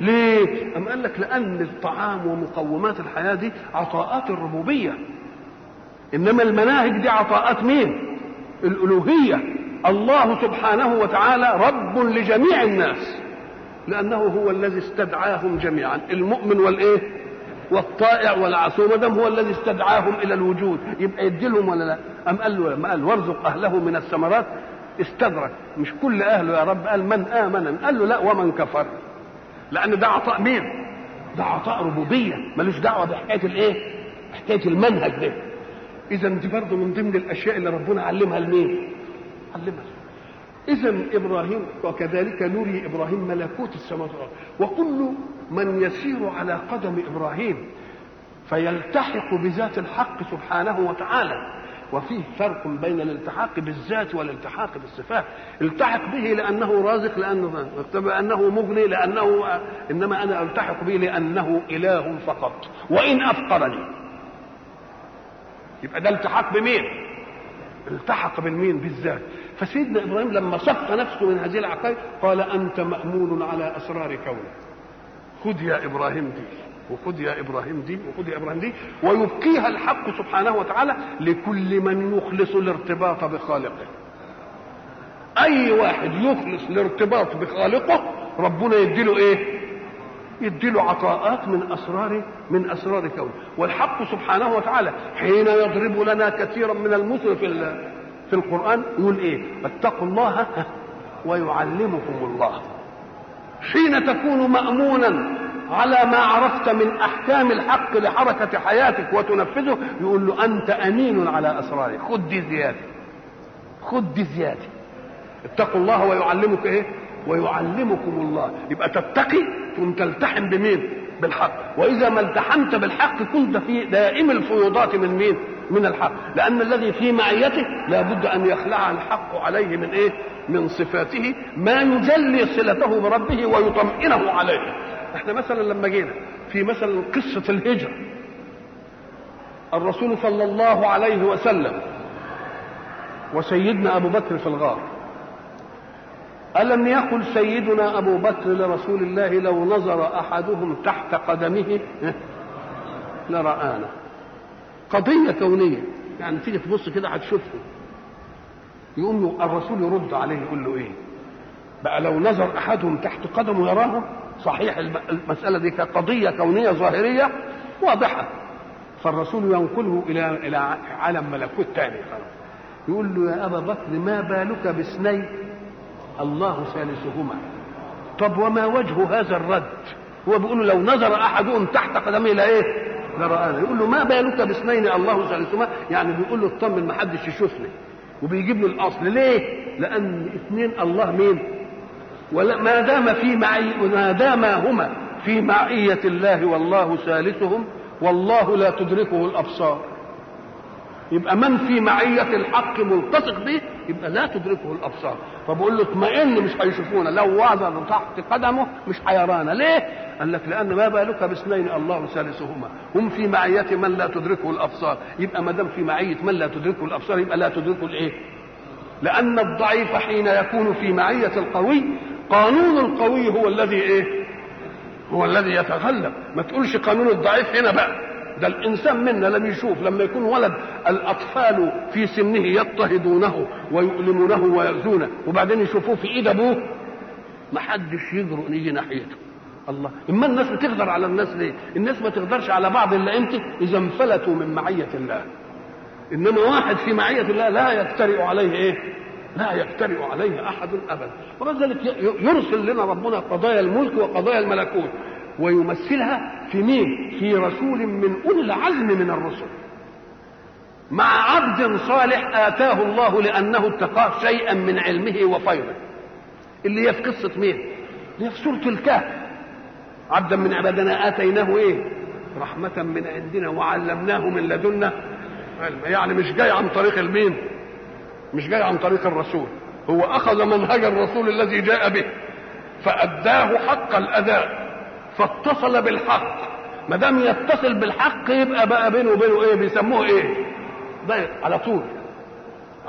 ليه؟ أم قال لك لأن الطعام ومقومات الحياة دي عطاءات الربوبية. إنما المناهج دي عطاءات مين؟ الألوهية. الله سبحانه وتعالى رب لجميع الناس. لأنه هو الذي استدعاهم جميعا. المؤمن والإيه؟ والطائع والعصوم. ما دام هو الذي استدعاهم إلى الوجود يبقى يديلهم ولا لا؟ أم قال له لما قال وارزق أهله من الثمرات. استدرك. مش كل أهله يا رب. قال من آمن؟ قال له لا ومن كفر. لأن ده عطاء مين؟ ده عطاء ربوبية ملوش دعوة بحكاية الايه؟ حكايه المنهج ده اذا دي برضه من ضمن الأشياء اللي ربنا علمها لمين؟ علمها إذا إبراهيم وكذلك نري إبراهيم ملكوت السماوات والأرض وكل من يسير على قدم إبراهيم فيلتحق بذات الحق سبحانه وتعالى وفيه فرق بين الالتحاق بالذات والالتحاق بالصفات. التحق به لأنه رازق لأنه لأنه مغني لأنه إنما أنا ألتحق به لأنه إله فقط. وإن أفقرني. يبقى ده التحاق بمين؟ التحق بالمين؟ بالذات. فسيدنا إبراهيم لما صف نفسه من هذه العقائد قال أنت مأمون على أسرار كونه خذ يا إبراهيم دي وخذ يا إبراهيم دي وخذ يا إبراهيم دي ويبقيها الحق سبحانه وتعالى لكل من يخلص الارتباط بخالقه. أي واحد يخلص الارتباط بخالقه ربنا يديله إيه؟ يديله عطاءات من اسرار من أسرار كونه. والحق سبحانه وتعالى حين يضرب لنا كثيرا من المثل في في القرآن يقول إيه؟ اتقوا الله ويعلمكم الله. حين تكون مامونا على ما عرفت من أحكام الحق لحركة حياتك وتنفذه يقول له أنت أمين على اسراره خد دي زيادة. خد دي زيادة. اتقوا الله ويعلمك إيه؟ ويعلمكم الله. يبقى تتقي ثم تلتحم بمين؟ بالحق. وإذا ما التحمت بالحق كنت في دائم الفيوضات من مين؟ من الحق. لأن الذي في معيته لابد أن يخلع الحق عليه من إيه؟ من صفاته ما يجلي صلته بربه ويطمئنه عليه. إحنا مثلا لما جينا في مثلا قصة الهجرة الرسول صلى الله عليه وسلم وسيدنا أبو بكر في الغار ألم يقل سيدنا أبو بكر لرسول الله لو نظر أحدهم تحت قدمه؟ لرآنا. قضية كونية. يعني تيجي تبص كده هتشوفه. يقوم الرسول يرد عليه يقول له إيه؟ بقى لو نظر أحدهم تحت قدمه يراه؟ صحيح المسألة دي كقضيه كونية ظاهرية واضحة. فالرسول ينقله إلى إلى عالم ملكوت ثاني يقول له يا أبا بكر ما بالك باثنين الله ثالثهما. طب وما وجه هذا الرد؟ هو بيقول لو نظر أحدهم تحت قدمه إلى إيه؟ لرآنا يقول له ما بالك باثنين؟ الله ثالثهما. يعني بيقول له اطمن ما حدش يشوفني. وبيجيب له الأصل. ليه؟ لأن اثنين الله مين؟ ولا ما دام في معي ما دام هما في معية الله والله ثالثهم والله لا تدركه الأبصار. يبقى من في معية الحق ملتصق به يبقى لا تدركه الأبصار. فبقول له اطمئن مش هيشوفونا. لو وضع تحت قدمه مش هيرانا ليه؟ قال لك لأن ما بالك باثنين الله ثالثهما. هم في معية من لا تدركه الأبصار. يبقى ما دام في معية من لا تدركه الأبصار يبقى لا تدركه الإيه؟ لأن الضعيف حين يكون في معية القوي قانون القوي هو الذي إيه؟ هو الذي يتغلب ما تقولش قانون الضعيف هنا بقى. ده الإنسان منا لم يشوف لما يكون ولد الأطفال في سنه يضطهدونه ويؤلمونه ويؤذونه وبعدين يشوفوه في إيد أبوه ما حدش يجرؤ يجي ناحيته. الله. إما الناس بتقدر على الناس ليه؟ الناس ما تقدرش على بعض إلا إمتى إذا انفلتوا من معية الله. إنما واحد في معية الله لا يجترئ عليه إيه؟ لا يجترئ عليه أحد أبدا. وبذلك يرسل لنا ربنا قضايا الملك وقضايا الملكوت. ويمثلها في مين؟ في رسول من أولي العزم من الرسل. مع عبد صالح آتاه الله لأنه اتقاه شيئا من علمه وفيضه. اللي هي في قصة مين؟ اللي هي في سورة الكهف. عبدا من عبادنا آتيناه إيه؟ رحمة من عندنا وعلمناه من لدنا علما يعني مش جاي عن طريق المين؟ مش جاي عن طريق الرسول. هو أخذ منهج الرسول الذي جاء به فأداه حق الأداء فاتصل بالحق. ما دام يتصل بالحق يبقى بقى بينه وبينه إيه؟ بيسموه إيه؟ ده على طول.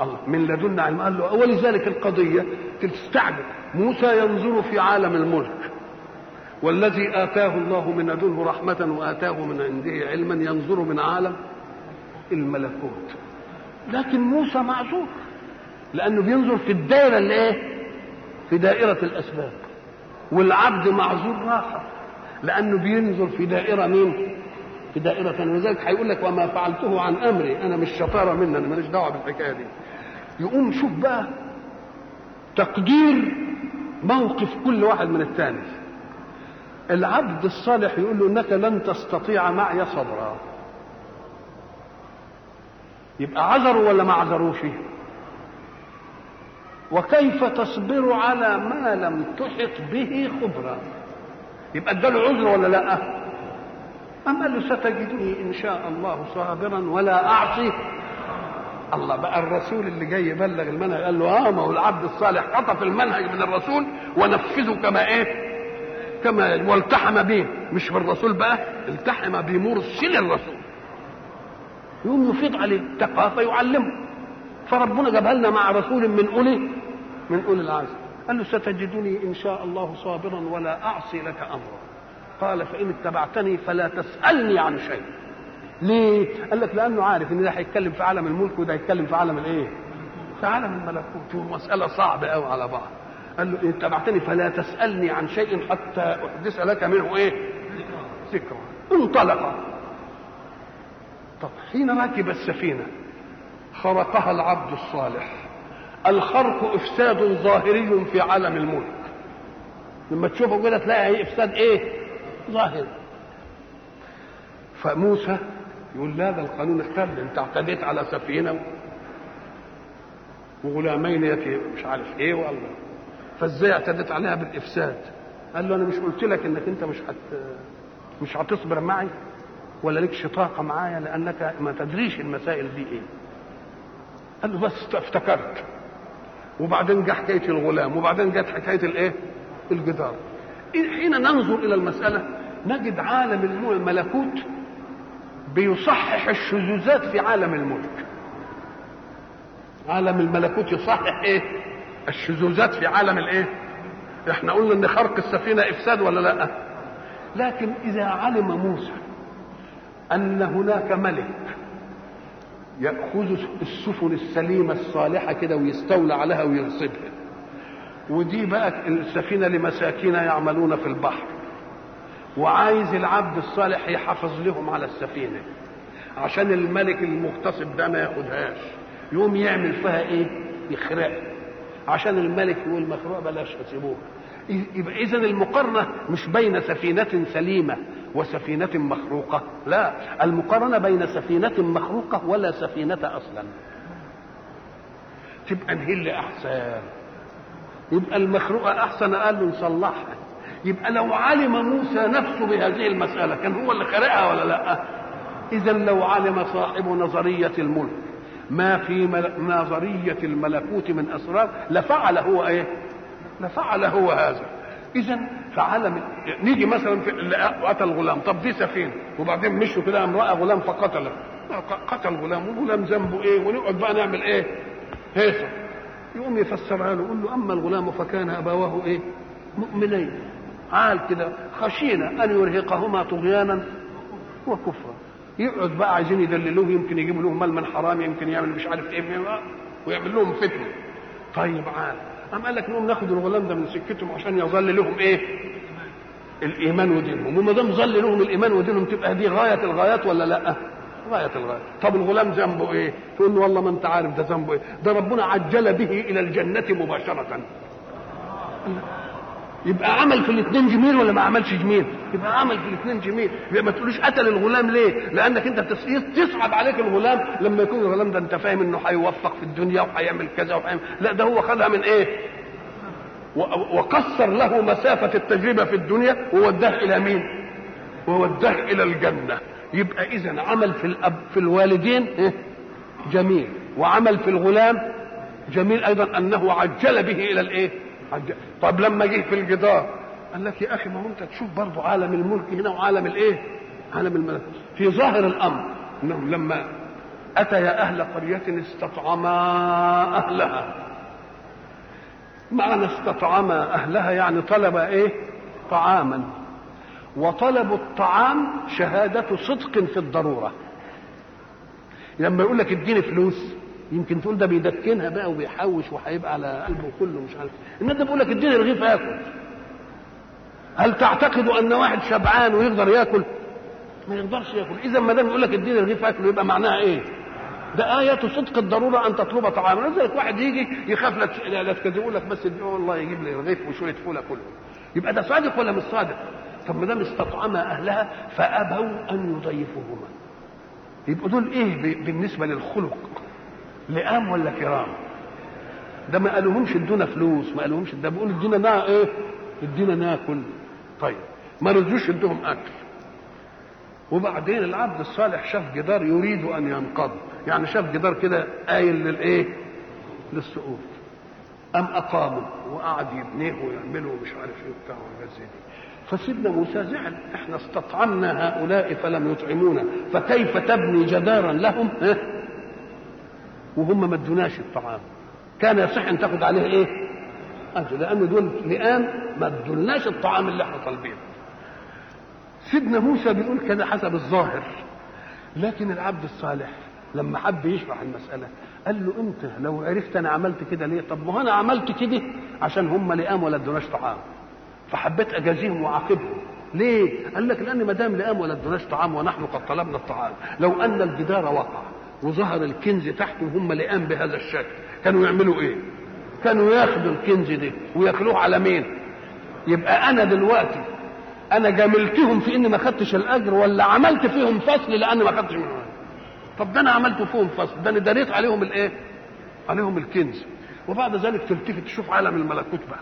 الله من لدنا علم. قال له ولذلك القضية تستعجب موسى ينظر في عالم الملك والذي آتاه الله من لدنه رحمة وآتاه من عنده علما ينظر من عالم الملكوت. لكن موسى معذور. لأنه بينظر في الدائرة اللي إيه؟ في دائرة الأسباب. والعبد معذور راحة لأنه بينظر في دائرة مين؟ في دائرة ثانية. ولذلك هيقول لك وما فعلته عن أمري. أنا مش شطارة مني أنا ماليش دعوة بالحكاية دي. يقوم شوف بقى تقدير موقف كل واحد من الثاني العبد الصالح يقول له إنك لن تستطيع معي صبرا. يبقى عذروا ولا ما عذروش؟ وكيف تصبر على ما لم تحط به خبرا يبقى اداله عذر ولا لا؟ أم قال له ستجدني إن شاء الله صابرا ولا أعصي. الله بقى الرسول اللي جاي يبلغ المنهج قال له آه ما هو العبد الصالح خطف المنهج من الرسول ونفذه كما إيه؟ كما والتحم به. مش بالرسول بقى التحم بمرسل الرسول. يقوم يفيض عليه تقى فيعلمه فربنا جابها لنا مع رسول من أولي من أولي العزم قال له ستجدني إن شاء الله صابرا ولا أعصي لك أمرا. قال فإن اتبعتني فلا تسألني عن شيء. ليه؟ قال لك لأنه عارف إن ده هيتكلم في عالم الملك وده هيتكلم في عالم الإيه؟ في عالم الملكوت. ومساله صعبة قوي على بعض. قال له إن اتبعتني فلا تسألني عن شيء حتى أحدث لك منه إيه؟ ذكرى. انطلق. طب حين ركب السفينة خرقها العبد الصالح. الخرق إفساد ظاهري في عالم الملك. لما تشوفه كده تلاقي إفساد إيه؟ ظاهري فموسى يقول لا ده القانون اختل أنت اعتديت على سفينة وغلامين يتي مش عارف إيه والله. فإزاي اعتديت عليها بالإفساد؟ قال له أنا مش قلت لك إنك أنت مش هت مش هتصبر معي ولا لكش طاقه معايا لأنك ما تدريش المسائل دي إيه. قال له بس افتكرت. وبعدين جه حكاية الغلام وبعدين جت حكاية الايه؟ الجدار. حين ننظر إلى المسألة نجد عالم الملكوت بيصحح الشذوذات في عالم الملك. عالم الملكوت يصحح إيه؟ الشذوذات في عالم الإيه؟ إحنا قلنا إن خرق السفينة إفساد ولا لأ؟ لكن إذا علم موسى أن هناك ملك يأخذ السفن السليمة الصالحة كده ويستولى عليها ويغصبها ودي بقى السفينة لمساكين يعملون في البحر. وعايز العبد الصالح يحافظ لهم على السفينة. عشان الملك المغتصب ده ما ياخدهاش. يقوم يعمل فيها إيه؟ يخرق عشان الملك يقول مخروق بلاش تسيبوها. يبقى اذا المقارنة مش بين سفينة سليمة وسفينة مخروقة. لا المقارنة بين سفينة مخروقة ولا سفينة أصلا. تبقى اللي احسن يبقى المخروقة أحسن قال له نصلحها يبقى لو علم موسى نفسه بهذه المسألة كان هو اللي خلقها ولا لأ؟ اذا لو علم صاحب نظرية الملك ما في نظرية الملكوت من أسرار لفعل هو إيه؟ لفعل هو هذا. اذا فعلم نيجي مثلا في قتل غلام. طب دي سفينة. وبعدين مشوا كده امرأة غلام فقتله قتل غلام. والغلام ذنبه إيه؟ ونقعد بقى نعمل إيه؟ هيصة. يقوم يفسرها له يقول له أما الغلام فكان أبواه إيه؟ مؤمنين. عال كده خشينا أن يرهقهما طغيانا وكفرا. يقعد بقى عايزين يدللوه يمكن يجيبوا لهم مال من حرام يمكن يعمل مش عارف إيه ويعمل لهم فتنة. طيب عال. قام قال لك نقوم ناخد الغلام ده من سكتهم عشان يظل لهم إيه؟ الإيمان ودينهم. وما دام ظل لهم الإيمان ودينهم تبقى دي غاية الغايات ولا لأ؟ غاية الغايات طب الغلام ذنبه إيه؟ تقول له والله ما أنت عارف ده ذنبه إيه. ده ربنا عجل به إلى الجنة مباشرة. يبقى عمل في الاثنين جميل ولا ما عملش جميل يبقى عمل في الاثنين جميل يبقى ما تقولوش قتل الغلام ليه لأنك أنت تصعب عليك الغلام لما يكون الغلام ده أنت فاهم إنه هيوفق في الدنيا وهيعمل كذا وهيعمل لا ده هو خدها من إيه وقصر له مسافة التجربة في الدنيا ووداه إلى مين؟ ووداه إلى الجنة يبقى إذا عمل في الأب في الوالدين إيه؟ جميل وعمل في الغلام جميل أيضا أنه عجل به إلى الإيه؟ طب لما جه في الجدار قال لك يا أخي ما هو أنت تشوف برضه عالم الملك هنا وعالم الإيه؟ عالم الملكوت في ظاهر الأمر أنهم لما أتيا أهل قرية استطعما أهلها. معنى استطعما أهلها يعني طلب إيه؟ طعاما. وطلب الطعام شهادة صدق في الضرورة. لما يقول لك اديني فلوس يمكن تقول ده بيدكنها بقى وبيحوش وهيبقى على قلبه كله مش عارف. الناس ده بيقول لك اديني رغيف اكل هل تعتقد أن واحد شبعان ويقدر ياكل؟ ما يقدرش ياكل. إذا ما دام يقول لك اديني رغيف اكل يبقى معناها إيه؟ ده آية صدق الضرورة أن تطلب طعاما. لذلك واحد يجي يخاف لا لا تكذبوا لك بس والله يجيب لي رغيف وشوية فولة كله يبقى ده صادق ولا مش صادق؟ طب ما دام استطعم أهلها فأبوا أن يضيفوهما. يبقوا دول إيه بالنسبة للخلق؟ لئام ولا كرام؟ ده ما قالوهمش ادونا فلوس ما قالوهمش ده بيقولوا ادينا نا إيه؟ ادينا ناكل. طيب ما رضوش ادوهم أكل. وبعدين العبد الصالح شاف جدار يريد أن ينقض. يعني شاف جدار كده قايل للإيه؟ للسقوط. أم أقاموا؟ وقعد يبنيه ويعمله ومش عارف إيه وبتاع وحاجات زي دي. فسيدنا موسى زعل إحنا استطعمنا هؤلاء فلم يطعمونا. فكيف تبني جدارا لهم؟ ها؟ وهم ما ادوناش الطعام. كان يصح أن تاخد عليه إيه؟ أجر. لأن دول لئام ما ادولناش الطعام اللي إحنا طالبينه. سيدنا موسى بيقول كده حسب الظاهر. لكن العبد الصالح لما حب يشرح المسألة قال له أنت لو عرفت أنا عملت كده ليه؟ طب ما أنا عملت كده عشان هم لئام ولا ادوناش طعام. فحبيت أجازيهم وأعاقبهم. ليه؟ قال لك لأن ما دام لئام ولا ادوناش طعام ونحن قد طلبنا الطعام. لو أن الجدار وقع. وظهر الكنز تحته وهم لئام بهذا الشكل. كانوا يعملوا إيه؟ كانوا ياخدوا الكنز ده وياكلوه على مين؟ يبقى أنا دلوقتي أنا جاملتهم في اني ما خدتش الأجر ولا عملت فيهم فصل لأن ما خدتش منهم. طب ده أنا عملت فيهم فصل. ده أنا دريت عليهم الإيه؟ عليهم الكنز. وبعد ذلك تلتفت تشوف عالم الملكوت بقى.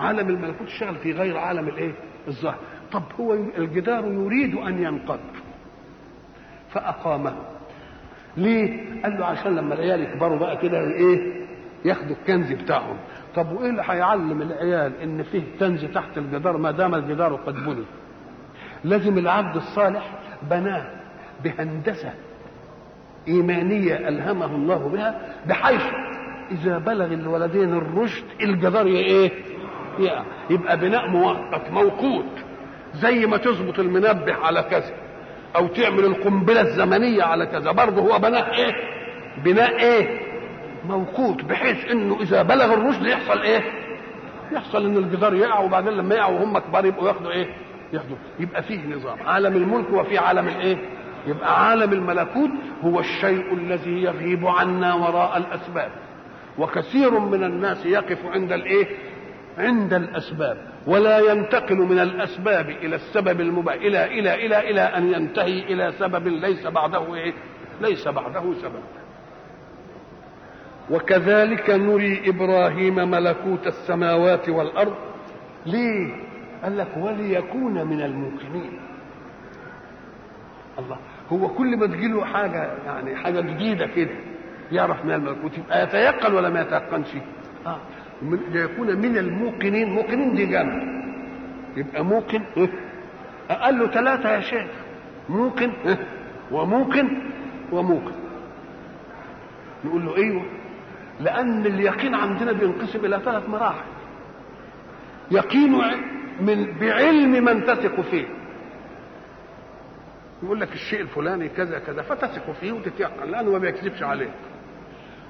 عالم الملكوت اشتغل في غير عالم الإيه؟ الظاهر. طب هو الجدار يريد أن ينقض. فأقامه. ليه؟ قال له عشان لما العيال يكبروا بقى كده إيه ياخدوا الكنز بتاعهم. طب وايه اللي هيعلم العيال ان فيه كنز تحت الجدار ما دام الجدار قد بني؟ لازم العبد الصالح بناه بهندسة إيمانية ألهمه الله بها بحيث إذا بلغ الولدين الرشد الجدار إيه؟ يبقى بناء مؤقت موقوت زي ما تظبط المنبه على كذا. أو تعمل القنبلة الزمنية على كذا. برضه هو بناء إيه؟ بناء إيه؟ موقوت بحيث إنه إذا بلغ الرشد يحصل إيه؟ يحصل إن الجدار يقع وبعدين لما يقعوا وهم كبار يبقوا ياخدوا إيه؟ ياخدوا. يبقى فيه نظام. عالم الملك وفي عالم الإيه؟ يبقى عالم الملكوت هو الشيء الذي يغيب عنا وراء الأسباب. وكثير من الناس يقف عند الإيه؟ عند الأسباب. ولا ينتقل من الأسباب إلى السبب المباح إلى إلى إلى إلى أن ينتهي إلى سبب ليس بعده إيه؟ ليس بعده سبب. وكذلك نري إبراهيم ملكوت السماوات والأرض ليه قال لك وليكون من الموقنين. الله هو كل ما تجيله حاجة يعني حاجة جديدة كده. يعرف من الملكوت يبقى يتيقن ولا ما يتيقنش؟ آه. ليكون من الموقنين. موقنين دي جمع يبقى موقن أقل له ثلاثة يا شيخ. موقن وموقن وموقن. نقول له أيوه. لأن اليقين عندنا بينقسم إلى ثلاث مراحل. يقين من بعلم من تثق فيه. يقول لك الشيء الفلاني كذا كذا فتثق فيه وتتيقن لأنه ما بيكذبش عليه.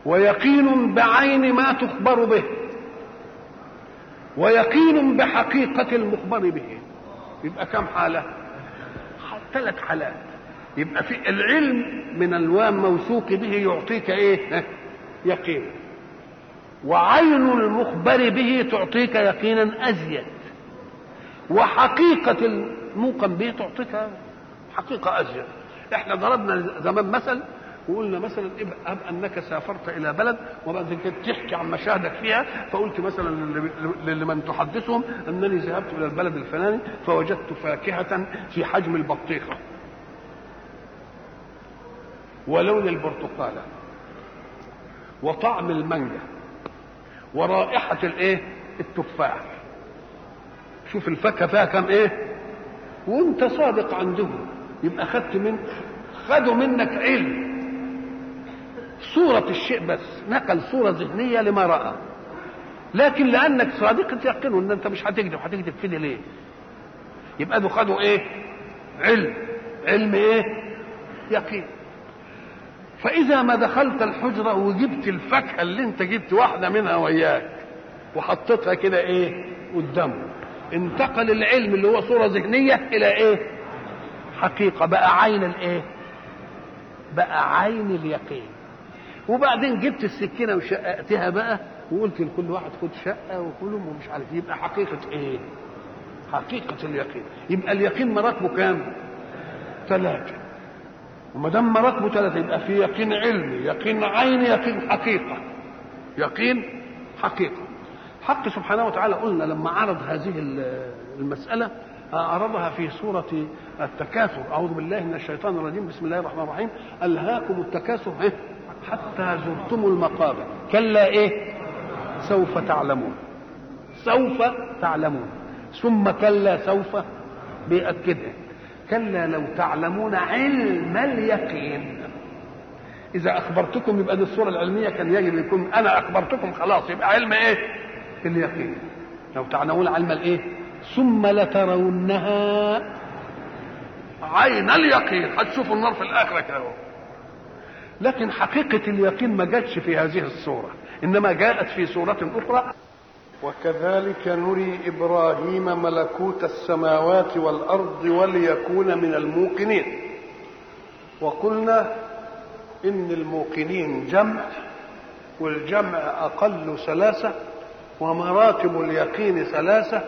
ويقين بعين ما تخبر به. ويقين بحقيقة المخبر به. يبقى كم حالة؟ ثلاث حالات. يبقى في العلم من الوام موثوق به يعطيك إيه؟ يقين. وعين المخبر به تعطيك يقينا أزيد. وحقيقة الموقن به تعطيك حقيقة أزيد. إحنا ضربنا زمان مثل وقلنا مثلا اب أنك سافرت إلى بلد وبعد كده تحكي عن مشاهدك فيها فقلت مثلا لمن تحدثهم أنني ذهبت إلى البلد الفلاني فوجدت فاكهة في حجم البطيخة. ولون البرتقالة وطعم المانجا ورائحة الإيه؟ التفاح. شوف الفاكهة فيها كم إيه؟ وأنت صادق عندهم يبقى خدت من خدوا منك علم. صورة الشيء بس نقل صورة ذهنية لما رأى. لكن لأنك صادق تيقنه أن أنت مش هتكذب هتكذب فيه ليه؟ يبقى ده خدوا إيه؟ علم. علم إيه؟ يقين. فإذا ما دخلت الحجرة وجبت الفاكهة اللي أنت جبت واحدة منها وياك وحطيتها كده إيه؟ قدامه انتقل العلم اللي هو صورة ذهنية إلى إيه؟ حقيقة. بقى عين الإيه؟ بقى عين اليقين. وبعدين جبت السكينة وشققتها بقى وقلت لكل واحد خد شقة وكلهم ومش عارف يبقى حقيقة إيه؟ حقيقة اليقين. يبقى اليقين مراتبه كام؟ ثلاثة. وما دام مراتبه ثلاثة يبقى في يقين علمي يقين عيني يقين حقيقة. يقين حقيقة. حق سبحانه وتعالى قلنا لما عرض هذه المسألة عرضها في سورة التكاثر. أعوذ بالله من الشيطان الرجيم. بسم الله الرحمن الرحيم. ألهاكم التكاثر. إيه؟ حتى زرتم المقابر. كلا إيه؟ سوف تعلمون. سوف تعلمون. ثم كلا سوف بيأكدها كلا لو تعلمون علم اليقين. إذا أخبرتكم يبقى دي الصورة العلمية كان يجب يكون أنا أخبرتكم خلاص. يبقى علم إيه؟ اليقين. لو تعلمون علم الإيه؟ ثم لترونها عين اليقين. هتشوفوا النار في الآخرة كده لكن حقيقة اليقين ما جاتش في هذه الصورة إنما جاءت في سوره أخرى. وكذلك نري إبراهيم ملكوت السماوات والأرض وليكون من الموقنين. وقلنا إن الموقنين جمع والجمع أقل ثلاثة ومراتب اليقين ثلاثة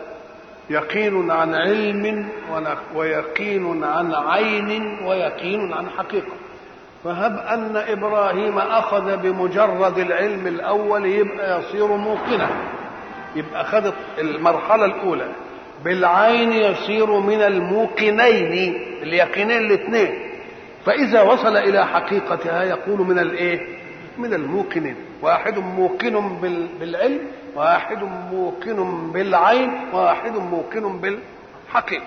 يقين عن علم ويقين عن عين ويقين عن حقيقة. فهب أن إبراهيم أخذ بمجرد العلم الأول يبقى يصير موقنا. يبقى اخذ المرحلة الأولى. بالعين يصير من الموقنين اليقينين الاثنين فإذا وصل إلى حقيقتها يقول من الإيه؟ من الموقنين. واحد موقن بالعلم واحد موقن بالعين واحد موقن بالحقيقة.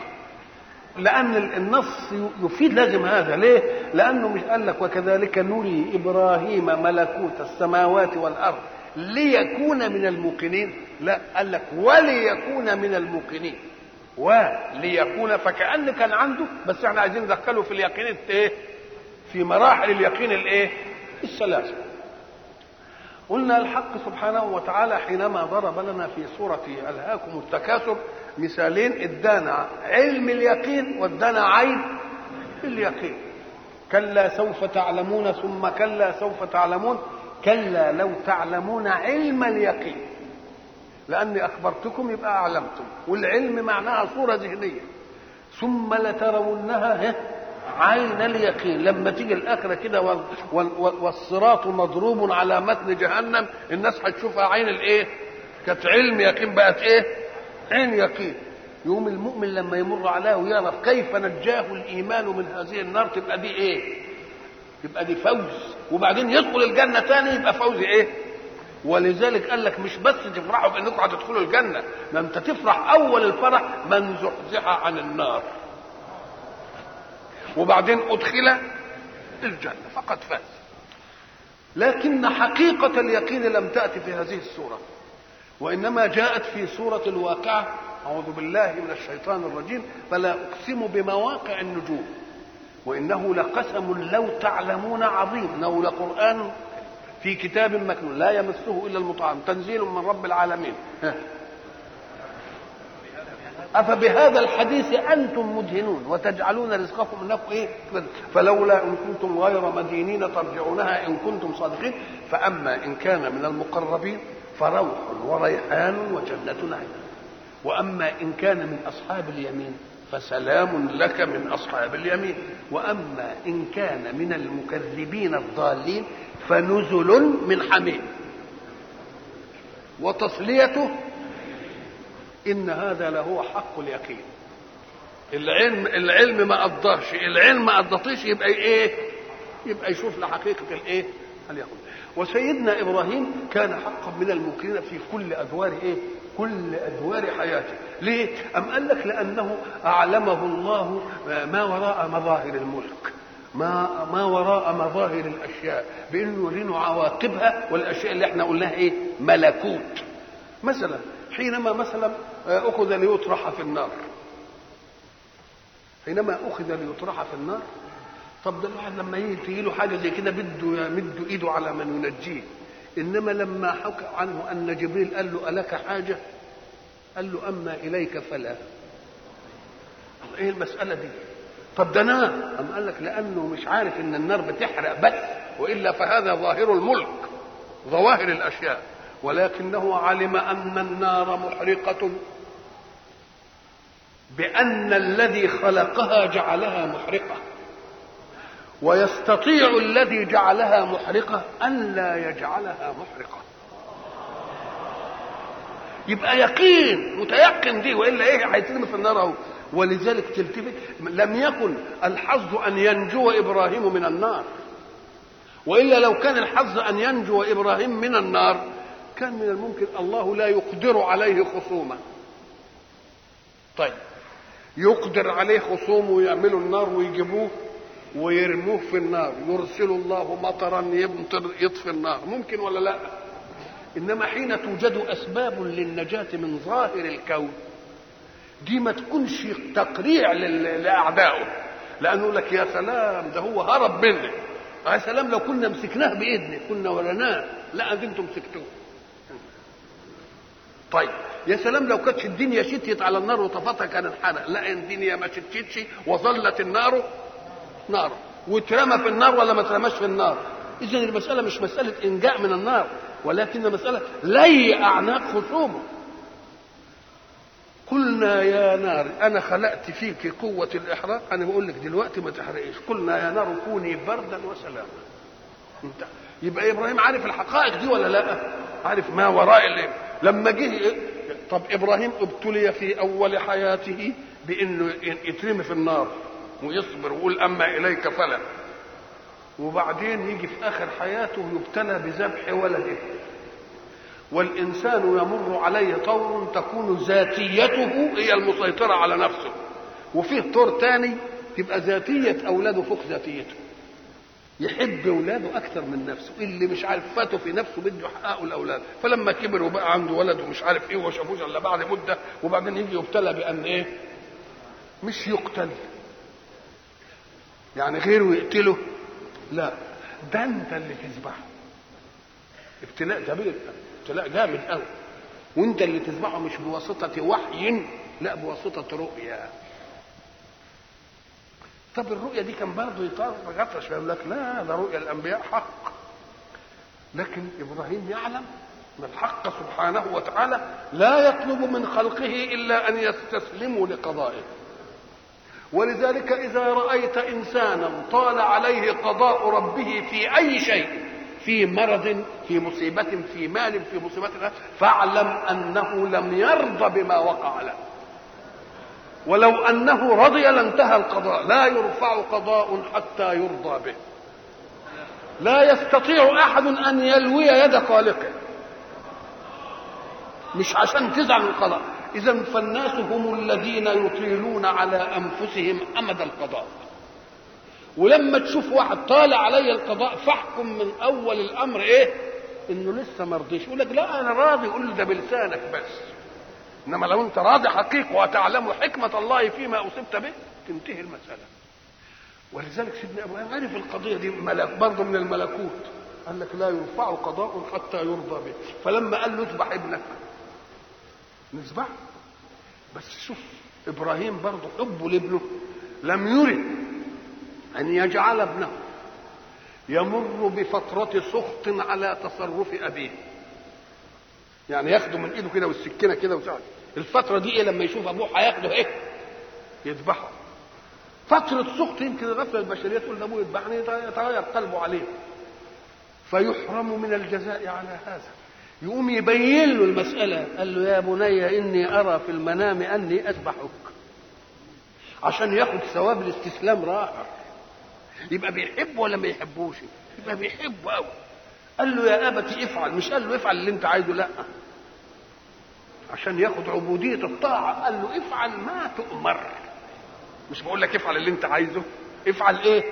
لأن النص يفيد لازم هذا. ليه؟ لأنه مش قال لك وكذلك نري إبراهيم ملكوت السماوات والأرض ليكون من الموقنين. لا قال لك وليكون من الموقنين. وليكون فكأن كان عنده بس إحنا عايزين ندخله في اليقين إيه في مراحل اليقين الإيه؟ الثلاثة. قلنا الحق سبحانه وتعالى حينما ضرب لنا في سورة ألهاكم التكاثر مثالين ادانا علم اليقين وادانا عين اليقين. كلا سوف تعلمون ثم كلا سوف تعلمون كلا لو تعلمون علم اليقين. لأني أخبرتكم يبقى أعلمتم والعلم معناها صورة ذهنية. ثم لترونها عين اليقين. لما تيجي الآخرة كده والصراط مضروب على متن جهنم الناس هتشوفها عين الإيه؟ كانت علم يقين بقت إيه؟ عين يقين. يوم المؤمن لما يمر عليها ويعرف كيف نجاه الإيمان من هذه النار تبقى دي إيه؟ يبقى دي فوز. وبعدين يدخل الجنة تاني يبقى فوز إيه؟ ولذلك قال لك مش بس تفرحوا بأنكم هتدخلوا الجنة ما أنت تفرح أول الفرح من زحزح عن النار. وبعدين أدخل الجنة فقد فاز. لكن حقيقة اليقين لم تأتي في هذه السوره وإنما جاءت في سورة الواقعة أعوذ بالله من الشيطان الرجيم فلا أقسم بمواقع النجوم وإنه لقسم لو تعلمون عظيم إنه لقرآن في كتاب مكنون لا يمسه إلا المطعم تنزيل من رب العالمين. أفبهذا الحديث أنتم مدهنون وتجعلون رزقكم أنكم إيه؟ فلولا إن كنتم غير مدينين ترجعونها إن كنتم صادقين. فأما إن كان من المقربين فروح وريحان وجنة نعيم. وأما إن كان من أصحاب اليمين فسلام لك من أصحاب اليمين. وأما إن كان من المكذبين الضالين فنزل من حميم. وتصليته إن هذا لهو حق اليقين. العلم العلم ما قضاش العلم ما قضتش يبقى إيه؟ يبقى يشوف لحقيقة الإيه؟ اليقين. وسيدنا إبراهيم كان حقا من الموقنين في كل أدوار إيه؟ كل أدوار حياته. ليه؟ أم قال لك لأنه أعلمه الله ما وراء مظاهر الملك. ما ما وراء مظاهر الأشياء. بإنه يرينا عواقبها والأشياء اللي إحنا قلناها إيه؟ ملكوت. مثلا حينما مثلا أخذ ليطرح في النار. حينما أخذ ليطرح في النار طب ده الواحد لما يجي له حاجة زي كده بده يمد إيده على من ينجيه. إنما لما حكى عنه أن جبريل قال له ألك حاجة؟ قال له أما إليك فلا. إيه المسألة دي؟ طب ده قال لك لأنه مش عارف إن النار بتحرق بس وإلا فهذا ظاهر الملك ظواهر الأشياء. ولكنه علم أن النار محرقة. بأن الذي خلقها جعلها محرقة. ويستطيع الذي جعلها محرقة أن لا يجعلها محرقة. يبقى يقين متيقن دي وإلا إيه هيترمي في النار أهو. ولذلك تلتفت لم يكن الحظ أن ينجو إبراهيم من النار. وإلا لو كان الحظ أن ينجو إبراهيم من النار كان من الممكن الله لا يقدر عليه خصومه طيب يقدر عليه خصومه ويعملوا النار ويجيبوه؟ ويرموه في النار يرسل الله مطرا يمطر يطفي النار. ممكن ولا لا؟ إنما حين توجد أسباب للنجاة من ظاهر الكون دي ما تكونش تقريع لأعدائه. لأنه لك يا سلام ده هو هرب مني. يا سلام لو كنا مسكناه بإيدنا كنا ولناه لا أنتم مسكتوه. طيب يا سلام لو كانتش الدنيا شتيت على النار وطفتها كان انحرق لا الدنيا ما شتتش وظلت النار نار. واترمى في النار ولا ما اترماش في النار؟ اذا المسألة مش مسألة إنجاء من النار ولكن مسألة لي أعناق خصومه. قلنا يا نار أنا خلقت فيك قوة الإحراق أنا بقول لك دلوقتي ما تحرقيش. قلنا يا نار كوني بردا وسلاما. انت يبقى إبراهيم عارف الحقائق دي ولا لأ؟ عارف ما وراء اللي لما جه طب إبراهيم ابتلي في أول حياته بإنه يترمي في النار. ويصبر ويقول أما إليك فلا. وبعدين يجي في آخر حياته يبتلى بذبح ولده. والإنسان يمر عليه طور تكون ذاتيته هي المسيطرة على نفسه. وفيه طور تاني تبقى ذاتية أولاده فوق ذاتيته. يحب أولاده أكثر من نفسه. اللي مش عارف فاته في نفسه بده يحققه الأولاد. فلما كبر وبقى عنده ولد ومش عارف إيه وما شافوش إلا بعد مدة وبعدين يجي يبتلى بأن إيه؟ مش يقتل. يعني غيره يقتله؟ لا ده أنت اللي تذبحه ابتلاء كبير ابتلاء جامد قوي وانت اللي تذبحه مش بواسطة وحي لا بواسطة رؤيا. طب الرؤيا دي كان برضه يطرش يقول لك لا ده رؤيا الأنبياء حق. لكن إبراهيم يعلم إن الحق سبحانه وتعالى لا يطلب من خلقه إلا أن يستسلموا لقضائه. ولذلك إذا رأيت إنسانا طال عليه قضاء ربه في أي شيء في مرض في مصيبة في مال في مصيبة فاعلم أنه لم يرضى بما وقع له. ولو أنه رضي لانتهى القضاء لا يرفع قضاء حتى يرضى به. لا يستطيع أحد أن يلوي يد خالقه. مش عشان تزعل القضاء. إذا فالناس هم الذين يطيلون على أنفسهم أمد القضاء. ولما تشوف واحد طالع علي القضاء فاحكم من أول الأمر إيه؟ إنه لسه ما رضيش. يقول لك لا أنا راضي. يقول له ده بلسانك بس. إنما لو أنت راضي حقيق وتعلم حكمة الله فيما أصبت به تنتهي المسألة. ولذلك سيدنا إبراهيم عرف القضية دي؟ ملك برضه من الملكوت. قال لك لا يرفع قضاء حتى يرضى به. فلما قال له اذبح ابنك نذبح بس شوف إبراهيم برضه حبه لابنه لم يرد أن يجعل ابنه يمر بفترة سخط على تصرف أبيه. يعني ياخده من إيده كده والسكينة كده وسعد الفترة دي إيه لما يشوف أبوه هياخده إيه؟ يذبحه. فترة سخط يمكن الغفلة البشرية تقول ده أبوه يذبحني يتغير قلبه عليه. فيحرم من الجزاء على هذا. يقوم يبين له المسألة. قال له يا بني إني أرى في المنام أني أذبحك. عشان ياخد ثواب الاستسلام راحة. يبقى بيحب ولا ما يحبوش؟ يبقى بيحب قوي قال له يا ابت افعل. مش قال له افعل اللي انت عايزه لا. عشان ياخد عبودية الطاعة. قال له افعل ما تؤمر. مش بقول لك افعل اللي انت عايزه. افعل إيه؟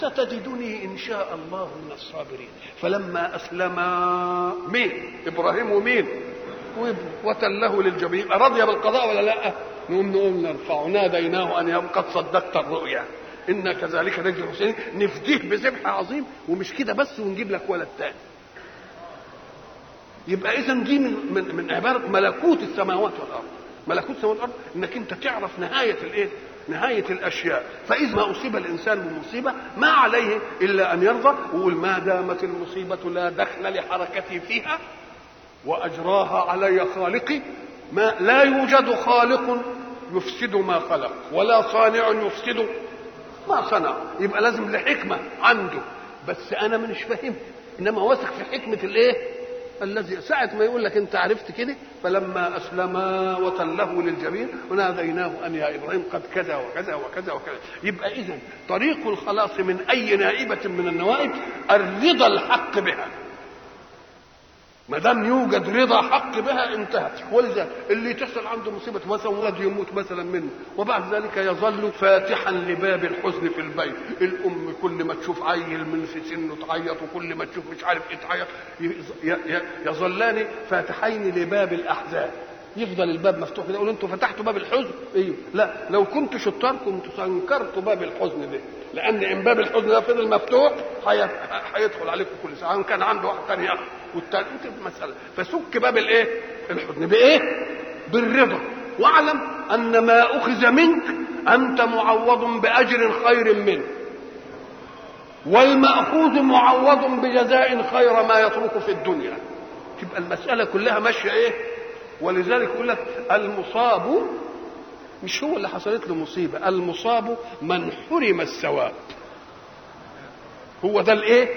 ستجدني إن شاء الله من الصابرين. فلما أسلم مين؟ إبراهيم ومين؟ وتله للجبين رضي بالقضاء ولا لا؟ نقوم نقوم نرفعه ناديناه يوم قد صدقت الرؤيا. أنا كذلك نجزي المحسنين نفديه بذبح عظيم. ومش كده بس ونجيب لك ولد تاني. يبقى اذا دي من من من عبارة ملكوت السماوات والأرض. ملكوت السماوات والارض إنك أنت تعرف نهاية الإيه؟ نهاية الأشياء. فإذا ما أصيب الإنسان بمصيبة ما عليه إلا أن يرضى ويقول ما دامت المصيبة لا دخل لحركتي فيها وأجراها علي خالقي. ما لا يوجد خالق يفسد ما خلق ولا صانع يفسد ما صنع. يبقى لازم لحكمة عنده. بس أنا مش فاهم. إنما واثق في حكمة الإيه؟ الذي ساعة ما يقول لك أنت عرفت كده فلما أسلما وتله للجبين وناديناه أن يا إبراهيم قد كذا وكذا وكذا وكذا. يبقى إذا طريق الخلاص من أي نائبة من النوائب الرضا الحق بها. ما دام يوجد رضا حق بها انتهى ولذا اللي تحصل عنده مصيبة مثلا ولد يموت مثلا منه وبعد ذلك يظل فاتحا لباب الحزن في البيت. الأم كل ما تشوف عيل من في سنه تعيط وكل ما تشوف مش عارف إيه تعيط يظلان فاتحين لباب الاحزان يفضل الباب مفتوح كده يقول أنتوا فتحتوا باب الحزن. أيوه لا لو كنت شطار كنت سنكرت باب الحزن ده لأن إن باب الحزن ده فضل مفتوح هيدخل عليكم كل ساعة كان عنده واحد ثاني اخ والثاني مسألة. فسك باب الإيه؟ الحزن. بإيه؟ بالرضا. واعلم أن ما أخذ منك أنت معوض بأجر خير منه. والمأخوذ معوض بجزاء خير ما يترك في الدنيا. تبقى المسألة كلها ماشية إيه؟ ولذلك يقول لك المصاب مش هو اللي حصلت له مصيبة المصاب من حرم الثواب. هو ده الايه؟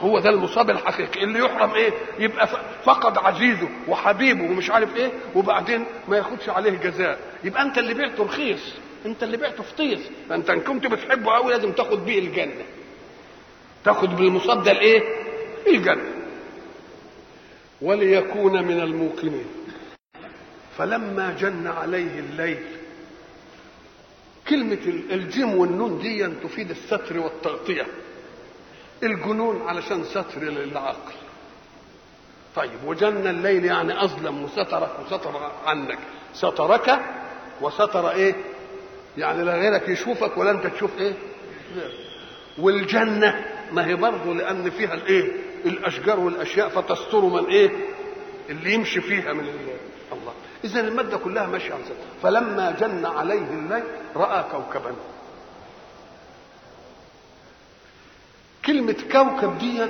هو ده المصاب الحقيقي. اللي يحرم إيه؟ يبقى فقد عزيزه وحبيبه ومش عارف إيه وبعدين ما ياخدش عليه جزاء. يبقى انت اللي بعته رخيص انت اللي بعته فطيس. فانت إن كنت بتحبه قوي لازم تاخد بيه الجنة. تاخد بالمصاب ده الايه الجنة. وليكون من الموقنين. فلما جن عليه الليل كلمة الجيم والنون دي تفيد الستر والتغطية. الجنون علشان ستر للعقل طيب وجن الليل يعني أظلم وسترك وستر عنك. سترك وستر إيه؟ يعني لا غيرك يشوفك ولا أنت تشوف إيه؟ والجنة ما هي برضه لأن فيها الإيه؟ الأشجار والأشياء فتستر من إيه؟ اللي يمشي فيها من اذا المادة كلها ماشية على فلما جن عليه الليل رأى كوكبا. كلمة كوكب دي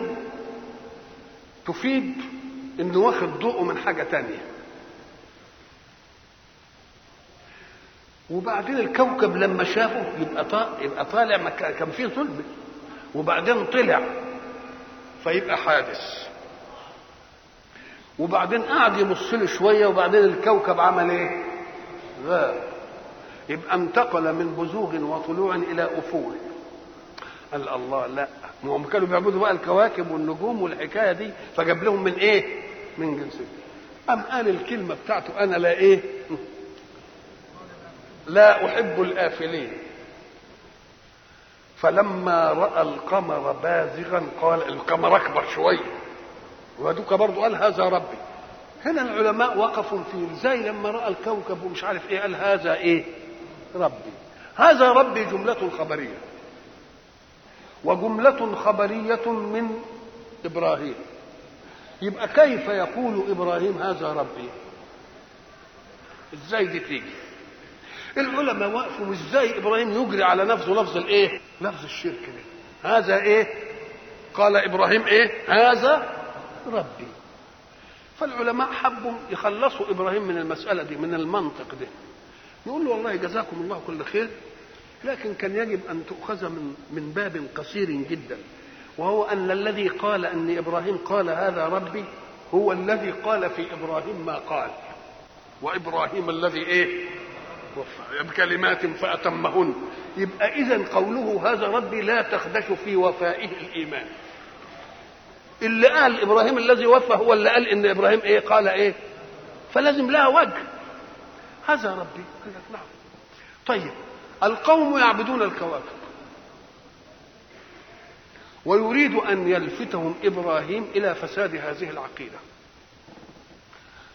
تفيد إنه واخد ضوءه من حاجة تانية. وبعدين الكوكب لما شافه يبقى يبقى طالع كان فيه ظلم. وبعدين طلع فيبقى حادث. وبعدين قعد يبص له شوية وبعدين الكوكب عمل إيه؟ غاب يبقى انتقل من بزوغ وطلوع إلى افول قال الله لا ما هم كانوا بيعبدوا بقى الكواكب والنجوم والحكاية دي فجاب لهم من إيه؟ من جنسهم أم قال الكلمة بتاعته أنا لا إيه؟ لا أحب الآفلين فلما رأى القمر بازغا قال القمر أكبر شوية ودوك برضه قال هذا ربي. هنا العلماء وقفوا في إزاي لما رأى الكوكب ومش عارف إيه قال هذا إيه؟ ربي. هذا ربي جملة خبرية. وجملة خبرية من إبراهيم. يبقى كيف يقول إبراهيم هذا ربي؟ إزاي دي تيجي؟ العلماء وقفوا. إزاي إبراهيم يجري على نفسه لفظ الإيه؟ لفظ الشرك ده. هذا إيه؟ قال إبراهيم إيه؟ هذا ربي. فالعلماء حبوا يخلصوا إبراهيم من المسألة دي من المنطق ده يقول له والله جزاكم الله كل خير لكن كان يجب أن تؤخذ من من باب قصير جدا وهو أن الذي قال أن إبراهيم قال هذا ربي هو الذي قال في إبراهيم ما قال. وإبراهيم الذي إيه؟ بكلمات فأتمهن. يبقى اذا قوله هذا ربي لا تخدش في وفائه الإيمان. اللي قال إبراهيم الذي وفى هو اللي قال إن إبراهيم إيه؟ قال إيه؟ فلازم لها وجه. هذا ربي. قال لك نعم طيب القوم يعبدون الكواكب. ويريد أن يلفتهم إبراهيم إلى فساد هذه العقيدة.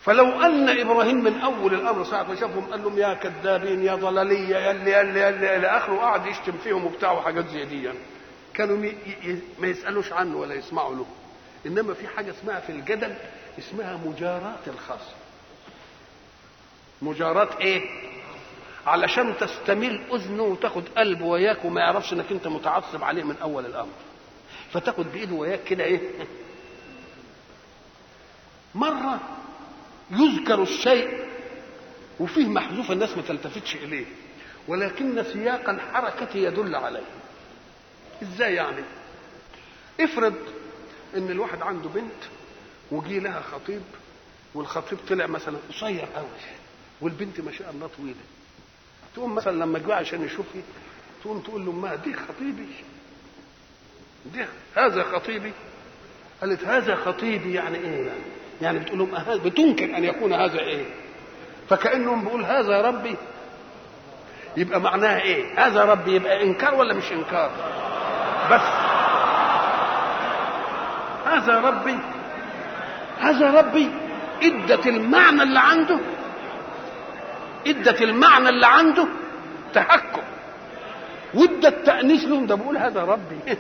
فلو أن إبراهيم من أول الأمر ساعه ما شافهم قال لهم يا كذابين يا ضلالية يا اللي يا اللي, يا اللي إلى آخره وقعد يشتم فيهم وبتاع وحاجات زي دي يعني. كانوا. ما يسألوش عنه ولا يسمعوا له. إنما في حاجة اسمها في الجدل اسمها مجاراة الخصم مجاراة إيه؟ علشان تستميل أذنه وتاخد قلبه وياك وما يعرفش إنك أنت متعصب عليه من أول الأمر. فتاخد بإيده وياك كده إيه؟ مرة يذكر الشيء وفيه محذوف الناس ما تلتفتش إليه ولكن سياق الحركة يدل عليه. إزاي يعني؟ افرض إن الواحد عنده بنت وجي لها خطيب والخطيب طلع مثلا قصير قوي والبنت ما شاء الله طويلة. تقوم مثلا لما جه عشان يشوفي تقوم تقول له امها دي خطيبي؟ دي هذا خطيبي؟ قالت هذا خطيبي يعني إيه يعني؟ يعني بتقول لهم أه بتنكر أن يكون هذا إيه؟ فكأنهم بيقول هذا ربي. يبقى معناها إيه؟ هذا ربي يبقى إنكار ولا مش إنكار؟ بس. هذا ربي هذا ربي. إدت المعنى اللي عنده إدت المعنى اللي عنده تهكم وادت تانيث لهم ده بقول هذا ربي.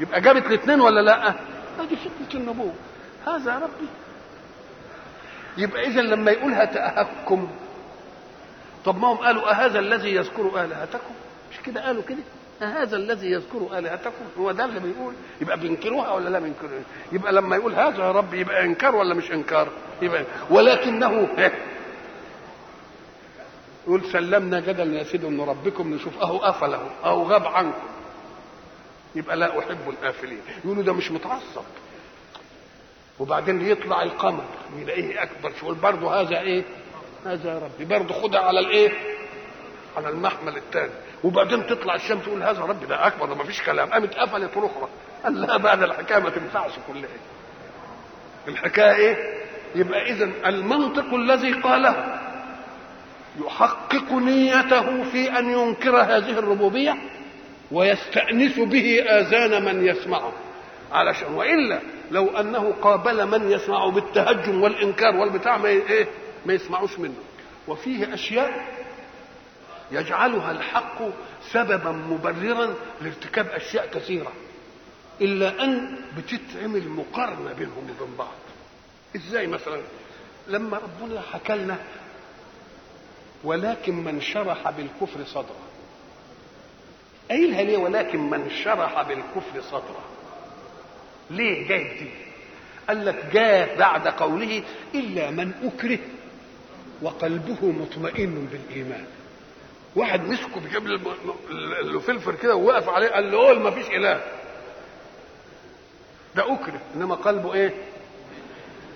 يبقى جابت الاثنين ولا لأ؟ ادي فتنة النبوة. هذا ربي. يبقى اذا لما يقولها تهكم طب ما هم قالوا أهذا الذي يذكر آلهتكم؟ مش كده قالوا كده؟ هذا الذي يذكر آلهتكم؟ هو ده اللي بيقول. يبقى بينكروها ولا لا بينكروها يبقى لما يقول هذا يا رب يبقى إنكار ولا مش إنكار؟ يبقى ولكنه يقول سلمنا جدل يا سيدي إن ربكم نشوف اهو قفله اهو غاب عنكم. يبقى لا أحب الآفلين. يقولوا ده مش متعصب. وبعدين يطلع القمر يلاقيه أكبر شوية برضه هذا إيه؟ هذا يا ربي. برضه خدها على الإيه؟ على المحمل الثاني وبعدين تطلع الشمس تقول هذا ربي ده أكبر ده فيش كلام. قامت قفلت أخرى قال لا بعد الحكاية ما تنفعش كلها. الحكاية إيه؟ يبقى اذا المنطق الذي قاله يحقق نيته في أن ينكر هذه الربوبية ويستأنس به آذان من يسمعه. علشان وإلا لو أنه قابل من يسمعه بالتهجم والإنكار والبتاع ما إيه؟ ما يسمعوش منه. وفيه أشياء يجعلها الحق سببا مبررا لارتكاب أشياء كثيرة إلا أن بتتعمل مقارنة بينهم وبين بعض. إزاي مثلا؟ لما ربنا حكى لنا ولكن من شرح بالكفر صدره قايلها ليه ولكن من شرح بالكفر صدره ليه جايب دي؟ قال لك جاء بعد قوله إلا من أكره وقلبه مطمئن بالإيمان. واحد مسكه بجيب له فلفل كده ووقف عليه قال له قول ما فيش إله. ده أكره إنما قلبه إيه؟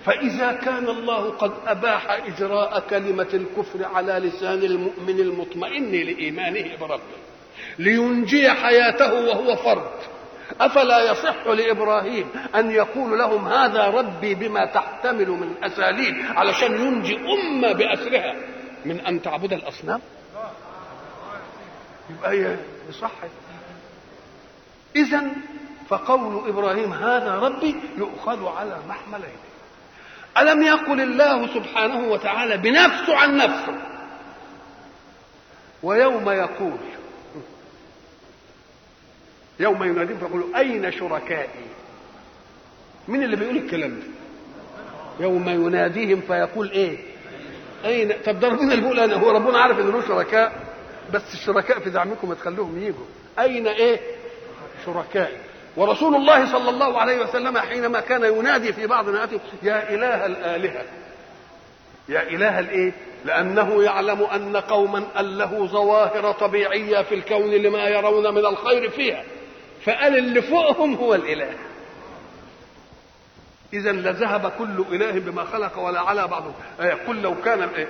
فإذا كان الله قد أباح إجراء كلمة الكفر على لسان المؤمن المطمئن لإيمانه بربه لينجي حياته وهو فرد. أفلا يصح لإبراهيم أن يقول لهم هذا ربي بما تحتمل من أساليب علشان ينجي أمة بأسرها من أن تعبد الأصنام؟ يبقى هي صح. اذا فقول إبراهيم هذا ربي يؤخذ على محملين ألم يقل الله سبحانه وتعالى بنفسه عن نفسه؟ ويوم يقول يوم يناديهم فيقول أين شركائي؟ مين اللي بيقول الكلام ده؟ يوم يناديهم فيقول إيه؟ أين؟ طب ده ربنا اللي بيقول أنا هو ربنا عارف ان له شركاء. بس الشركاء في زعمكم ما تخلوهم يجوا أين إيه؟ شركائي ورسول الله صلى الله عليه وسلم حينما كان ينادي في بعض نعاته يا إله الآلهة. يا إله الإيه؟ لأنه يعلم أن قوما اله ظواهر طبيعية في الكون لما يرون من الخير فيها. فقال اللي فوقهم هو الإله. اذا لذهب كل إله بما خلق ولا على بعضهم قل لو كان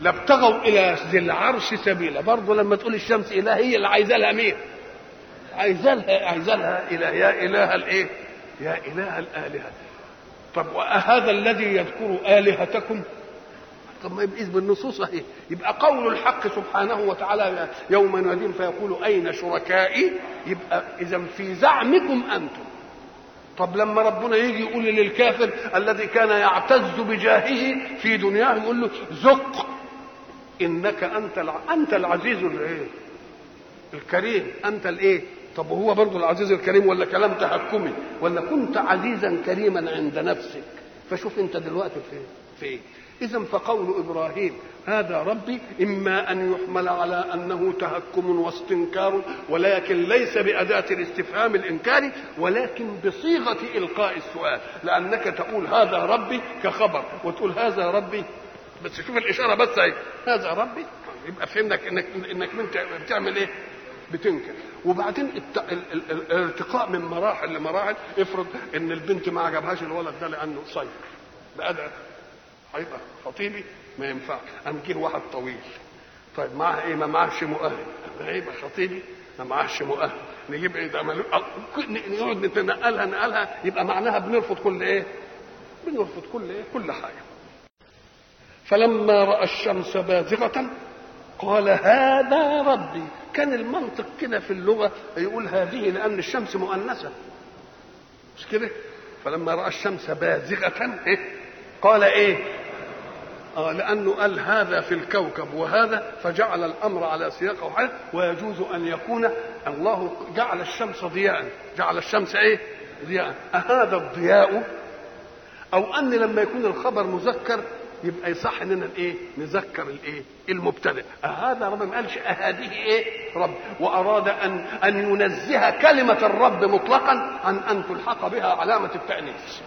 لابتغوا إلى ذي العرش سبيلا. برضه لما تقول الشمس اله هي اللي عايزه لها مين؟ عايزه لها عايزه لها إله يا إله الإيه؟ يا إله الآلهة. طب وهذا الذي يذكر آلهتكم؟ طب ما يبقى بالنصوص اهي يبقى قول الحق سبحانه وتعالى يوم يناديهم فيقول أين شركائي؟ يبقى إذا في زعمكم أنتم. طب لما ربنا يجي يقول للكافر الذي كان يعتز بجاهه في دنياه يقول له ذق إنك أنت الع... أنت العزيز الإيه؟ الكريم. أنت الإيه؟ طب وهو برضه العزيز الكريم ولا كلام تهكمي ولا كنت عزيزا كريما عند نفسك؟ فشوف أنت دلوقتي فين فين اذا فقول إبراهيم هذا ربي إما أن يحمل على أنه تهكم واستنكار ولكن ليس بأداة الاستفهام الإنكاري ولكن بصيغة إلقاء السؤال. لأنك تقول هذا ربي كخبر وتقول هذا ربي بس شوف الإشارة بس اهي هذا ربي. يبقى فهمناك انك إنك انت بتعمل إيه؟ بتنكر. وبعدين. الارتقاء من مراحل لمراحل. افرض إن البنت ما عجبهاش الولد ده لأنه قصير بقى هيبقى خطيبي؟ ما ينفعش. قام جه واحد طويل. طيب معاه إيه؟ ما معاهش مؤهل. هيبقى خطيبي؟ ما معاهش مؤهل. نجيب إيه؟ ده. نقعد نتنقلها نقلها. يبقى معناها بنرفض كل إيه؟ بنرفض كل إيه؟ كل حاجة. فلما رأى الشمس بازغة قال هذا ربي. كان المنطق كده في اللغة يقول هذه لأن الشمس مؤنثة. مش كده؟ فلما رأى الشمس بازغة إيه؟ قال إيه؟ آه لأنه قال هذا في الكوكب وهذا فجعل الأمر على سياق وحال ويجوز أن يكون الله جعل الشمس ضياء. جعل الشمس إيه؟ ضياء. أهذا الضياء؟ أو أن لما يكون الخبر مذكر يبقى يصح إننا الايه؟ نذكر الايه؟ المبتدئ هذا رب ما قالش هذه إيه؟ رب. وأراد ان أن ينزه كلمة الرب مطلقا عن أن تلحق بها علامة التأنيث.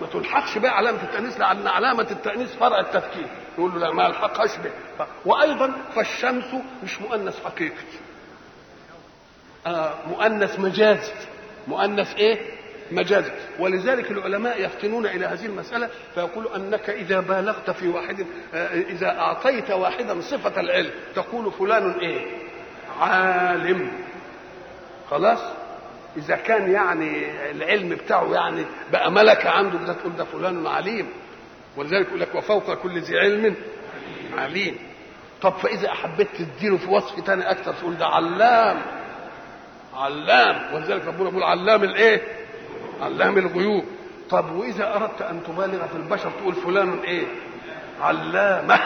ما تلحقش بها علامة التأنيث لأن علامة التأنيث فرع التفكير. يقول له لا ما ألحقهاش به وأيضا فالشمس مش مؤنث حقيقي. آه مؤنث مجازي. مؤنث إيه؟ مجازي ولذلك العلماء يفتنون إلى هذه المسألة فيقول أنك إذا بالغت في واحد إذا أعطيت واحدا صفة العلم تقول فلان إيه؟ عالم. خلاص؟ إذا كان يعني العلم بتاعه يعني بقى ملكة عنده كده تقول ده فلان عليم. ولذلك يقول لك وفوق كل ذي علم عليم. طب فإذا حبيت تديله في وصف تاني أكتر تقول ده علام. علام. ولذلك ربنا بيقول علام الإيه؟ علام الغيوب. طب وإذا أردت أن تبالغ في البشر تقول فلان إيه؟ علامه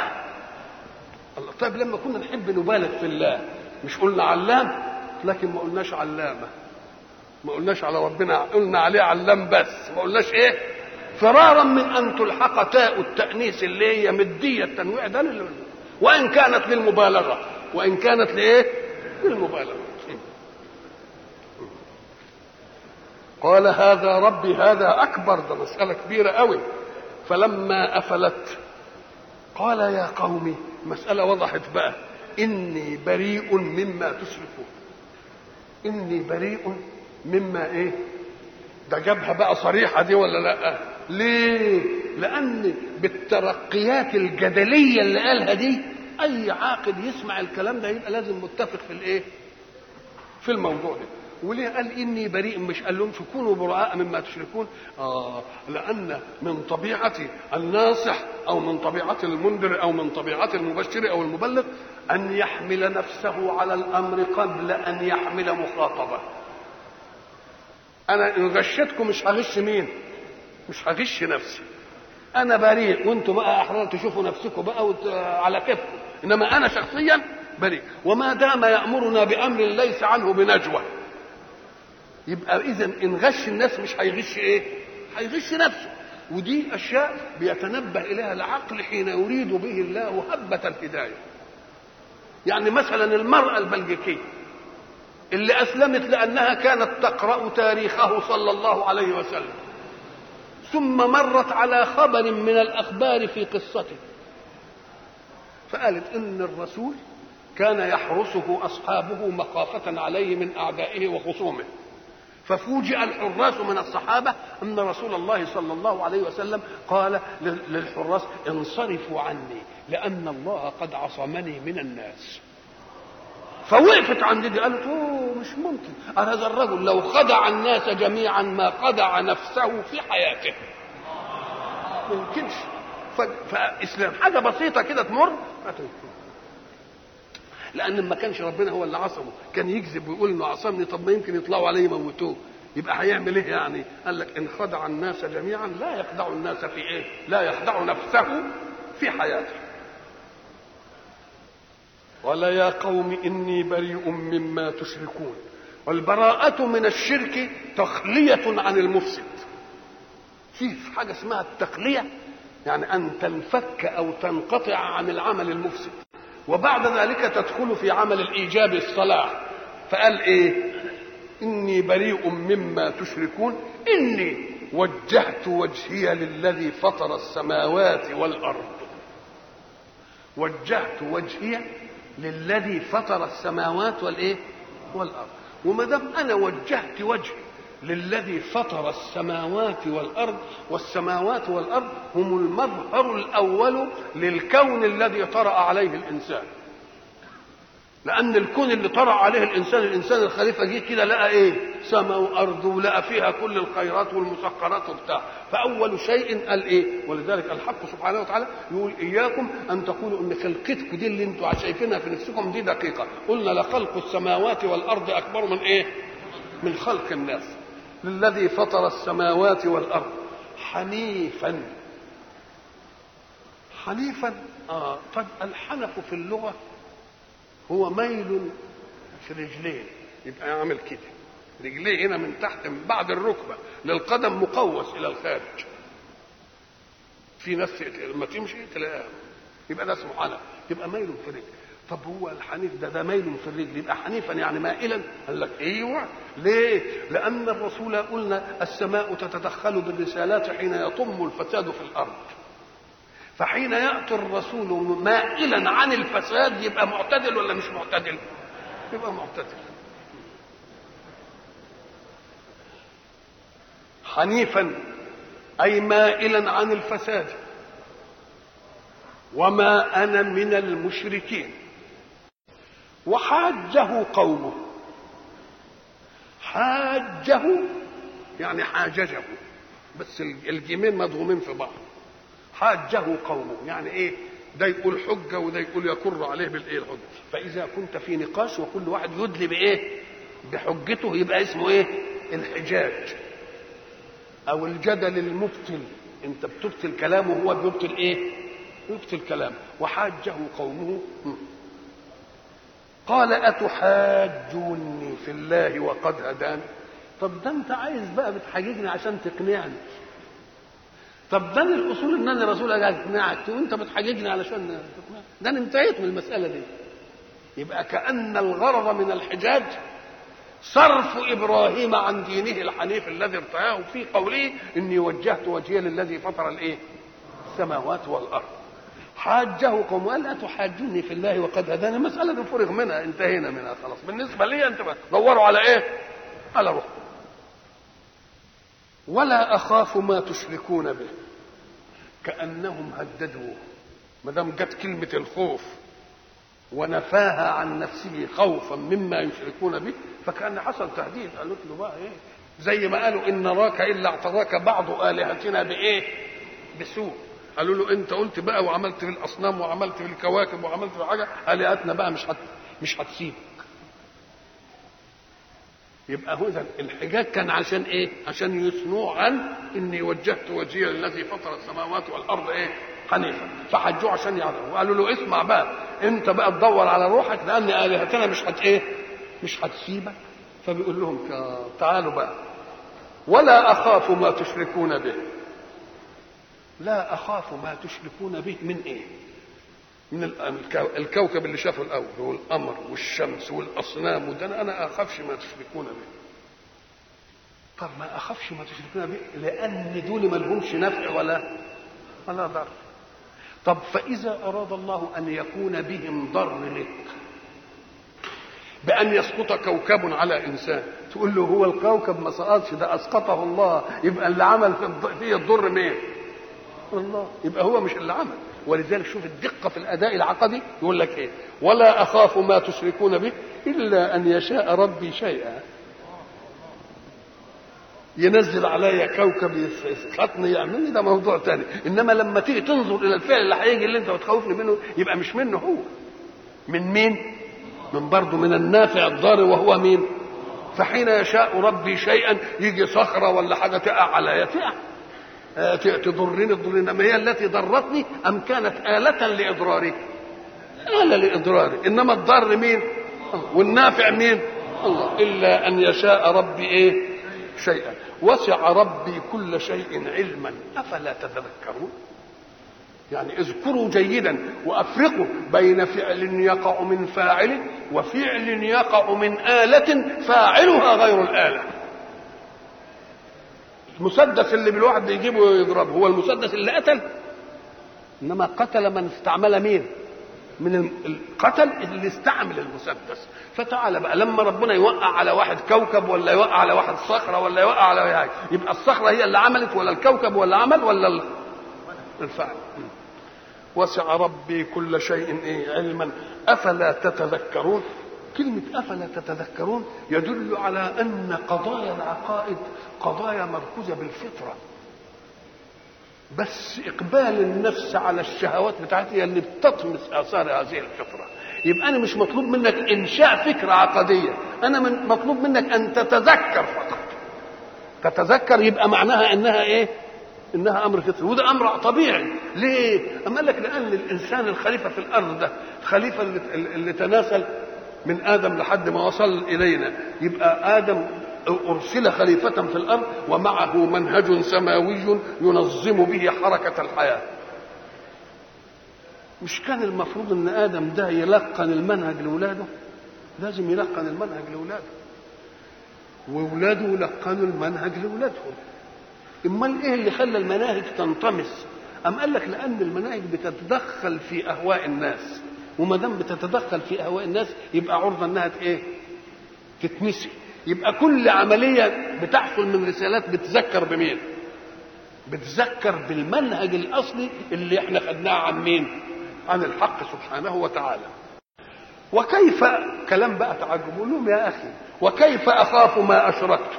الله. طيب لما كنا نحب نبالغ في الله مش قلنا علام؟ لكن ما قلناش علامة. ما قلناش على ربنا قلنا عليه علام بس. ما قلناش إيه؟ فرارا من أن تلحق تاء التأنيث اللي هي مدية التنويع ده وإن كانت للمبالغة. وإن كانت لإيه؟ للمبالغة. قال هذا ربي هذا أكبر ده مسألة كبيرة قوي. فلما أفلت قال يا قوم مسألة وضحت بقى. إني بريء مما تشركون إني بريء مما إيه؟ ده جابها بقى صريحة دي ولا لأ؟ ليه؟ لأن بالترقيات الجدلية اللي قالها دي أي عاقل يسمع الكلام ده يبقى لازم متفق في الإيه؟ في الموضوع ده. وليه قال إني بريء مش قال لهم كونوا براء مما تشركون؟ آه لأن من طبيعة الناصح أو من طبيعة المنذر أو من طبيعة المبشر أو المبلغ أن يحمل نفسه على الأمر قبل أن يحمل مخاطبه. أنا إن غشتكم مش هغش مين؟ مش هغش نفسي. أنا بريء وأنتم بقى أحرار تشوفوا نفسكم بقى. على كيفكم. إنما أنا شخصيا بريء. وما دام يأمرنا بأمر ليس عنه بنجوى. يبقى اذا إن غش الناس مش هيغش إيه؟ هيغش نفسه. ودي أشياء بيتنبه إليها العقل حين يريد به الله هبة الهدايه يعني مثلا المرأة البلجيكية اللي أسلمت لأنها كانت تقرأ تاريخه صلى الله عليه وسلم ثم مرت على خبر من الأخبار في قصته. فقالت إن الرسول كان يحرسه أصحابه مخافة عليه من أعدائه وخصومه. ففوجئ الحراس من الصحابة أن رسول الله صلى الله عليه وسلم قال للحراس انصرفوا عني لأن الله قد عصمني من الناس. فوقفت عند دي قالت أوه مش ممكن. هذا الرجل لو خدع الناس جميعا ما خدع نفسه في حياته. ما يمكنش. فإسلام. حاجة بسيطة كده تمر. لأن ما كانش ربنا هو اللي عصمه. كان يكذب ويقول إنه عصمني طب ما يمكن يطلعوا عليه يموتوه. يبقى هيعمل إيه يعني؟ قال لك إن خدع الناس جميعا لا يخدع الناس في إيه؟ لا يخدع نفسه في حياته. قال يا قوم إني بريء مما تشركون. والبراءة من الشرك تخلية عن المفسد. في حاجة اسمها التخلية؟ يعني أن تنفك أو تنقطع عن العمل المفسد. وبعد ذلك تدخل في عمل الإيجاب الصلاح. فقال إيه؟ إني بريء مما تشركون. إني وجهت وجهي للذي فطر السماوات والأرض. وجهت وجهي للذي فطر السماوات والإيه؟ والأرض. وما دام أنا وجهت وجهي للذي فطر السماوات والأرض والسماوات والأرض هم المظهر الأول للكون الذي طرأ عليه الإنسان. لأن الكون اللي طرأ عليه الإنسان الإنسان الخليفة جه كده لقى إيه؟ سماء وأرض ولقى فيها كل الخيرات والمسخرات وبتاع. فأول شيء قال إيه؟ ولذلك الحق سبحانه وتعالى يقول إياكم أن تقولوا إن خلقتكم دي اللي أنتم شايفينها في نفسكم دي دقيقة. قلنا لخلق السماوات والأرض أكبر من إيه؟ من خلق الناس. للذي فطر السماوات والأرض حنيفا. حنيفا. آه. طب الحنف في اللغة هو ميل في رجلين يبقى يعمل كده. رجليه هنا من تحت من بعد الركبة للقدم مقوس إلى الخارج. في ناس لما تمشي تلاقيها. يبقى ده اسمه حنف يبقى ميل في الرجل طب هو الحنيف ده ده ميل في الرجل يبقى حنيفا يعني مائلا؟ قال لك إيوه. ليه؟ لأن الرسول قلنا السماء تتدخل بالرسالات حين يطم الفساد في الأرض. فحين يأتي الرسول مائلا عن الفساد يبقى معتدل ولا مش معتدل؟ يبقى معتدل. حنيفا أي مائلا عن الفساد. وما أنا من المشركين. وحاجه قومه. حاجة يعني حاججه بس الجيمين مضغومين في بعض. حاجة قومه يعني إيه؟ ده يقول حجة وده يقول يكر عليه بالإيه الحجة. فإذا كنت في نقاش وكل واحد يدلي بإيه؟ بحجته يبقى اسمه إيه؟ الحجاج. أو الجدل المبطل أنت بتبطل كلامه وهو بيبطل إيه؟ يبطل كلامه. وحاجه قومه قال أتحاجوني في الله وقد هداني. طب ده أنت عايز بقى بتحاججني عشان تقنعني. طب ده الاصول إن أنا رسول اقنعك وأنت بتحاججني علشان تقنعني. ده أنا انتهيت من المسألة دي. يبقى كأن الغرض من الحجاج صرف إبراهيم عن دينه الحنيف الذي ارتاه في قوله إني وجهت وجهي للذي فطر الإيه؟ السماوات والأرض. حاجة قوم قال لا تحاجوني في الله وقد هداني. المسألة دي فرغ منها انتهينا منها خلاص. بالنسبة لي أنت دوروا على إيه؟ على روحكم ولا أخاف ما تشركون به. كأنهم هددوا ما دام جت كلمة الخوف ونفاها عن نفسه خوفا مما يشركون به فكأن حصل تهديد. قالوا له بقى إيه؟ زي ما قالوا إن نراك إلا اعتراك بعض آلهتنا بإيه؟ بسوء. قالوا له انت قلت بقى وعملت في الاصنام وعملت في الكواكب وعملت في حاجة الهتنا بقى مش هت مش هتسيبك. يبقى هو الحجاج كان عشان إيه؟ عشان يثنوا عن إني وجهت وجهي للذي فطر السماوات والأرض إيه؟ حنيفا. فحجوه عشان يعرفوا وقالوا له اسمع بقى. أنت بقى تدور على روحك لأن آلهتنا مش هت إيه؟ مش هتسيبك. فبيقول لهم تعالوا بقى. ولا أخاف ما تشركون به. لا أخاف ما تشركون به من إيه؟ من الكوكب اللي شافه الأول هو القمر والشمس والأصنام وده أنا أخافش ما تشركون به. طب ما أخافش ما تشركون به لأن دول ما لهمش نفع ولا ولا ضر. طب فإذا أراد الله أن يكون بهم ضر لك بأن يسقط كوكب على إنسان تقول له هو الكوكب ما سقطش ده أسقطه الله يبقى اللي عمل فيه الضر مين؟ الله. يبقى هو مش اللي عمل ولذلك شوف الدقة في الأداء العقدي يقول لك إيه؟ ولا أخاف ما تشركون به إلا أن يشاء ربي شيئا. ينزل عليا كوكب يسقطني يعملني ده موضوع تاني. إنما لما تيجي تنظر إلى الفعل اللي هيجي اللي أنت بتخوفني منه يبقى مش منه هو. من مين؟ من برضه من النافع الضار وهو مين؟ فحين يشاء ربي شيئا يجي صخرة ولا حاجة تقع عليا تقع تضرني تضرني ما هي التي ضرتني أم كانت آلة لإضراري؟ آلة لإضراري. إنما الضار مين. والنافع مين؟ الله. إلا أن يشاء ربي إيه؟ شيئا. وسع ربي كل شيء علما. أفلا تتذكرون؟ يعني اذكروا جيدا وأفرقوا بين فعل يقع من فاعل وفعل يقع من آلة فاعلها غير الآلة. المسدس اللي بالواحد بيجيبه ويضربه هو المسدس اللي قتل إنما قتل من استعمل مين؟ من ال- القتل اللي استعمل المسدس. فتعالى بقى لما ربنا يوقع على واحد كوكب ولا يوقع على واحد صخرة ولا يوقع على حاجة يبقى الصخرة هي اللي عملت ولا الكوكب ولا عمل ولا ال- الفعل. وسع ربي كل شيء إيه علما. أفلا تتذكرون؟ كلمة أفلا تتذكرون يدل على أن قضايا العقائد قضايا مركوزة بالفطرة. بس إقبال النفس على الشهوات بتاعتها اللي بتطمس آثار هذه الفطرة. يبقى أنا مش مطلوب منك إنشاء فكرة عقدية. أنا من مطلوب منك أن تتذكر فقط. تتذكر يبقى معناها إنها إيه؟ إنها أمر فطري. وده أمر طبيعي. ليه؟ أما قال لك لأن الإنسان الخليفة في الأرض ده الخليفة اللي, اللي تناسل من آدم لحد ما وصل إلينا. يبقى آدم أرسل خليفة في الأرض ومعه منهج سماوي ينظم به حركة الحياة. مش كان المفروض إن آدم ده يلقن المنهج لاولاده لازم يلقن المنهج لاولاده واولاده لقنوا المنهج لاولادهم أمال إيه اللي خلى المناهج تنطمس؟ أم قال لك لأن المناهج بتتدخل في أهواء الناس. وما دام بتتدخل في أهواء الناس يبقى عرضة إنها إيه؟ تتنسي يبقى كل عملية بتحصل من رسالات بتذكر بمين؟ بتذكر بالمنهج الأصلي اللي إحنا خدناه عن مين؟ عن الحق سبحانه وتعالى. وكيف كلام بقى تعجب؟ لهم يا أخي وكيف أخاف ما اشركتم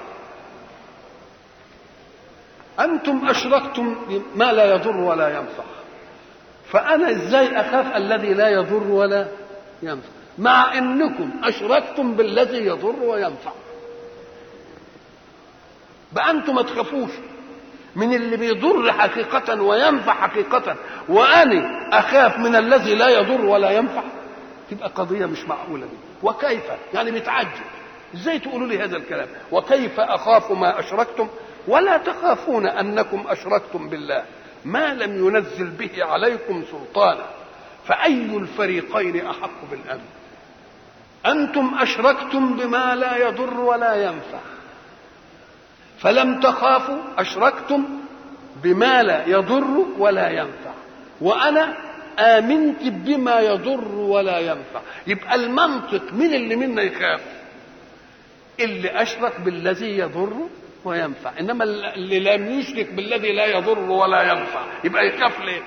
أنتم أشركتم ما لا يضر ولا ينفع فأنا إزاي أخاف الذي لا يضر ولا ينفع؟ مع إنكم أشركتم بالذي يضر وينفع. بقى أنتم ما تخافوش من اللي بيضر حقيقة وينفع حقيقة وأنا أخاف من الذي لا يضر ولا ينفع؟ تبقى قضية مش معقولة دي. وكيف؟ يعني بيتعجب إزاي تقولوا لي هذا الكلام؟ وكيف أخاف ما أشركتم؟ ولا تخافون أنكم أشركتم بالله. ما لم ينزل به عليكم سلطانا فأي الفريقين أحق بالأمن؟ أنتم أشركتم بما لا يضر ولا ينفع. فلم تخافوا أشركتم بما لا يضر ولا ينفع. وأنا آمنت بما يضر ولا ينفع. يبقى المنطق من اللي منا يخاف؟ اللي أشرك بالذي يضر وينفع. إنما اللي لم يشرك بالذي لا يضر ولا ينفع. يبقى يخاف ليه؟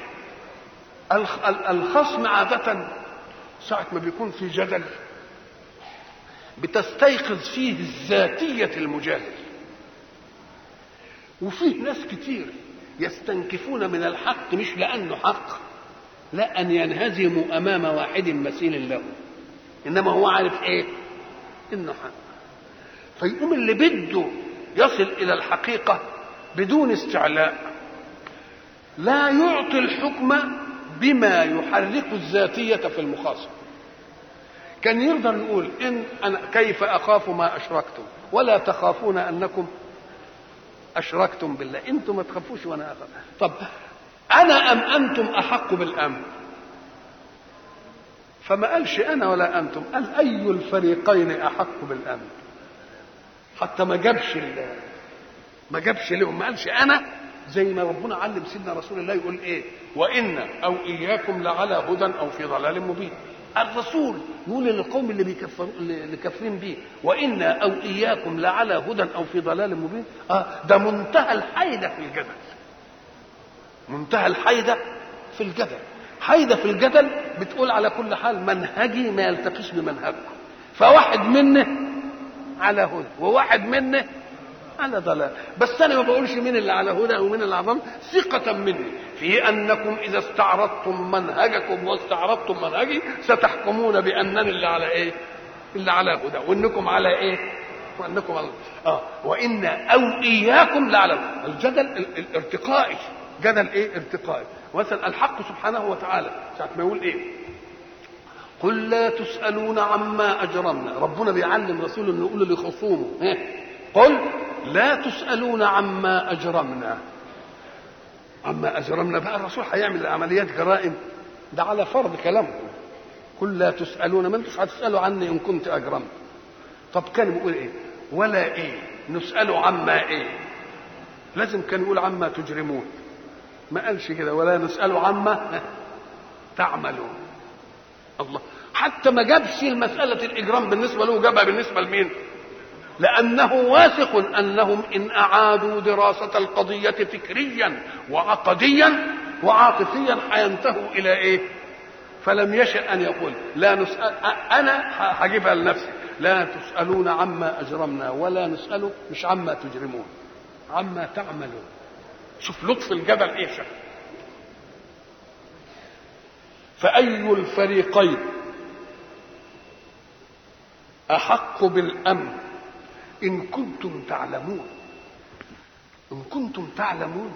الخ- ال- الخصم عادة ساعة ما بيكون في جدل بتستيقظ فيه ذاتية المجادل وفيه ناس كتير يستنكفون من الحق مش لأنه حق لا أن ينهزموا أمام واحد مثيل له إنما هو عارف إيه؟ إنه حق. فيقوم اللي بده يصل إلى الحقيقة بدون استعلاء. لا يعطي الحكم بما يحرك الذاتية في المخاصم كان يقدر يقول إن أنا كيف أخاف ما أشركتم؟ ولا تخافون أنكم أشركتم بالله. أنتم ما تخافوش وأنا أخاف. طب أنا أم أنتم أحق بالأمن؟ فما قالش أنا ولا أنتم قال أي الفريقين أحق بالأمن؟ حتى ما جابش ما جابش لهم ما قالش أنا زي ما ربنا علم سيدنا رسول الله يقول إيه؟ وإن أو إياكم لعلى هدى أو في ضلال مبين. الرسول يقول للقوم اللي بيكفروا اللي كافرين بيه وإنا أو إياكم لعلى هدى أو في ضلال مبين. آه ده منتهى الحيدة في الجدل. منتهى الحيدة في الجدل. حيدة في الجدل بتقول على كل حال منهجي ما يلتقيش بمنهجكم. فواحد منه على هدى وواحد منه على ضلال. بس أنا ما بقولش مين اللي على هدى ومين اللي على ضلال ثقة مني. في أنكم إذا استعرضتم منهجكم واستعرضتم منهجي ستحكمون بأنني اللي على إيه؟ اللي على هدى. وأنكم على إيه؟ انكم آه. وإن أو إياكم لعلم الجدل ال- الارتقائي. جدل إيه؟ ارتقائي. مثلا الحق سبحانه وتعالى. ساعة ما يقول إيه؟ قل لا تسألون عما أجرمنا. ربنا بيعلم رسوله إنه يقول لخصومه إيه؟ قل لا تسألون عما أجرمنا. عما أجرمنا بقى الرسول هيعمل عمليات جرائم. ده على فرض كلامكم. قل لا تسألون. ما انتوش هتسألوا عني إن كنت أجرمت. طب كان بيقول إيه؟ ولا إيه؟ نسأل عما إيه؟ لازم كان يقول عما تجرمون. ما قالش كده. ولا نسأل عما تعملون. الله. حتى ما جابش المسألة الإجرام بالنسبة له جابها بالنسبة لمين؟ لأنه واثق أنهم إن أعادوا دراسة القضية فكريا وعقديا وعاطفيا حينتهوا إلى إيه؟ فلم يشأ أن يقول. لا نسأل أنا هجيبها لنفسي. لا تسألون عما أجرمنا ولا نسأل مش عما تجرمون عما تعملون. شوف لطف الجبل إيه شكل فأي الفريقين؟ أحق بالأمن. إن كنتم تعلمون. إن كنتم تعلمون.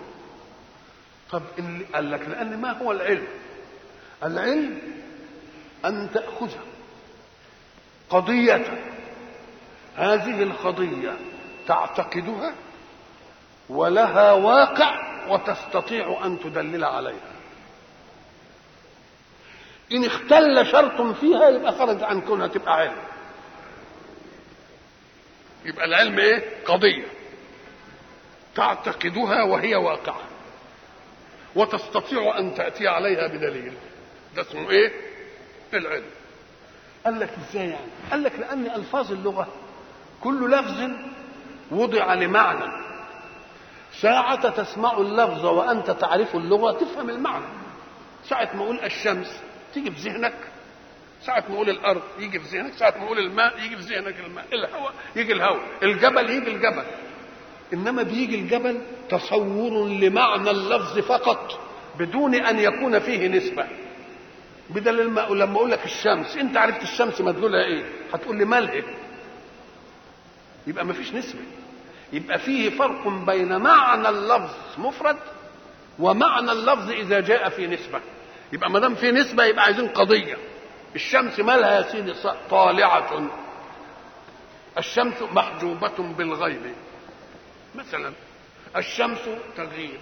طب قال لك لأن ما هو العلم؟ العلم أن تأخذ قضية. هذه القضية تعتقدها ولها واقع وتستطيع أن تدلل عليها. إن اختل شرط فيها يبقى خرج عن كونها تبقى علم. يبقى العلم إيه؟ قضية. تعتقدها وهي واقعة. وتستطيع أن تأتي عليها بدليل. ده اسمه إيه؟ العلم. قال لك إزاي يعني؟ قال لك لأن ألفاظ اللغة كل لفظ وضع لمعنى. ساعة تسمع اللفظ وأنت تعرف اللغة تفهم المعنى. ساعة ما أقول الشمس تيجي في ذهنك ساعة ما أقول الأرض يجي في ذهنك ساعة ما أقول الماء يجي في ذهنك الماء. الهواء يجي الهواء. الجبل يجي الجبل. إنما بيجي الجبل تصور لمعنى اللفظ فقط بدون أن يكون فيه نسبة. بدل الماء لما أقول لك الشمس أنت عرفت الشمس مدلولها إيه؟ هتقول لي ملهب يبقى ما فيش نسبة. يبقى فيه فرق بين معنى اللفظ مفرد ومعنى اللفظ إذا جاء في نسبة. يبقى ما دام في نسبة يبقى عايزين قضية. الشمس مالها يا سيدي طالعة. الشمس محجوبة بالغيب. مثلا الشمس تغيب.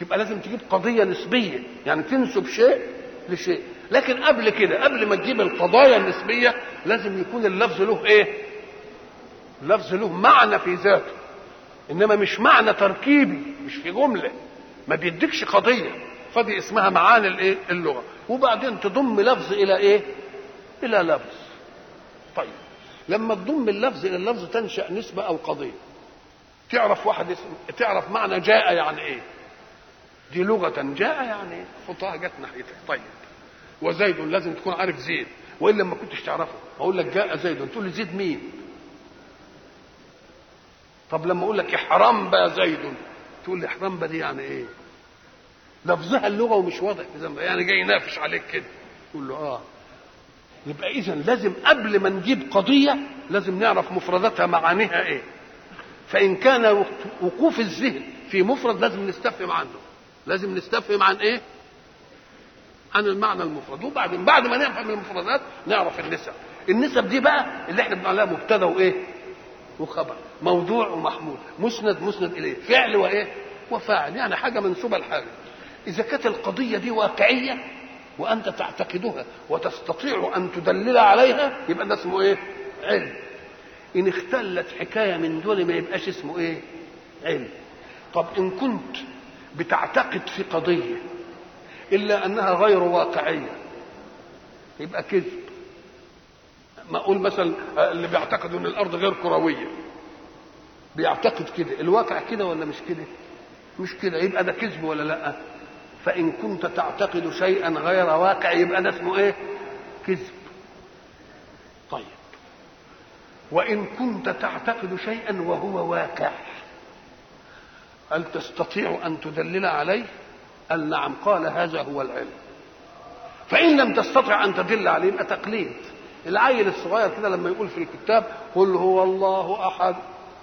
تبقى لازم تجيب قضية نسبية. يعني تنسب شيء لشيء. لكن قبل كده قبل ما تجيب القضايا النسبية لازم يكون اللفظ له إيه؟ اللفظ له معنى في ذاته. إنما مش معنى تركيبي مش في جملة. ما بيديكش قضية. فدي اسمها معاني الايه؟ اللغة. وبعدين تضم لفظ إلى إيه؟ إلى لفظ. طيب. لما تضم اللفظ إلى اللفظ تنشأ نسبة أو قضية. تعرف واحد اسم تعرف معنى جاء يعني إيه؟ دي لغة جاء يعني خطاها جت ناحيتك. طيب. وزيد لازم تكون عارف زيد. وإلا ما كنتش تعرفه. أقول لك جاء زيد. تقول لي زيد مين؟ طب لما أقول لك حرام بقى زيد. تقول لي حرام دي يعني إيه؟ لفظها اللغة ومش واضح في ذنبها. يعني جاي ينافش عليك كده. تقول له آه. يبقى اذا لازم قبل ما نجيب قضية لازم نعرف مفرداتها معانيها إيه. فإن كان وقوف الذهن في مفرد لازم نستفهم عنه. لازم نستفهم عن إيه؟ عن المعنى المفرد. وبعدين بعد ما نفهم المفردات نعرف النسب. النسب دي بقى اللي إحنا بنقول مبتدا وإيه؟ وخبر. موضوع ومحمول. مسند مسند إليه. فعل وإيه؟ وفاعل. يعني حاجة منسوبة لحاجة. إذا كانت القضية دي واقعية وأنت تعتقدها وتستطيع أن تدلل عليها يبقى ده اسمه إيه؟ علم. إن اختلت حكاية من دول ما يبقاش اسمه إيه؟ علم. طب إن كنت بتعتقد في قضية إلا أنها غير واقعية يبقى كذب. ما أقول مثلا اللي بيعتقد إن الأرض غير كروية. بيعتقد كده. الواقع كده ولا مش كده؟ مش كده. يبقى ده كذب ولا لأ؟ فإن كنت تعتقد شيئا غير واقع يبقى ده اسمه إيه؟ كذب. طيب. وإن كنت تعتقد شيئا وهو واقع هل تستطيع أن تدلل عليه؟ قال نعم قال هذا هو العلم. فإن لم تستطع أن تدل عليه يبقى تقليد. العيل الصغير كده لما يقول في الكتاب قل هو الله أحد.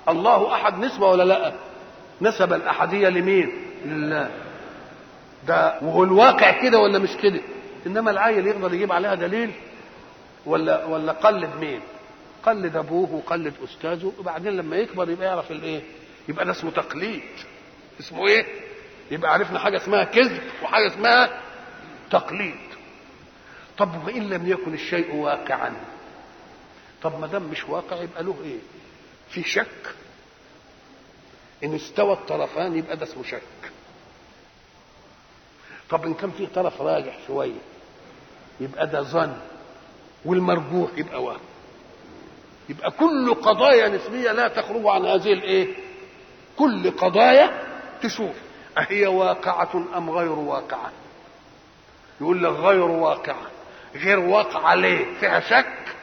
الله أحد نسبة ولا لا؟ نسب الأحدية لمين؟ لله. ده وهو الواقع كده ولا مش كده؟ إنما العيل يقدر يجيب عليها دليل ولا ولا قلد مين؟ قلد أبوه وقلد أستاذه وبعدين لما يكبر يبقى يعرف الإيه؟ يبقى ده اسمه تقليد اسمه إيه؟ يبقى عرفنا حاجة اسمها كذب وحاجة اسمها تقليد. طب وان لم يكن الشيء واقعا؟ طب ما دام مش واقع يبقى له إيه؟ في شك؟ إن استوى الطرفان يبقى ده اسمه شك. طب إن كان في طرف راجح شوية يبقى ده ظن والمرجوح يبقى وهم يبقى كل قضايا نسبية لا تخرج عن هذه الإيه؟ كل قضايا تشوف أهي واقعة أم غير واقعة؟ يقول لك غير واقعة. غير واقعة ليه؟ فيها شك؟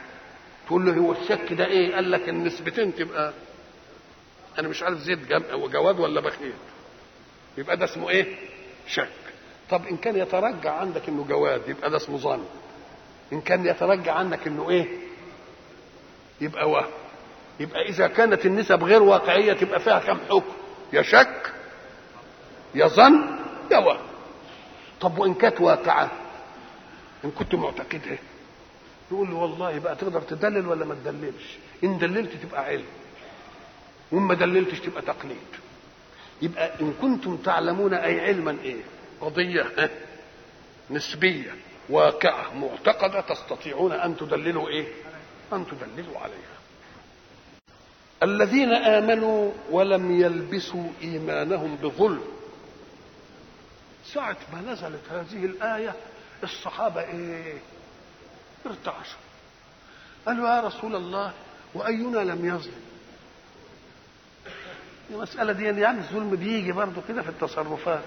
تقول له هو الشك ده إيه؟ قال لك النسبتين تبقى أنا مش عارف زيد جواد ولا بخيل. يبقى ده اسمه إيه؟ شك. طب إن كان يترجع عندك إنه جواد يبقى ده اسمه ظن. إن كان يترجع عنك إنه إيه؟ يبقى وهم. يبقى إذا كانت النسب غير واقعية تبقى فيها كم حكم؟ يا شك يا ظن يا وهم. طب وإن كانت واقعة؟ إن كنت معتقدها يقول له والله بقى تقدر تدلل ولا ما تدللش؟ إن دللت تبقى علم. وإن ما دللتش تبقى تقليد. يبقى إن كنتم تعلمون أي علما إيه؟ قضية نسبية واقعة معتقدة تستطيعون أن تدللوا إيه؟ أن تدللوا عليها. الذين آمنوا ولم يلبسوا إيمانهم بظلم. ساعة ما نزلت هذه الآية الصحابة إيه؟ ارتعشوا. قالوا يا رسول الله وأينا لم يظلم؟ المسألة دي يعني الظلم بيجي برضه كده في التصرفات.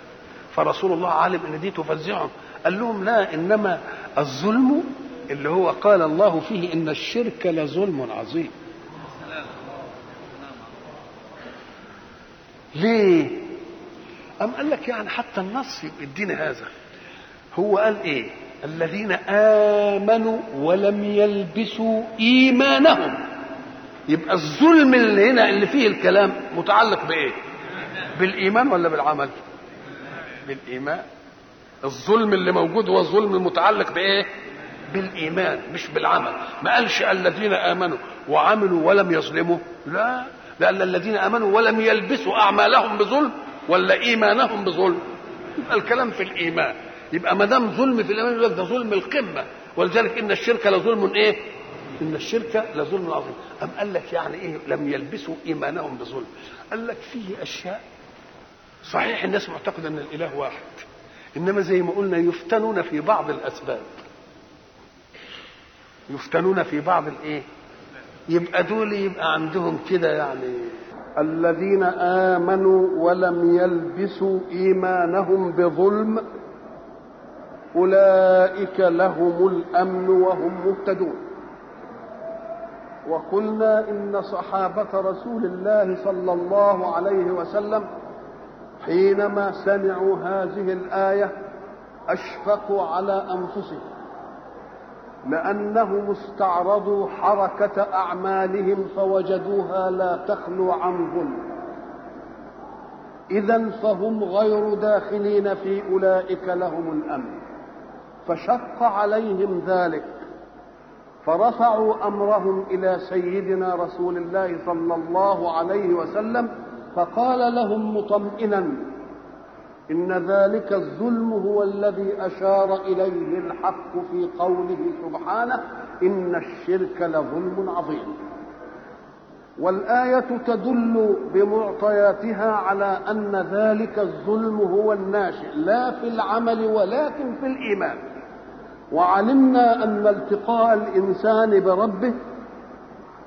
فرسول الله عالم إن دي تفزعهم قال لهم لا إنما الظلم اللي هو قال الله فيه إن الشرك لظلم عظيم. ليه؟ أم قال لك يعني حتى النص يدينا هذا. هو قال إيه؟ الذين آمنوا ولم يلبسوا إيمانهم. يبقى الظلم اللي هنا اللي فيه الكلام متعلق بإيه؟ بالإيمان ولا بالعمل؟ بالإيمان. الظلم اللي موجود هو الظلم المتعلق بإيه؟ بالإيمان مش بالعمل. ما قالش الذين آمنوا وعملوا ولم يظلموا. لا لأن الذين آمنوا ولم يلبسوا أعمالهم بظلم ولا إيمانهم بظلم. يبقى الكلام في الإيمان. يبقى ما دام ظلم في الإيمان يقول لك ده ظلم القمة. ولذلك إن الشرك لظلم إيه؟ إن الشرك لظلم عظيم. أم قال لك يعني إيه لم يلبسوا إيمانهم بظلم؟ قال لك فيه أشياء صحيح الناس معتقدة أن الإله واحد إنما زي ما قلنا يفتنون في بعض الأسباب. يفتنون في بعض الإيه؟ يبقى دول يبقى عندهم كده يعني. الذين آمنوا ولم يلبسوا إيمانهم بظلم أولئك لهم الأمن وهم مهتدون. وقلنا إن صحابة رسول الله صلى الله عليه وسلم حينما سمعوا هذه الآية أشفقوا على أنفسهم لأنهم استعرضوا حركة أعمالهم فوجدوها لا تخلو عن ظلم. إذا فهم غير داخلين في أولئك لهم الأمن. فشق عليهم ذلك. فرفعوا أمرهم إلى سيدنا رسول الله صلى الله عليه وسلم فقال لهم مطمئنا إن ذلك الظلم هو الذي أشار إليه الحق في قوله سبحانه إن الشرك لظلم عظيم. والآية تدل بمعطياتها على أن ذلك الظلم هو الناشئ لا في العمل ولكن في الإيمان. وعلمنا أن التقاء الإنسان بربه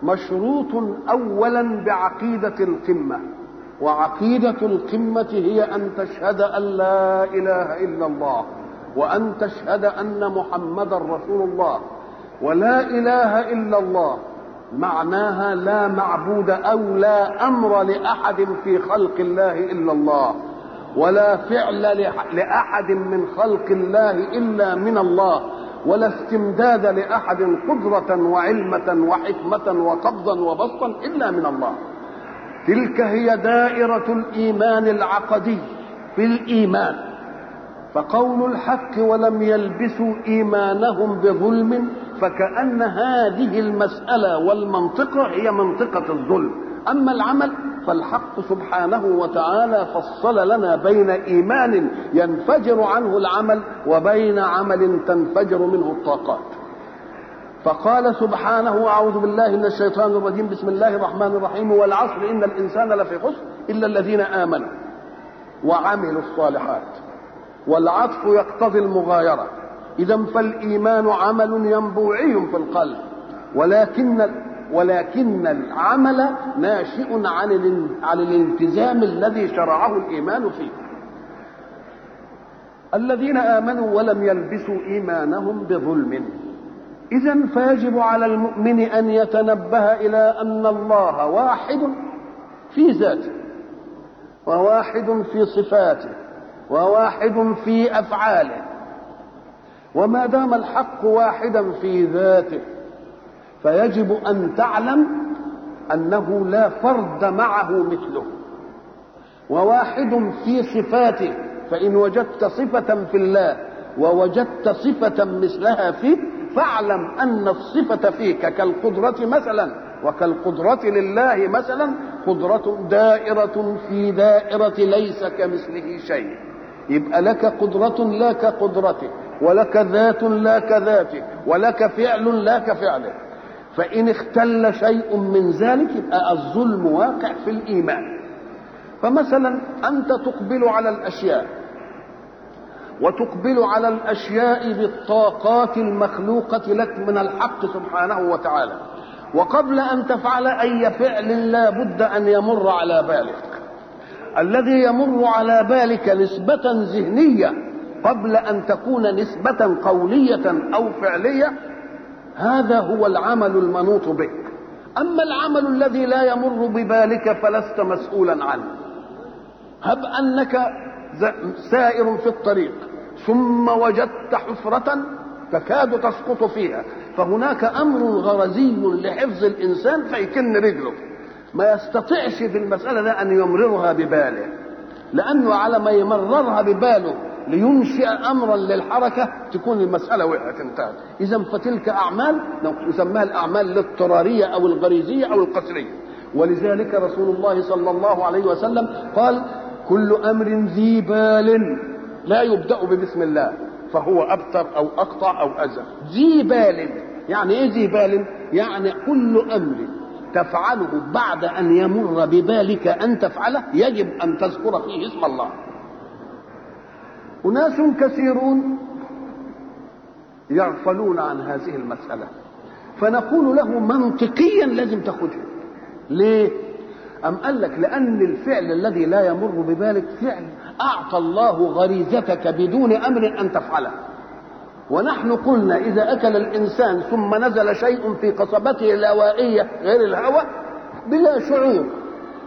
مشروط أولا بعقيدة القمة. وعقيدة القمة هي أن تشهد أن لا إله إلا الله وأن تشهد أن محمدا رسول الله. ولا إله إلا الله معناها لا معبود أو لا أمر لأحد في خلق الله إلا الله ولا فعل لأحد من خلق الله إلا من الله ولا استمداد لأحد قدرة وعلمة وحكمة وقبضا وبسطا إلا من الله. تلك هي دائرة الإيمان العقدي في الإيمان فقول الحق ولم يلبسوا إيمانهم بظلم فكأن هذه المسألة والمنطقة هي منطقة الظلم. أما العمل فالحق سبحانه وتعالى فصل لنا بين إيمان ينفجر عنه العمل وبين عمل تنفجر منه الطاقات. فقال سبحانه أعوذ بالله من الشيطان الرجيم بسم الله الرحمن الرحيم والعصر إن الإنسان لفي خسر إلا الذين آمنوا وعملوا الصالحات. والعطف يقتضي المغايرة. إذا فالإيمان عمل ينبوعي في القلب. ولكن ولكن العمل ناشئ عن عن الالتزام الذي شرعه الإيمان فيه. الذين آمنوا ولم يلبسوا إيمانهم بظلم. إذا فيجب على المؤمن أن يتنبه إلى أن الله واحد في ذاته وواحد في صفاته وواحد في أفعاله وما دام الحق واحدا في ذاته فيجب أن تعلم أنه لا فرد معه مثله وواحد في صفاته فإن وجدت صفة في الله ووجدت صفة مثلها فيه فاعلم أن الصفة فيك كالقدرة مثلا وكالقدرة لله مثلا قدرة دائرة في دائرة ليس كمثله شيء. يبقى لك قدرة لا كقدرته ولك ذات لا كذاته ولك فعل لا كفعله. فإن اختل شيء من ذلك يبقى الظلم واقع في الإيمان. فمثلا أنت تقبل على الأشياء وتقبل على الأشياء بالطاقات المخلوقة لك من الحق سبحانه وتعالى. وقبل أن تفعل أي فعل لا بد أن يمر على بالك. الذي يمر على بالك نسبة ذهنية قبل أن تكون نسبة قولية أو فعلية هذا هو العمل المنوط بك. أما العمل الذي لا يمر ببالك فلست مسؤولا عنه. هب أنك سائر في الطريق. ثم وجدت حفرة تكاد تسقط فيها فهناك أمر غرزي لحفظ الإنسان فيكن رجله. ما يستطيعش في المسألة ده أن يمررها بباله لأنه على ما يمررها بباله لينشئ امرا للحركة تكون المسألة وقعت انتهت. إذا فتلك أعمال نسميها الأعمال الاضطرارية أو الغريزية أو القسريه ولذلك رسول الله صلى الله عليه وسلم قال كل أمر ذي بال لا يبدأ ببسم الله فهو أبتر أو أقطع أو اذى ذي بال يعني إيه ذي بال يعني كل أمر تفعله بعد أن يمر ببالك أن تفعله يجب أن تذكر فيه اسم الله. أناس كثيرون يغفلون عن هذه المسألة فنقول له منطقيا لازم تاخذها. ليه؟ أم قال لك لأن الفعل الذي لا يمر ببالك فعل أعطى الله غريزتك بدون أمر أن تفعله. ونحن قلنا إذا أكل الإنسان ثم نزل شيء في قصبته الهوائية غير الهواء بلا شعور.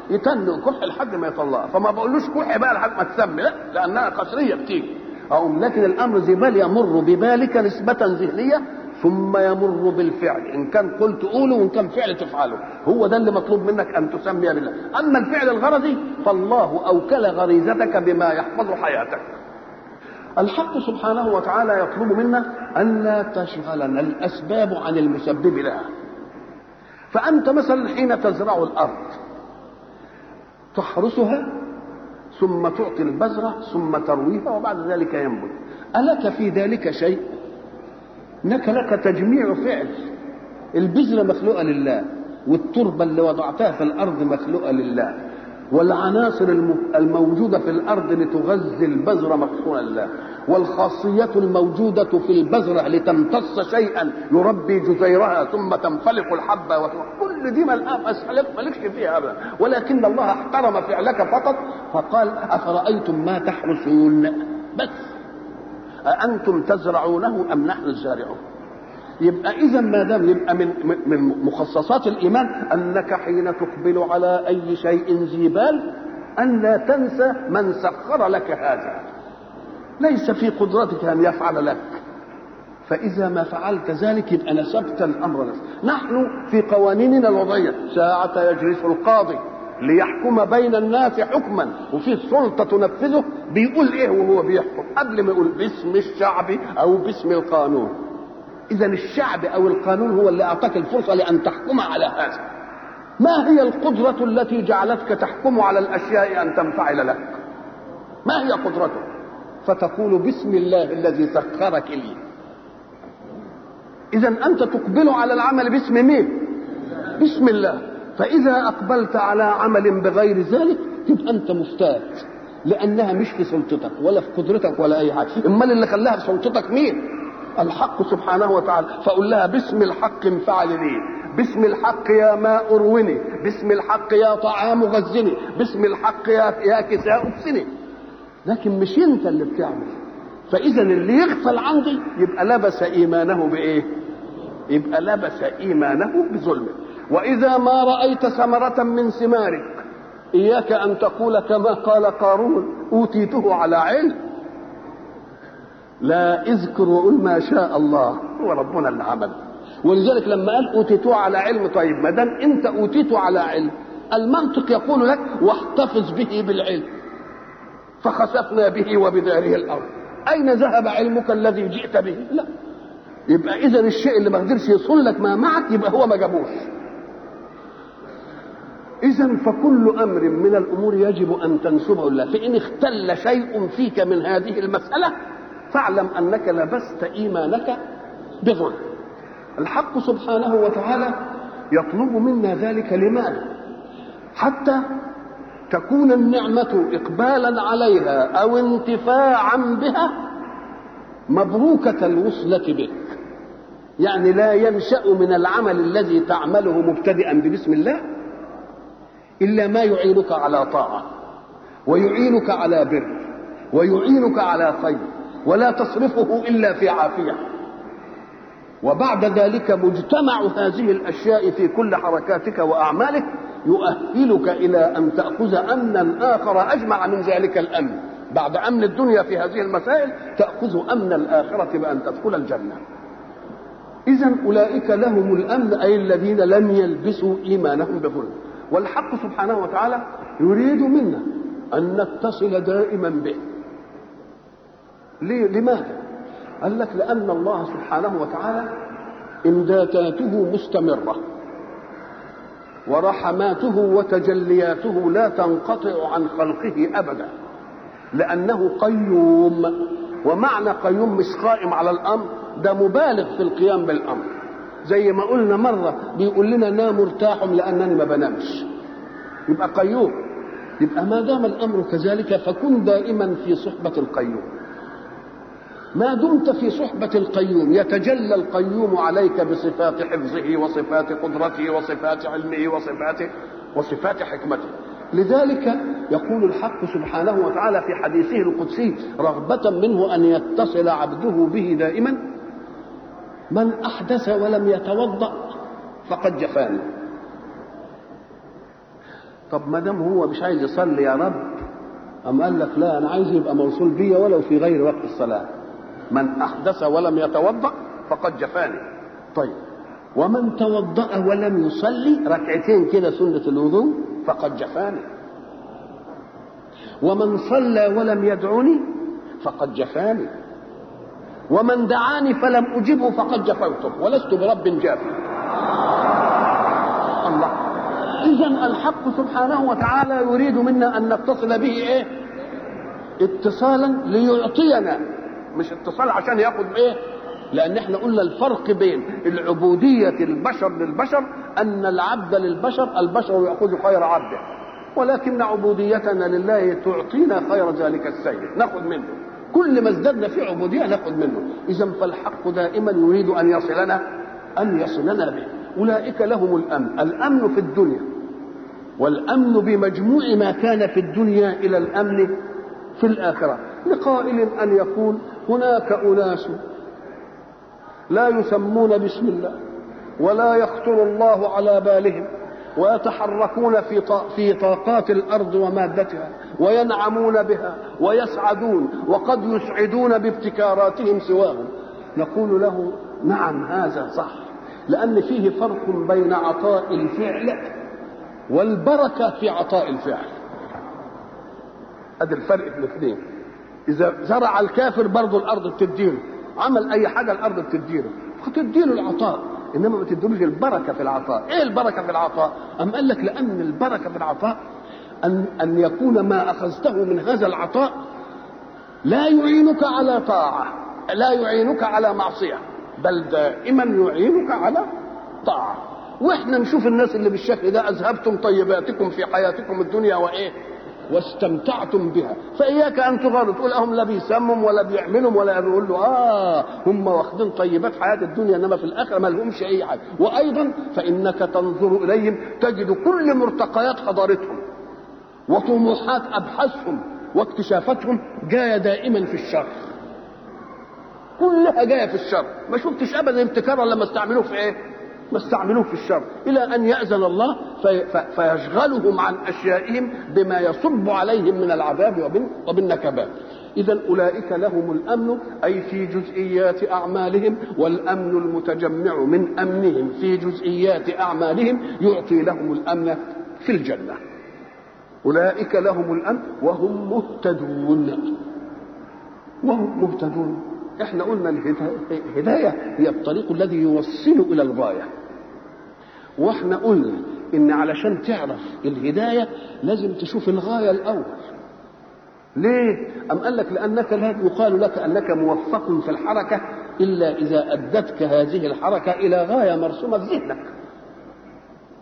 يتن كح لحد ما يطلعها فما بقولوش كح بقى لحد ما تسمي. لا لأنها قصريه بتيجي. اقوم لكن الأمر زي بال يمر ببالك نسبة ذهنية ثم يمر بالفعل. إن كان قلت قوله وإن كان فعل تفعله. هو ده اللي مطلوب منك أن تسمي بالله. أما الفعل الغرضي فالله أوكل غريزتك بما يحفظ حياتك. الحق سبحانه وتعالى يطلب منا أن لا تشغلنا الأسباب عن المسبب لها. فأنت مثلا حين تزرع الأرض تحرسها ثم تعطي البذرة ثم ترويها وبعد ذلك ينبت. ألك في ذلك شيء؟ إنك لك تجميع فعل. البذرة مخلوقة لله والتربة اللي وضعتها في الأرض مخلوقة لله والعناصر الموجودة في الأرض لتغذي البذرة مخلوقة لله والخاصية الموجودة في البذرة لتمتص شيئا يربي جزيرها ثم تنفلق الحبة كل دي مالكش فيها أبدا. ولكن الله احترم فعلك فقط فقال أفرأيتم ما تحرسون بس. أأنتم تزرعونه أم نحن الزارعون؟ يبقى إذا ما دام يبقى من من مخصصات الإيمان أنك حين تقبل على أي شيء ذي بال أن لا تنسى من سخر لك هذا. ليس في قدرتك أن يفعل لك. فإذا ما فعلت ذلك يبقى نسبت الأمر نفسه نحن في قوانيننا الوضعية. ساعة يجلس القاضي. ليحكم بين الناس حكما. وفي سلطة تنفذه بيقول إيه وهو بيحكم قبل ما يقول باسم الشعب أو باسم القانون. إذا الشعب أو القانون هو اللي أعطاك الفرصة لأن تحكم على هذا. ما هي القدرة التي جعلتك تحكم على الأشياء أن تنفعل لك؟ ما هي قدرته فتقول بسم الله الذي سخرك لي. إذا أنت تقبل على العمل باسم مين؟ بسم الله. فإذا أقبلت على عمل بغير ذلك تبقى أنت مفتات لأنها مش في سلطتك ولا في قدرتك ولا أي حاجة. امال اللي خلاها في سلطتك مين؟ الحق سبحانه وتعالى. فقل لها باسم الحق انفعل لي. باسم الحق يا ماء اروني باسم الحق يا طعام غزني. باسم الحق يا يا كساء افسني. لكن مش أنت اللي بتعمل. فإذا اللي يغفل عندي يبقى لبس إيمانه بإيه؟ يبقى لبس إيمانه بظلمه. وإذا ما رأيت ثمرة من ثمارك إياك أن تقول كما قال قارون أوتيته على علم. لا إذكر وقل ما شاء الله. هو ربنا اللي عمل ولذلك لما قال أوتيته على علم طيب ما دام أنت أوتيته على علم المنطق يقول لك واحتفظ به بالعلم. فخسفنا به وبداره الأرض. أين ذهب علمك الذي جئت به؟ لا. يبقى اذا الشيء اللي ما قدرش يصل لك ما معك يبقى هو ما جابوش. اذا فكل أمر من الأمور يجب أن تنسبه لله. فإن اختل شيء فيك من هذه المسألة فاعلم أنك لبست إيمانك بظلم. الحق سبحانه وتعالى يطلب منا ذلك لماذا؟ حتى تكون النعمة إقبالا عليها أو انتفاعا بها مبروكة الوصلة بك. يعني لا ينشأ من العمل الذي تعمله مبتدئا ببسم الله إلا ما يعينك على طاعة ويعينك على بر ويعينك على خير ولا تصرفه إلا في عافية. وبعد ذلك مجتمع هذه الأشياء في كل حركاتك وأعمالك يؤهلك إلى أن تأخذ أمنا آخر أجمع من ذلك الأمن. بعد أمن الدنيا في هذه المسائل تأخذ أمن الآخرة بأن تدخل الجنة. إذا أولئك لهم الأمن أي الذين لم يلبسوا إيمانهم بظلم. والحق سبحانه وتعالى يريد منا أن نتصل دائما به ليه؟ لماذا؟ قال لك لأن الله سبحانه وتعالى إمداداته مستمرة ورحماته وتجلياته لا تنقطع عن خلقه أبدا لأنه قيوم ومعنى قيوم مش قائم على الأمر ده مبالغ في القيام بالأمر زي ما قلنا مرة بيقول لنا نام ارتاح لأنني ما بنامش. يبقى قيوم. يبقى ما دام الأمر كذلك فكن دائما في صحبة القيوم. ما دمت في صحبة القيوم. يتجلى القيوم عليك بصفات حفظه وصفات قدرته وصفات علمه وصفات وصفات حكمته. لذلك يقول الحق سبحانه وتعالى في حديثه القدسي رغبة منه أن يتصل عبده به دائما. من أحدث ولم يتوضأ فقد جفاني. طب ما دام هو مش عايز يصلي يا رب أم قال لك لا أنا عايز يبقى موصول بيا ولو في غير وقت الصلاة. من أحدث ولم يتوضأ فقد جفاني. طيب ومن توضأ ولم يصلي ركعتين كده سنة الوضوء فقد جفاني. ومن صلى ولم يدعني فقد جفاني. ومن دعاني فلم أجبه فقد جفوته ولست برب جاف الله. إذا الحق سبحانه وتعالى يريد منا أن نتصل به إيه؟ اتصالا ليعطينا. مش اتصال عشان ياخد إيه؟ لأن إحنا قلنا الفرق بين العبودية البشر للبشر أن العبد للبشر البشر يأخذ خير عبده. ولكن عبوديتنا لله تعطينا خير ذلك السيد. نأخذ منه. كل ما ازددنا في عبودية ناخذ منه. اذا فالحق دائما يريد أن يصلنا أن يصلنا به. أولئك لهم الأمن. الأمن في الدنيا. والأمن بمجموع ما كان في الدنيا إلى الأمن في الآخرة. لقائل أن يقول هناك أناس لا يسمون باسم الله ولا يخطر الله على بالهم ويتحركون في في طاقات الأرض ومادتها. وينعمون بها ويسعدون وقد يسعدون بابتكاراتهم سواهم. نقول له نعم هذا صح لأن فيه فرق بين عطاء الفعل والبركة في عطاء الفعل. هذا الفرق بين الاثنين. إذا زرع الكافر برضه الأرض بتديله عمل أي حاجة الأرض بتديله فتديله العطاء. إنما ما البركة في العطاء. إيه البركة في العطاء؟ أم قال لك لأن البركة في العطاء أن أن يكون ما أخذته من هذا العطاء لا يعينك على طاعة لا يعينك على معصية بل دائما يعينك على طاعة. وإحنا نشوف الناس اللي بالشكل ده أذهبتم طيباتكم في حياتكم الدنيا وإيه؟ واستمتعتم بها. فإياك أن تغالوا تقول هم لا بيسمم ولا بيعملوا ولا بيقول له آه هم واخدين طيبات حياة الدنيا إنما في الآخرة ما لهمش أي حاجة. وأيضا فإنك تنظر إليهم تجد كل مرتقيات حضارتهم. وطموحات أبحاثهم واكتشافاتهم جاية دائما في الشر. كلها جاية في الشر. ما شفتش ابدا ابتكارا لما استعملوه في إيه؟ ما استعملوه في الشر. إلى أن يأذن الله في في فيشغلهم عن أشيائهم بما يصب عليهم من العذاب وبالنكبات. اذا أولئك لهم الأمن أي في جزئيات أعمالهم والأمن المتجمع من أمنهم في جزئيات أعمالهم يعطي لهم الأمن في الجنة. أولئك لهم الأمن وهم مهتدون. وهم مهتدون. إحنا قلنا الهدايه هي الطريق الذي يوصل إلى الغاية. وإحنا قلنا إن علشان تعرف الهداية لازم تشوف الغاية الأول. ليه؟ أم قال لك لأنك لا يقال لك أنك موفق في الحركة إلا إذا أدتك هذه الحركة إلى غاية مرسومة في ذهنك.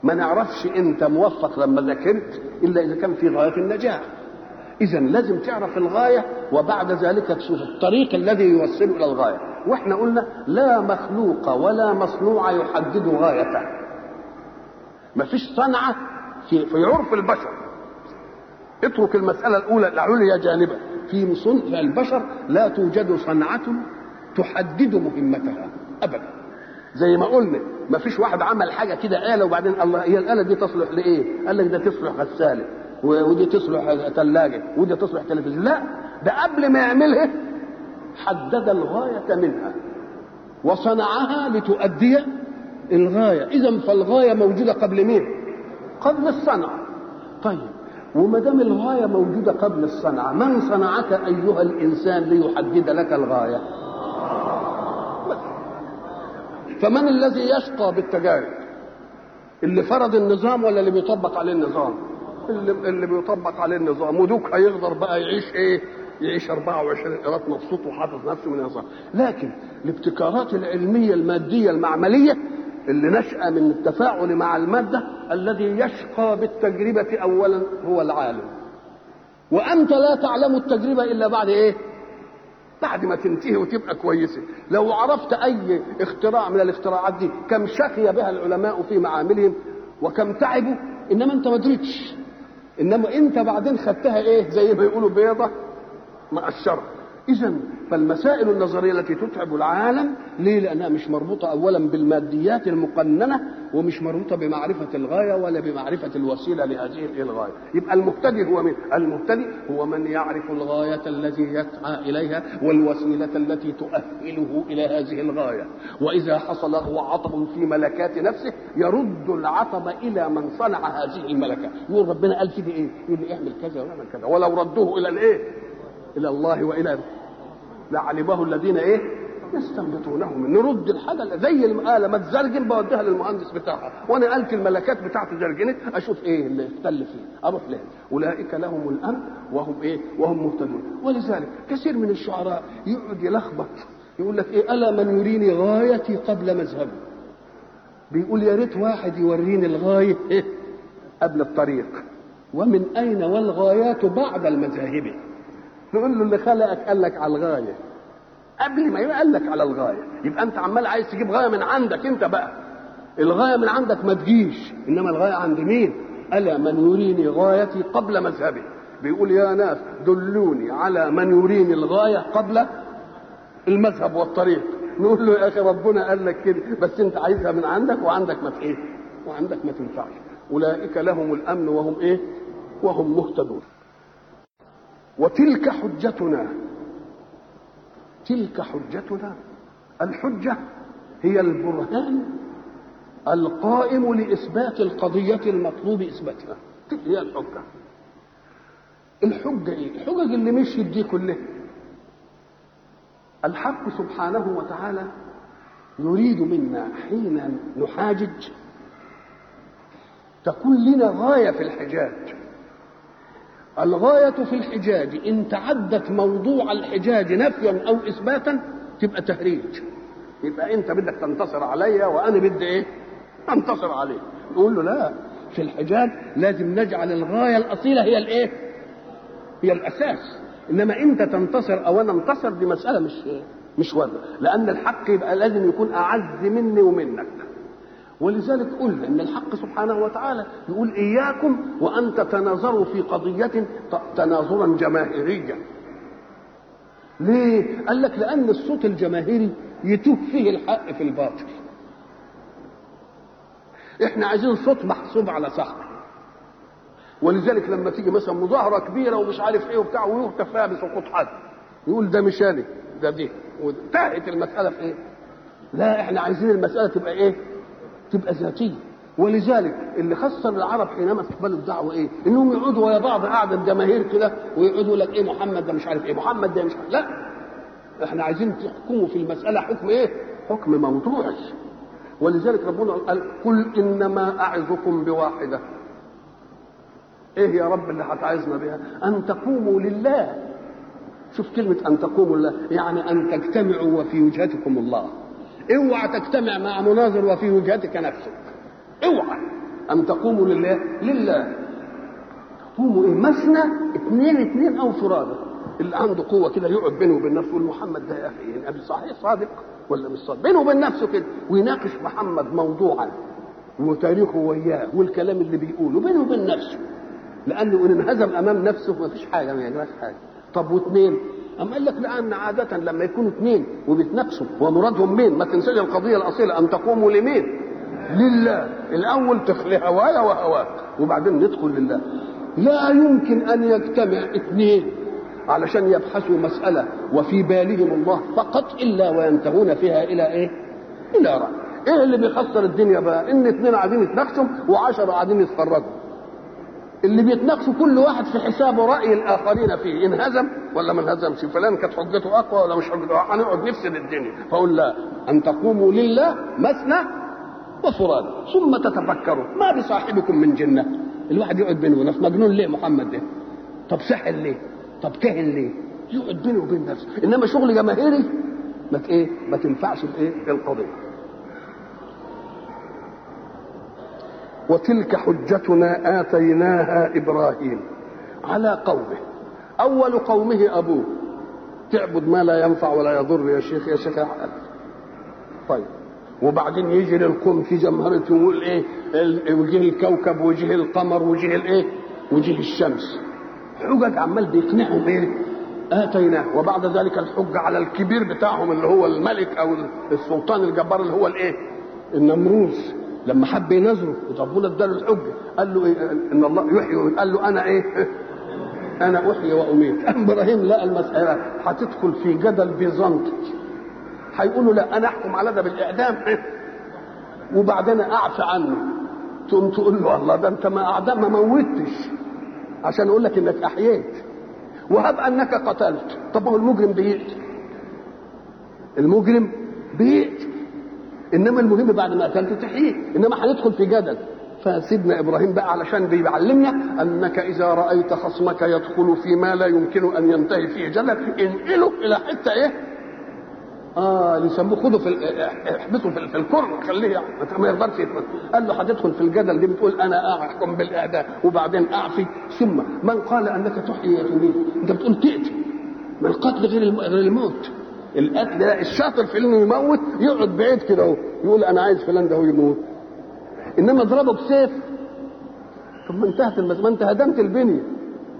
ما نعرفش انت موفق لما ذاكرت إلا إذا كان في غاية النجاح. اذا لازم تعرف الغاية وبعد ذلك تشوف الطريق الذي يوصل إلى الغاية. وإحنا قلنا لا مخلوق ولا مصنوع يحدد غايته. ما فيش صنعة في, في عرف البشر. اترك المسألة الأولى العليا جانبا في صنع البشر لا توجد صنعة تحدد مهمتها ابدا. زي ما قلنا ما فيش واحد عمل حاجة كده آلة وبعدين الله هي الآلة دي تصلح لإيه؟ قال لك ده تصلح غساله ودي تصلح ثلاجه ودي تصلح تلفزيون لا ده قبل ما يعملها حدد الغاية منها وصنعها لتؤدي الغاية اذا فالغاية موجودة قبل مين؟ قبل الصنعه طيب وما دام الغاية موجودة قبل الصنعه من صنعك أيها الإنسان ليحدد لك الغاية؟ فمن الذي يشقى بالتجارب؟ اللي فرض النظام ولا اللي بيطبق عليه النظام؟ اللي, اللي بيطبق عليه النظام. ودوك هيقدر بقى يعيش إيه؟ يعيش 24 قيراط مبسوط وحافظ نفسه من النظام. لكن الابتكارات العلمية المادية المعملية اللي نشأ من التفاعل مع المادة الذي يشقى بالتجربة أولا هو العالم. وأنت لا تعلم التجربة إلا بعد إيه؟ بعد ما تنتهي وتبقى كويسة. لو عرفت أي اختراع من الاختراعات دي كم شقي بها العلماء في معاملهم وكم تعبوا إنما أنت ما إنما أنت بعدين خدتها إيه؟ زي ما يقولوا بيضة مع الشر. إذا فالمسائل النظرية التي تتعب العالم ليه؟ لأنها مش مربوطة أولا بالماديات المقننة ومش مربوطة بمعرفة الغاية ولا بمعرفة الوسيلة لهذه الغاية يبقى المهتدي هو من؟ المهتدي هو من يعرف الغاية التي يسعى إليها والوسيلة التي تؤهله إلى هذه الغاية وإذا حصل له عطب في ملكات نفسه يرد العطب إلى من صنع هذه الملكة يقول ربنا قال دي إيه؟ يقول لي اعمل كذا واعمل كذا ولو ردوه إلى الإيه؟ إلى الله وإلى لعلمه الذين إيه؟ يستنبطونه من نرد الحاجة زي الآلة ما تزرجن بوديها للمهندس بتاعها. وأنا قالت الملكات بتاعته زرجنت أشوف إيه اللي اختل فيه. أروح له أولئك لهم الأمن وهم إيه؟ وهم مهتدون. ولذلك كثير من الشعراء يقعد يلخبط. يقول لك إيه؟ ألا من يريني غايتي قبل مذهبي؟ بيقول يا ريت واحد يوريني الغاية إيه؟ قبل الطريق. ومن أين والغايات بعد المذاهب؟ نقول له اللي خلقك قال لك على الغاية. قبل ما قال لك على الغاية. يبقى أنت عمال عايز تجيب غاية من عندك أنت بقى. الغاية من عندك ما تجيش. إنما الغاية عند مين؟ الا من يريني غايتي قبل مذهبي. بيقول يا ناس دلوني على من يريني الغاية قبل المذهب والطريق. نقول له يا أخي ربنا قال لك كده بس أنت عايزها من عندك وعندك ما إيه؟ وعندك ما تنفعش. أولئك لهم الأمن وهم إيه؟ وهم مهتدون. وتلك حجتنا. تلك حجتنا. الحجة هي البرهان القائم لإثبات القضية المطلوب إثباتها. هي الحجة. الحجة إيه؟ الحجج اللي مشيت دي كلها. الحق سبحانه وتعالى يريد منا حين نحاجج تكون لنا غاية في الحجاج. الغاية في الحجاج إن تعدت موضوع الحجاج نفيا أو إثباتا تبقى تهريج. يبقى أنت بدك تنتصر عليا وأنا بدي إيه؟ أنتصر عليك. نقول له لا في الحجاج لازم نجعل الغاية الأصيلة هي الإيه؟ هي الأساس. إنما أنت تنتصر أو أنا انتصر دي مسألة مش مش واردة لأن الحق يبقى لازم يكون أعز مني ومنك. ولذلك قلنا إن الحق سبحانه وتعالى يقول إياكم وأن تتناظروا في قضية تناظرا جماهيريا ليه؟ قال لك لأن الصوت الجماهيري يتوه فيه الحق في الباطل. إحنا عايزين صوت محسوب على صاحبه ولذلك لما تيجي مثلا مظاهرة كبيرة ومش عارف إيه وبتاع ويهتف فيها بسقوط حد يقول ده مش أنا ده دي. وانتهت المسألة في إيه؟ لا إحنا عايزين المسألة تبقى إيه؟ تبقى ذاتية ولذلك اللي خسر العرب حينما استقبلوا الدعوة إيه؟ إنهم يقعدوا ويا بعض قاعدة جماهير كده ويقعدوا لك إيه محمد ده مش عارف إيه محمد ده مش عارف لا إحنا عايزين تحكموا في المسألة حكم إيه؟ حكم موضوعي ولذلك ربنا قال قل إنما أعظكم بواحدة إيه يا رب اللي هتعظنا بها؟ أن تقوموا لله شوف كلمة أن تقوموا لله يعني أن تجتمعوا وفي وجهتكم الله اوعى تجتمع مع مناظر وفي وجهتك نفسك. اوعى أن تقوموا لله لله. تقوموا إيه؟ مثنى اثنين اثنين أو فرادى. اللي عنده قوة كده يقعد بينه وبين نفسه يقول محمد ده يا أخي يعني ابي صحيح صادق ولا مش صادق؟ بينه وبين نفسه كده ويناقش محمد موضوعا وتاريخه وياه والكلام اللي بيقوله بينه وبين نفسه. لأنه إن انهزم أمام نفسه ما فيش حاجة ما يجراش حاجة. طب واثنين أم قال لك لأن عادة لما يكونوا اثنين وبيتنافسوا ومرادهم مين؟ ما تنساش القضية الأصيلة أن تقوموا لمين؟ لله الأول تخلي هوايا وهواك وبعدين ندخل لله لا يمكن أن يجتمع اثنين علشان يبحثوا مسألة وفي بالهم الله فقط إلا وينتهون فيها إلى إيه؟ إلى رأي إيه اللي بيخسر الدنيا بقى؟ إن اثنين قاعدين يتناقشوا وعشرة قاعدين يتفرجوا اللي بيتناقشوا كل واحد في حسابه رأي الآخرين فيه انهزم ولا ما انهزمش فلان كانت حجته أقوى ولا مش حجته هنقعد نفسد الدنيا فأقول لا أن تقوموا لله مثنى وفراد ثم تتفكروا ما بصاحبكم من جنة. الواحد يقعد بينه ونفسه مجنون ليه محمد ده؟ طب سحر ليه؟ طب كاهن ليه؟ يقعد بينه وبين نفسه. إنما شغل جماهيري ما إيه؟ ما تنفعش الايه القضية. وتلك حجتنا آتيناها إبراهيم. على قومه. أول قومه أبوه. تعبد ما لا ينفع ولا يضر يا شيخ يا شيخ. طيب. وبعدين يجي للقوم في جمهرته ويقول إيه وجه الكوكب وجه القمر وجه الايه وجه الشمس. حجج عمال بيقنعهم إيه آتيناه. وبعد ذلك الحج على الكبير بتاعهم اللي هو الملك أو السلطان الجبار اللي هو الايه النمروز. لما حب ينظره ربنا اداله الحجه قال له إيه؟ إن الله يحيي قال له أنا إيه؟ أنا أحيي وأميت. إبراهيم لقى المسألة هتدخل في جدل بيزنطي هيقولوا لا أنا أحكم على ده بالاعدام وبعدين أعفى عنه. تقوم تقول له الله ده أنت ما أعدام ما موتش عشان أقول لك إنك أحييت. وهب أنك قتلت. طب هو المجرم بيقتل. المجرم بيقتل. إنما المهم بعد ما قتلته تحييه إنما هندخل في جدل. فسيدنا إبراهيم بقى علشان بيعلمنا أنك إذا رأيت خصمك يدخل في ما لا يمكن أن ينتهي فيه جدل. انقله إلى حتة إيه؟ آه اللي يسموه خده في احبسه في, في الكر خليه يعني ما يقدرش قال له هتدخل في الجدل دي بتقول أنا أحكم بالاعداء وبعدين أعفي. ثم من قال أنك تحيي يا تميت أنت بتقول تقتل ما القتل غير غير الموت. القتل ده الشاطر في انه يموت يقعد بعيد كده أهو يقول أنا عايز فلان ده هو يموت. إنما اضربه بسيف طب ما انتهت ما انت هدمت البنية.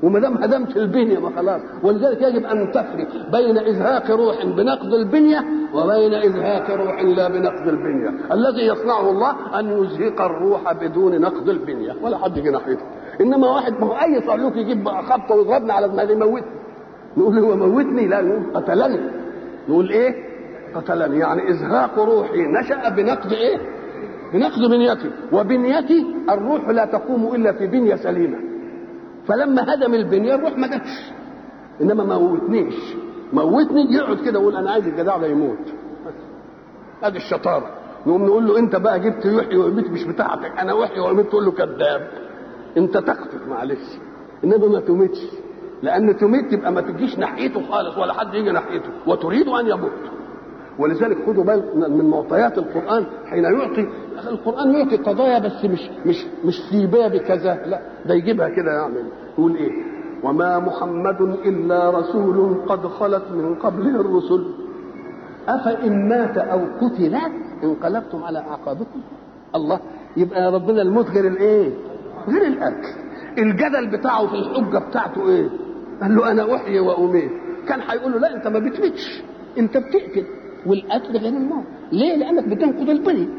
وما دام هدمت البنية ما خلاص. ولذلك يجب أن تفرق بين إزهاق روح بنقض البنية وبين إزهاق روح لا بنقض البنية. الذي يصنعه الله أن يزهق الروح بدون نقض البنية. ولا حد يجي ناحيته. إنما واحد ما هو أي صعلوك يجيب خبطة ويضربني على ما يموتني. نقول هو موتني؟ لا نقول قتلني. نقول إيه؟ قتلني. يعني إزهاق روحي نشأ بنقد إيه؟ بنقد بنيتي وبنيتي الروح لا تقوم إلا في بنية سليمة. فلما هدم البنية الروح ما جاتش. إنما ما موتنيش. موتني يقعد كده يقول أنا عايز الجدع ده يموت. أدي الشطارة. نقوم نقول له أنت بقى جبت يحيي ويميت مش بتاعتك. أنا وحي ويميت تقول له كذاب. أنت تخطف معلش. إنما ما تميتش لأن تميت تبقى ما تجيش ناحيته خالص ولا حد يجي ناحيته وتريد أن يموت. ولذلك خدوا بالك من معطيات القرآن حين يعطي القرآن يعطي قضايا بس مش مش مش في باب كذا لا ده يجيبها كده يعمل. يقول إيه؟ وما محمد إلا رسول قد خلت من قبله الرسل. أفإن مات أو قتل انقلبتم على أعقابكم. الله يبقى ربنا الموت غير الإيه؟ غير الأكل. الجدل بتاعه في الحجة بتاعته إيه؟ قال له أنا أحيي وأميت. كان هيقول له لا أنت ما بتميتش أنت بتقتل. والقتل غير الموت. ليه؟ لأنك بتنقض البني.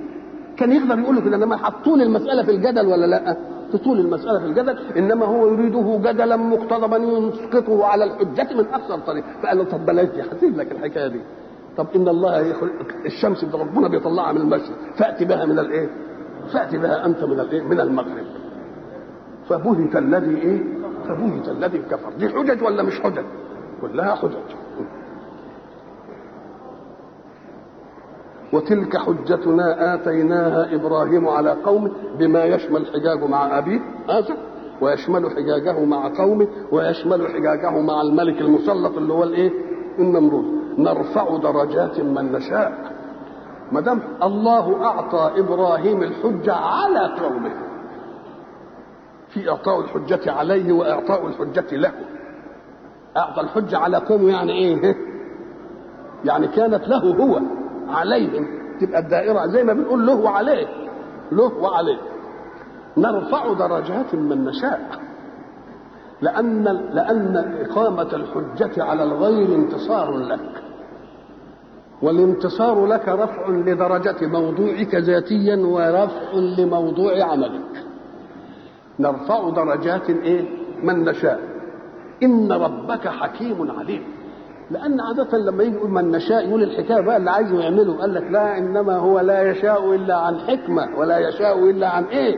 كان يقدر يقول له كده إنما حطول المسألة في الجدل ولا لا؟ تطول المسألة في الجدل. إنما هو يريده جدلا مقتضبا يسقطه على الحجة من أقصر طريق. فقال له طب بلاش دي هسيب لك الحكاية دي. طب إن الله يخلق الشمس ربنا بيطلعها من المشرق. فأتي بها من الإيه؟ فأتي بها أنت من الإيه؟ من المغرب. فبهت الذي إيه؟ فبهت الذي كفر دي حجج ولا مش حجج؟ كلها حجج وتلك حجتنا آتيناها إبراهيم على قومه بما يشمل حجاجه مع أبيه آسف ويشمل حجاجه مع قومه ويشمل حجاجه مع الملك المسلط اللي هو الإيه؟ النمرود نرفع درجات من نشاء ما دام الله أعطى إبراهيم الحجة على قومه في إعطاء الحجة عليه وإعطاء الحجة له. أعطى الحجة على قومه يعني إيه؟ يعني كانت له هو عليهم. تبقى الدائرة زي ما بنقول له وعليه. له وعليه. نرفع درجات من نشاء. لأن لأن إقامة الحجة على الغير انتصار لك. والانتصار لك رفع لدرجة موضوعك ذاتيا ورفع لموضوع عملك. نرفع درجات إيه من نشاء. إن ربك حكيم عليم. لأن عادة لما يجي يقول من نشاء يقول الحكاية بقى اللي عايزه يعمله. قال لك لا إنما هو لا يشاء إلا عن حكمة ولا يشاء إلا عن إيه؟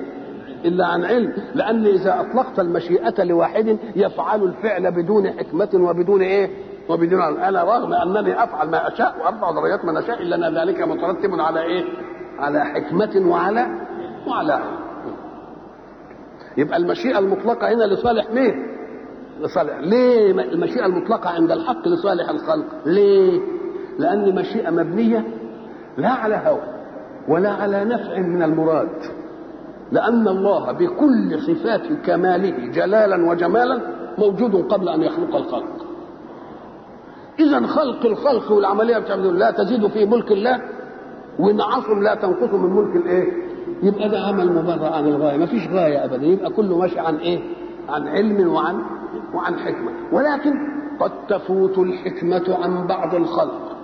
إلا عن علم. لأن إذا أطلقت المشيئة لواحد يفعل الفعل بدون حكمة وبدون إيه؟ وبدون علم. أنا رغم أنني أفعل ما أشاء وأرفع درجات من أشاء إلا أن ذلك مترتب على إيه؟ على حكمة وعلى وعلى علم يبقى المشيئة المطلقة هنا لصالح مين؟ لصالح ليه المشيئة المطلقة عند الحق لصالح الخلق؟ ليه؟ لأن مشيئة مبنية لا على هوى ولا على نفع من المراد. لأن الله بكل صفات كماله جلالا وجمالا موجود قبل أن يخلق الخلق. إذا خلق الخلق والعملية لا تزيد في ملك الله ونعصم لا تنقص من ملك الإيه؟ يبقى ده عمل مبرر عن الغاية. ما فيش غاية أبدا. يبقى كله ماشي عن إيه؟ عن علم وعن وعن حكمة. ولكن قد تفوت الحكمة عن بعض الخلق.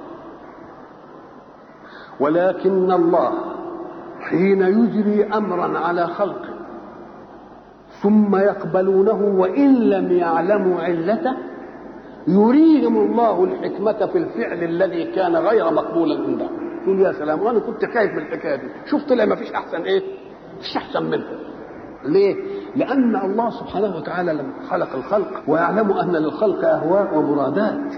ولكن الله حين يجري أمرا على خلقه ثم يقبلونه وإن لم يعلموا علته يريهم الله الحكمة في الفعل الذي كان غير مقبولا عندهم. تقول يا سلام وأنا كنت خايف من الحكاية دي. شوف طلع ما فيش أحسن إيه؟ مش أحسن منه ليه؟ لأن الله سبحانه وتعالى لما خلق الخلق ويعلم أن للخلق أهواء ومرادات.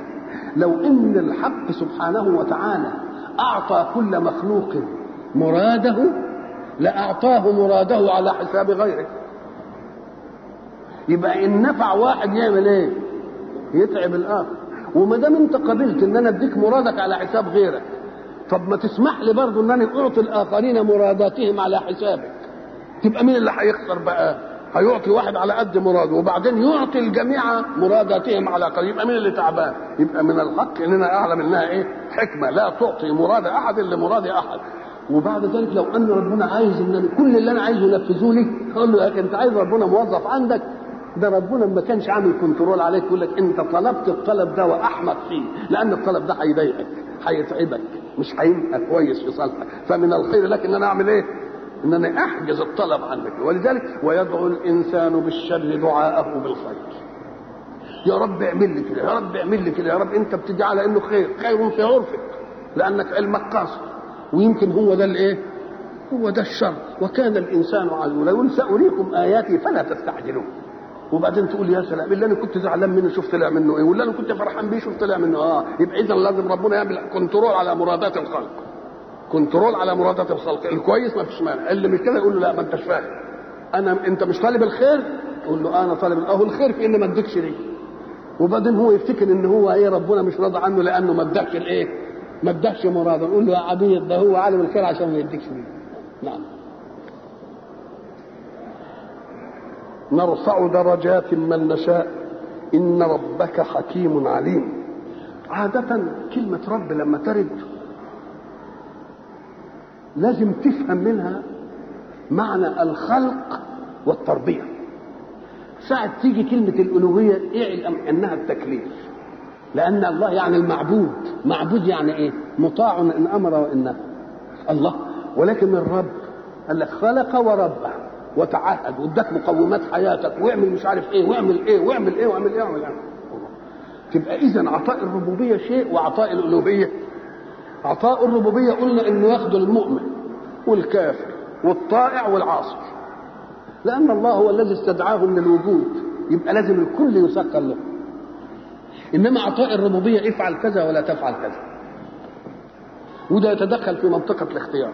لو إن الحق سبحانه وتعالى أعطى كل مخلوق مراده لأعطاه مراده على حساب غيره. يبقى إن نفع واحد يعمل إيه؟ يتعب الآخر. وما دام أنت قبلت إن أنا أديك مرادك على حساب غيرك طب ما تسمح لي برضه إن أنا أعطي الآخرين مراداتهم على حسابك. تبقى مين اللي هيخسر بقى؟ هيعطي واحد على قد مراده وبعدين يعطي الجميع مراداتهم على قد يبقى مين اللي تعبان؟ يبقى من الحق إننا أعلم إنها إيه؟ حكمة. لا تعطي مراد أحد إلا مراد أحد. وبعد ذلك لو أن ربنا عايز إن كل اللي أنا عايزه ينفذه لي. أقول له يا أخي أنت عايز ربنا موظف عندك؟ ده ربنا ما كانش عامل كنترول عليك يقول لك أنت طلبت الطلب ده واحمق فيه لأن الطلب ده هيضايقك هيتعبك. مش هيبقى كويس في صالحك. فمن الخير لك إن أنا أعمل إيه؟ إن أنا أحجز الطلب عنك. ولذلك ويدعو الإنسان بالشر دعاءه بالخير. يا رب اعمل لي كده يا رب اعمل لي كده يا رب أنت بتدعي على إنه خير. خير في عرفك لأنك علمك قاصر ويمكن هو ده الإيه؟ هو ده الشر. وكان الإنسان عجولا يقول سأريكم آياتي فلا تستعجلون وبعدين تقول يا سلام اللي أنا كنت زعلان منه شوف طلع منه إيه واللي أنا كنت فرحان بيه شوف طلع منه. آه يبقى اذا لازم ربنا يعمل كنترول على مرادات الخلق. كنترول على مرادات الخلق. الكويس ما فيش مانع. اللي مش كده يقول له لا ما أنتش فاهم. أنا أنت مش طالب الخير؟ يقول له أنا طالب أهو الخير في ان ما اديكش ليه. وبعدين هو يفتكر إن هو إيه ربنا مش راضي عنه لأنه ما أدكش الايه ما أدكش مراده. نقول له يا عبيد ده هو عالم الخير عشان ما يديكش ليه. نعم. نرفع درجات من نشاء. إن ربك حكيم عليم. عادة كلمة رب لما ترد لازم تفهم منها معنى الخلق والتربية. ساعة تيجي كلمة الألوهية اعلم أنها التكليف. لأن الله يعني المعبود. معبود يعني إيه؟ مطاع إن أمر وإن الله. ولكن الرب قال لك خلق وربى وتعهد واداك مقومات حياتك واعمل مش عارف إيه واعمل إيه واعمل إيه واعمل إيه واعمل إيه. تبقى اذا عطاء الربوبية شيء وعطاء الألوهية. عطاء الربوبية قلنا إنه ياخذ المؤمن والكافر والطائع والعاصي. لأن الله هو الذي استدعاهم للوجود يبقى لازم الكل يسكر له. إنما عطاء الربوبية افعل كذا ولا تفعل كذا. وده يتدخل في منطقة الاختيار.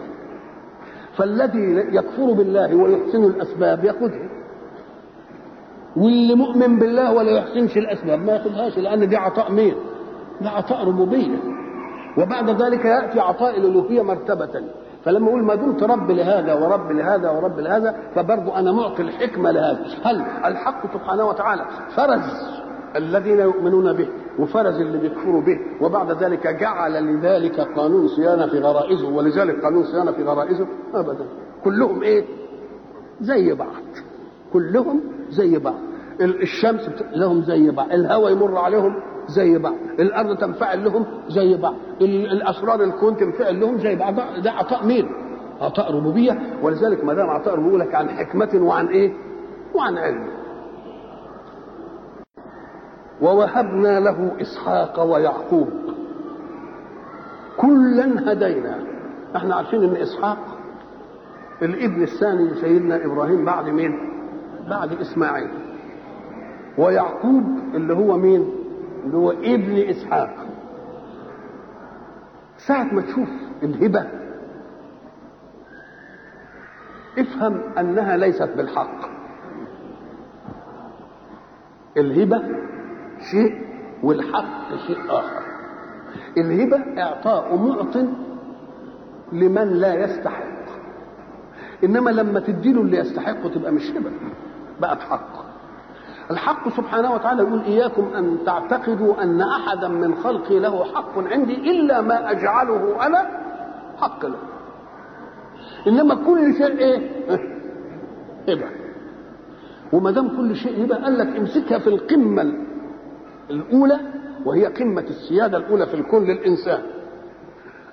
فالذي يكفر بالله ويحسن الأسباب يأخذها. واللي مؤمن بالله ولا يحسنش الأسباب ما يأخذهاش لأن دي عطاء مين؟ ده عطاء ربوبية. وبعد ذلك يأتي عطاء الألوهية مرتبة. فلما أقول ما دمت رب لهذا ورب لهذا ورب لهذا فبرضه أنا معطي الحكمة لهذا. هل الحق سبحانه وتعالى فرز الذين يؤمنون به وفرز اللي بيكفروا به وبعد ذلك جعل لذلك قانون صيانة في غرائزه ولذلك قانون صيانة في غرائزه ابدا. كلهم إيه؟ زي بعض. كلهم زي بعض. الشمس لهم زي بعض. الهواء يمر عليهم زي بعض. الأرض تنفعل لهم زي بعض. الأسرار الكون تنفعل لهم زي بعض. ده عطاء مين؟ عطاء ربوبية. ولذلك ما دام عطاء ربوبية لك عن حكمة وعن إيه؟ وعن علم. ووهبنا له إسحاق ويعقوب. كلا هدينا. إحنا عارفين إن إسحاق الابن الثاني لسيدنا إبراهيم بعد مين؟ بعد إسماعيل. ويعقوب اللي هو مين؟ اللي هو ابن إسحاق. ساعة ما تشوف الهبة افهم أنها ليست بالحق. الهبة شيء والحق شيء آخر. الهبة إعطاء معط لمن لا يستحق. إنما لما تديله اللي يستحقه تبقى مش هبة بقت حق. الحق سبحانه وتعالى يقول إياكم أن تعتقدوا أن أحدا من خلقي له حق عندي إلا ما أجعله أنا حق له. إنما كل شيء إيه؟ هبة. وما دام كل شيء هبة قال لك امسكها في القمة الأولى وهي قمة السيادة الأولى في الكون للإنسان.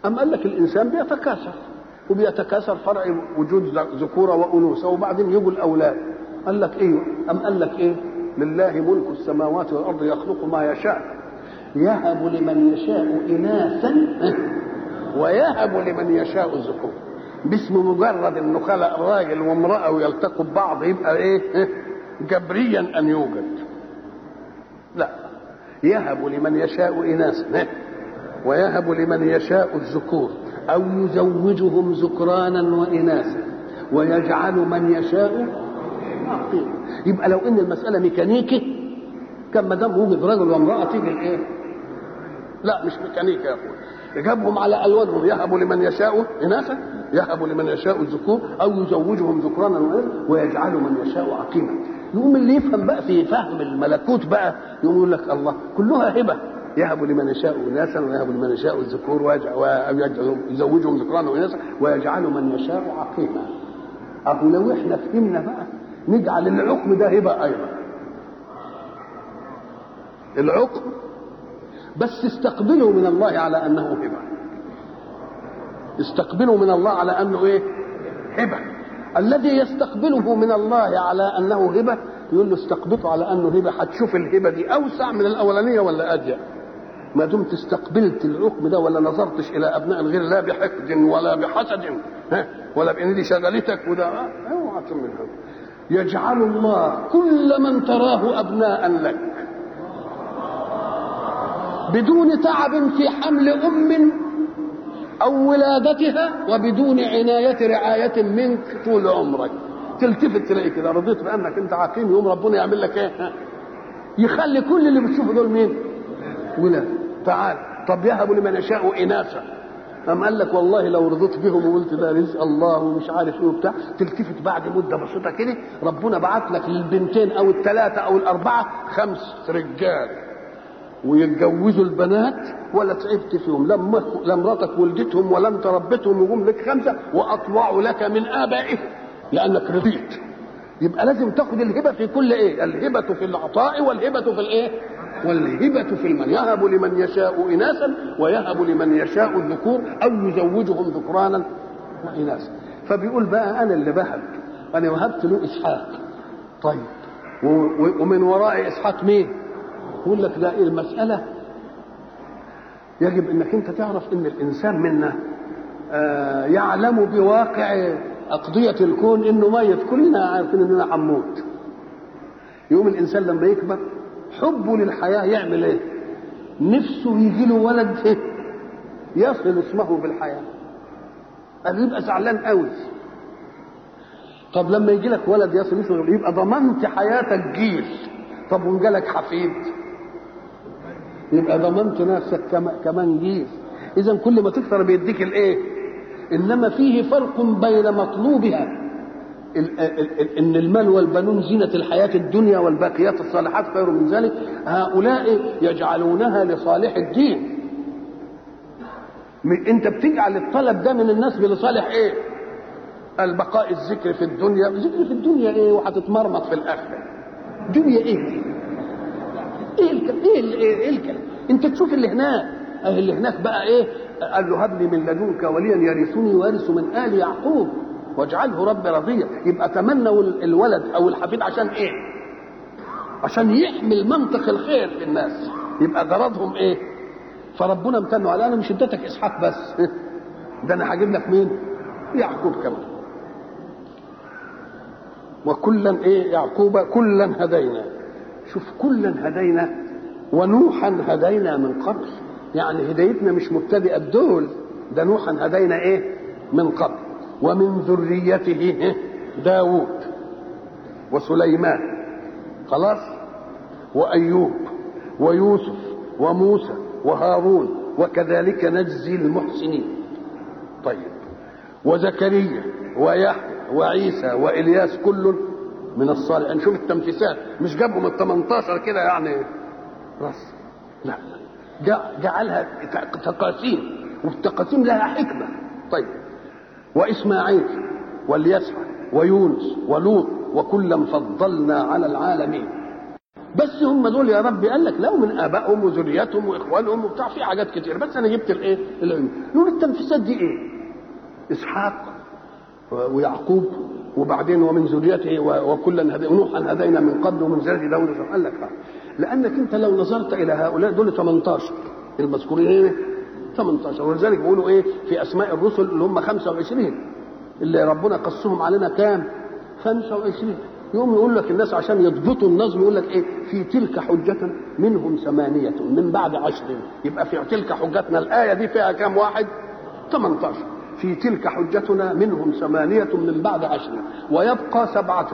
أم قال لك الإنسان بيتكاثر وبيتكاثر فرع وجود ذكورة وأنوثة وبعدين يجوا الأولاد قال لك إيه؟ أم قال لك إيه؟ لله ملك السماوات والأرض يخلق ما يشاء. يهب لمن يشاء إناثا ويهب لمن يشاء الذكور. باسم مجرد انه خلق راجل وامرأة ويلتقوا ببعض يبقى إيه؟ جبريا أن يوجد. يهب لمن يشاء إناثا ويهب لمن يشاء الذكور أو يزوجهم ذكرانا وإناثا ويجعل من يشاء عقيم يبقى لو إن المسألة ميكانيكي كان ما دام وجد رجل وامراه تيجي الايه؟ لا مش ميكانيكي يا اخويا جابهم على ألوانهم يهب لمن يشاء إناثا يهب لمن يشاء الذكور أو يزوجهم ذكرانا ويجعل من يشاء عقيما. يقوم اللي يفهم بقى في فهم الملكوت بقى يقوم يقول لك الله كلها هبة. يهب لمن يشاء اناثا ويهب لمن يشاء الذكور ويزوجهم ذكرانا واناثا ويجعل من يشاء عقيما. أبو لو إحنا فهمنا بقى نجعل العقم ده هبة أيضا. العقم بس استقبلوا من الله على أنه هبة. استقبلوا من الله على أنه إيه؟ هبة. الذي يستقبله من الله على أنه هبه يقول له استقبله على أنه هبه هتشوف الهبه دي أوسع من الأولانية ولا اضيق ما دمت استقبلت الحكم ده ولا نظرتش إلى أبناء الغير لا بحقد ولا بحسد ها؟ ولا بإن دي شغلتك وده اوعى تعمل هذا. يجعل الله كل من تراه أبناء لك. بدون تعب في حمل أم أو ولادتها وبدون عناية رعاية منك طول عمرك. تلتفت تلاقي كده رضيت بأنك أنت عقيم يوم ربنا يعمل لك ها؟ يخلي كل اللي بتشوفه دول مين؟ ولاد تعال. طب يهب لمن يشاء إناثا. أم قال لك والله لو رضيت بهم وقلت ده رزق الله ومش عارف إيه وبتاع تلتفت بعد مدة بسيطة كده ربنا بعت لك البنتين أو الثلاثه أو الأربعة خمس رجال. ويتجوزوا البنات ولا تعبت فيهم لما لا مراتك ولدتهم ولا انت وجم لك خمسة واطوعوا لك من آبائهم لأنك رضيت. يبقى لازم تاخد الهبة في كل إيه؟ الهبة في العطاء والهبة في الإيه؟ والهبة في المن. يهب لمن يشاء إناثا ويهب لمن يشاء الذكور أو يزوجهم ذكرانا وإناثا. فبيقول بقى أنا اللي بهب أنا وهبت له إسحاق. طيب. ومن وراء إسحاق مين؟ يقول لك ده إيه المسألة؟ يجب إنك أنت تعرف إن الإنسان منا آه يعلم بواقع أقضية الكون إنه ميت. كلنا عارفين إننا هنموت يوم الإنسان لما يكبر حبه للحياة يعمل إيه؟ نفسه يجي له ولد إيه؟ يصل اسمه بالحياة قال يبقى زعلان قوي. طب لما يجي لك ولد يصل اسمه يبقى ضمنت حياتك جيل طب وإن جالك حفيد. يبقى ضمنت نفسك كمان جيل إذا كل ما تكثر بيديك الإيه؟ إنما فيه فرق بين مطلوبها. إن المال والبنون زينة الحياة الدنيا والباقيات الصالحات خير من ذلك. هؤلاء يجعلونها لصالح الدين. أنت بتجعل الطلب ده من الناس لصالح إيه؟ البقاء الذكر في الدنيا. ذكر في الدنيا إيه؟ وهتتمرمط في الآخرة. دنيا إيه؟ دي إيه الكلام إيه إل- إيه إيه الكلام أنت تشوف اللي هناك أه اللي هناك بقى إيه؟ قال له هب لي من لدنك وليا يرثني ويرث من آل يعقوب. واجعله ربي رضيا يبقى تمنوا الولد أو الحفيد عشان إيه؟ عشان يحمل منطق الخير في الناس. يبقى غرضهم إيه؟ فربنا امتنوا على أنا مش اديتك إسحاق بس. ده أنا هجيب لك مين؟ يعقوب كمان. وكلا إيه؟ يعقوب كلا هدينا شوف كلا هدينا ونوحا هدينا من قبل. يعني هدايتنا مش مبتدئة بدول ده نوحا هدينا إيه؟ من قبل. ومن ذريته؟ داود وسليمان. خلاص؟ وأيوب ويوسف وموسى وهارون وكذلك نجزي المحسنين. طيب. وزكريا ويحيى وعيسى وإلياس كل من الصالحين شوف التنفيسات مش جابهم ال 18 كده يعني. راس لا. جعلها تقاسيم. والتقاسيم لها حكمة. طيب. وإسماعيل واليسع ويونس ولوط وكلا فضلنا على العالمين. بس هم دول يا رب قال لك لا من آبائهم وذريتهم وإخوانهم وبتاع في حاجات كتير. بس أنا جبت الإيه؟ العلم. نقول التنفيسات دي إيه؟ إسحاق ويعقوب وبعدين ومن ذريته وكلا هدي ونوحا هدينا من قبل ومن ذريه داود قال لك. لأنك أنت لو نظرت إلى هؤلاء دول 18 المذكورين هنا 18 ولذلك بيقولوا إيه؟ في أسماء الرسل اللي هم 25 اللي ربنا قصهم علينا كام؟ 25 يوم يقول لك الناس عشان يضبطوا النظم يقول لك إيه؟ في تلك حجة منهم ثمانية من بعد عشر يبقى في تلك حجتنا الآية دي فيها كام؟ واحد. 18 في تلك حجتنا منهم ثمانية من بعد عشر ويبقى سبعة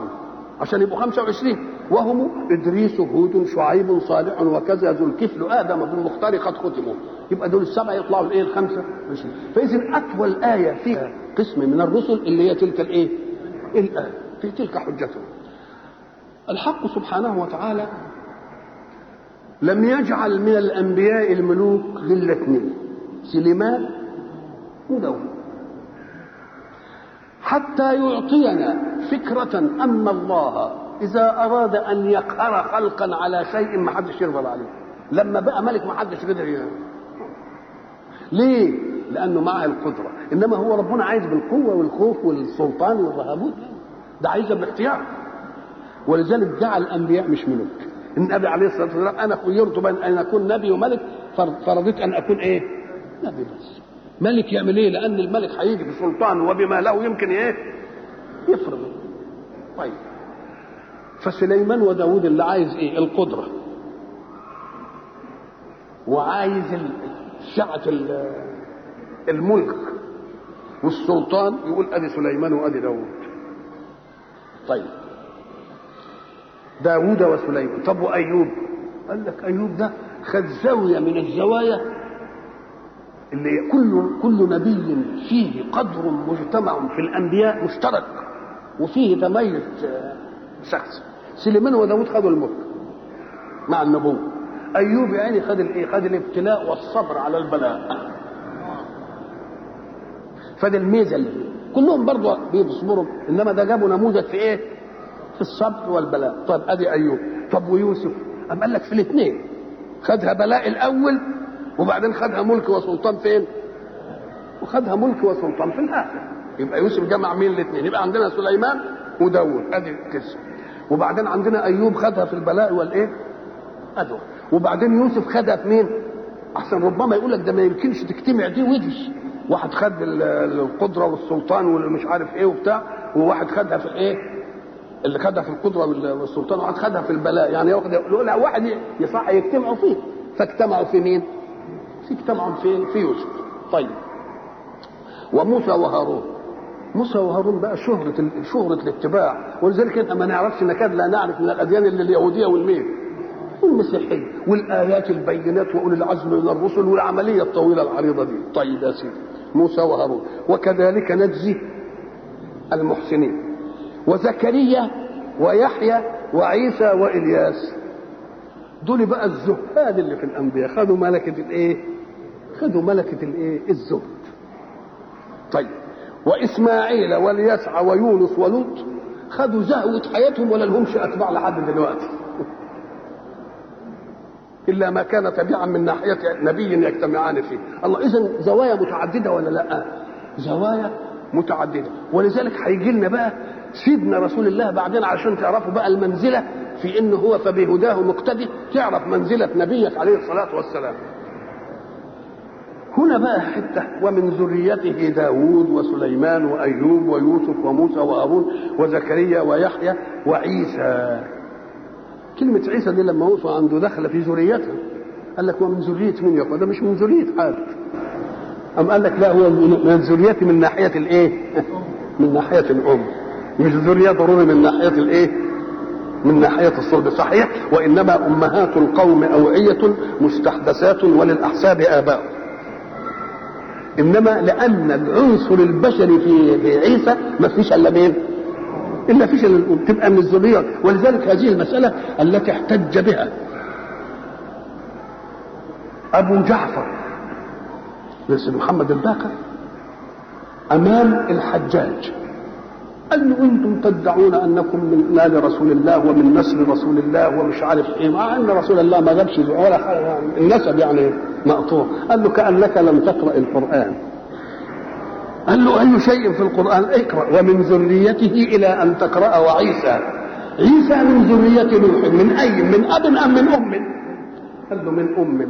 عشان يبقوا 25 وهم إدريس هود شعيب صالح وكذا ذو الكفل آدم بالمختار قد ختموا. يبقى دول السبعة يطلعوا الإية الخمسة وعشرين. فإذا أطول آية فيها قسم من الرسل اللي هي تلك الإيه؟ الآية في تلك حجتنا الحق سبحانه وتعالى لم يجعل من الأنبياء الملوك للاثنين سليمان وداود حتى يعطينا فكرة أن الله إذا أراد أن يقهر خلقا على شيء ما حدش يرضى عليه لما بقى ملك ما حدش قدر يعني. ليه؟ لأنه معه القدرة إنما هو ربنا عايز بالقوة والخوف والسلطان والرهبوت ده عايزها بالاختيار ولذلك جعل الأنبياء مش ملوك النبي عليه الصلاة والسلام أنا خيرت بين أن أكون نبي وملك فرضيت أن أكون إيه؟ نبي بس ملك يعمل إيه؟ لأن الملك هيجي بسلطان وبما له يمكن إيه؟ يفرض. طيب. فسليمان وداود اللي عايز إيه؟ القدرة. وعايز سعة الملك. والسلطان يقول ادي سليمان وادي داود. طيب. داود وسليمان. طب وأيوب؟ قال لك أيوب ده خد زاوية من الزوايا اللي كل كل نبي فيه قدر مجتمع في الأنبياء مشترك وفيه تميز شخص سليمان وداود خدوا الملك مع النبوة. أيوب يعني خد الايه خد الابتلاء والصبر على البلاء. فدي الميزة اللي كلهم برضه بيصبروا إنما ده جابوا نموذج في إيه؟ في الصبر والبلاء. طيب أدي أيوب. طب ويوسف؟ أم قال لك في الاثنين. خدها بلاء الأول وبعدين خدها ملك وسلطان فين؟ وخدها ملك وسلطان في الآخر. يبقى يوسف جمع مين الاثنين؟ يبقى عندنا سليمان وداود أدي قسم وبعدين عندنا أيوب خدها في البلاء والإيه؟ ادو وبعدين يوسف خدها في مين؟ احسن ربما يقول لك ده ما يمكنش تجتمع دي ودي واحد خد القدرة والسلطان والمش عارف إيه وبتاع وواحد خدها في الايه اللي خدها في القدرة والسلطان وواحد خدها في البلاء. يعني ياخد يقول واحد يصح يجتمعوا فيه. فاجتمعوا في مين؟ اجتمعوا فين؟ في يوسف طيب. وموسى وهارون. موسى وهارون بقى شهرة شهرة الاتباع. ولذلك إحنا ما نعرفش نكاد لا نعرف من الأديان الا اليهودية والمين؟ والمسيحية والآيات البينات وأولي العزم من الرسل والعملية الطويلة العريضة دي. طيب يا سيدي. موسى وهارون. وكذلك نجزي المحسنين. وزكريا ويحيى وعيسى وإلياس. دول بقى الزهاد اللي في الأنبياء. خدوا ملكة الإيه؟ خدوا ملكة الإيه؟ الزهد طيب. وإسماعيل واليسع ويونس ولوط خدوا زهوة حياتهم ولا لهمش أتباع لحد دلوقتي. إلا ما كان تبعا من ناحية نبي يجتمعان فيه. الله اذا زوايا متعددة ولا لأ؟ زوايا متعددة. ولذلك هيجي لنا بقى سيدنا رسول الله بعدين عشان تعرفوا بقى المنزلة في انه هو فبهداه مقتدي. تعرف منزلة نبيك عليه الصلاة والسلام. هنا بقى حتة. ومن ذريته داود وسليمان وأيوب ويوسف وموسى وهارون وزكريا ويحيى وعيسى. كلمة عيسى دي لما وقفوا عنده دخل في ذريته قال لك ومن ذرية مين يا ده مش من ذرية حد أم قال لك لا هو من ذريتي من ناحية الإيه؟ من ناحية الأم. مش ذرية ضروري من ناحية الإيه؟ من ناحية الصلب. صحيح؟ وإنما أمهات القوم أوعية مستحدثات وللأحساب آباء إنما لأن العنصر البشري في عيسى ما فيش إلا مين؟ إلا فيش تبقى من الذرية ولذلك هذه المسألة التي احتج بها. أبو جعفر مثل محمد الباقر أمام الحجاج. قال له أنتم تدعون أنكم من نال رسول الله ومن نسل رسول الله ومش عارف إيه مع أن رسول الله ما جابش ولا النسب يعني مقطوع. قال له كأنك لم تقرأ القرآن. قال له أي شيء في القرآن؟ اقرأ. ومن ذريته إلى أن تقرأ وعيسى عيسى من ذرية نوح. من أي؟ من أب أم من أم؟ قال له من أم.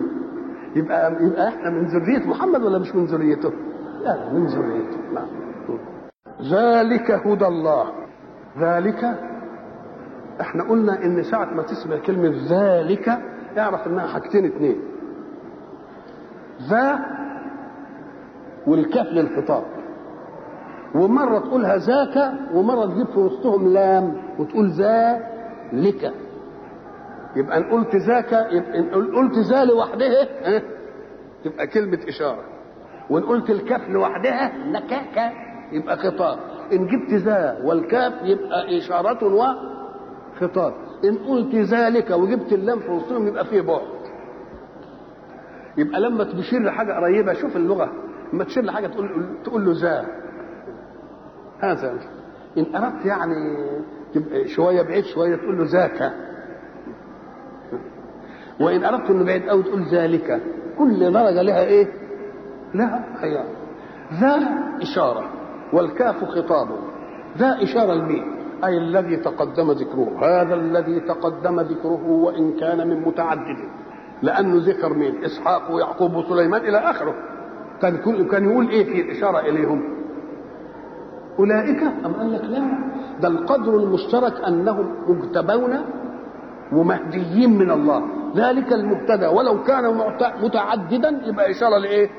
يبقى يبقى إحنا من ذرية محمد ولا مش من ذريته؟ لا من ذريته. نعم. ذلك هدى الله. ذلك إحنا قلنا إن ساعة ما تسمع كلمة ذلك اعرف إنها حاجتين اتنين. ذا والكاف للخطاب. ومرة تقولها ذاك ومرة تجيب في وسطهم لام وتقول ذلك يبقى إن قلت ذاك يبقى إن قلت ذا لوحدها تبقى كلمة إشارة. وإن قلت الكاف لوحدها نكاكا يبقى خطاب. إن جبت ذا والكاف يبقى إشارة وخطاب إن قلت ذلك وجبت اللام في وسطهم يبقى فيه بعد. يبقى لما تشير لحاجة قريبة شوف اللغة. لما تشير لحاجة تقول تقول له ذا. هذا. إن أردت يعني تبقى شوية بعيد شوية تقول له ذاك. وإن أردت إنه بعيد قوي تقول ذلك. كل درجة لها إيه؟ لها خيار ذا إشارة. والكاف خطاب ذا إشارة لمين؟ أي الذي تقدم ذكره. هذا الذي تقدم ذكره وإن كان من متعدد. لأنه ذكر مين؟ إسحاق ويعقوب وسليمان إلى آخره. كان كان يقول إيه في الإشارة إليهم؟ أولئك أم قال لك لا؟ ده القدر المشترك أنهم مجتبون ومهديين من الله. ذلك المبتدا. ولو كان متعددا يبقى إشارة لإيه؟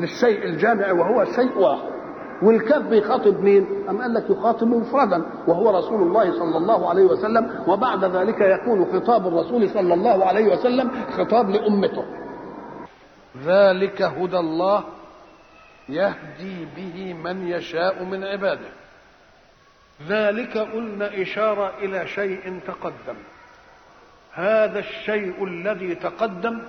للشيء الجامع وهو شيء واحد. والكاف بيخاطب مين؟ أم قال لك يخاطب مفردا وهو رسول الله صلى الله عليه وسلم وبعد ذلك يكون خطاب الرسول صلى الله عليه وسلم خطاب لأمته. ذلك هدى الله يهدي به من يشاء من عباده. ذلك قلنا إشارة إلى شيء تقدم. هذا الشيء الذي تقدم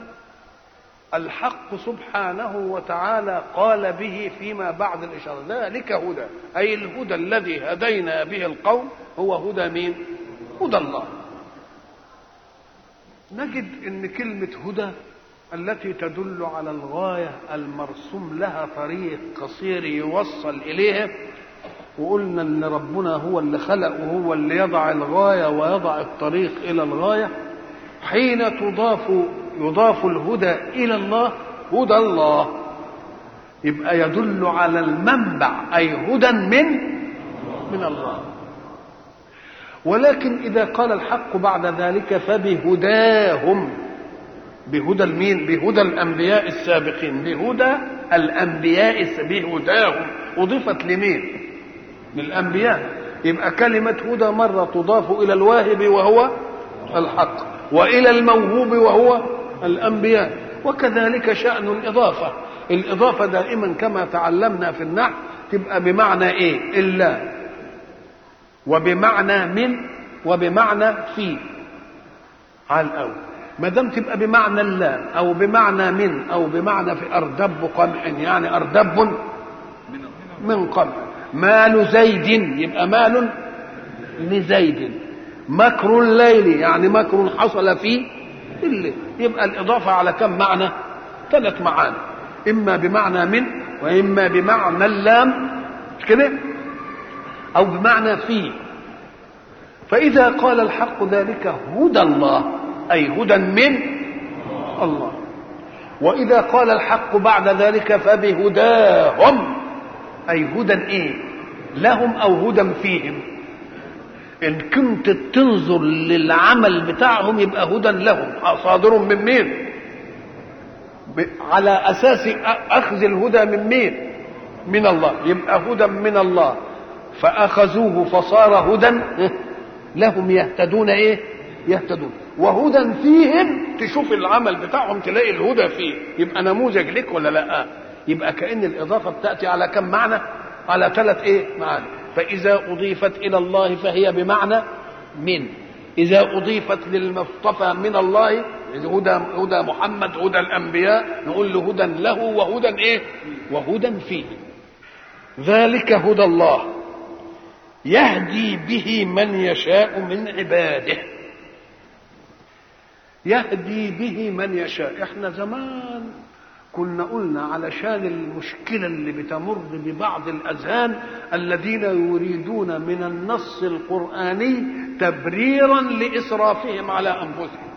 الحق سبحانه وتعالى قال به فيما بعد الإشارة. ذلك هدى. أي الهدى الذي هدينا به القوم هو هدى مين؟ هدى الله. نجد إن كلمة هدى التي تدل على الغاية المرسوم لها طريق قصير يوصل إليها وقلنا إن ربنا هو اللي خلق وهو اللي يضع الغاية ويضع الطريق إلى الغاية. حين تضاف يضاف الهدى إلى الله هدى الله. يبقى يدل على المنبع أي هدى من من الله. ولكن إذا قال الحق بعد ذلك فبهداهم. بهدى المين؟ بهدى الأنبياء السابقين. بهدى الأنبياء بهداهم. أضيفت لمين؟ للأنبياء. يبقى كلمة هدى مرة تضاف إلى الواهب وهو الحق وإلى الموهوب وهو الأنبياء وكذلك شأن الإضافة. الإضافة دائما كما تعلمنا في النحو تبقى بمعنى إيه؟ إلا. وبمعنى من؟ وبمعنى في. على الأول. ما دام تبقى بمعنى اللام أو بمعنى من أو بمعنى في أردب قمح يعني أردب من قمح. مال زيد يبقى مال لزيد. مكر الليل يعني مكر حصل في الليل يبقى الإضافة على كم معنى؟ ثلاث معاني. إما بمعنى من وإما بمعنى اللام. مش كده؟ أو بمعنى في. فإذا قال الحق ذلك هدى الله أي هدى من الله. وإذا قال الحق بعد ذلك فبهداهم أي هدى إيه؟ لهم أو هدى فيهم. إن كنت تنظر للعمل بتاعهم يبقى هدى لهم. صادر من مين؟ على أساس أخذ الهدى من مين؟ من الله. يبقى هدى من الله. فأخذوه فصار هدى. لهم يهتدون إيه؟ يهتدون. وهدى فيهم تشوف العمل بتاعهم تلاقي الهدى فيه. يبقى نموذج لك ولا لأ؟ يبقى كأن الإضافة بتأتي على كم معنى؟ على ثلاث إيه؟ معاني. فإذا أضيفت إلى الله فهي بمعنى من. إذا أضيفت للمصطفى من الله هدى هدى محمد هدى الأنبياء نقول له هدى له وهدى إيه؟ وهدى فيه. ذلك هدى الله. يهدي به من يشاء من عباده. يهدي به من يشاء. إحنا زمان كنا قلنا علشان المشكلة اللي بتمر ببعض الأذهان الذين يريدون من النص القرآني تبريرا لإسرافهم على أنفسهم.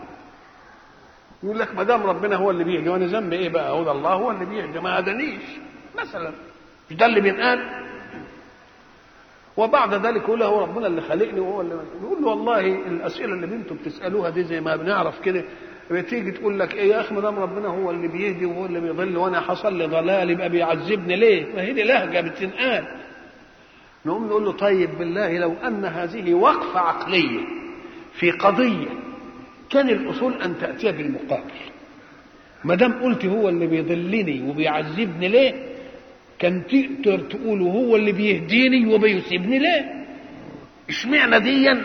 يقول لك ما دام ربنا هو اللي بيهدي وأنا ذنبي إيه بقى؟ هدى الله هو اللي بيهدي ما هدانيش مثلا مش ده اللي بينقال؟ وبعد ذلك يقول هو ربنا اللي خلقني وهو اللي يقول له والله الأسئلة اللي أنتم بتسألوها دي زي ما بنعرف كده بتيجي تقول لك إيه يا أخي ما دام ربنا هو اللي بيهدي وهو اللي بيضل وأنا حصل لي ضلال يبقى بيعذبني ليه؟ ما هي دي لهجة بتنقال نقوم نقول له طيب بالله لو أن هذه وقفة عقلية في قضية كان الأصول أن تاتي بالمقابل ما دام قلت هو اللي بيضلني وبيعذبني ليه؟ كان تقدر تقول هو اللي بيهديني وبيسيبني ليه؟ اشمعنى ديا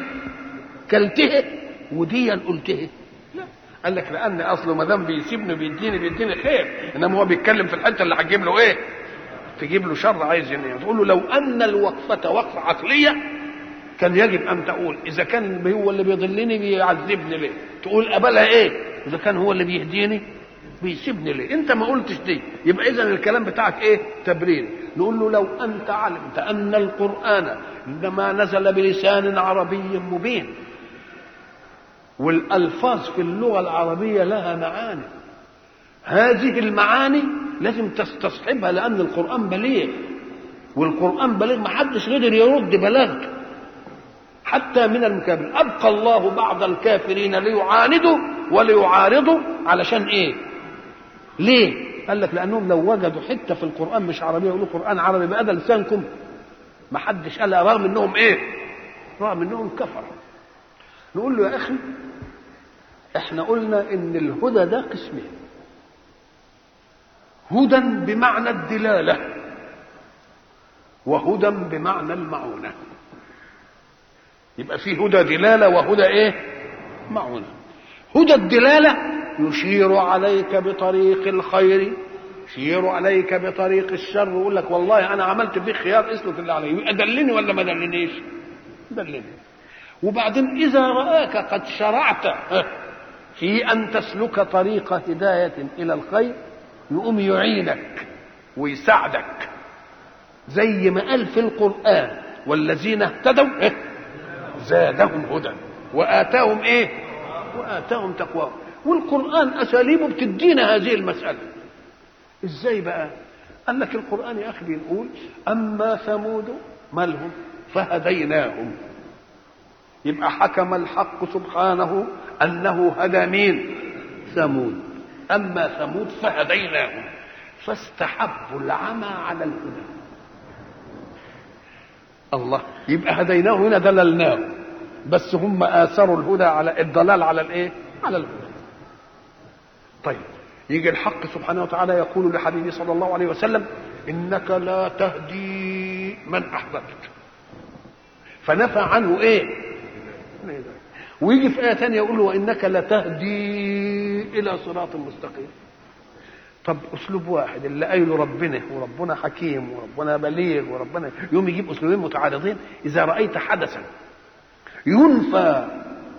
كلته وديا قلته؟ قال لك لأن اصله ما دام بيسيبني بيديني بيديني خير إنما هو بيتكلم في الحتة اللي هتجيب له إيه؟ تجيب له شر عايز يعني تقول له لو أن الوقفة وقفة عقلية كان يجب أن تقول إذا كان هو اللي بيضلني بيعذبني ليه؟ تقول قبلها إيه؟ إذا كان هو اللي بيهديني بيسيبني ليه؟ أنت ما قلتش دي يبقى اذا الكلام بتاعك إيه؟ تبرير نقول له لو أنت علمت أن القرآن عندما نزل بلسان عربي مبين والألفاظ في اللغة العربية لها معاني. هذه المعاني لازم تستصحبها لأن القرآن بليغ والقرآن بليغ ما حدش قدر يرد بلاغته حتى من المكابرين أبقى الله بعض الكافرين ليعاندوا وليعارضوا علشان إيه؟ ليه؟ قال لك لأنهم لو وجدوا حتة في القرآن مش عربية يقولوا قرآن عربي بقى ده لسانكم. ما حدش قال رغم إنهم إيه؟ رغم إنهم كفروا نقول له يا أخي إحنا قلنا إن الهدى ده قسمين. هدى بمعنى الدلالة وهدى بمعنى المعونة. يبقى في هدى دلالة وهدى إيه؟ معونة. هدى الدلالة يشير عليك بطريق الخير يشير عليك بطريق الشر ويقول لك والله أنا عملت فيك خيار اسلك اللي عليه يبقى دلني ولا ما دلنيش؟ دلني. وبعدين إذا رآك قد شرعت. في أن تسلك طريق هداية إلى الخير يقوم يعينك ويساعدك. زي ما قال في القرآن والذين اهتدوا زادهم هدى. وآتاهم إيه؟ وآتاهم تقواهم. والقرآن أساليبه بتدينا هذه المسألة. إزاي بقى؟ قال لك القرآن يا أخي بنقول أما ثمود مالهم فهديناهم. يبقى حكم الحق سبحانه أنه هدى مين ثمود. أما ثمود فهديناهم. فاستحبوا العمى على الهدى. الله. يبقى هديناه هنا دللناه بس هم آثروا الهدى على الضلال على الإيه؟ على الهدى. طيب. يجي الحق سبحانه وتعالى يقول لحبيبه صلى الله عليه وسلم إنك لا تهدي من أحببت. فنفى عنه إيه؟ ويجي في آية ثانية يقول له وإنك لتهدي إلى صراط مستقيم. طب أسلوب واحد اللي قايله ربنا وربنا حكيم وربنا بليغ وربنا يوم يجيب أسلوبين متعارضين إذا رأيت حدثا ينفى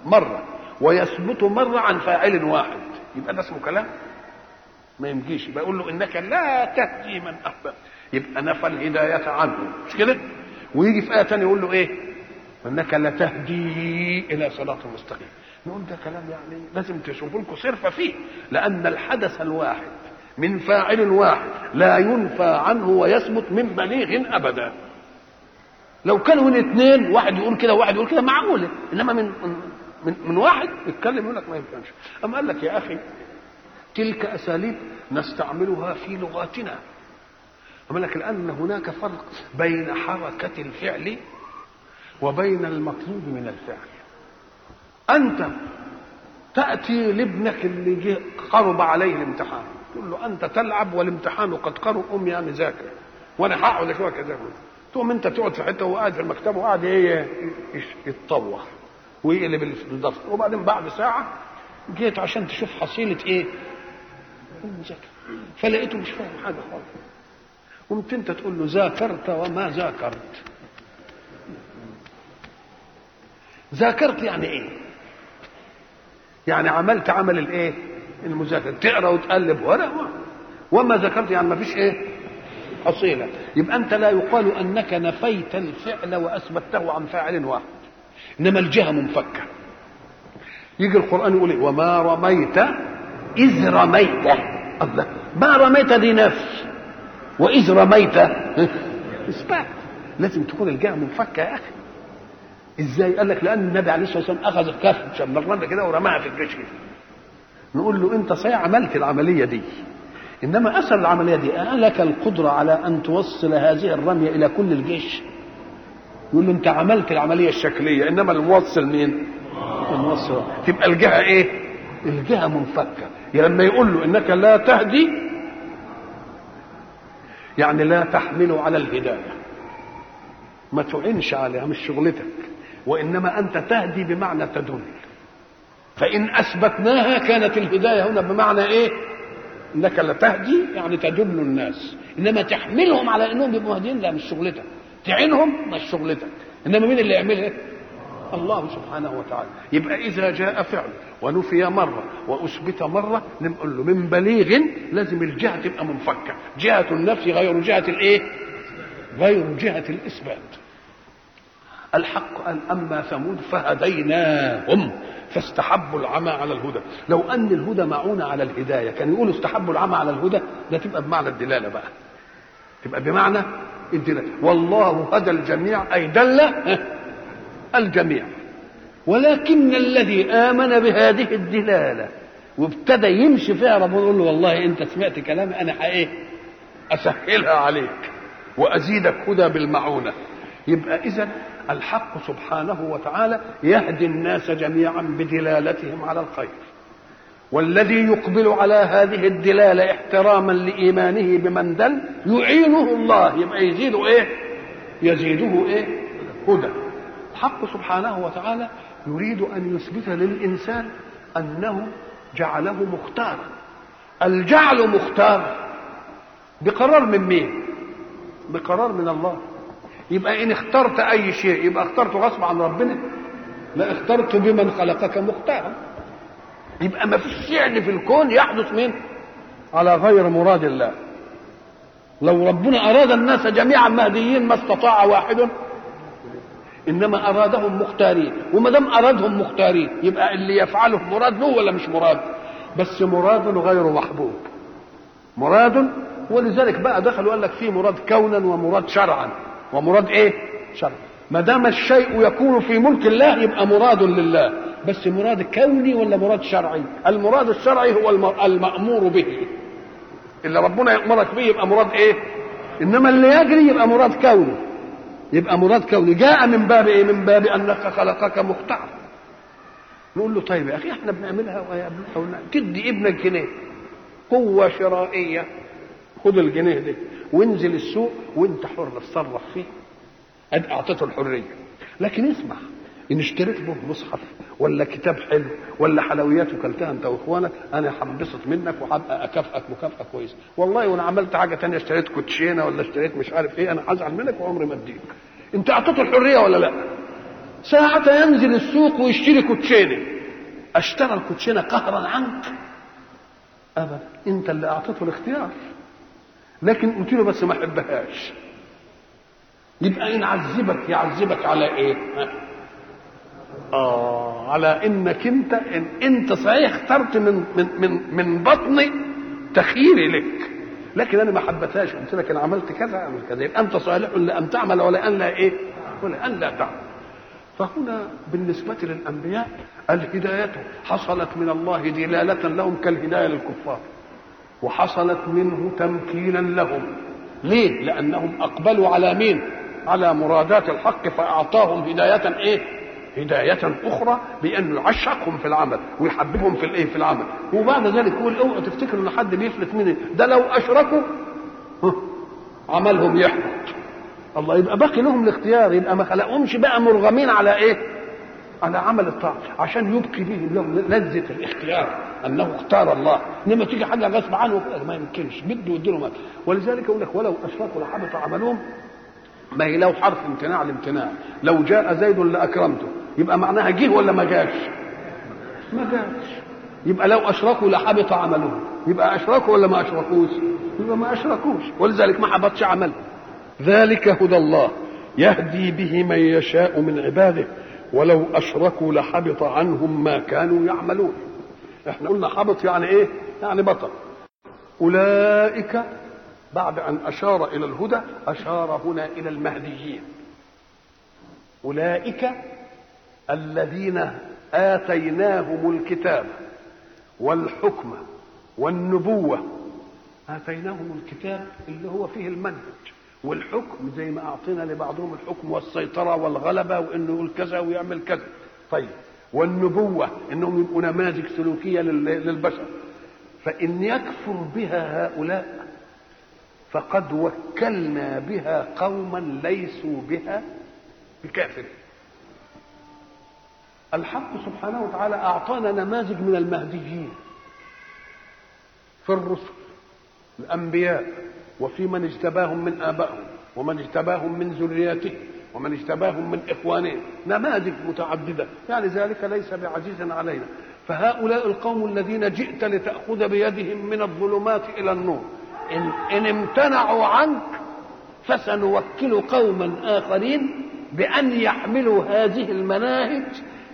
مرة ويثبت مرة عن فاعل واحد. يبقى ده اسمه كلام؟ ما يمجيش. يبقى يقول له إنك لا تهدي من أحببت. يبقى نفى الهداية عنه. مش كده؟ ويجي في آية ثانية يقول له إيه؟ أنك لتهدي إلى صراط مستقيم. نقول ده كلام يعني لازم تشوفوا لكم صرفه فيه. لأن الحدث الواحد من فاعل واحد لا ينفى عنه ويثبت من بليغ أبدا. لو كانوا من اثنين واحد يقول كده وواحد يقول كده معقولة. إنما من من, من واحد يتكلم يقول لك ما ينفعش. أما قال لك يا أخي تلك أساليب نستعملها في لغاتنا. أما لك لأن هناك فرق بين حركة الفعل وبين المطلوب من الفعل. أنت تأتي لابنك اللي جه قرب عليه الامتحان. تقول له أنت تلعب والامتحان قد قرب قوم يا مذاكر وأنا هقعد اشوفك كذا تقوم أنت تقعد في حتة وقاعد في المكتب وقاعد إيه يتطوح ويقلب الدفتر وبعدين بعد ساعة جيت عشان تشوف حصيلة إيه. المذاكره فلقيته مش فاهم حاجة خالص. قمت أنت تقول له ذاكرت وما ذاكرت. ذاكرت يعني إيه؟ يعني عملت عمل الإيه؟ المذاكرة. تقرأ وتقلب ورق وما ذكرت يعني ما فيش إيه؟ حصيله يبقى أنت لا يقال أنك نفيت الفعل وأثبته عن فاعل واحد. إنما الجهة منفكة. يجي القرآن يقول إيه؟ وما رميت إذ رميت. الله. ما رميت دي نفس وإذ رميت. إثبات. لازم تكون الجهة منفكة يا أخي. إزاي؟ قال لك لأن النبي عليه الصلاة والسلام أخذ الكف شمرنا كده ورماها في الجيش كده. نقول له أنت صحيح عملت العملية دي. إنما أثر العملية دي لك القدرة على أن توصل هذه الرمية إلى كل الجيش؟ يقول له أنت عملت العملية الشكلية إنما الموصل مين؟ الموصل. تبقى الجهة إيه؟ الجهة منفكة. يعني لما يقول له إنك لا تهدي يعني لا تحمل على الهداية. ما تعينش عليها مش شغلتك. وإنما أنت تهدي بمعنى تدل. فإن أثبتناها كانت الهداية هنا بمعنى إيه؟ إنك لا تهدي يعني تدل الناس. إنما تحملهم على إنهم يبقوا هادين لا مش شغلتك. تعينهم مش شغلتك. إنما مين اللي يعملها؟ الله سبحانه وتعالى. يبقى إذا جاء فعل ونفي مرة وأثبت مرة نقول له من بليغ لازم الجهة تبقى منفكة. جهة النفي غير جهة الإيه؟ غير جهة الإثبات. الحق قال أما ثمود فهديناهم فاستحبوا العمى على الهدى. لو أن الهدى معونة على الهداية كان يقولوا استحبوا العمى على الهدى ده تبقى بمعنى الدلالة بقى. تبقى بمعنى الدلالة. والله هدى الجميع أي دل الجميع. ولكن الذي آمن بهذه الدلالة وابتدى يمشي فيها ربنا يقول له والله أنت سمعت كلامي أنا إيه؟ أسهلها عليك وأزيدك هدى بالمعونة. يبقى إذا الحق سبحانه وتعالى يهدي الناس جميعا بدلالتهم على الخير. والذي يقبل على هذه الدلالة احتراما لإيمانه بمن دل يعينه الله. يبقى يزيده إيه؟ يزيده إيه؟ هدى. الحق سبحانه وتعالى يريد أن يثبت للإنسان أنه جعله مختارا. الجعل مختار بقرار من مين؟ بقرار من الله. يبقى إن اخترت أي شيء يبقى اخترته غصب عن ربنا. لا اخترت بمن خلقك مختارا. يبقى ما فيش شيء في الكون يحدث من على غير مراد الله. لو ربنا أراد الناس جميعا مهديين ما استطاع واحد إنما أرادهم مختارين. وما دام أرادهم مختارين يبقى اللي يفعله مراد له ولا مش مراد؟ بس مراد غير محبوب. مراد ولذلك بقى دخلوا قال لك في مراد كونا ومراد شرعا. ومراد إيه؟ شرعا ما دام الشيء يكون في ملك الله يبقى مراد لله. بس مراد كوني ولا مراد شرعي؟ المراد الشرعي هو المأمور به. اللي ربنا يأمرك به يبقى مراد إيه؟ إنما اللي يجري يبقى مراد كوني. يبقى مراد كوني. جاء من باب إيه؟ من باب أنك خلقك مختار. نقول له طيب يا أخي إحنا بنعملها تدي ابنك جنيه. قوة شرائية. خد الجنيه ده وانزل السوق وانت حر تصرف فيه. اد أعطيته الحرية. لكن اسمع إن اشتريت به مصحف ولا كتاب حلو ولا حلويات وكلتها أنت وإخوانك أنا هنبسط منك وهبقى أكافئك مكافأة كويسة. والله وأنا عملت حاجة تانية اشتريت كوتشينة ولا اشتريت مش عارف إيه أنا هزعل منك وعمري ما أديك. أنت أعطيته الحرية ولا لأ؟ ساعة ينزل السوق ويشتري كوتشينة. أشترى الكوتشينة قهرا عنك؟ ابدا. أنت اللي أعطيته الاختيار. لكن قلت له بس ما أحبهاش. يبقى ان عذبك يعذبك على إيه؟ آه على إنك أنت إن أنت صحيح اخترت من من من من بطني تخييري لك. لكن أنا ما حبتهاش قلت لك أنا عملت كذا أعمل كذا. يبقى أنت صالح لأن تعمل ولا أن لا إيه؟ ولا أن لا تعمل. فهنا بالنسبة للأنبياء الهداية حصلت من الله دلالة لهم كالهداية للكفار. وحصلت منه تمكينا لهم. ليه لأنهم أقبلوا على مين؟ على مرادات الحق فأعطاهم هداية إيه؟ هداية أخرى بأنه يعشقهم في العمل ويحببهم في الإيه؟ في العمل. وبعد ذلك يقول اوعوا تفتكروا إن حد بيفلت مني؟ ده لو أشركوا عملهم يحبط. الله يبقى باقي لهم الاختيار يبقى ما خلقهمش بقى مرغمين على إيه؟ على عمل الطاعة. عشان يبقي به لهم لذة الاختيار. أنه اختار الله. إنما تيجي حاجة غصب عنه ما يمكنش. بده يديله مال. ولذلك يقول لك ولو أشركوا لحبط عملهم ما هي لو حرف امتناع الامتناع. لو جاء زيد لأكرمته. يبقى معناها جه ولا ما جاش؟ ما جاش. يبقى لو أشركوا لحبط عملهم. يبقى أشركوا ولا ما أشركوش؟ يبقى ما أشركوش. ولذلك ما حبطش عمل. ذلك هدى الله. يهدي به من يشاء من عباده. ولو أشركوا لحبط عنهم ما كانوا يعملون. إحنا قلنا حبط يعني إيه؟ يعني بطل. أولئك بعد أن أشار إلى الهدى أشار هنا إلى المهديين. أولئك الذين آتيناهم الكتاب والحكم والنبوة. آتيناهم الكتاب اللي هو فيه المنهج والحكم زي ما أعطينا لبعضهم الحكم والسيطرة والغلبة وإنه يقول كذا ويعمل كذا. طيب. والنبوة إنهم يبقوا نماذج سلوكية للبشر. فإن يكفر بها هؤلاء فقد وكلنا بها قوما ليسوا بها بكافر. الحق سبحانه وتعالى أعطانا نماذج من المهديين في الرسل الأنبياء وفي من اجتباهم من آبائهم ومن اجتباهم من ذرياتهم. ومن اجتباهم من إخوانهم. نماذج متعددة. يعني ذلك ليس بعزيز علينا. فهؤلاء القوم الذين جئت لتأخذ بيدهم من الظلمات إلى النور. إن, إن امتنعوا عنك فسنوكل قوما آخرين بأن يحملوا هذه المناهج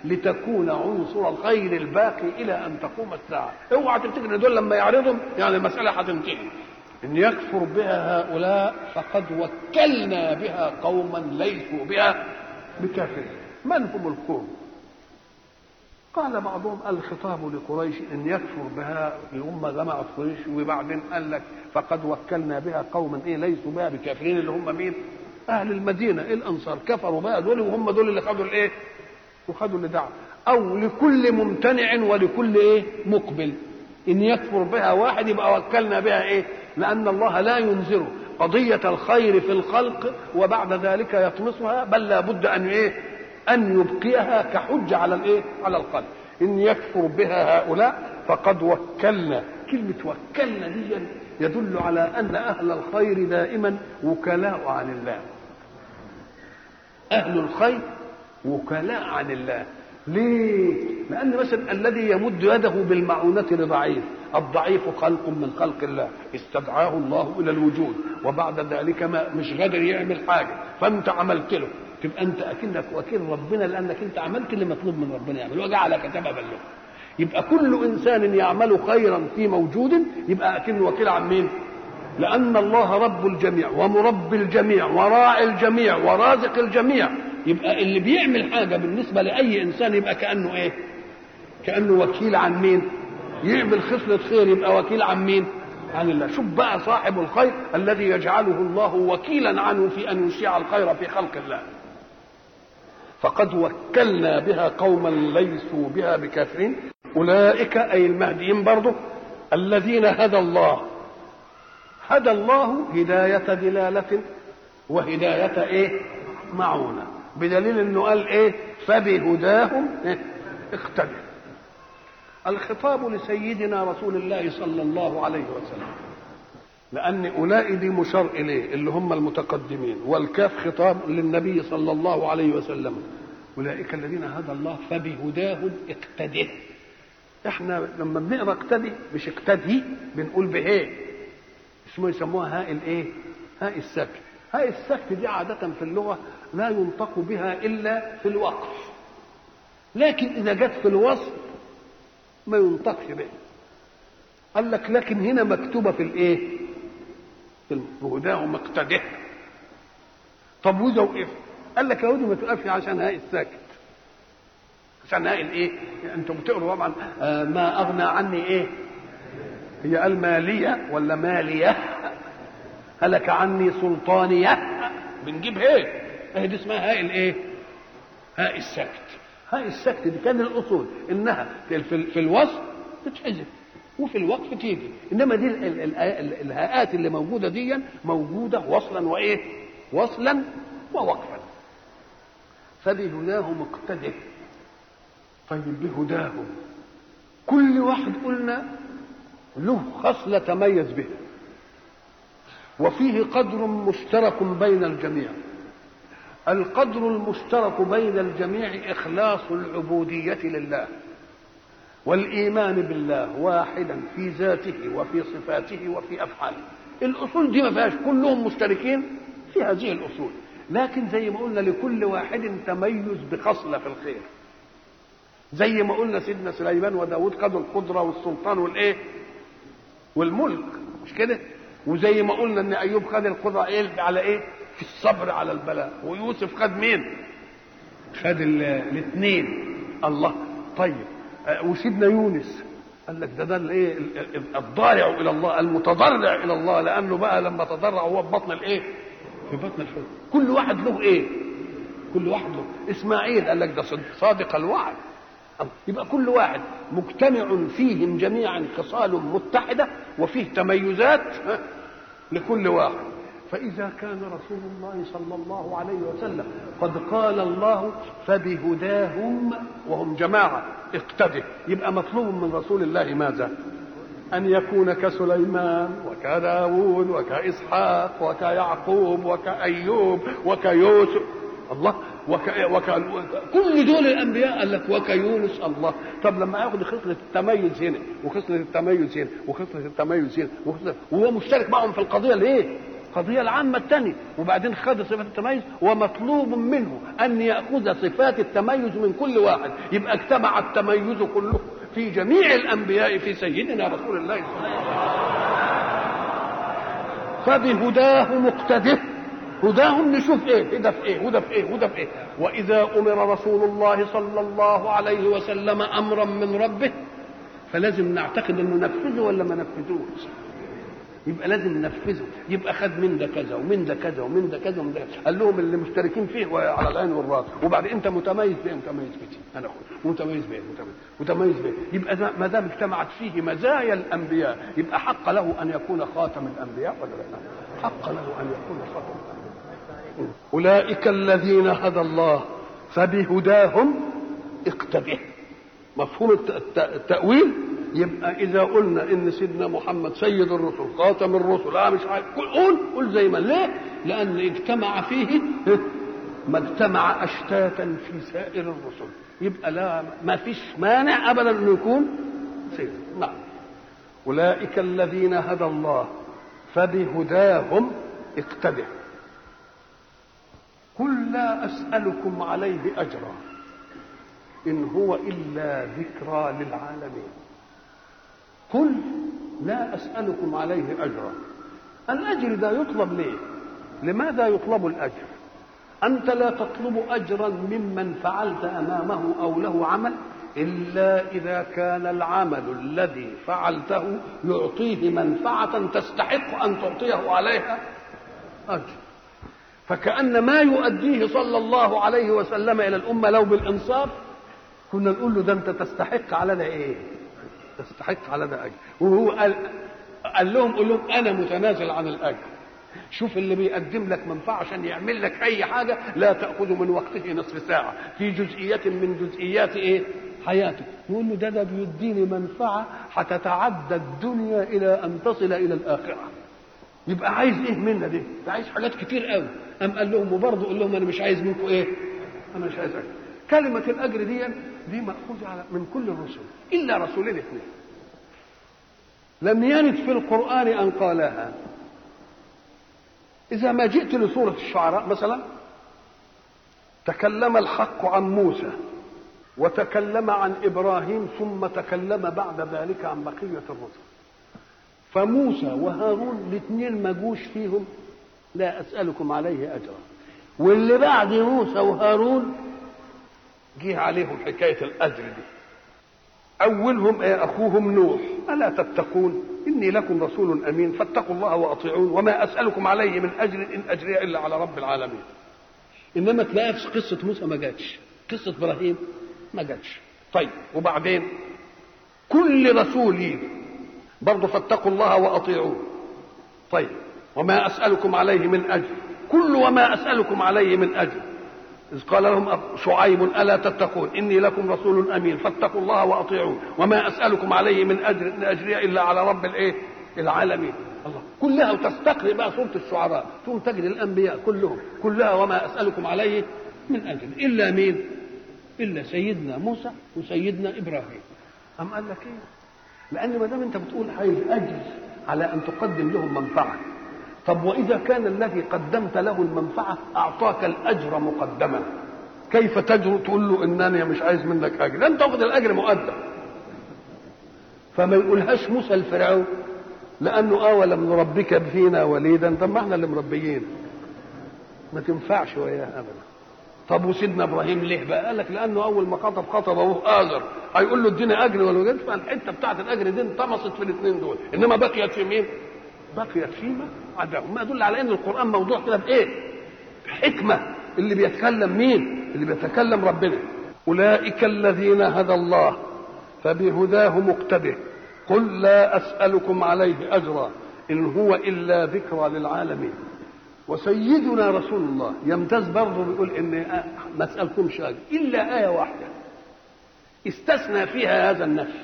لتكون عنصر الخير الباقي إلى أن تقوم الساعة. اوعى تفتكر إن دول لما يعرضهم يعني المسألة هتنتهي إن يكفر بها هؤلاء فقد وكلنا بها قوما ليسوا بها بكافرين من هم القوم قال بعضهم الخطاب لقريش إن يكفر بها هم جماعة قريش وبعدين قال لك فقد وكلنا بها قوما إيه ليسوا بها بكافرين اللي هم مين؟ أهل المدينة الأنصار كفروا بها دول وهم دول اللي خدوا الإيه؟ وخدوا اللي دعوا أو لكل ممتنع ولكل إيه؟ مقبل إن يكفر بها واحد يبقى وكلنا بها إيه؟ لأن الله لا ينذر قضية الخير في الخلق وبعد ذلك يطمسها بل لا بد أن إيه؟ أن يبقيها كحجة على الإيه؟ على القلب إن يكفر بها هؤلاء فقد وكلنا كلمة وكلنا دي يدل على أن أهل الخير دائما وكلاء عن الله أهل الخير وكلاء عن الله ليه؟ لأن مثلا الذي يمد يده بالمعونة لضعيف. الضعيف خلق من خلق الله. استدعاه الله إلى الوجود. وبعد ذلك ما مش قادر يعمل حاجة. فأنت عملت له. تبقى أنت أكنك وكيل ربنا لأنك أنت عملت اللي مطلوب من ربنا يعمل. وجعلك سببا له يبقى كل إنسان يعمل خيرا في موجود يبقى اكنه وكيل عن مين؟ لأن الله رب الجميع ومربي الجميع وراعي الجميع ورازق الجميع. يبقى اللي بيعمل حاجة بالنسبة لأي إنسان يبقى كأنه إيه؟ كأنه وكيل عن مين؟ يعمل خصلة خير يبقى وكيل عن مين؟ عن الله. شوف بقى صاحب الخير الذي يجعله الله وكيلا عنه في أن يشيع الخير في خلق الله. فقد وكلنا بها قوما ليسوا بها بكافرين. أولئك أي المهديين برضه الذين هدى الله. هدى الله هداية دلالة وهداية إيه؟ معونة. بدليل إنه قال إيه؟ فبهداهم إيه؟ اقتدى. الخطاب لسيدنا رسول الله صلى الله عليه وسلم. لأن أولئك دي مشار إليه اللي هم المتقدمين. والكاف خطاب للنبي صلى الله عليه وسلم. أولئك الذين هدى الله فبهداهم اقتده إحنا لما بنقرأ اقتدي مش اقتدي بنقول بإيه؟ اسمه يسموها هاء الإيه؟ هاء السكت. هاء السكت دي عادة في اللغة لا ينطق بها إلا في الوقف لكن إذا جت في الوصف ما ينطقش بها قال لك لكن هنا مكتوبة في الإيه؟ في هداه مقتده طب وإذا وقف قال لك يا ما تقفش عشان هاء الساكت عشان هاء الإيه؟ أنتم بتقروا طبعا آه ما أغنى عني إيه؟ هي قال مالية ولا مالية هلك عني سلطانية بنجيب إيه اهي دي اسمها هاء الايه؟ هاء السكت. هاء السكت دي كان الأصول. إنها في, الوصف تتحذف وفي الوقف تيجي. إنما دي ال ال ال الهاءات اللي موجودة دي موجودة وصلا وإيه؟ وصلا ووقفا. فبهداهم اقتده طيب بهداهم كل واحد قلنا له خصله تميز بها وفيه قدر مشترك بين الجميع. القدر المشترك بين الجميع إخلاص العبودية لله والإيمان بالله واحدا في ذاته وفي صفاته وفي أفعاله. الأصول دي ما فيهاش كلهم مشتركين في هذه الأصول. لكن زي ما قلنا لكل واحد تميز بخصلة في الخير. زي ما قلنا سيدنا سليمان وداود خدوا القدرة والسلطان والإيه؟ والملك. مش كده؟ وزي ما قلنا إن أيوب خد القدره إيه؟ على إيه؟ في الصبر على البلاء. ويوسف خد مين؟ خد الاثنين. الله. طيب. وسيدنا يونس قال لك ده ده الايه الضارع إلى الله المتضرع إلى الله. لأنه بقى لما تضرع هو في بطن الإيه؟ في بطن الحوت. كل واحد له إيه؟ كل واحد له. إسماعيل قال لك ده صادق الوعد. يبقى كل واحد مجتمع فيهم جميعا خصال متحدة وفيه تميزات لكل واحد. فإذا كان رسول الله صلى الله عليه وسلم قد قال الله فبهداهم وهم جماعة اقتده. يبقى مطلوب من رسول الله ماذا؟ أن يكون كسليمان وكداود وكإسحاق وكيعقوب وكأيوب وكيوسف. الله وك... وك... كل دول الأنبياء قال لك وكيونس الله. طب لما ياخد خصلة التميز هنا وخصلة التميز هنا وخصلة التميز هنا وخصلة... وهو مشترك معهم في القضية ليه؟ القضية العامة الثانية وبعدين خد صفات التميز ومطلوب منه أن يأخذ صفات التميز من كل واحد. يبقى اجتمع التميز كله في جميع الأنبياء في سيدنا رسول الله صلى الله عليه وسلم. فبهداه مقتده هداهم نشوف إيه؟ هدى في إيه؟ هدى في إيه؟ هدى في إيه؟ وإذا أمر رسول الله صلى الله عليه وسلم أمرا من ربه فلازم نعتقد إنه نفذه ولا ما نفذوش؟ يبقى لازم ننفذه. يبقى خد من ده كذا ومن ده كذا ومن ده كذا ومن ده. قال لهم اللي مشتركين فيه على العين والرأس. وبعد إنت متميز بايه متميز بيه. أنا أخوي متميز بايه متميز متميز بايه يبقى ما دام اجتمعت فيه مزايا الأنبياء يبقى حق له أن يكون خاتم الأنبياء ولا لا؟ حق له أن يكون خاتم أولئك الذين هدى الله فبهداهم اقتده مفهوم التأويل يبقى إذا قلنا إن سيدنا محمد سيد الرسل خاتم الرسل آه مش عارف قول قول زي ما ليه؟ لأن اجتمع فيه ما اجتمع أشتاتا في سائر الرسل. يبقى لا ما فيش مانع ابدا انه يكون سيد. نعم. أولئك الذين هدى الله فبهداهم اقتده قل لا أسألكم عليه أجرا. إن هو إلا ذكرى للعالمين. قل لا أسألكم عليه أجرا. الأجر ده يطلب ليه؟ لماذا يطلب الأجر؟ أنت لا تطلب أجرا ممن فعلت أمامه أو له عمل إلا إذا كان العمل الذي فعلته يعطيه منفعة تستحق أن تعطيه عليها أجر. فكأن ما يؤديه صلى الله عليه وسلم إلى الأمة لو بالإنصاف كنا نقول له ده أنت تستحق على ده إيه؟ تستحق على ده أجر. وهو قال قال لهم قول لهم أنا متنازل عن الأجر. شوف اللي بيقدم لك منفعه عشان يعمل لك أي حاجة لا تأخذ من وقته نصف ساعة. في جزئية من جزئيات إيه؟ حياته. يقول له ده ده بيديني منفعة هتتعدى الدنيا إلى أن تصل إلى الآخرة. يبقى عايز إيه منا دي؟ ده عايز حاجات كتير قوي. أم قال لهم وبرضه قال لهم أنا مش عايز منكم إيه؟ أنا مش عايز اجر كلمة الأجر دي دي مأخوذة على من كل الرسل إلا رسولين اثنين لم يرد في القرآن أن قالها. إذا ما جئت لسورة الشعراء مثلا تكلم الحق عن موسى وتكلم عن إبراهيم ثم تكلم بعد ذلك عن بقية الرسل. فموسى وهارون الاثنين ما جوش فيهم لا أسألكم عليه أجرا واللي بعد موسى وهارون جه عليهم حكاية الأجر دي. أولهم إيه؟ أخوهم نوح. ألا تتقون؟ إني لكم رسول أمين فاتقوا الله وأطيعون. وما أسألكم عليه من أجر إن أجري إلا على رب العالمين. إنما تلاقيها في قصة موسى ما جاتش. قصة إبراهيم ما جاتش. طيب وبعدين؟ كل رسول يجي برضه فاتقوا الله وأطيعون. طيب. وما أسألكم عليه من أجر. كل وما أسألكم عليه من أجر. إذ قال لهم شعيب ألا تتقون؟ إني لكم رسول أمين فاتقوا الله وأطيعون. وما أسألكم عليه من أجر إن أجري إلا على رب الإيه؟ العالمين. الله. كلها وتستقرئ بقى سورة الشعراء ثم تجد الأنبياء كلهم. كلها وما أسألكم عليه من أجر. إلا مين؟ إلا سيدنا موسى وسيدنا إبراهيم. أم قال لك إيه؟ لأن ما دام أنت بتقول عايز أجر على أن تقدم لهم منفعة. طب وإذا كان الذي قدمت له المنفعة أعطاك الأجر مقدما؟ كيف تجر؟ تقول له إنني مش عايز منك أجر. انت تأخذ الأجر مقدم فما يقولهاش موسى الفرعون لأنه آه ولم نربك فينا وليدا. طب ما إحنا اللي مربيين. ما تنفعش وياه أبدا. طب وسيدنا إبراهيم ليه بقى؟ قال لك لأنه أول ما خطب خطب أبوه آزر. هيقول له اديني أجر ولا ما فالحتة بتاعت الأجر دي انطمست في الاثنين دول. إنما بقيت في مين؟ بقيت فيما عداهم ما يدل على إن القرآن موضوع كده بايه حكمة. اللي بيتكلم مين؟ اللي بيتكلم ربنا. أولئك الذين هدى الله فبهداه مقتده قل لا أسألكم عليه أجرا إن هو إلا ذكرى للعالمين. وسيدنا رسول الله يمتاز برضه بيقول إن ما اسالكمش اجر إلا آية واحدة. استثنى فيها هذا النفي.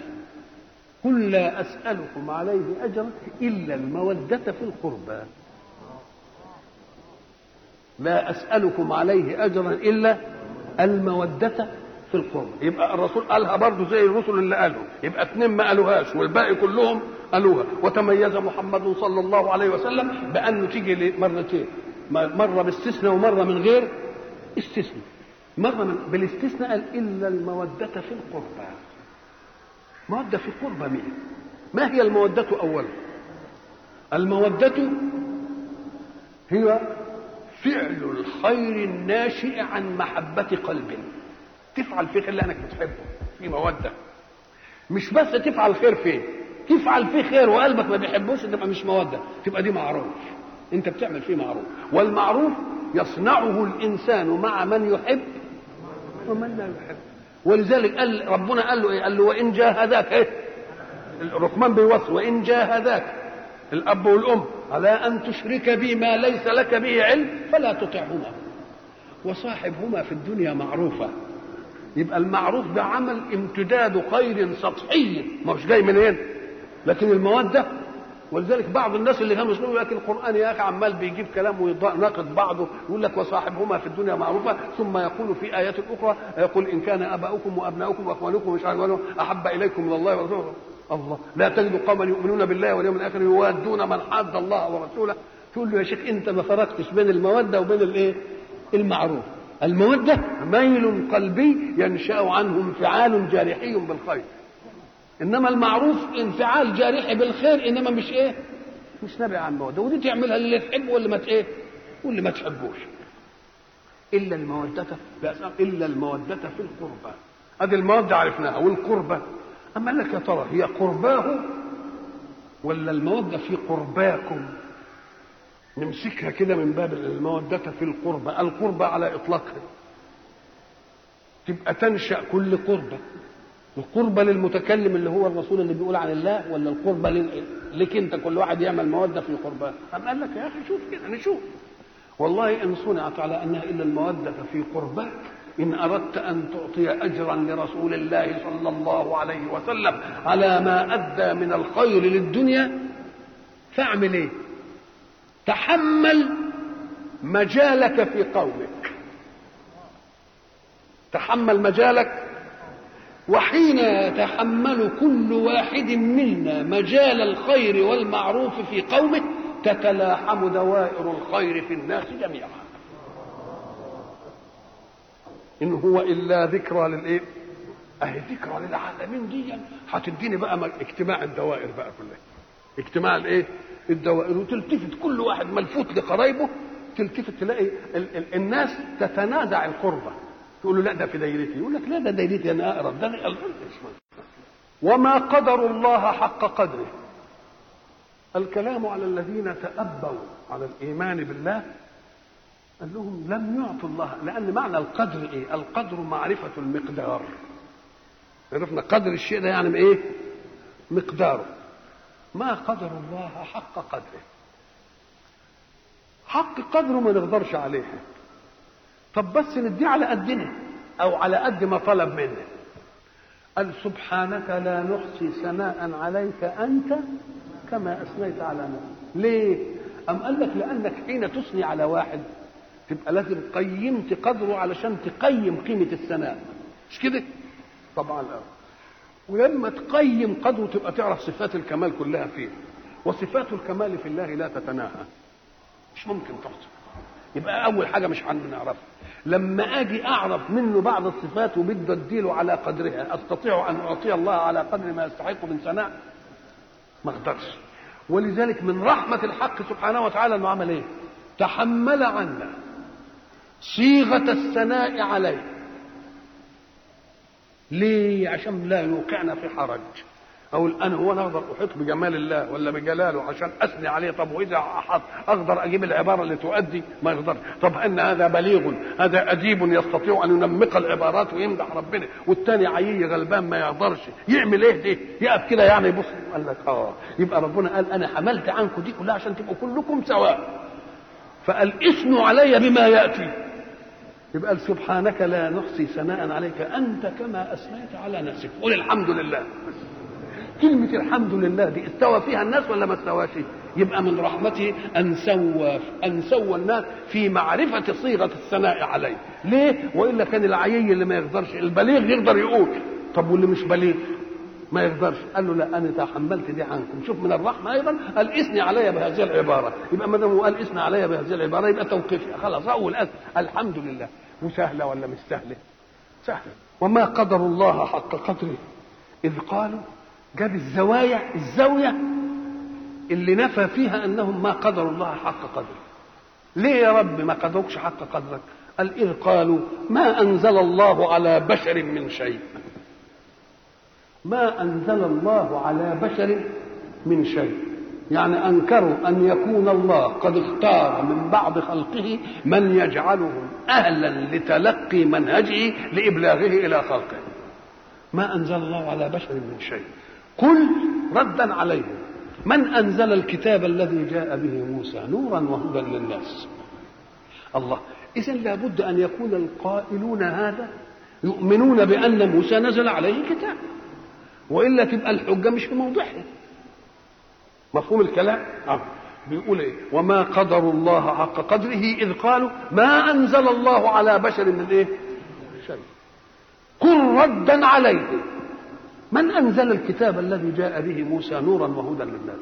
قل لا أسألكم عليه أجرا إلا المودة في القربى. لا أسألكم عليه أجرا إلا المودة في القربة يبقى الرسول قالها برضه زي الرسل اللي قالوا. يبقى اثنين ما قالوهاش والباقي كلهم قالوها. وتميز محمد صلى الله عليه وسلم بأنه تيجي مرتين مرة باستثناء ومرة من غير استثناء. مرة بالاستثناء قال إلا المودة في القربى. مودة في القربى مين؟ ما هي المودة أولا؟ المودة هي فعل الخير الناشئ عن محبة قلب. تفعل فيه اللي انك بتحبه. في مودة. مش بس تفعل خير فيه تفعل فيه خير وقلبك ما بيحبوش تبقى مش مودة. تبقى دي معروف. انت بتعمل فيه معروف. والمعروف يصنعه الإنسان مع من يحب ومن لا يحب. ولذلك قال ربنا قال له إيه؟ قال له وإن جاهداك إيه؟ الرحمن بيوصي وإن جاهداك الأب والأم على أن تشرك بي ما ليس لك به علم فلا تطعهما. وصاحبهما في الدنيا معروفة. يبقى المعروف ده عمل امتداد خير سطحي مش جاي من هنا لكن الموده ولذلك بعض الناس اللي كانوا يقولوا لك القرآن يا أخي عمال بيجيب كلام ويناقض بعضه يقول لك وصاحبهما في الدنيا معروفة ثم يقول في آيات أخرى يقول إن كان أباؤكم وأبناؤكم وإخوانكم مش عارف أحب إليكم من الله ورسوله. الله. لا تجد قوما يؤمنون بالله واليوم الآخر يوادون من حاد الله ورسوله. تقول له يا شيخ أنت ما فرقتش بين المودة وبين الايه؟ المعروف. المودة ميل قلبي ينشأ عنه انفعال جارحي بالخير. إنما المعروف انفعال جارحي بالخير إنما مش إيه؟ مش نابع عن موده. ودي تعملها اللي تحبه واللي ما إيه؟ واللي ما تحبوش. إلا المودة إلا المودة في القربى. أدي المودة عرفناها والقربى قال لك يا ترى هي قرباه ولا المودة في قرباكم؟ نمسكها كده من باب المودة في القربة. القربة على إطلاقها. تبقى تنشأ كل قربة. القربة للمتكلم اللي هو الرسول اللي بيقول عن الله ولا القربة لك انت كل واحد يعمل مودة في قرباه أم قال لك يا أخي شوف كده نشوف. والله إن صنعت على أنها إلا المودة في قرباك إن أردت أن تعطي أجرا لرسول الله صلى الله عليه وسلم على ما أدى من الخير للدنيا فاعمل إيه؟ تحمل مجالك في قومك. تحمل مجالك وحين يتحمل كل واحد منا مجال الخير والمعروف في قومه تتلاحم دوائر الخير في الناس جميعا. إن هو إلا ذكرى للإيه؟ أهي ذكرى للعالمين دي هتديني بقى اجتماع الدوائر بقى كلها. اجتماع الإيه؟ الدوائر. وتلتفت كل واحد ملفوت لقرايبه تلتفت تلاقي ال- ال- الناس تتنازع القربة. تقول له لا ده في دايرتي يقول لك لا ده دايرتي أنا اقرب ده وما قدر الله حق قدره. الكلام على الذين تأبوا على الإيمان بالله قال لهم لم يعطوا الله لأن معنى القدر إيه؟ القدر معرفة المقدار. عرفنا قدر الشيء ده يعني إيه؟ مقداره. ما قدر الله حق قدره. حق قدره ما نقدرش عليه. طب بس نديه على قدنا أو على قد ما طلب منا. قال سبحانك لا نحصي ثناء عليك أنت كما أثنيت على نفسك. ليه؟ أم قال لك لأنك حين تثني على واحد تبقى لازم قيمت قدره علشان تقيم قيمة الثناء. مش كده؟ طبعا الأول ولما تقيم قدره تبقى تعرف صفات الكمال كلها فيه. وصفات الكمال في الله لا تتناهى. مش ممكن تحصل. يبقى أول حاجة مش هنعرفها لما آجي أعرف منه بعض الصفات وبده أديله على قدرها أستطيع أن أعطي الله على قدر ما يستحق من ثناء؟ ما أقدرش. ولذلك من رحمة الحق سبحانه وتعالى إنه عمل إيه؟ تحمل عنا صيغة الثناء عليه. ليه؟ عشان لا يوقعنا في حرج. أقول أنا هو أنا أقدر أحيط بجمال الله ولا بجلاله عشان أثني عليه. طب وإذا أحط أقدر أجيب العبارة اللي تؤدي؟ ما يقدر. طب أن هذا بليغ هذا أديب يستطيع أن ينمق العبارات ويمدح ربنا والتاني عيي غلبان ما يقدرش. يعمل إيه؟ ده يقف كده يعني يبص قال لك آه يبقى ربنا قال أنا حملت عنكم دي كلها عشان تبقوا كلكم سواء. فقال اثنوا علي بما يأتي. يبقى قال سبحانك لا نحصي ثناء عليك أنت كما أثنيت على نفسك. قل الحمد لله. كلمة الحمد لله دي استوى فيها الناس ولا ما استواش؟ يبقى من رحمته أن سوى أن سوى الناس في معرفة صيغة الثناء عليه. ليه؟ وإلا كان العيي اللي ما يقدرش البليغ يقدر يقول طب واللي مش بليغ؟ ما يقدرش. قال له لا أنا تحملت دي عنكم. شوف من الرحمة أيضا. قال إثني علي بهذه العبارة. يبقى ما دام قال إثني علي بهذه العبارة يبقى توقيفي خلاص أول أس. الحمد لله. وسهلة ولا مش سهلة؟ سهلة. وما قدر الله حق قدره. إذ قالوا جاب الزوايا الزاوية اللي نفى فيها أنهم ما قدروا الله حق قدره. ليه يا رب ما قدروكش حق قدرك؟ قال إذ قالوا ما أنزل الله على بشر من شيء. ما أنزل الله على بشر من شيء. يعني أنكروا أن يكون الله قد اختار من بعض خلقه من يجعلهم أهلا لتلقي منهجه لإبلاغه إلى خلقه. ما أنزل الله على بشر من شيء. قل ردا عليهم من أنزل الكتاب الذي جاء به موسى نورا وهدى للناس؟ الله. اذا لابد أن يكون القائلون هذا يؤمنون بأن موسى نزل عليه كتاب وإلا تبقى الحجة مش في موضعها. مفهوم الكلام؟ آه. بيقول إيه؟ وما قدروا الله حق قدره إذ قالوا ما أنزل الله على بشر من إيه؟ شيء. قل ردا عليه. من أنزل الكتاب الذي جاء به موسى نورا وهدى للناس؟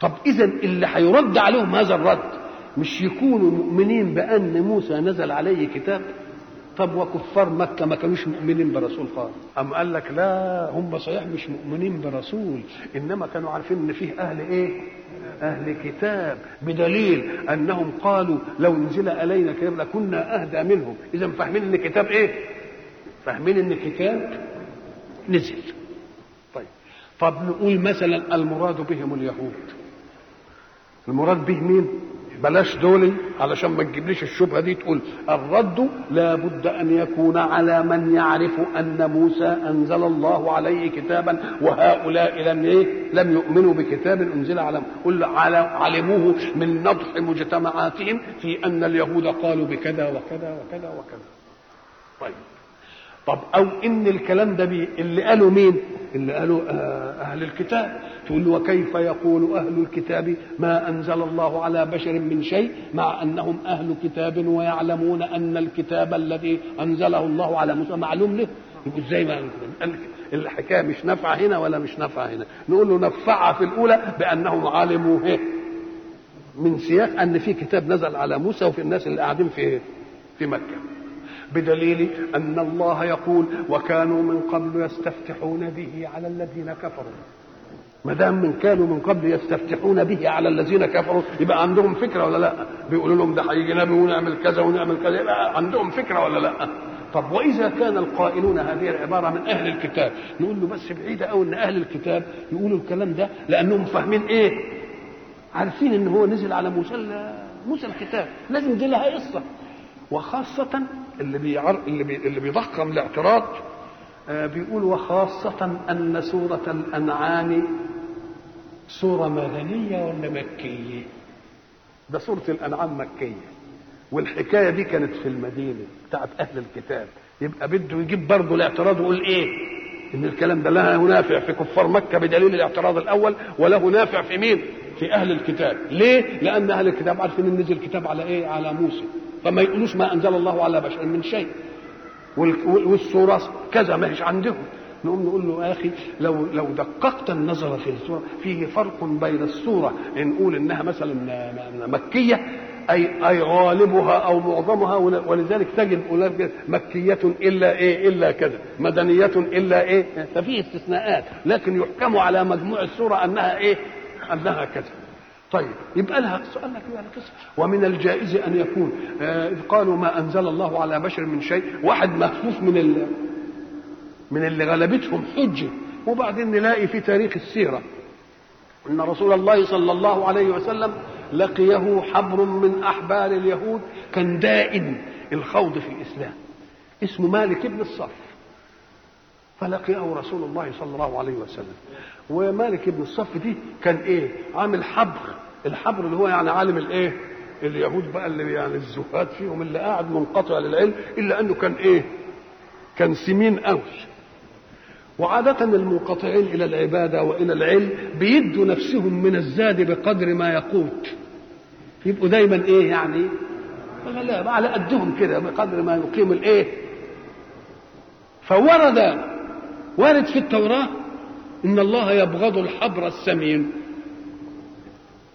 طب اذا اللي هيرد عليهم هذا الرد مش يكونوا مؤمنين بأن موسى نزل عليه كتاب؟ طب وكفار مكة ما كانوش مؤمنين برسول خالص. أم قال لك لا هم صحيح مش مؤمنين برسول إنما كانوا عارفين إن فيه أهل إيه؟ أهل كتاب بدليل أنهم قالوا لو نزل علينا كتاب لكنا أهدى منهم. إذا فاهمين إن كتاب إيه؟ فاهمين إن كتاب نزل. طيب. طب نقول مثلا المراد بهم اليهود. المراد به مين؟ بلاش دول علشان ما تجيبليش الشبهة دي تقول الرد لا بد أن يكون على من يعرف أن موسى أنزل الله عليه كتابا وهؤلاء لم إيه؟ لم يؤمنوا بكتاب أنزل على قل على علموه من نضح مجتمعاتهم في أن اليهود قالوا بكذا وكذا وكذا وكذا. طيب. طب أو إن الكلام ده بي اللي قالوا مين؟ اللي قالوا أهل الكتاب. تقول وكيف يقول أهل الكتاب ما أنزل الله على بشر من شيء مع أنهم أهل كتاب ويعلمون أن الكتاب الذي أنزله الله على موسى معلوم له؟ يقول إزاي ما الحكاية مش نافعة هنا ولا مش نافعة هنا. نقول له نفعها في الأولى بأنهم علموا هي من سياق أن في كتاب نزل على موسى وفي الناس اللي قاعدين في في مكة. بدليل أن الله يقول وكانوا من قبل يستفتحون به على الذين كفروا ما دام من كانوا من قبل يستفتحون به على الذين كفروا يبقى عندهم فكرة ولا لا؟ بيقولوا لهم ده هيجي نبي ونعمل كذا ونعمل كذا يبقى عندهم فكرة ولا لا؟ طب وإذا كان القائلون هذه العبارة من أهل الكتاب نقول له بس بعيده قوي إن أهل الكتاب يقولوا الكلام ده لأنهم فاهمين إيه؟ عارفين إن هو نزل على موسى موسى الكتاب لازم دي لها قصة وخاصة اللي بيعر... اللي, بي... اللي بيضخم الاعتراض آه بيقول وخاصة أن سورة الأنعام سورة مدنية ولا مكية؟ ده سورة الأنعام مكية والحكاية دي كانت في المدينة بتاعت أهل الكتاب يبقى بده يجيب برضه الاعتراض ويقول إيه؟ إن الكلام ده له نافع في كفار مكة بدليل الاعتراض الأول وله نافع في مين؟ في أهل الكتاب، ليه؟ لأن أهل الكتاب عارفين إن نزل الكتاب على إيه؟ على موسى، فما يقولوش ما أنزل الله على بشر من شيء. والسورة كذا ما هيش عندهم. نقوم نقول له يا أخي لو لو دققت النظر في السورة فيه فرق بين السورة نقول إنها مثلا مكية أي أي غالبها أو معظمها ولذلك تجد مكية إلا إيه إلا كذا مدنية إلا إيه ففي استثناءات لكن يحكم على مجموع السورة أنها إيه أنها كذا. طيب يبقى لها سؤال لك يعني قصه ومن الجائز أن يكون إذ قالوا ما أنزل الله على بشر من شيء واحد مخفوف من ال من اللي غلبتهم حجة. وبعدين نلاقي في تاريخ السيرة إن رسول الله صلى الله عليه وسلم لقيه حبر من أحبار اليهود كان دائم الخوض في الإسلام. اسمه مالك بن الصف فلقيه رسول الله صلى الله عليه وسلم. ومالك بن الصف دي كان إيه؟ عامل حبر الحبر اللي هو يعني عالم الايه؟ اليهود بقى اللي يعني الزهاد فيهم اللي قاعد منقطع للعلم إلا أنه كان إيه؟ كان سمين قوي. وعادة المنقطعين إلى العبادة وإلى العلم بيدوا نفسهم من الزاد بقدر ما يقوت. يبقوا دايما إيه يعني؟ لا على قدهم كده بقدر ما يقيم الإيه؟ فورد وارد في التوراة إن الله يبغض الحبر السمين.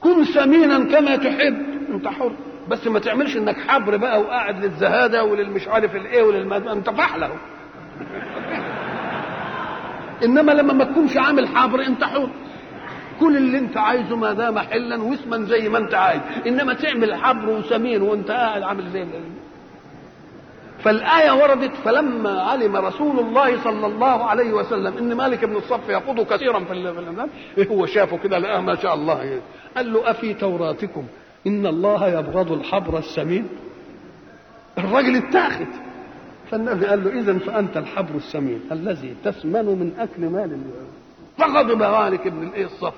كن سمينا كما تحب. أنت حر. بس ما تعملش انك حبر بقى وقاعد للزهادة وللمش عارف الايه وللمد انت فحله انما لما ما تكونش عامل حبر انت حر. كل اللي انت عايزه ما دام حلا واسما زي ما انت عايز. انما تعمل حبر وسمين وانت قاعد عامل زي فالآية وردت فلما علم رسول الله صلى الله عليه وسلم إن مالك بن الصف يقود كثيرا في الإمام هو شافه كده لقاه ما شاء الله قال له أفي توراتكم؟ إن الله يبغض الحبر السمين. الراجل اتاخد فالنبي قال له إذا فأنت الحبر السمين الذي تسمن من أكل مال فغضب مالك بن الصف.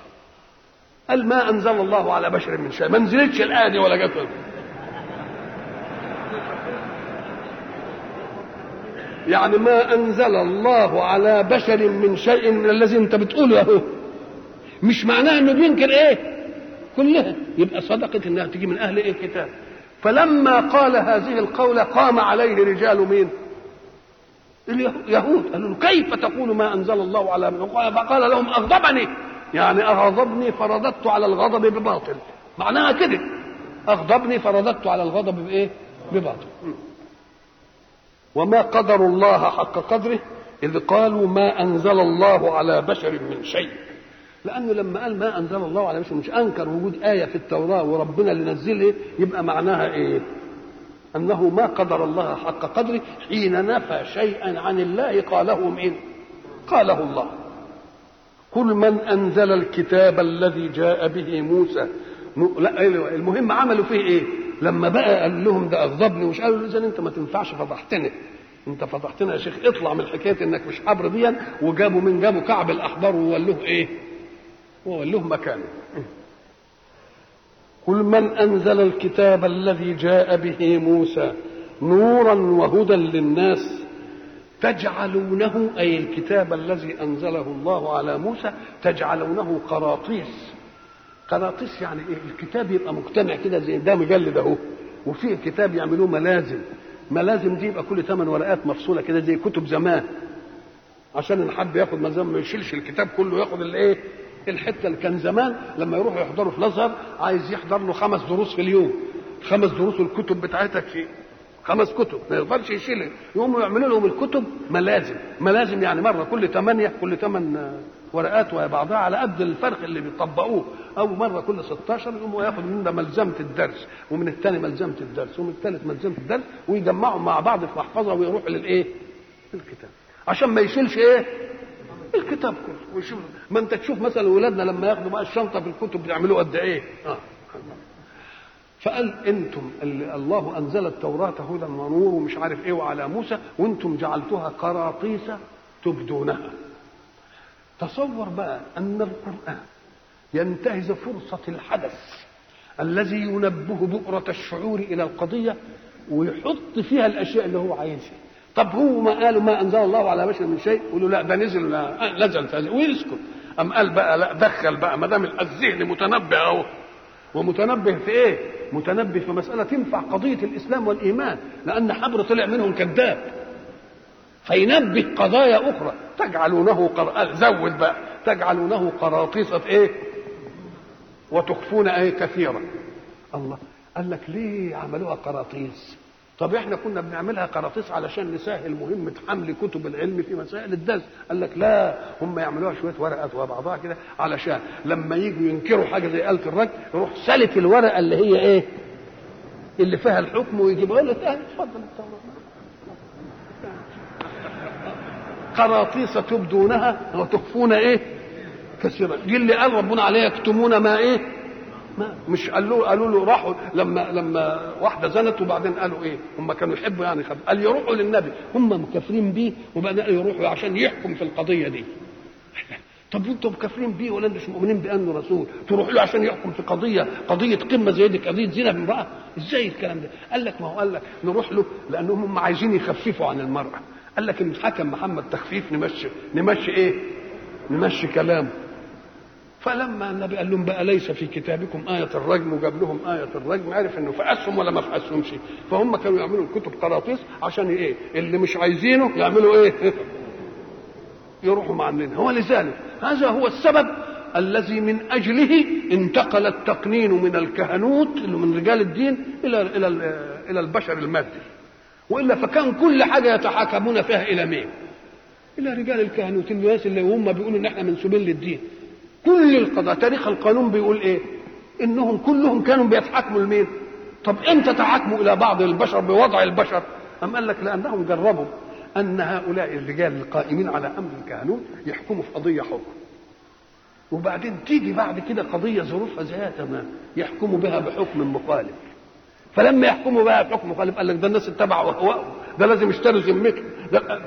قال ما أنزل الله على بشر من شيء. ما نزلتش الآية ولا جت. يعني ما أنزل الله على بشر من شيء من الذي أنت بتقوله أهو مش معناه إنه بينكر إيه؟ كلها. يبقى صدقت إنها تجي من أهل إيه الكتاب. فلما قال هذه القولة قام عليه رجال مين؟ اليهود قالوا كيف تقول ما أنزل الله على من فقال لهم أغضبني. يعني أغضبني فرددت على الغضب بباطل. معناها كده. أغضبني فرددت على الغضب بإيه؟ بباطل. وما قدر الله حق قدره إذ قالوا ما أنزل الله على بشر من شيء لأنه لما قال ما أنزل الله على بشر مش أنكر وجود آية في التوراة وربنا اللي نزلها يبقى معناها إيه؟ أنه ما قدر الله حق قدره حين نفى شيئا عن الله قاله مين؟ قاله الله كل من أنزل الكتاب الذي جاء به موسى لا المهم عملوا فيه إيه؟ لما بقى قال لهم ده اغضبني ومش قالوا اذا انت ما تنفعش فضحتنا انت فضحتنا يا شيخ اطلع من حكاية انك مش حبر ديا وجابوا من جابوا كعب الأحبار وولوه إيه؟ وله مكانه. كل من أنزل الكتاب الذي جاء به موسى نورا وهدى للناس تجعلونه أي الكتاب الذي أنزله الله على موسى تجعلونه قراطيس. قراطيس يعني إيه؟ الكتاب يبقى مجتمع كده زي ده مجلد أهو. وفيه كتاب يعملوه ملازم. ملازم دي يبقى كل ثمان ورقات مفصولة كده زي كتب زمان. عشان ان حد ياخد ملزم ما يشيلش الكتاب كله ياخد الايه الحتة اللي كان زمان. لما يروحوا يحضروا في الأزهر عايز يحضر له خمس دروس في اليوم. خمس دروس والكتب بتاعتها في خمس كتب ما يقدرش يشيل. يقوموا يعملوا لهم الكتب ملازم. ملازم يعني مرة كل ثمانيه كل ثمان ورقات وهي بعضها على قد الفرق اللي بيطبقوه. أو مرة كل 16 يقوموا ياخد من ده ملزمة الدرس ومن الثاني ملزمة الدرس ومن الثالث ملزمة الدرس ويجمعوا مع بعض في محفظة ويروحوا للإيه؟ الكتاب عشان ما يشيلش إيه؟ الكتاب كله. ويشوف. ما أنت تشوف مثلا ولادنا لما ياخدوا بقى الشنطة في الكتب بيعملوا قد إيه؟ آه. فقال أنتم اللي الله انزل التوراة هدى ونور ومش عارف إيه وعلى موسى وأنتم جعلتوها قراطيس تبدونها. تصور بقى ان القرآن ينتهز فرصة الحدث الذي ينبه بؤرة الشعور إلى القضية ويحط فيها الأشياء اللي هو عايزها طب هو ما قالوا ما أنزل الله على بشر من شيء؟ يقولوا لا ده نزل لا نزل ويسكت. أم قال بقى لا دخل بقى ما دام الذهن متنبه أهو. ومتنبه في إيه؟ متنبه في مسألة تنفع قضية الإسلام والإيمان لأن حبر طلع منهم كذاب. فينبه قضايا أخرى. تجعلونه قر... زود بقى. تجعلونه قراطيسة إيه؟ وتخفون إيه؟ كثيرا الله قال لك ليه عملوها قراطيس؟ طب إحنا كنا بنعملها قراطيس علشان نسهل مهمة حمل كتب العلم في مسائل الدرس. قال لك لا هم يعملوها شوية ورقات وبعضها كده علشان لما يجوا ينكروا حاجة زي آلة الرجل يروح سلف الورقة اللي هي إيه؟ اللي فيها الحكم ويجيبها له تاني اتفضل. قراطيس تبدونها وتخفون إيه؟ كثيرا. دي اللي قال ربنا عليها يكتمون ما إيه؟ مش قالوا قالوا له راحوا. لما لما واحدة زنت وبعدين قالوا إيه؟ هم كانوا يحبوا يعني خد قال يروحوا للنبي. هم مكفرين بيه وبعدين قالوا يروحوا عشان يحكم في القضية دي. طب أنتم مكفرين بيه ولا مش مؤمنين بأنه رسول؟ تروحوا له عشان يحكم في قضيه قضية قمة زي دي قضية زنا بامراه إزاي الكلام ده؟ قال لك ما هو قال لك نروح له لأنهم هم عايزين يخففوا عن المرأة. قال لك إن حكم محمد تخفيف نمشي نمشي إيه؟ نمشي كلامه فلما النبي قال لهم بقى ليس في كتابكم آية الرجم وجاب لهم آية الرجم عرف إنه فقسهم ولا ما فقسهمش فهم كانوا يعملوا الكتب قراطيس عشان إيه؟ اللي مش عايزينه يعملوا إيه؟ يروحوا معلنها ولذلك هذا هو السبب الذي من أجله انتقل التقنين من الكهنوت من رجال الدين إلى إلى إلى البشر المادي. وإلا فكان كل حاجة يتحاكمون فيها إلى مين؟ إلى رجال الكهنوت الناس اللي هم بيقولوا إن إحنا منسوبين للدين. كل القضاء. تاريخ القانون بيقول إيه؟ إنهم كلهم كانوا بيتحاكموا لمين؟ طب إمتى تحاكموا إلى بعض البشر بوضع البشر؟ أم قال لك لأنهم جربوا أن هؤلاء الرجال القائمين على أمر الكهنوت يحكموا في قضية حكم. وبعدين تيجي بعد كده قضية ظروفها زيها تمام يحكموا بها بحكم مخالف. فلما يحكموا بها بحكم مخالف قال لك ده الناس اتبعوا أهواءهم. ده لازم يشتروا ذمتهم.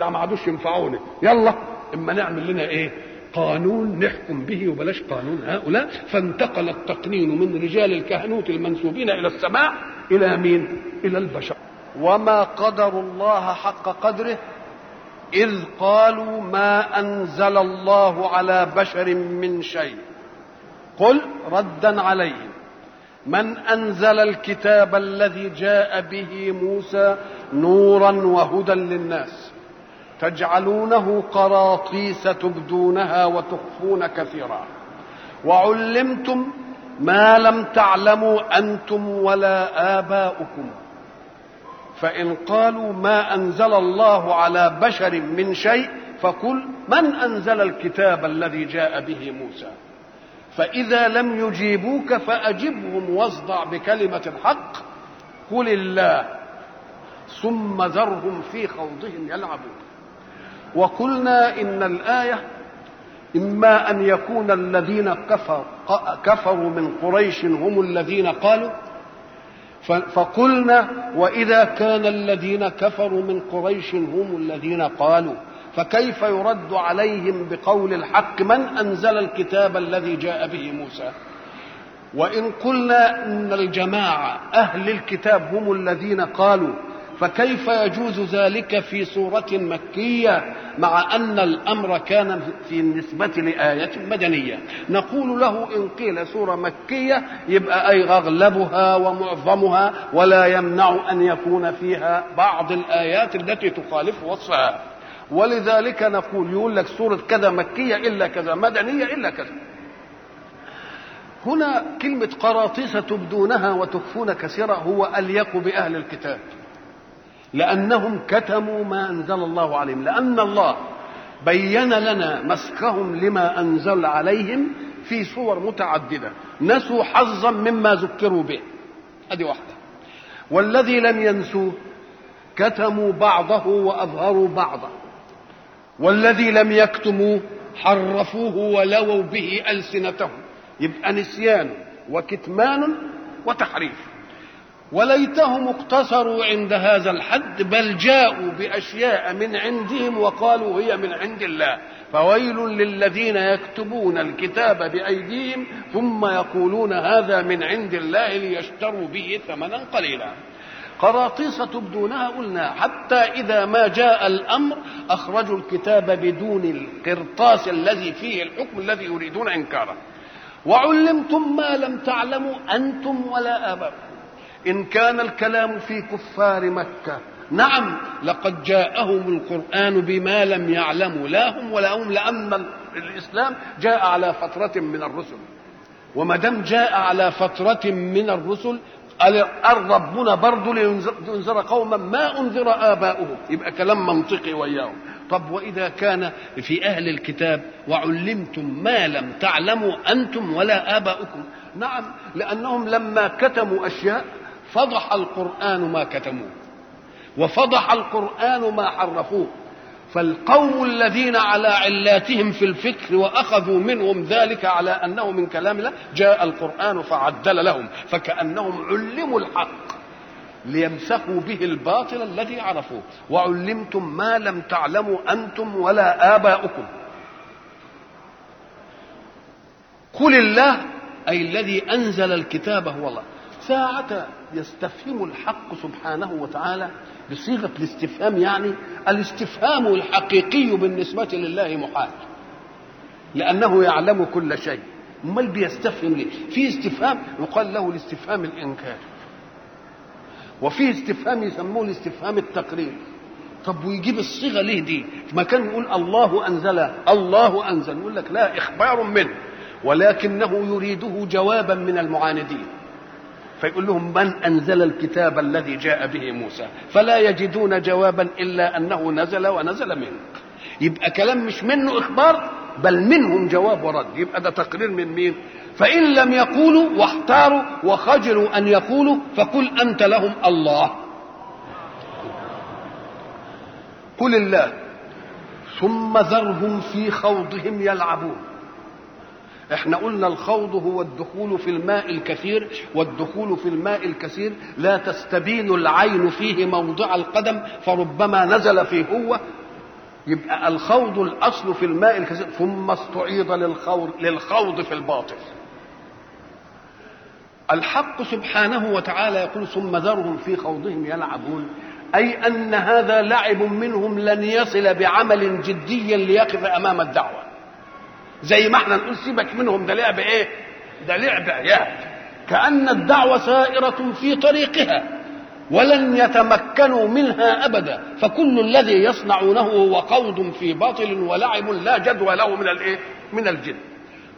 ده ما عادوش ينفعوني. يلا إما نعمل لنا إيه؟ قانون نحكم به وبلاش قانون هؤلاء. فانتقل التقنين من رجال الكهنوت المنسوبين إلى السماء إلى مين؟ إلى البشر. وما قدر الله حق قدره إذ قالوا ما أنزل الله على بشر من شيء. قل ردا عليهم. من أنزل الكتاب الذي جاء به موسى نورا وهدى للناس. تجعلونه قراطيس تبدونها وتخفون كثيرا. وعلمتم ما لم تعلموا أنتم ولا آباؤكم. فإن قالوا ما أنزل الله على بشر من شيء فقل من أنزل الكتاب الذي جاء به موسى؟ فإذا لم يجيبوك فأجبهم واصدع بكلمة الحق. قل الله ثم ذرهم في خوضهم يلعبون. وقلنا إن الآية إما أن يكون الذين كفر كفروا من قريش هم الذين قالوا فقلنا وإذا كان الذين كفروا من قريش هم الذين قالوا فكيف يرد عليهم بقول الحق من أنزل الكتاب الذي جاء به موسى؟ وإن قلنا إن الجماعة أهل الكتاب هم الذين قالوا فكيف يجوز ذلك في سورة مكية مع أن الأمر كان في النسبة لآية مدنية؟ نقول له إن قيل سورة مكية يبقى أي أغلبها ومعظمها ولا يمنع أن يكون فيها بعض الآيات التي تخالف وصفها. ولذلك نقول يقول لك سورة كذا مكية إلا كذا مدنية إلا كذا. هنا كلمة قراطيس تبدونها وتخفون كثيرا هو أليق بأهل الكتاب. لأنهم كتموا ما أنزل الله عليهم. لأن الله بين لنا مسخهم لما أنزل عليهم في صور متعددة. نسوا حظا مما ذكروا به. هذه واحدة. والذي لم ينسوه كتموا بعضه وأظهروا بعضه والذي لم يكتموه حرفوه ولووا به ألسنتهم. يبقى نسيان وكتمان وتحريف. وليتهم اقتصروا عند هذا الحد بل جاءوا بأشياء من عندهم وقالوا هي من عند الله. فويل للذين يكتبون الكتاب بأيديهم ثم يقولون هذا من عند الله ليشتروا به ثمنا قليلا. قراطيس تبدونها قلنا حتى إذا ما جاء الأمر أخرجوا الكتاب بدون القرطاس الذي فيه الحكم الذي يريدون إنكاره. وعلمتم ما لم تعلموا أنتم ولا آباؤكم. إن كان الكلام في كفار مكة. نعم لقد جاءهم القرآن بما لم يعلموا. لا هم ولا هم لأن الإسلام جاء على فترة من الرسل. وما دام جاء على فترة من الرسل قال ربنا برضه لينذر قوما ما أنذر آباؤهم. يبقى كلام منطقي وياهم. طب وإذا كان في أهل الكتاب وعلمتم ما لم تعلموا أنتم ولا آباؤكم؟ نعم لأنهم لما كتموا أشياء فضح القرآن ما كتموه وفضح القرآن ما حرفوه فالقوم الذين على علاتهم في الفكر وأخذوا منهم ذلك على أنه من كلام الله جاء القرآن فعدل لهم فكأنهم علموا الحق ليمسكوا به الباطل الذي عرفوه. وعلمتم ما لم تعلموا أنتم ولا آباؤكم. قل الله أي الذي أنزل الكتاب هو الله. ساعة يستفهم الحق سبحانه وتعالى بصيغة الاستفهام يعني الاستفهام الحقيقي بالنسبة لله محال لأنه يعلم كل شيء. امال بيستفهم ليه؟ في استفهام يقال له الاستفهام الإنكار وفي استفهام يسموه الاستفهام التقرير. طب ويجيب الصيغة ليه دي؟ ما كان يقول الله أنزل الله أنزل يقول لك لا إخبار منه ولكنه يريده جوابا من المعاندين. فيقول لهم من أنزل الكتاب الذي جاء به موسى؟ فلا يجدون جوابا إلا أنه نزل ونزل منه يبقى كلام مش منه إخبار بل منهم جواب ورد. يبقى ده تقرير من مين؟ فإن لم يقولوا واحتاروا وخجلوا أن يقولوا فقل أنت لهم الله. قل الله. ثم ذرهم في خوضهم يلعبون. إحنا قلنا الخوض هو الدخول في الماء الكثير والدخول في الماء الكثير لا تستبين العين فيه موضع القدم فربما نزل فيه هو يبقى الخوض الأصل في الماء الكثير ثم استعيض للخوض للخوض في الباطل. الحق سبحانه وتعالى يقول ثم ذرهم في خوضهم يلعبون. أي أن هذا لعب منهم لن يصل بعمل جدي ليقف أمام الدعوة. زي ما إحنا نقول سيبك منهم ده لعب إيه؟ ده لعب عيال كأن الدعوة سائرة في طريقها ولن يتمكنوا منها أبدا. فكل الذي يصنعونه هو خوض في باطل ولعب لا جدوى له من الايه من الجد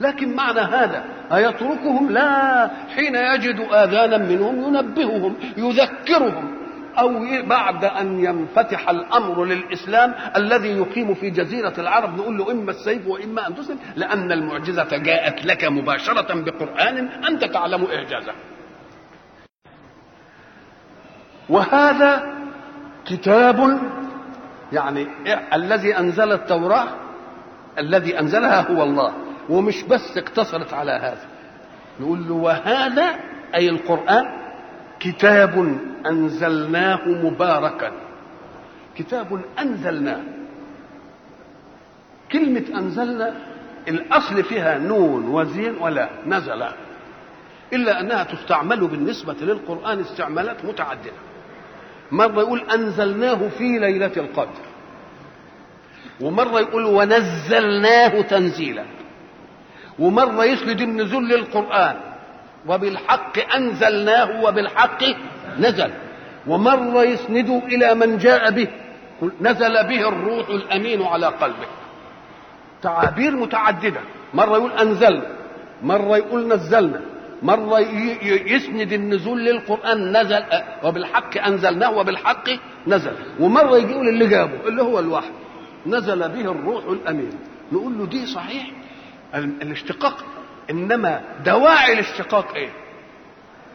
لكن معنى هذا أيتركهم؟ لا. حين يجد آذانا منهم ينبههم يذكرهم. أو بعد أن ينفتح الأمر للإسلام الذي يقيم في جزيرة العرب نقول له إما السيف وإما أن تسلم لأن المعجزة جاءت لك مباشرة بقرآن أنت تعلم إعجازه. وهذا كتاب يعني الذي أنزل التوراة الذي أنزلها هو الله ومش بس اقتصرت على هذا. نقول له وهذا أي القرآن كتاب أنزلناه مباركا. كتاب أنزلناه. كلمة أنزلنا الأصل فيها نون وزين ولا نزل. إلا أنها تستعمل بالنسبة للقرآن استعمالات متعددة. مرة يقول أنزلناه في ليلة القدر. ومرة يقول ونزلناه تنزيلا. ومرة يسند النزول للقرآن. وبالحق أنزلناه وبالحق نزل. ومرة يسنده إلى من جاء به. نزل به الروح الأمين على قلبه. تعابير متعددة. مرة يقول أنزلنا. مرة يقول نزلنا. مرة يسند النزول للقرآن نزل. وبالحق أنزلناه وبالحق نزل. ومرة يقول اللي جابه اللي هو الوحي نزل به الروح الأمين. نقول له دي صحيح. الاشتقاق إنما دواعي الاشتقاق إيه؟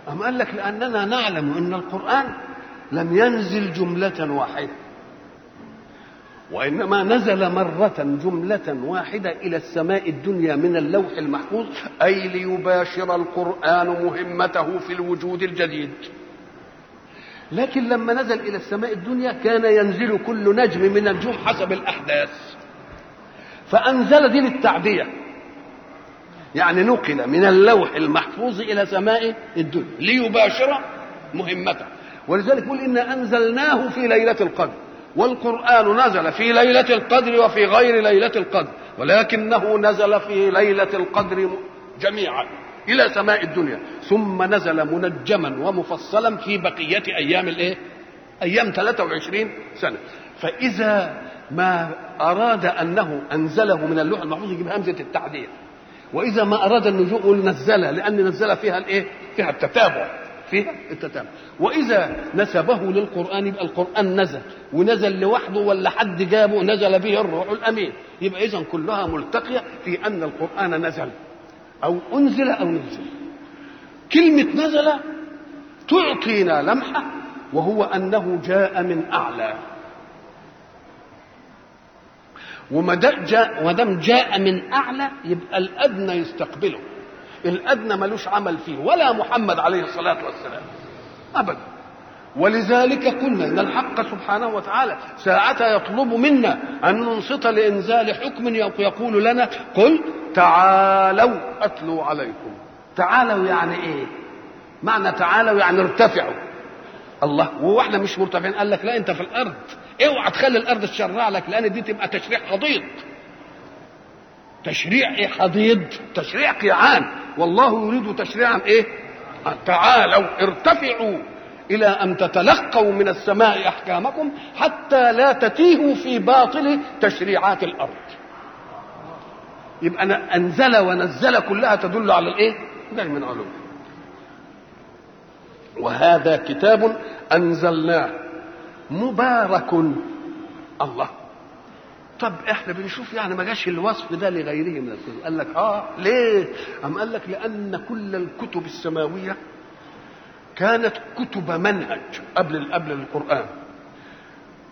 أم قال لك لأننا نعلم أن القرآن لم ينزل جملة واحدة وإنما نزل مرة جملة واحدة إلى السماء الدنيا من اللوح المحفوظ أي ليباشر القرآن مهمته في الوجود الجديد. لكن لما نزل إلى السماء الدنيا كان ينزل كل نجم من النجوم حسب الأحداث. فأنزل دي للتعدية يعني نقل من اللوح المحفوظ إلى سماء الدنيا ليباشر مهمته. ولذلك يقول انا أنزلناه في ليلة القدر والقرآن نزل في ليلة القدر وفي غير ليلة القدر ولكنه نزل في ليلة القدر جميعا إلى سماء الدنيا ثم نزل منجما ومفصلا في بقية أيام الإيه؟ أيام 23 سنة. فإذا ما أراد أنه أنزله من اللوح المحفوظ يجيب همزة التعديه وإذا ما أراد يقول نزلها لأن نزل فيها الإيه؟ فيها التتابع فيها التتابع. وإذا نسبه للقرآن يبقى القرآن نزل ونزل لوحده ولا حد جابه نزل به الروح الأمين. يبقى اذا كلها ملتقية في أن القرآن نزل أو أنزل أو نزل. كلمة نزل تعطينا لمحة وهو أنه جاء من أعلى. وما جاء ودام جاء من أعلى يبقى الأدنى يستقبله. الأدنى ملوش عمل فيه ولا محمد عليه الصلاة والسلام. ابدا. ولذلك قلنا إن الحق سبحانه وتعالى ساعة يطلب منا أن ننصت لإنزال حكم يقول لنا قل تعالوا أتلو عليكم. تعالوا يعني إيه؟ معنى تعالوا يعني ارتفعوا. الله وهو إحنا مش مرتفعين قال لك لا أنت في الأرض. اوعى تخلي الأرض تشرع لك لأن دي تبقى تشريع حضيض. تشريع إيه حضيض؟ تشريع قيعان. والله يريد تشريعا إيه؟ تعالوا ارتفعوا إلى أن تتلقوا من السماء أحكامكم حتى لا تتيهوا في باطل تشريعات الأرض. يبقى أنزل ونزل كلها تدل على الإيه؟ من علوم. وهذا كتاب أنزلناه. مبارك. الله. طب إحنا بنشوف يعني ما جاش الوصف ده لغيره من الكتب. قال لك آه ليه؟ أم قال لك لأن كل الكتب السماوية كانت كتب منهج قبل قبل القرآن.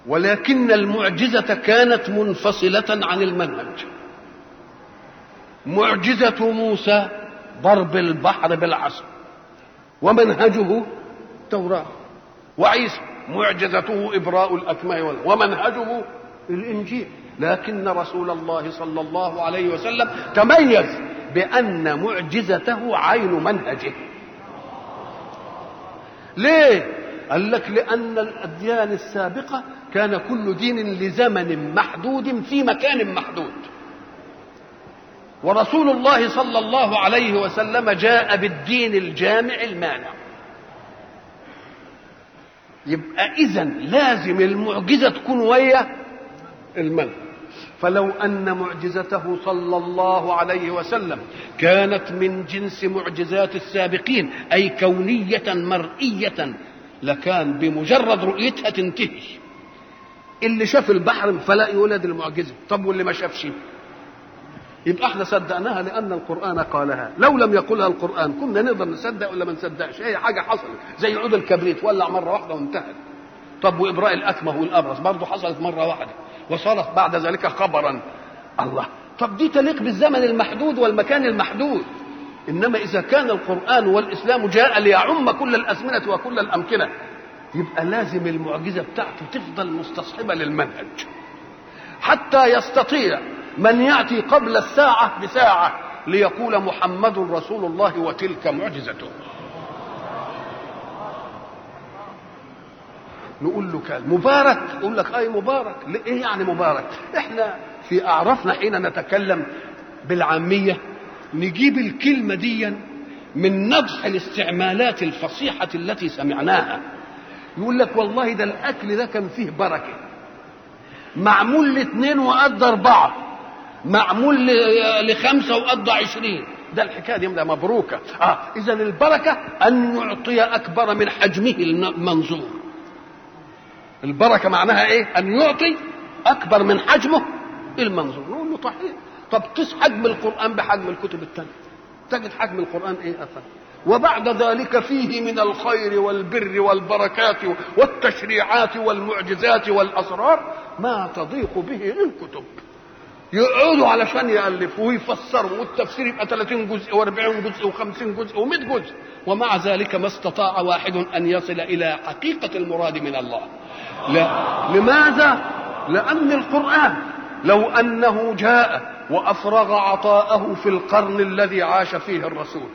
ولكن المعجزة كانت منفصلة عن المنهج. معجزة موسى ضرب البحر بالعصا ومنهجه التوراه وعيسى معجزته إبراء الأكمه ومنهجه الإنجيل. لكن رسول الله صلى الله عليه وسلم تميز بأن معجزته عين منهجه. ليه؟ قال لك لأن الأديان السابقة كان كل دين لزمن محدود في مكان محدود. ورسول الله صلى الله عليه وسلم جاء بالدين الجامع المانع. يبقى اذا لازم المعجزة تكون ويا المنهج فلو أن معجزته صلى الله عليه وسلم كانت من جنس معجزات السابقين أي كونية مرئية لكان بمجرد رؤيتها تنتهي. اللي شاف البحر فلا يولد المعجزة. طب واللي ما شافش؟ يبقى إحنا صدقناها لأن القرآن قالها. لو لم يقلها القرآن كنا نقدر نصدق ولا ما نصدقش؟ هي حاجة حصلت. زي عود الكبريت ولع مرة واحدة وانتهت. طب وابراء الاكمه والأبرص؟ برضه حصلت مرة واحدة. وصارت بعد ذلك خبرا. الله. طب دي تليق بالزمن المحدود والمكان المحدود. إنما إذا كان القرآن والإسلام جاء ليعم كل الازمنه وكل الأمكنة يبقى لازم المعجزة بتاعته تفضل مستصحبة للمنهج. حتى يستطيع من يأتي قبل الساعة بساعة ليقول محمد رسول الله وتلك معجزته. نقول له كان مبارك. يقول لك أي مبارك. إيه يعني مبارك؟ إحنا في اعرافنا حين نتكلم بالعامية نجيب الكلمة دي من نضح الاستعمالات الفصيحة التي سمعناها. يقول لك والله ده الأكل ده كان فيه بركة. معمول لاثنين وقد اربعه معمول لخمسة وقد عشرين. ده الحكاية دي مبروكة. آه إذا البركة أن يعطي أكبر من حجمه المنظور. البركة معناها إيه؟ أن يعطي أكبر من حجمه المنظور. نقول له صحيح طب قيس حجم القرآن بحجم الكتب الثانية تجد حجم القرآن إيه أفضل وبعد ذلك فيه من الخير والبر والبركات والتشريعات والمعجزات والأسرار ما تضيق به الكتب. يقعدوا علشان يألفوا ويفسروا والتفسير يبقى 30 جزء و40 جزء و50 جزء و100 جزء. ومع ذلك ما استطاع واحد أن يصل إلى حقيقة المراد من الله. لا. لماذا؟ لأن القرآن لو أنه جاء وأفرغ عطاءه في القرن الذي عاش فيه الرسول.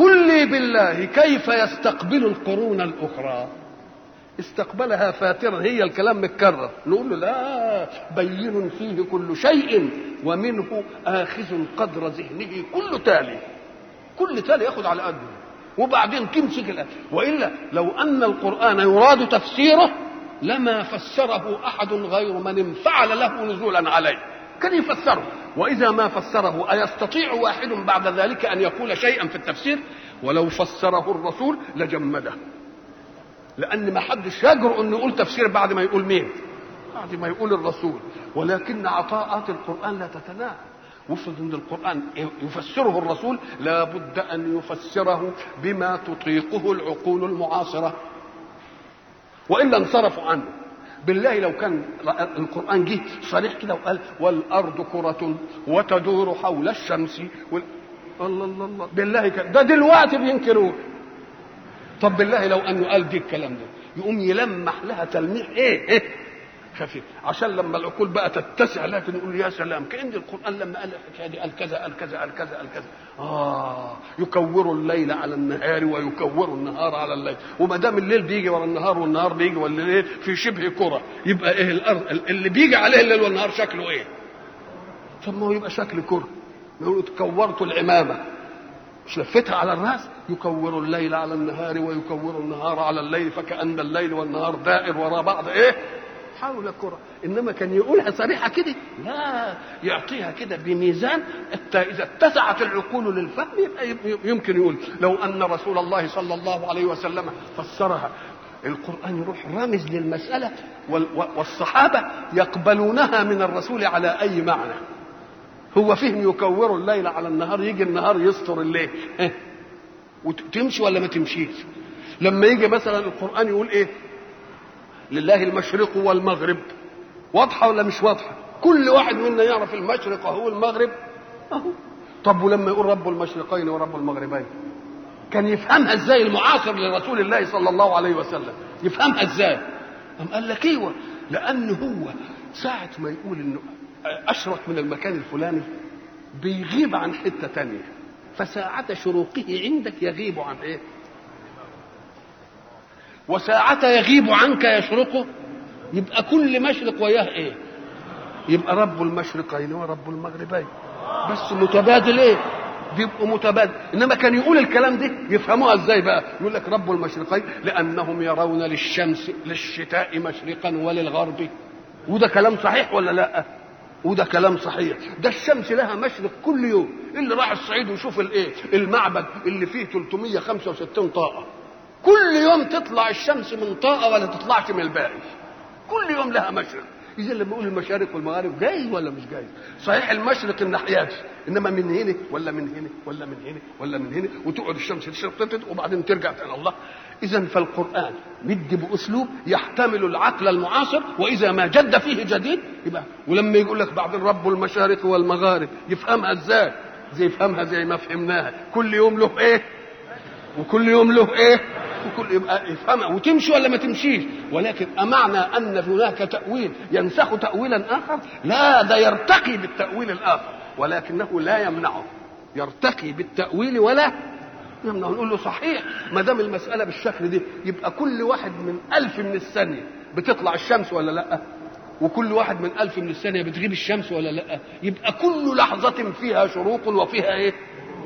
لي بالله كيف يستقبل القرون الأخرى؟ استقبلها فاترا هي الكلام متكرر. نقول له لا بين فيه كل شيء ومنه آخذ قدر ذهنه كل تالي. كل تالي ياخذ على قده. وبعدين تمسك الآية وإلا لو أن القرآن يراد تفسيره لما فسره أحد غير من انفعل له نزولا عليه. كان يفسره. وإذا ما فسره أيستطيع واحد بعد ذلك أن يقول شيئا في التفسير؟ ولو فسره الرسول لجمده. لأن ما حدش يجرؤ أنه يقول تفسير بعد ما يقول مين؟ بعد ما يقول الرسول. ولكن عطاءات القرآن لا تتناهى. وافرض ان القرآن يفسره الرسول لا بد أن يفسره بما تطيقه العقول المعاصرة. والا انصرفوا عنه. بالله لو كان القرآن جه صريح كده وقال والأرض كرة وتدور حول الشمس وال... الله الله الله. بالله كده ده دلوقتي بينكروه طب بالله لو أنه قال دي الكلام ده يقوم يلمح لها تلميح إيه, إيه؟ خفيف. عشان لما العقول بقى تتسع لكن نقول يا سلام كأن القرآن لما قال الحكاية دي قال كذا قال كذا قال كذا قال كذا. آه يكور الليل على النهار ويكور النهار على الليل. وما دام الليل بيجي ورا النهار والنهار بيجي ولا الليل في شبه كرة. يبقى إيه الأرض اللي بيجي عليه الليل والنهار شكله إيه؟ طب ما هو يبقى شكل كرة. يقولوا كورت العمامة. مش لفتها على الرأس يكور الليل على النهار ويكور النهار على الليل فكأن الليل والنهار دائر وراء بعض. إيه؟ حول كرة إنما كان يقولها صريحة كده لا يعطيها كده بميزان. إذا اتسعت العقول للفهم يبقى يمكن يقول لو أن رسول الله صلى الله عليه وسلم فسرها. القرآن يروح رامز للمسألة والصحابة يقبلونها من الرسول على أي معنى؟ هو فهم يكور الليل على النهار يجي النهار يستر الليل. وتمشي ولا ما تمشيش؟ لما يجي مثلا القرآن يقول إيه؟ لله المشرق والمغرب. واضحة ولا مش واضحة؟ كل واحد منا يعرف المشرق وهو المغرب. أهو. طب ولما يقول رب المشرقين ورب المغربين؟ كان يفهمها إزاي المعاصر لرسول الله صلى الله عليه وسلم؟ يفهمها إزاي؟ قام قال لك إيوه؟ لأن هو ساعة ما يقول إنه اشرق من المكان الفلاني بيغيب عن حتة تانية. فساعة شروقه عندك يغيب عن إيه؟ وساعة يغيب عنك يشرقه يبقى كل مشرق وياه إيه؟ يبقى رب المشرقين ورب المغربين. بس متبادل إيه؟ بيبقوا متبادل. إنما كان يقول الكلام ده يفهموها إزاي بقى؟ يقول لك رب المشرقين لأنهم يرون للشمس للشتاء مشرقا وللغرب. وده كلام صحيح ولا لأ؟ وده كلام صحيح. ده الشمس لها مشرق كل يوم. اللي راح الصعيد ويشوف الايه؟ المعبد اللي فيه 365 طاقة. كل يوم تطلع الشمس من طاقة ولا تطلعش من الباقي كل يوم لها مشرق. اذا لما يقول المشارق والمغارب جاي ولا مش جاي؟ صحيح المشرق الناحيه دي. إنما من هنا ولا من هنا ولا من هنا ولا من هنا وتقعد الشمس تشرق وبعدين ترجع إلى الله. اذا فالقرآن مدي بأسلوب يحتمل العقل المعاصر وإذا ما جد فيه جديد يبقى ولما يقول لك بعدين رب المشارق والمغارب يفهمها إزاي؟ زي يفهمها؟ زي ما فهمناها؟ كل يوم له إيه؟ وكل يوم له إيه؟ وكل يبقى يفهمها. وتمشي ولا ما تمشيش؟ ولكن أمعنى أن هناك تأويل ينسخ تأويلا آخر؟ لا ده يرتقي بالتأويل الآخر ولكنه لا يمنعه. يرتقي بالتأويل ولا يمنعه نقول له صحيح ما دام المسألة بالشكل دي يبقى كل واحد من ألف من الثانية بتطلع الشمس ولا لأ؟ وكل واحد من ألف من الثانية بتغيب الشمس ولا لأ؟ يبقى كل لحظة فيها شروق وفيها إيه؟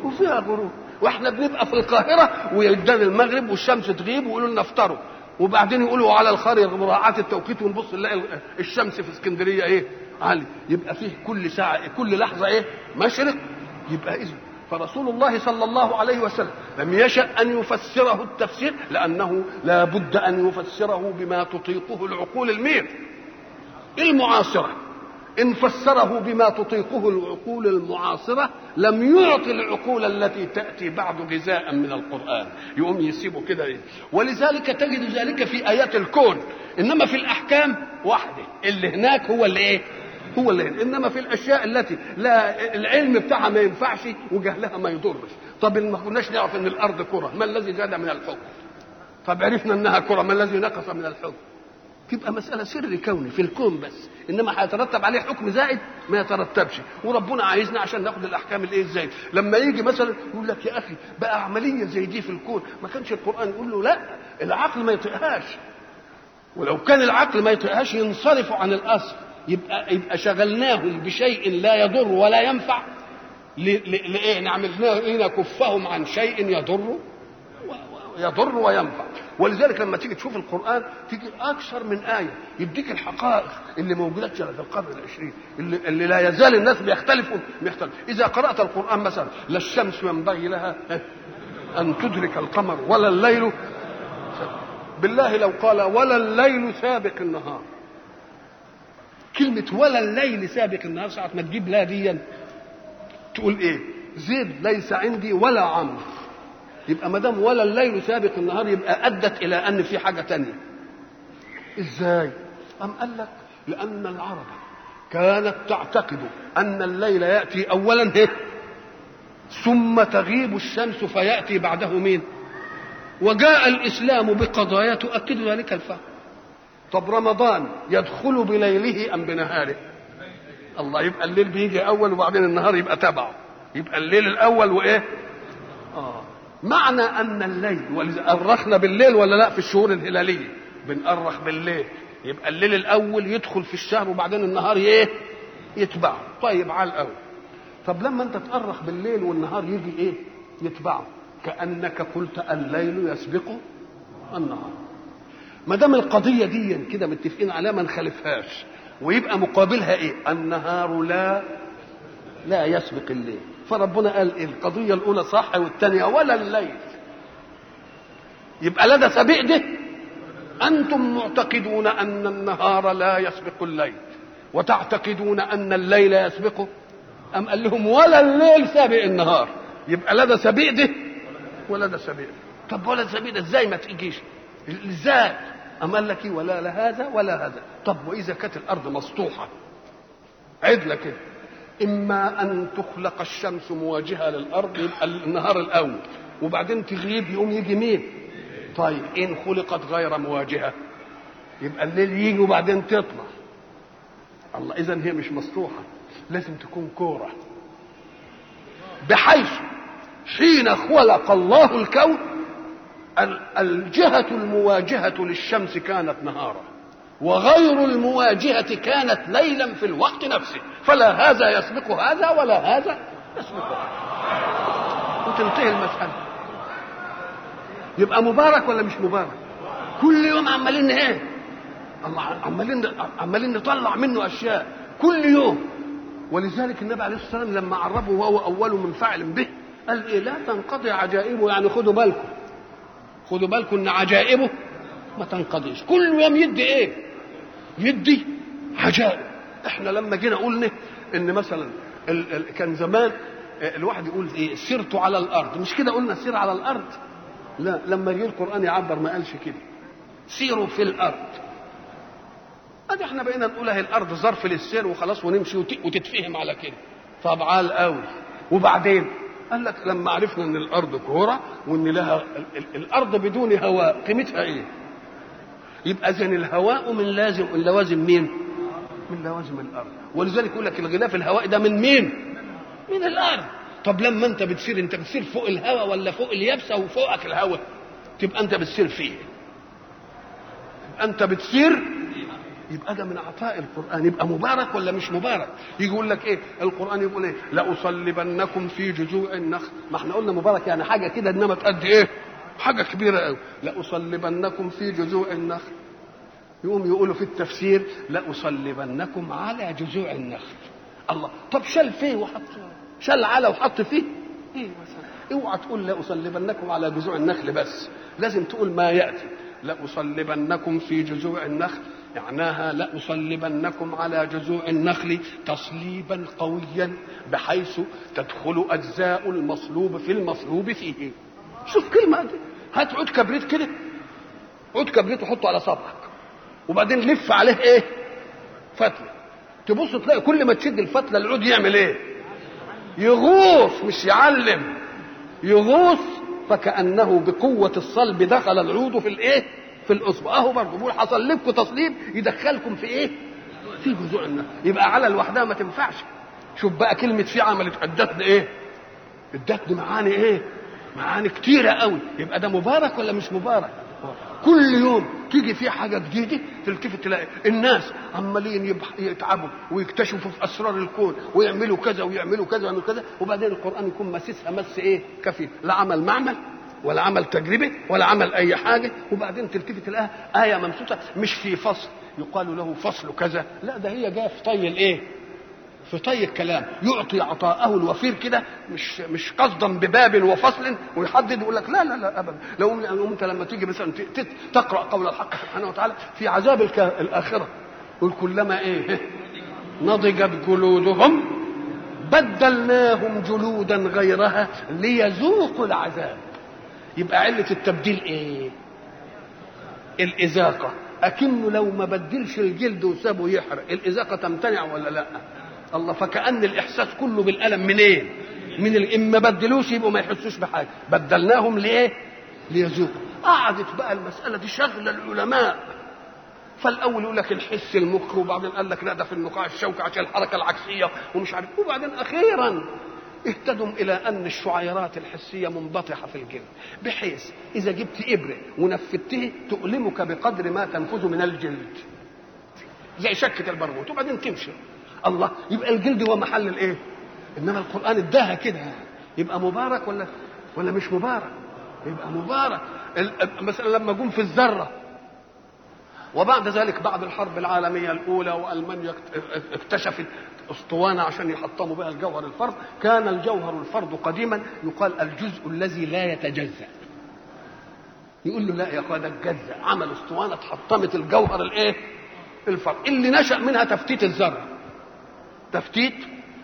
وفيها غروب. وإحنا بنبقى في القاهرة ويدان المغرب والشمس تغيب ويقولوا لنا افطروا. وبعدين يقولوا على الخريطه مراعاة التوقيت ونبص نلاقي الشمس في اسكندرية إيه؟ عالي يبقى فيه كل ساعة كل لحظة إيه؟ مشرق. يبقى اذا فرسول الله صلى الله عليه وسلم لم يشأ أن يفسره التفسير لأنه لا بد أن يفسره بما تطيقه العقول المير. المعاصرة. إن فسره بما تطيقه العقول المعاصرة لم يعطي العقول التي تأتي بعد غذاء من القرآن. يقوم يسيبه كده؟ ولذلك تجد ذلك في آيات الكون. إنما في الأحكام واحدة. اللي هناك هو اللي إيه هو اللي هنا. إنما في الأشياء التي لا العلم بتاعها ما ينفعش وجهلها ما يضرش. طب ما كناش نعرف إن الأرض كرة. ما الذي زاد من الحكم طب عرفنا إنها كرة. ما الذي نقص من الحكم تبقى مسألة سر كوني في الكون بس. إنما هيترتب عليه حكم زائد ما يترتبش. وربنا عايزنا عشان ناخد الأحكام الإيه الزايد لما يجي مثلا يقول لك يا أخي بقى عملية زي دي في الكون. ما كانش القرآن يقول له لا العقل ما يطيقهاش. ولو كان العقل ما يطيقهاش ينصرفوا عن الأصل. يبقى يبقى شغلناهم بشيء لا يضر ولا ينفع. لإيه نعمل لنكفهم عن شيء يضر يضر وينفع. ولذلك لما تيجي تشوف القرآن تيجي أكثر من آية يديك الحقائق اللي موجودة في القرن العشرين اللي, اللي لا يزال الناس بيختلفوا بيختلف. إذا قرأت القرآن مثلا لا الشمس ينبغي لها أن تدرك القمر ولا الليل. بالله لو قال ولا الليل سابق النهار. كلمة ولا الليل سابق النهار ساعة ما تجيب لا ديا. تقول إيه؟ زيد ليس عندي ولا عمرو. يبقى ما دام ولا الليل سابق النهار يبقى أدت إلى أن في حاجة تانية. إزاي؟ أم قال لك؟ لأن العرب كانت تعتقد أن الليل يأتي اولا هي ثم تغيب الشمس فيأتي بعده مين؟ وجاء الإسلام بقضايا تؤكد ذلك الفهم. طب رمضان يدخل بليله أم بنهاره؟ الله يبقى الليل بيجي أول وبعدين النهار يبقى تبعه. يبقى الليل الأول وإيه؟ آه. معنى أن الليل ولذا أرخنا بالليل ولا لا في الشهور الهلالية؟ بنأرخ بالليل. يبقى الليل الأول يدخل في الشهر وبعدين النهار إيه؟ يتبعه. طيب على الأول. طب لما أنت تأرخ بالليل والنهار يجي إيه؟ يتبعه. كأنك قلت الليل يسبق النهار. ما دام القضية دي كده متفقين عليها ما نخالفهاش. ويبقى مقابلها إيه؟ النهار لا لا يسبق الليل. فربنا قال إيه؟ القضية الأولى صح والثانية ولا الليل. يبقى لا ده ده أنتم معتقدون أن النهار لا يسبق الليل. وتعتقدون أن الليل يسبقه؟ أم قال لهم ولا الليل سابق النهار؟ يبقى لا ده ده ولا ده ده طب ولا سبق ده إزاي ما تجيش إزاي أم قال لك إيه؟ ولا لا هذا ولا هذا. طب وإذا كانت الأرض مسطوحة عدلة كده إما أن تخلق الشمس مواجهة للأرض يبقى النهار الأول وبعدين تغيب يقوم يجي مين؟ طيب إن خلقت غير مواجهة يبقى الليل يجي وبعدين تطلع. الله إذا هي مش مسطوحة لازم تكون كورة. بحيث حين خلق الله الكون الجهة المواجهة للشمس كانت نهارا وغير المواجهة كانت ليلا في الوقت نفسه فلا هذا يسبق هذا ولا هذا يسبق هذا. وتنتهي المسألة. يبقى مبارك ولا مش مبارك؟ كل يوم عمالين إيه؟ عمالين عمالين نطلع منه أشياء. كل يوم. ولذلك النبي عليه الصلاة والسلام لما عرفه وهو أول من فعل به قال إيه؟ لا تنقضي عجائبه يعني خدوا بالكم. خدوا بالكم إن عجائبه ما تنقضيش. كل يوم يدي إيه؟ يدي عجائب. إحنا لما جينا قلنا إن مثلا ال ال كان زمان الواحد يقول إيه؟ سرت على الأرض. مش كده قلنا سير على الأرض؟ لا لما جه القرآن يعبر ما قالش كده. سيروا في الأرض. أدي إحنا بقينا نقول أهي الأرض ظرف للسير وخلاص ونمشي وتتفهم على كده. طب على قوي. وبعدين؟ قال لك لما عرفنا إن الأرض كوره وإن لها الأرض بدون هواء قيمتها إيه؟ يبقى اذا الهواء من لازم من لوازم مين؟ من لوازم الأرض. ولذلك يقول لك الغلاف الهوائي ده من مين؟ من الأرض. طب لما أنت بتسير أنت بتسير فوق الهواء ولا فوق اليابسة وفوقك الهواء؟ تبقى أنت بتسير فيه. أنت بتسير يبقى ده من عطاء القرآن يبقى مبارك ولا مش مبارك؟ يجي يقول لك إيه؟ القرآن يقول إيه؟ لأصلبنكم في جذوع النخل. ما إحنا قلنا مبارك يعني حاجة كده إنما تأدي إيه؟ حاجة كبيرة قوي لأصلبنكم في جذوع النخل. يقوم يقولوا في التفسير لأصلبنكم على جذوع النخل. الله طب شال فيه وحط شال على وحط فيه. إيه مثلا؟ اوعى تقول لأصلبنكم على جذوع النخل بس. لازم تقول ما يأتي. لأصلبنكم في جذوع النخل. معناها لأصلبنكم على جذوع النخل تصليبا قويا بحيث تدخل أجزاء المصلوب في المصلوب فيه. شوف كلمة دي هات عود كبريت كده. عود كبريت وحطه على صبعك وبعدين لف عليه إيه؟ فتلة. تبص تلاقي كل ما تشد الفتلة العود يعمل إيه؟ يغوص مش يعلم. يغوص فكأنه بقوة الصلب دخل العود في الإيه؟ في الاصبع أهو برضه بيقول حصل لكم تصليب يدخلكم في إيه؟ في جذوع النخل يبقى على لوحدها ما تنفعش. شوف بقى كلمة في عملت أدتنا إيه؟ ادتني معاني إيه؟ معاني كتيرة قوي. يبقى ده مبارك ولا مش مبارك؟ كل يوم تيجي فيه حاجة جديدة تلتفت تلاقي الناس عمالين يتعبوا ويكتشفوا في أسرار الكون ويعملوا كذا ويعملوا كذا ويعملوا كذا. وبعدين القرآن يكون مسسها مس إيه؟ كفي لا عمل معمل ولا عمل تجربه ولا عمل أي حاجة. وبعدين تلتفت تلاقيها آية ممسوسة مش في فصل. يقال له فصل كذا. لا ده هي جاية في طي الإيه؟ في طي الكلام. يعطي عطاءه الوفير كده مش مش قصدا بباب وفصل ويحدد يقول لك لا لا لا ابدا. لو أنت لما تيجي مثلا تقرأ قول الحق سبحانه وتعالى في عذاب الآخرة. يقول كلما إيه؟ نضجت جلودهم بدلناهم جلودا غيرها ليذوقوا العذاب. يبقى علة التبديل إيه؟ الإزاقة. أكنه لو ما بدلش الجلد وسابه يحرق الإزاقة تمتنع ولا لأ؟ الله فكأن الإحساس كله بالألم منين؟ إيه؟ من ال... إن ما بدلوش يبقوا ما يحسوش بحاجة. بدلناهم لإيه؟ ليذوقوا. قعدت بقى المسألة دي شغلة العلماء. فالأول يقول لك الحس المخ وبعدين قال لك لا ده في النقاع الشوكي عشان الحركة العكسية ومش عارف وبعدين أخيرا اهتدوا إلى أن الشعيرات الحسية منبطحة في الجلد بحيث إذا جبت إبرة ونفذته تؤلمك بقدر ما تنفذ من الجلد. زي شكة البرغوث وبعدين تمشي. الله يبقى الجلد هو محل الإيه؟ إنما القرآن اداها كده. يبقى مبارك ولا ولا مش مبارك؟ يبقى مبارك. مثلا لما جم في الذرة وبعد ذلك بعد الحرب العالمية الأولى وألمانيا اكتشفت أسطوانة عشان يحطموا بها الجوهر الفرد كان الجوهر الفرد قديما يقال الجزء الذي لا يتجزأ. يقول له لا يا ده اتجزأ. عمل أسطوانة اتحطمت الجوهر الإيه؟ الفرد. اللي نشأ منها تفتيت الذرة. تفتيت؟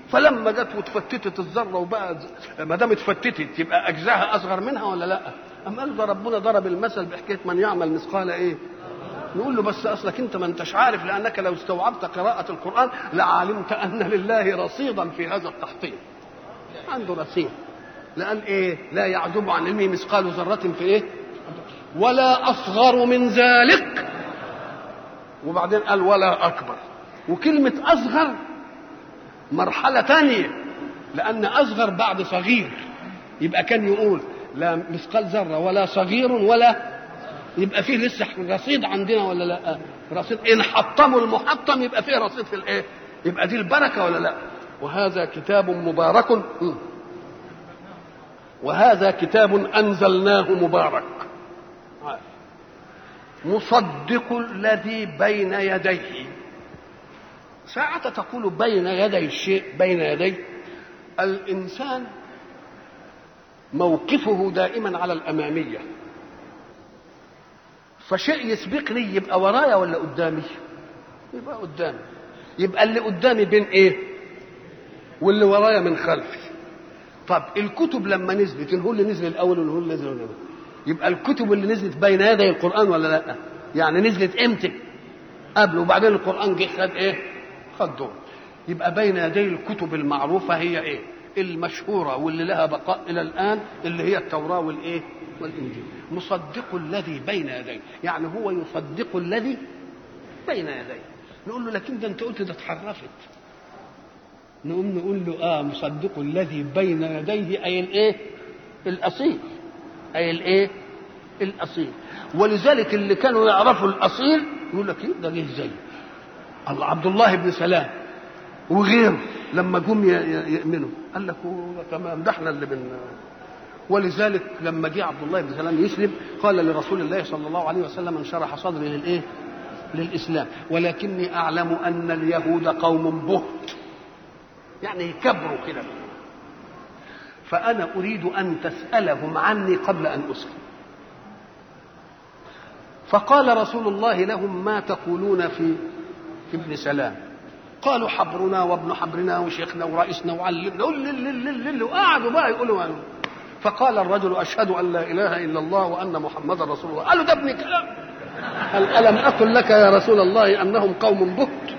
فلما جت وتفتتت الذرة وبقى ما دام اتفتتت يبقى اجزاها أصغر منها ولا لأ؟ اما قال ربنا ضرب المثل بحكاية من يعمل مثقال إيه؟ نقول له بس أصلك أنت ما أنتش عارف لأنك لو استوعبت قراءة القرآن لعلمت أن لله رصيدا في هذا التحطيم عنده رصيد. لأن إيه؟ لا يعزب عن علمه مثقال ذرة في إيه؟ ولا أصغر من ذلك. وبعدين قال ولا أكبر. وكلمة أصغر مرحلة ثانية لأن أصغر بعد صغير. يبقى كان يقول لا مثقال ذرة ولا صغير ولا يبقى فيه لسه رصيد عندنا ولا لا؟ رصيد إن حطموا المحطم يبقى فيه رصيد في الإيه؟ يبقى دي البركة ولا لا؟ وهذا كتاب مبارك. وهذا كتاب أنزلناه مبارك. مصدق الذي بين يديه. ساعة تقول بين يدي الشيء بين يدي. الإنسان موقفه دائما على الأمامية. فشيء يسبقني يبقى ورايا ولا قدامي؟ يبقى قدامي. يبقى اللي قدامي بين إيه؟ واللي ورايا من خلفي. طب الكتب لما نزلت هو اللي نزل الأول ولا هو اللي نزل الأول يبقى الكتب اللي نزلت بين يدي القرآن ولا لأ؟ يعني نزلت إمتى؟ قبل وبعدين القرآن جه خد إيه؟ خد دور. يبقى بين يدي الكتب المعروفة هي إيه؟ المشهورة واللي لها بقاء إلى الآن اللي هي التوراة والإيه؟ والإنجيل. مصدق الذي بين يديه يعني هو يصدق الذي بين يديه نقول له لكن ده انت قلت ده اتحرفت. نقوم نقول له آه مصدق الذي بين يديه أي الإيه؟ الأصيل. أي الإيه؟ الأصيل. ولذلك اللي كانوا يعرفوا الأصيل يقول لك ده جه زي الله عبد الله بن سلام وغيره لما جم يؤمنوا. قال لك تمام ده إحنا اللي بن ولذلك لما جه عبد الله بن سلام يسلم قال لرسول الله صلى الله عليه وسلم انشرح صدري للإيه؟ للإسلام. ولكني أعلم أن اليهود قوم بهت يعني يكبروا كده. فأنا أريد أن تسألهم عني قبل أن أسلم. فقال رسول الله لهم ما تقولون في ابن سلام؟ قالوا حبرنا وابن حبرنا وشيخنا ورئيسنا وعلمنا. وقعدوا بقى يقولوا فقال الرجل أشهد أن لا إله إلا الله وأن محمدا رسول الله. قالوا ده ابن كلام. قال ألم أقل لك يا رسول الله أنهم قوم بهت؟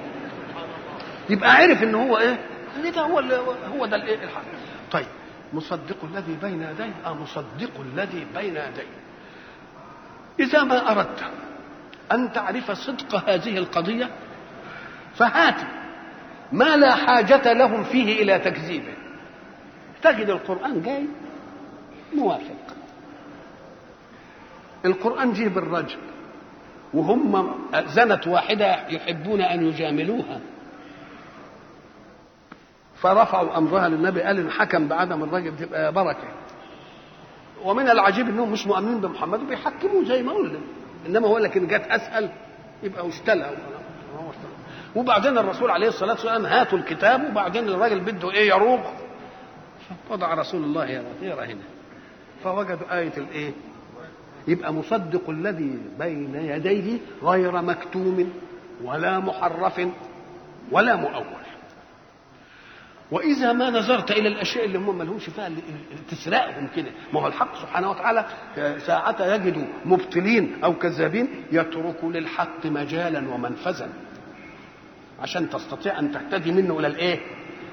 يبقى عرف إن هو إيه؟ إن ده هو هو ده الإيه؟ الحق. طيب مصدق الذي بين يديه آه مصدق الذي بين يديه إذا ما أردت أن تعرف صدق هذه القضية فهات ما لا حاجة لهم فيه إلى تكذيبه. تجد القرآن جاي. موافق. القرآن جه بالرجل وهم زنت واحدة يحبون أن يجاملوها. فرفعوا أمرها للنبي قال إن حكم بعدم الرجل تبقى بركة. ومن العجيب إنهم مش مؤمنين بمحمد وبيحكموه زي ما قلنا. إنما هو لكن جت أسأل يبقى اشتلى. وبعدين الرسول عليه الصلاة والسلام هاتوا الكتاب وبعدين الراجل بده إيه يروق. وضع رسول الله يرى هنا. فوجدوا آية الإيه؟ يبقى مصدق الذي بين يديه غير مكتوم ولا محرف ولا مؤول وإذا ما نظرت إلى الأشياء اللي هم ما لهمش فيها تسرقهم كده ما هو الحق سبحانه وتعالى ساعة يجد مبطلين أو كذابين يترك للحق مجالا ومنفذا عشان تستطيع أن تهتدي منه إلى الإيه؟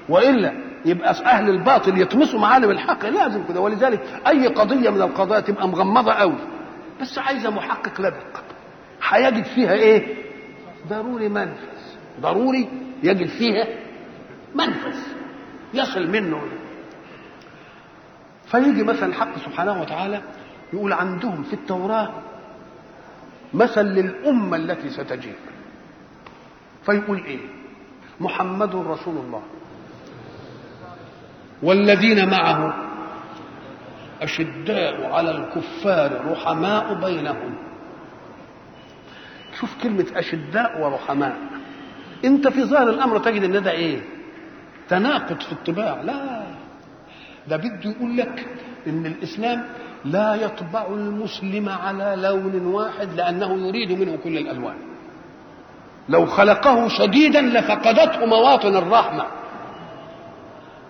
وإلا يبقى أهل الباطل يطمسوا معالم الحق لازم كده. ولذلك أي قضية من القضايا تبقى مغمضة قوي. بس عايزة محقق لبق. هيجد فيها إيه؟ ضروري منفذ. ضروري يجد فيها منفذ. يصل منه. فيجي مثلا الحق سبحانه وتعالى يقول عندهم في التوراة مثل للأمة التي ستجيء فيقول إيه؟ محمد رسول الله. والذين معه أشداء على الكفار رحماء بينهم. شوف كلمة أشداء ورحماء. أنت في ظاهر الأمر تجد أن ده إيه؟ تناقض في الطباع. لا. ده بده يقول لك إن الإسلام لا يطبع المسلم على لون واحد لأنه يريد منه كل الألوان. لو خلقه شديدا لفقدته مواطن الرحمة.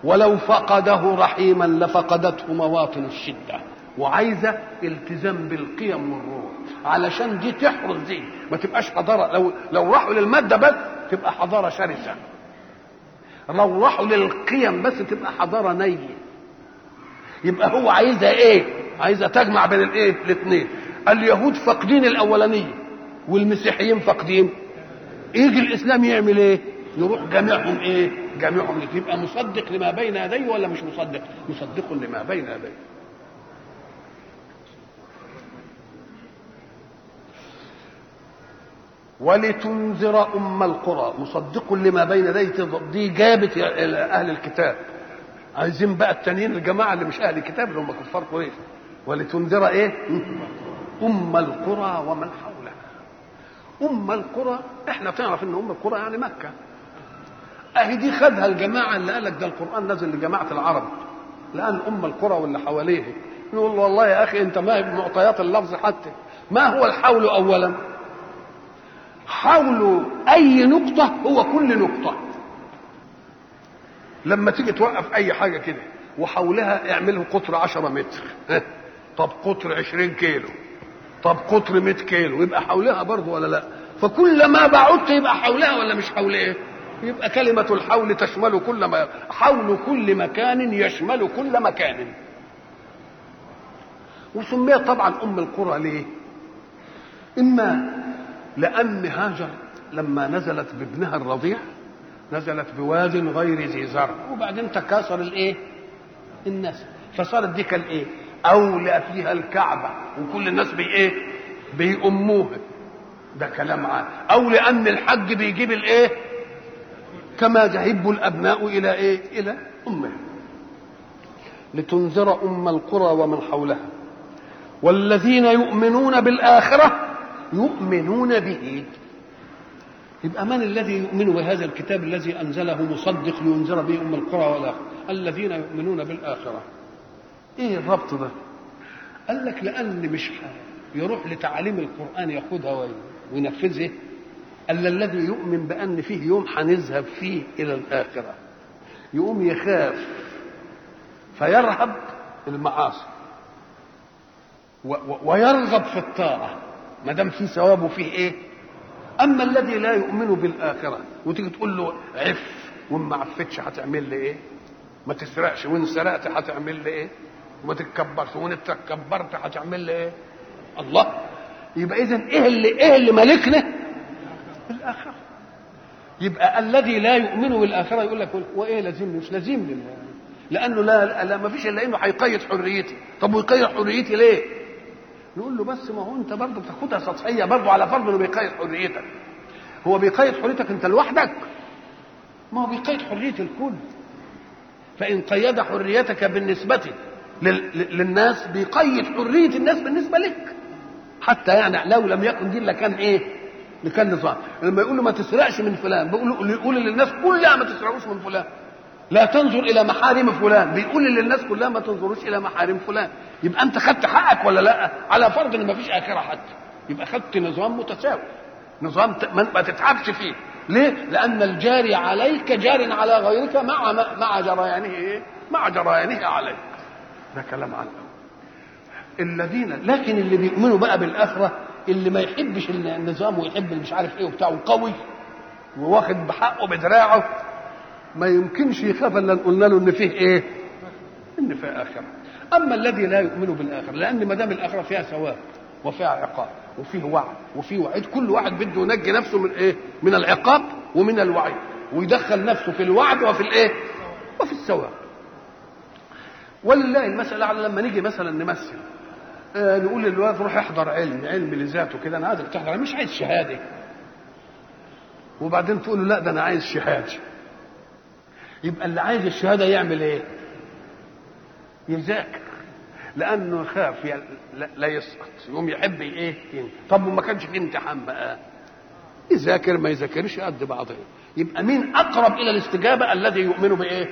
ولو فقده رحيما لفقدته مواطن الشدة. وعايزة التزام بالقيم والروح. علشان دي تحرز دي. ما تبقاش حضارة. لو لو راحوا للمادة بس تبقى حضارة شرسة. لو راحوا للقيم بس تبقى حضارة نية. يبقى هو عايزها إيه؟ عايزها تجمع بين الإيه؟ الاثنين اليهود فاقدين الأولانية والمسيحيين فاقدين. يجي الإسلام يعمل إيه؟ يروح جامعهم إيه؟ جامعهم يبقى مصدق لما بين يديه ولا مش مصدق؟ مصدق لما بين يديه. ولتنذر أم القرى. مصدق لما بين يديه. دي جابت أهل الكتاب. عايزين بقى التانيين الجماعة اللي مش أهل الكتاب اللي هم كفار قريش ولتنذر إيه؟ أم القرى ومن حولها. أم القرى إحنا تعرف إن أم القرى يعني مكة. أهي دي خدها الجماعة اللي قال لك ده القرآن نزل لجماعة العرب. لأن أم القرى واللي حواليه نقول والله يا أخي أنت ما بمعطيات اللفظ حتى. ما هو الحول اولا؟ حول أي نقطة هو كل نقطة. لما تيجي توقف أي حاجة كده وحولها اعمله قطر 10 متر. طب قطر 20 كيلو. طب قطر 100 كيلو. يبقى حولها برضه ولا لا؟ فكلما بعدت يبقى حولها ولا مش حولها؟ يبقى كلمة الحول تشمل كل ما حول كل مكان يشمل كل مكان. وسميت طبعا أم القرى ليه؟ إما لأن هاجر لما نزلت بابنها الرضيع نزلت بواد غير ذي زرع. وبعدين تكاثر الإيه؟ الناس. فصارت دي كالايه أولى فيها الكعبة. وكل الناس بي إيه؟ بيأموها. ده كلام عام. أو لأن الحج بيجيب الإيه؟ كما يهب الأبناء إلى إيه؟ إلى أمهم. لتنذر أم القرى ومن حولها. والذين يؤمنون بالآخرة يؤمنون به. يبقى من الذي يؤمن بهذا الكتاب الذي أنزله مصدق لينذر به أم القرى والآخرة؟ الذين يؤمنون بالآخرة. إيه الربط ده؟ قال لك لأن مش يروح لتعاليم القرآن ياخدها وينفذها الا الذي يؤمن بأن فيه يوم هنذهب فيه إلى الآخرة يقوم يخاف فيرهب المعاصي ويرغب في الطاعة ما دام في ثواب وفيه إيه؟ أما الذي لا يؤمن بالآخرة وتيجي تقول له عف وما عفتش هتعمل لي إيه؟ ما تسرقش وإن سرقت هتعمل لي إيه؟ وما تتكبرش وإن تكبرت هتعمل لي إيه؟ الله! يبقى اذا إيه اللي إيه اللي ملكنا؟ الاخره يبقى الذي لا يؤمن بالآخرة يقول لك وإيه لازم مش لازم لله لأنه لا لا ما فيش إلا إنه هيقيد حريتي. طب ويقيد حريتي ليه؟ نقول له بس ما هو أنت برضه بتاخدها سطحية برضه على فرض إنه بيقيد حريتك. هو بيقيد حريتك أنت لوحدك. ما هو بيقيد حريه الكل. فإن قيد حريتك بالنسبة للناس بيقيد حرية الناس بالنسبة لك. حتى يعني لو لم يكن دي لكان إيه؟ لكان نظام لما يقول له ما تسرقش من فلان بيقول يقول للناس كلها ما تسرقوش من فلان. لا تنظر إلى محارم فلان. بيقول للناس كلها ما تنظروش إلى محارم فلان. يبقى أنت خدت حقك ولا لا؟ على فرض إن ما فيش آخرة حتى. يبقى خدت نظام متساوي. نظام ما تتعبش فيه. ليه؟ لأن الجاري عليك جار على غيرك مع مع جريانه إيه مع جريانه عليك. ده كلام عن الذين لكن اللي بيؤمنوا بقى بالآخرة اللي ما يحبش النظام ويحب مش عارف إيه وبتاع قوي وواخد بحقه بدراعه ما يمكنش يخاف إلا قلنا له إن فيه إيه؟ إن فيه آخرة. أما الذي لا يؤمن بالآخرة لأن ما دام الآخرة فيها ثواب وفيها عقاب وفيه وعد وفيه وعيد كل واحد بده ينجي نفسه من إيه؟ من العقاب ومن الوعيد ويدخل نفسه في الوعد وفي الإيه؟ وفي الثواب. ولله المسألة على لما نيجي مثلا نمثل. نقول للواد روح احضر علم علم لذاته كده أنا عايزك تحضر مش عايز شهادة. وبعدين تقول له لا ده أنا عايز شهادة. يبقى اللي عايز الشهادة يعمل إيه؟ يذاكر. لأنه يخاف ي- لا- يسقط. يقوم يحب إيه؟ طب وما كانش في امتحان بقى. يذاكر ما يذاكرش قد بعضه. يبقى مين أقرب إلى الاستجابة؟ الذي يؤمن بإيه؟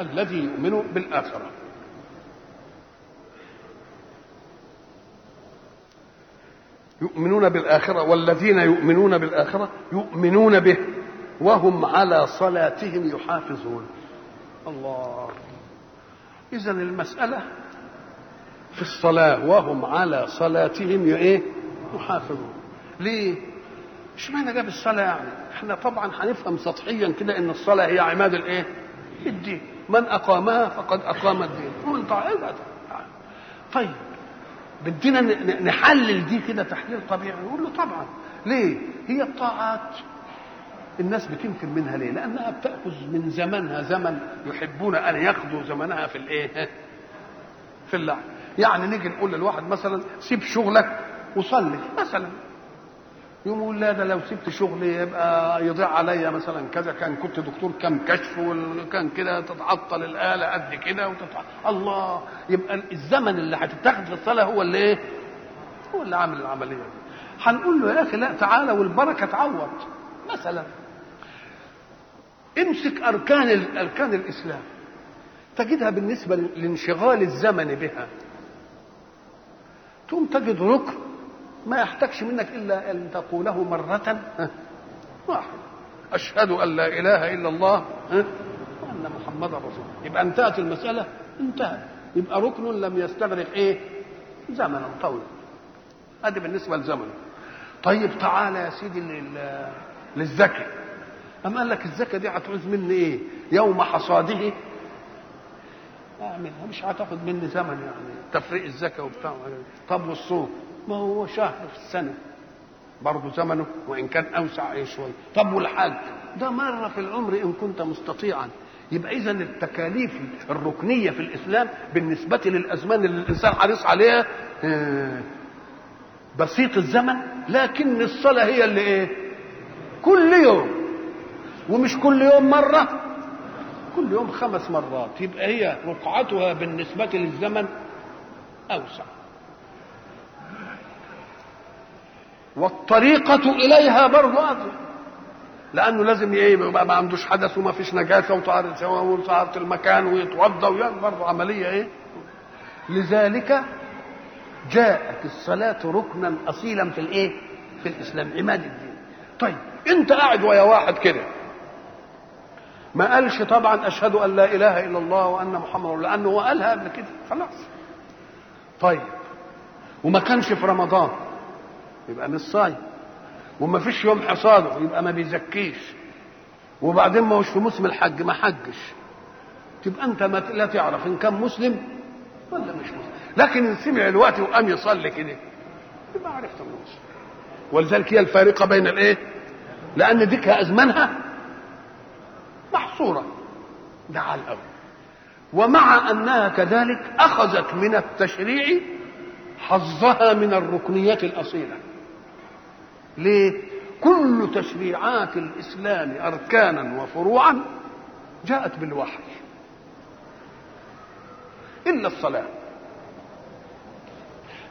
الذي يؤمن بالآخرة. يؤمنون بالآخرة والذين يؤمنون بالآخرة يؤمنون به وهم على صلاتهم يحافظون. الله. إذا المسألة في الصلاة وهم على صلاتهم إيه؟ يحافظون. ليه؟ اشمعنى جاب الصلاة يعني؟ إحنا طبعا هنفهم سطحيا كده إن الصلاة هي عماد الإيه؟ الدين. من أقامها فقد أقام الدين. طاعتها طيب. بدينا نحلل دي كده تحليل طبيعي. نقول له طبعا. ليه؟ هي الطاعات الناس بتنكر منها ليه؟ لأنها بتأخذ من زمنها. زمن يحبون أن ياخذوا زمنها في الإيه؟ في اللعب يعني نيجي نقول للواحد مثلا سيب شغلك وصلي. مثلا. يقوم يقول لا ده لو سبت شغلي يبقى يضيع عليا مثلا كذا. كان كنت دكتور كم كشف وكان كده تتعطل الآلة قد كده وتتعطل الله! يبقى الزمن اللي هتتاخد في الصلاة هو اللي إيه؟ هو اللي عامل العملية دي. هنقول له يا أخي لا تعالى والبركة تعوض. مثلا امسك أركان أركان الإسلام. تجدها بالنسبة لانشغال الزمن بها. ثم تجد ركن ما يحتاجش منك إلا أن تقوله مرة. واحدة أشهد أن لا إله إلا الله. وأن محمدا رسول. الله يبقى انتهت المسألة؟ انتهت. يبقى ركن لم يستغرق إيه؟ زمنا طويلا ادي بالنسبة لزمنه. طيب تعالى يا سيدي لل- للزكاه أم قال لك الزكاه دي هتعوز مني إيه؟ يوم حصاده. اعملها مش هتاخد مني زمن يعني. تفريق الزكاه وبتاع. طب والصوم؟ ما هو شهر في السنة. برضه زمنه وإن كان أوسع إيه شوية طب والحج ده مرة في العمر إن كنت مستطيعا. يبقى اذا التكاليف الركنية في الإسلام بالنسبة للأزمان اللي الإنسان حريص عليها آه، بسيط الزمن لكن الصلاة هي اللي إيه؟ كل يوم. ومش كل يوم مرة كل يوم خمس مرات. يبقى هي رقعتها بالنسبة للزمن أوسع. والطريقة إليها برضه أضيق لأنه لازم إيه يبقى ما عندوش حدث وما فيش نجاسة وطهارة وطهارة المكان ويتوضأ ويعمل برضه عملية إيه. لذلك جاءت الصلاة ركنا أصيلا في الإيه في الإسلام. عماد الدين. طيب أنت قاعد ويا واحد كده. ما قالش طبعا أشهد أن لا إله إلا الله وأن محمد لأنه هو قالها قبل كده. خلاص. طيب. وما كانش في رمضان. يبقى مش صايم وما فيش يوم حصاده يبقى ما بيزكيش. وبعدين ما هوش في موسم الحج ما حجش. تبقى انت ما لا تعرف إن كان مسلم ولا مش مسلم. لكن ان سمع الوقت وقام يصلي كده. يبقى عرفت إنه مسلم. ولذلك هي الفارقة بين الإيه؟ لأن ديك أزمانها محصورة. ده على الأول. ومع أنها كذلك أخذت من التشريع حظها من الركنيات الأصيلة. ليه؟ كل تشريعات الإسلام أركانا وفروعا جاءت بالوحي. إلا الصلاة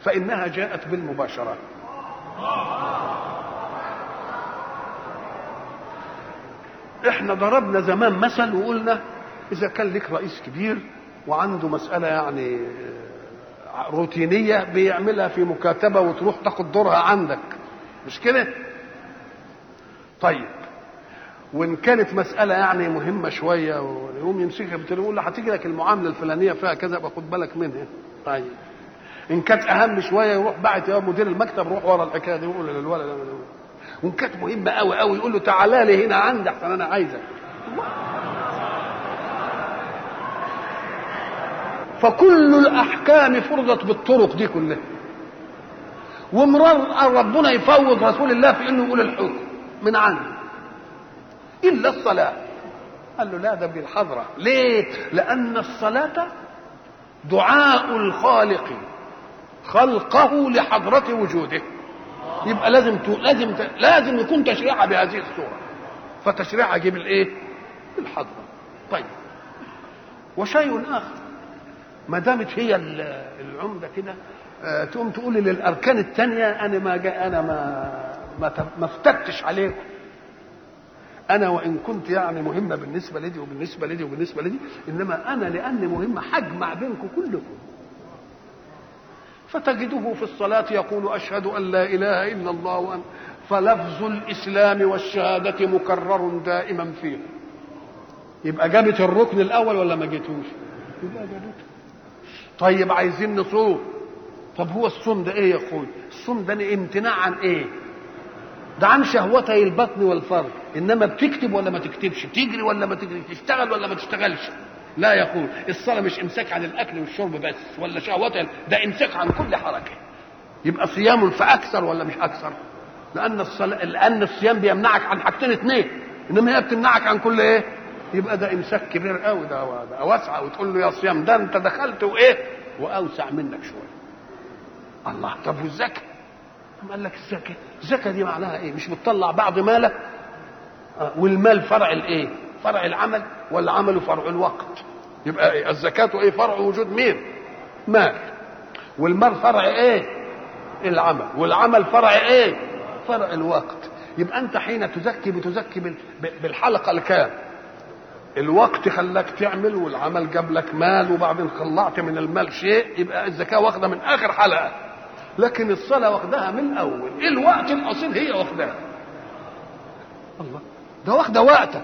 فإنها جاءت بالمباشرة. إحنا ضربنا زمان مثل وقلنا إذا كان لك رئيس كبير وعنده مسألة يعني روتينية بيعملها في مكاتبة وتروح تاخد دورها عندك. مش كده؟ طيب وإن كانت مسألة يعني مهمة شوية ويقوم يمسكها يقول له هتيجي لك المعاملة الفلانية فيها كذا باخد بالك منها. طيب إن كانت أهم شوية يروح بعت يا مدير المكتب روح ورا الحكاية دي ويقول للولد وإن كانت مهمة قوي قوي يقول له تعالى لي هنا عندي احسن أنا عايزك. فكل الأحكام فرضت بالطرق دي كلها. ومرار ربنا يفوض رسول الله في إنه يقول الحكم من عنده. إلا الصلاة. قال له لا ده بالحضرة. ليه؟ لأن الصلاة دعاء الخالق. خلقه لحضرة وجوده. يبقى لازم ت... لازم ت... لازم يكون تشريعها بهذه الصورة. فتشريعها جيب الإيه؟ الحضرة. طيب. وشيء آخر. ما دامت هي العمدة كده تقوم تقول للأركان الثانية أنا ما جاء أنا ما ما, ما افتتش عليكم. أنا وإن كنت يعني مهمة بالنسبة لدي وبالنسبة لدي وبالنسبة لدي إنما أنا لاني مهمة حجمع بينكم كلكم. فتجده في الصلاة يقول أشهد أن لا إله إلا الله وأن فلفظ الإسلام والشهادة مكرر دائما فيه. يبقى جابت الركن الأول ولا ما جيتوش يبقى جابته طيب عايزين نصوم. طب هو الصوم ده إيه يا أخوي؟ الصوم ده امتناع عن إيه؟ ده عن شهوتي البطن والفرج. إنما بتكتب ولا ما تكتبش؟ تجري ولا ما تجري؟ تشتغل ولا ما تشتغلش؟ لا يقول الصلاة مش إمساك عن الأكل والشرب بس ولا شهوات ده إمساك عن كل حركة. يبقى صيام فأكثر ولا مش أكثر؟ لأن الصلاة لأن الصيام بيمنعك عن حاجتين اثنين إنما هي بتمنعك عن كل إيه؟ يبقى ده إمساك كبير قوي ده, ده واسعة. وتقول له يا صيام ده أنت دخلت وإيه؟ وأوسع منك شوية. الله. طب والزكاة؟ قال لك الزكاة؟ الزكاة دي معناها إيه؟ مش بتطلع بعض مالك آه والمال فرع الإيه؟ فرع العمل والعمل فرع الوقت؟ يبقى إيه؟ الزكاة إيه فرع وجود مين؟ مال. والمال فرع إيه؟ العمل. والعمل فرع إيه؟ فرع الوقت. يبقى أنت حين تزكي بتزكي بالحلقة الكام؟ الوقت خلاك تعمل والعمل جاب لك مال وبعدين خلعت من المال شيء يبقى الزكاة واخدة من آخر حلقة. لكن الصلاة واخدها من الأول الوقت الأصيل هي واخدها. الله. ده واخدة وقتك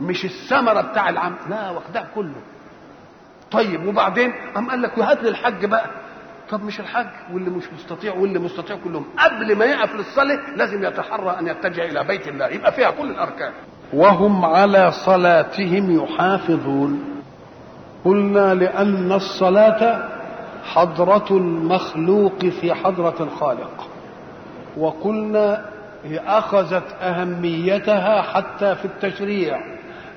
مش الثمرة بتاع العمل لا واخدها كله. طيب وبعدين؟ قام قال لك وهات لي الحج بقى. طب مش الحج؟ واللي مش مستطيع واللي مستطيع كلهم. قبل ما يقف للصلاة لازم يتحرى أن يتجه إلى بيت الله. يبقى فيها كل الأركان. وهم على صلاتهم يحافظون. قلنا لأن الصلاة حضرة المخلوق في حضرة الخالق. وقلنا هي أخذت أهميتها حتى في التشريع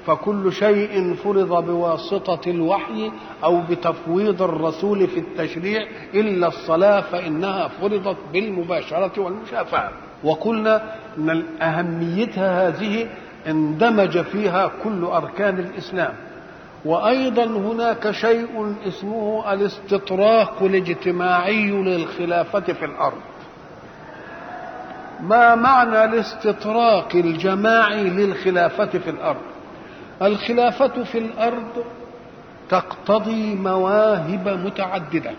فكل شيء فرض بواسطة الوحي أو بتفويض الرسول في التشريع إلا الصلاة فإنها فرضت بالمباشرة والمشافعة وقلنا أن أهميتها هذه اندمج فيها كل أركان الإسلام. وأيضا هناك شيء اسمه الاستطراق الاجتماعي للخلافة في الأرض. ما معنى الاستطراق الجماعي للخلافة في الأرض؟ الخلافة في الأرض تقتضي مواهب متعددة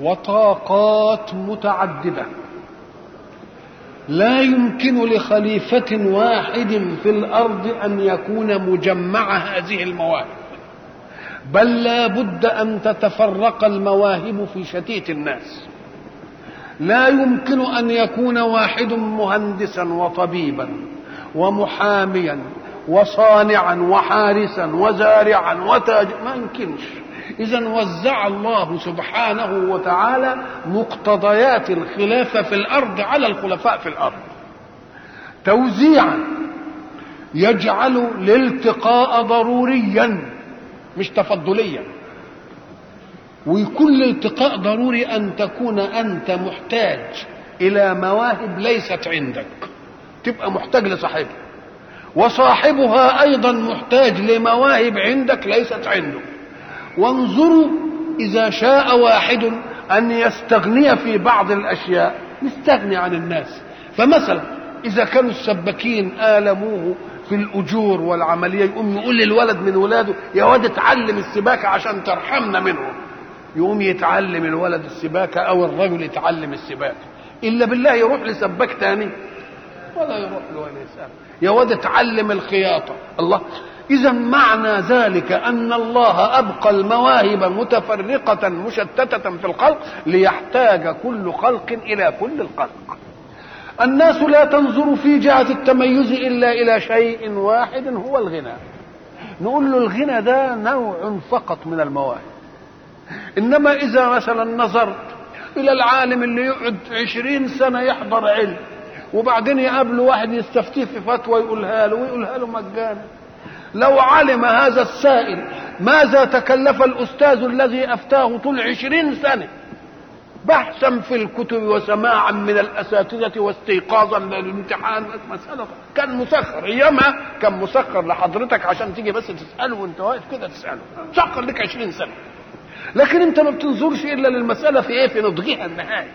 وطاقات متعددة. لا يمكن لخليفة واحد في الأرض أن يكون مجمع هذه المواهب. بل لا بد أن تتفرق المواهب في شتيت الناس. لا يمكن أن يكون واحد مهندسا وطبيبا ومحاميا وصانعا وحارسا وزارعا وتاج ما يمكنش. إذا وزع الله سبحانه وتعالى مقتضيات الخلافة في الأرض على الخلفاء في الأرض. توزيعا يجعل الالتقاء ضروريا مش تفضليا. ويكون الالتقاء ضروري أن تكون أنت محتاج إلى مواهب ليست عندك. تبقى محتاج لصاحبها. وصاحبها أيضا محتاج لمواهب عندك ليست عنده. وانظروا إذا شاء واحد أن يستغني في بعض الأشياء يستغني عن الناس. فمثلا إذا كانوا السباكين آلموه في الأجور والعملية يقوم يقول للولد من ولاده يا واد اتعلم السباكة عشان ترحمنا منهم. يقوم يتعلم الولد السباكة أو الرجل يتعلم السباكة. إلا بالله يروح لسباك تاني ولا يروح له ولا يسأل. يا واد اتعلم الخياطة. الله إذا معنى ذلك أن الله أبقى المواهب متفرقة مشتتة في الخلق ليحتاج كل خلق إلى كل الخلق. الناس لا تنظر في جهة التميز إلا إلى شيء واحد هو الغنى. نقول له الغنى ده نوع فقط من المواهب. إنما إذا مثلا نظرت إلى العالم اللي يقعد عشرين سنة يحضر علم وبعدين يقابله واحد يستفتيه في فتوى يقولها له ويقولها له مجانا. لو علم هذا السائل ماذا تكلف الأستاذ الذي أفتاه طول عشرين سنة؟ بحثا في الكتب وسماعا من الأساتذة واستيقاظا للامتحان. مسألة كان مسخر. أيامها كان مسخر لحضرتك عشان تيجي بس تسأله وأنت واقف كده تسأله. مسخر لك عشرين سنة. لكن أنت ما بتنظرش إلا للمسألة في إيه؟ في نضجها النهائي.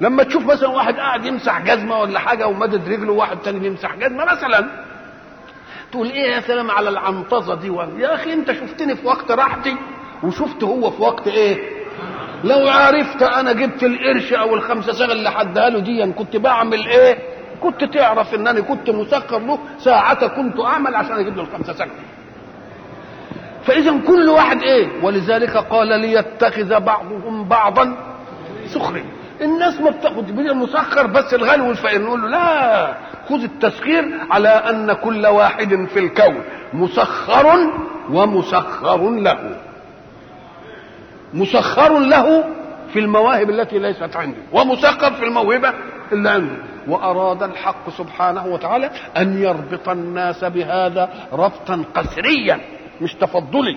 لما تشوف مثلا واحد قاعد يمسح جزمة ولا حاجة ومدد رجله وواحد تاني بيمسح جزمة مثلا تقول إيه يا سلام على العنطزة دي؟ يا أخي أنت شفتني في وقت راحتي وشفت هو في وقت إيه؟ لو عرفت أنا جبت القرش أو الخمسة سنه اللي حدها له دي كنت بعمل إيه؟ كنت تعرف إن أنا كنت مسكر له ساعة كنت أعمل عشان أجيب له الخمسة سنه فإذا كل واحد إيه؟ ولذلك قال ليتخذ بعضهم بعضا سخريا. الناس ما بتاخد بين المسخر بس الغني والفقير. نقول له لا خذ التسخير على أن كل واحد في الكون مسخر ومسخر له. مسخر له في المواهب التي ليست عنده ومسخر في الموهبة اللي عنده. وأراد الحق سبحانه وتعالى أن يربط الناس بهذا ربطا قسريا مش تفضلي.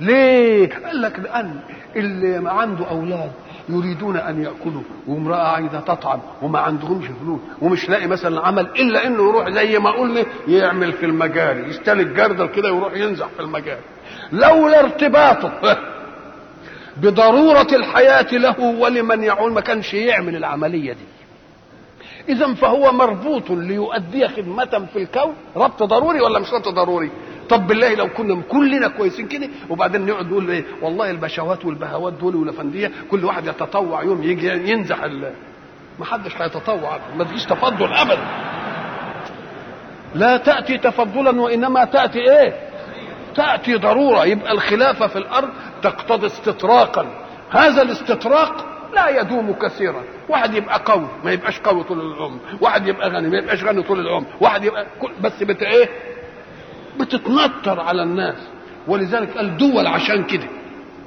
ليه؟ قال لك لأن اللي عنده أولاد يريدون أن يأكلوا وامرأة عايزة تطعم وما عندهمش فلوس ومش لاقي مثلا عمل إلا إنه يروح زي ما قلنا يعمل في المجاري يستلك جردل كده يروح ينزح في المجاري. لولا ارتباطه بضرورة الحياة له ولمن يعول ما كانش يعمل العملية دي. اذا فهو مربوط ليؤدي خدمة في الكون. ربط ضروري ولا مش ربط ضروري؟ طب بالله لو كنا كلنا كويسين كده وبعدين نقعد نقول إيه والله البشوات والبهوات دول والأفندية كل واحد يتطوع يوم يجي ينزح ال ما حدش هيتطوع ما تجيش تفضل ابدا. لا تأتي تفضلا وإنما تأتي إيه؟ تأتي ضرورة يبقى الخلافة في الأرض تقتضي استطراقا. هذا الاستطراق لا يدوم كثيرا. واحد يبقى قوي ما يبقاش قوي طول العمر. واحد يبقى غني ما يبقاش غني طول العمر. واحد يبقى بس بت إيه؟ بتتنطر على الناس. ولذلك قال دول عشان كده.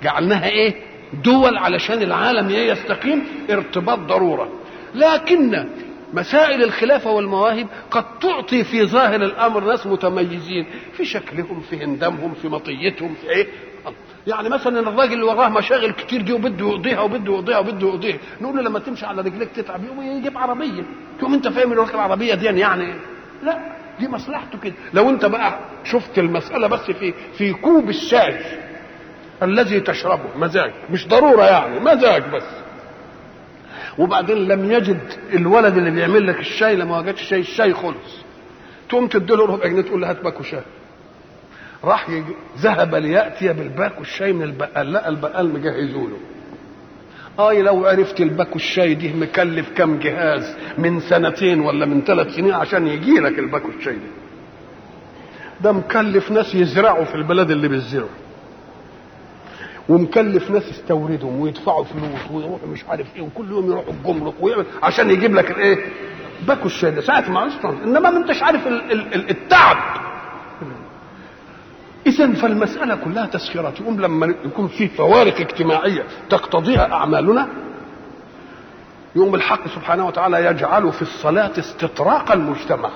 جعلناها إيه؟ دول علشان العالم يستقيم ارتباط ضرورة. لكن مسائل الخلافة والمواهب قد تعطي في ظاهر الأمر ناس متميزين. في شكلهم في هندامهم في مطيتهم في إيه؟ يعني مثلا الراجل اللي وراه مشاغل كتير دي وبده يقضيها وبده يقضيها وبده يقضيها. نقول له لما تمشي على رجليك تتعب يقوم يجيب عربية. تقوم أنت فاهم ان العربيه دي يعني لا. دي مصلحته كده. لو انت بقى شفت المسألة بس في في كوب الشاي الذي تشربه مزاج مش ضرورة يعني مزاج بس. وبعدين لم يجد الولد اللي بيعمل لك الشاي لما وجدش شاي الشاي خلص. تقوم تديله ربع جنيه تقول له هات باكو شاي. راح ذهب ليأتي بالباكو الشاي من البقال لا البقال مجهزه له اي لو عرفت الباكو الشاي دي مكلف كم جهاز من سنتين ولا من ثلاث سنين عشان يجي لك الباكو الشاي ده. ده مكلف ناس يزرعوا في البلد اللي بيزرعوا. ومكلف ناس يستوردهم ويدفعوا فلوس ويروحوا مش عارف إيه وكل يوم يروحوا الجمرك ويعمل عشان يجيب لك الإيه؟ باكو الشاي ده. ساعة ما أصلا. إنما ما أنتش عارف ال ال التعب. اذا فالمسألة كلها تسخيرات. يقوم لما يكون في فوارق اجتماعية تقتضيها أعمالنا يقوم الحق سبحانه وتعالى يجعل في الصلاة استطراق المجتمع.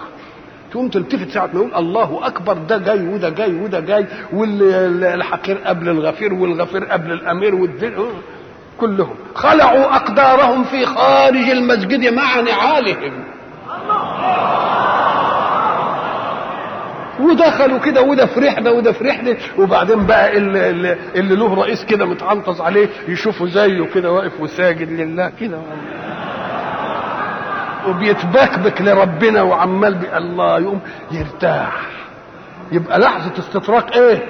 تقوم تلتفت ساعة ما يقول الله أكبر ده جاي وده جاي وده جاي والحقير قبل الغفير والغفير قبل الأمير والدين كلهم. خلعوا أقدارهم في خارج المسجد مع نعالهم. ودخلوا كده وده في رحلة وده في رحلة. وبعدين بقى اللي, اللي, له رئيس كده متعنطز عليه يشوفوا زيه كده واقف وساجد لله كده. وبيتبكبك لربنا وعمال بي الله يقوم يرتاح. يبقى لحظة استطراق إيه؟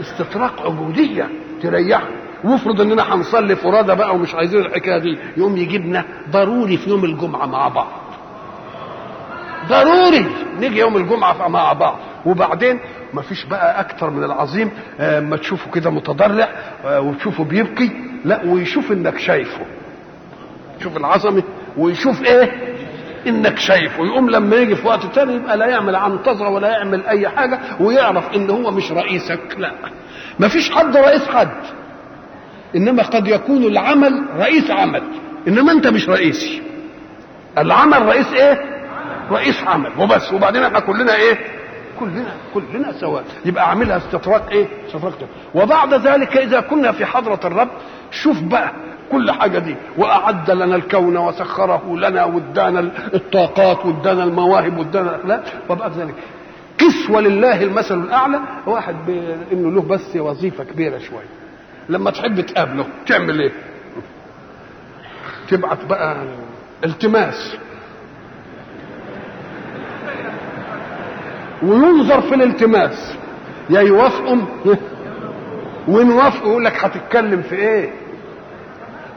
استطراق عبودية تريحه. وافرض إننا هنصلي فرادى بقى ومش عايزين الحكاية دي يقوم يجيبنا ضروري في يوم الجمعة مع بعض. ضروري نيجي يوم الجمعة مع بعض. وبعدين ما فيش بقى أكتر من العظيم ما تشوفه كده متضرع وتشوفه بيبكي لا ويشوف إنك شايفه. شوف العظمه ويشوف إيه؟ إنك شايفه. يقوم لما يجي في وقت تاني يبقى لا يعمل عنتظرة ولا يعمل أي حاجة ويعرف إن هو مش رئيسك لا. ما فيش حد رئيس حد. إنما قد يكون العمل رئيس عمل. إنما أنت مش رئيسي. العمل رئيس إيه؟ رئيس عمل وبس. وبعدين إحنا كلنا إيه؟ كلنا كلنا سواء يبقى اعملها استطراق إيه؟ استطراق وبعد ذلك إذا كنا في حضرة الرب شوف بقى كل حاجة دي. وأعد لنا الكون وسخره لنا وادانا الطاقات وادانا المواهب وادانا الاخلاق وبعد ذلك. كسوه لله المثل الأعلى. واحد إنه له بس وظيفة كبيرة شوية. لما تحب تقابله تعمل إيه؟ تبعت بقى التماس. وينظر في الالتماس. يا يوافقهم؟ وان وافقوا يقول لك هتتكلم في إيه؟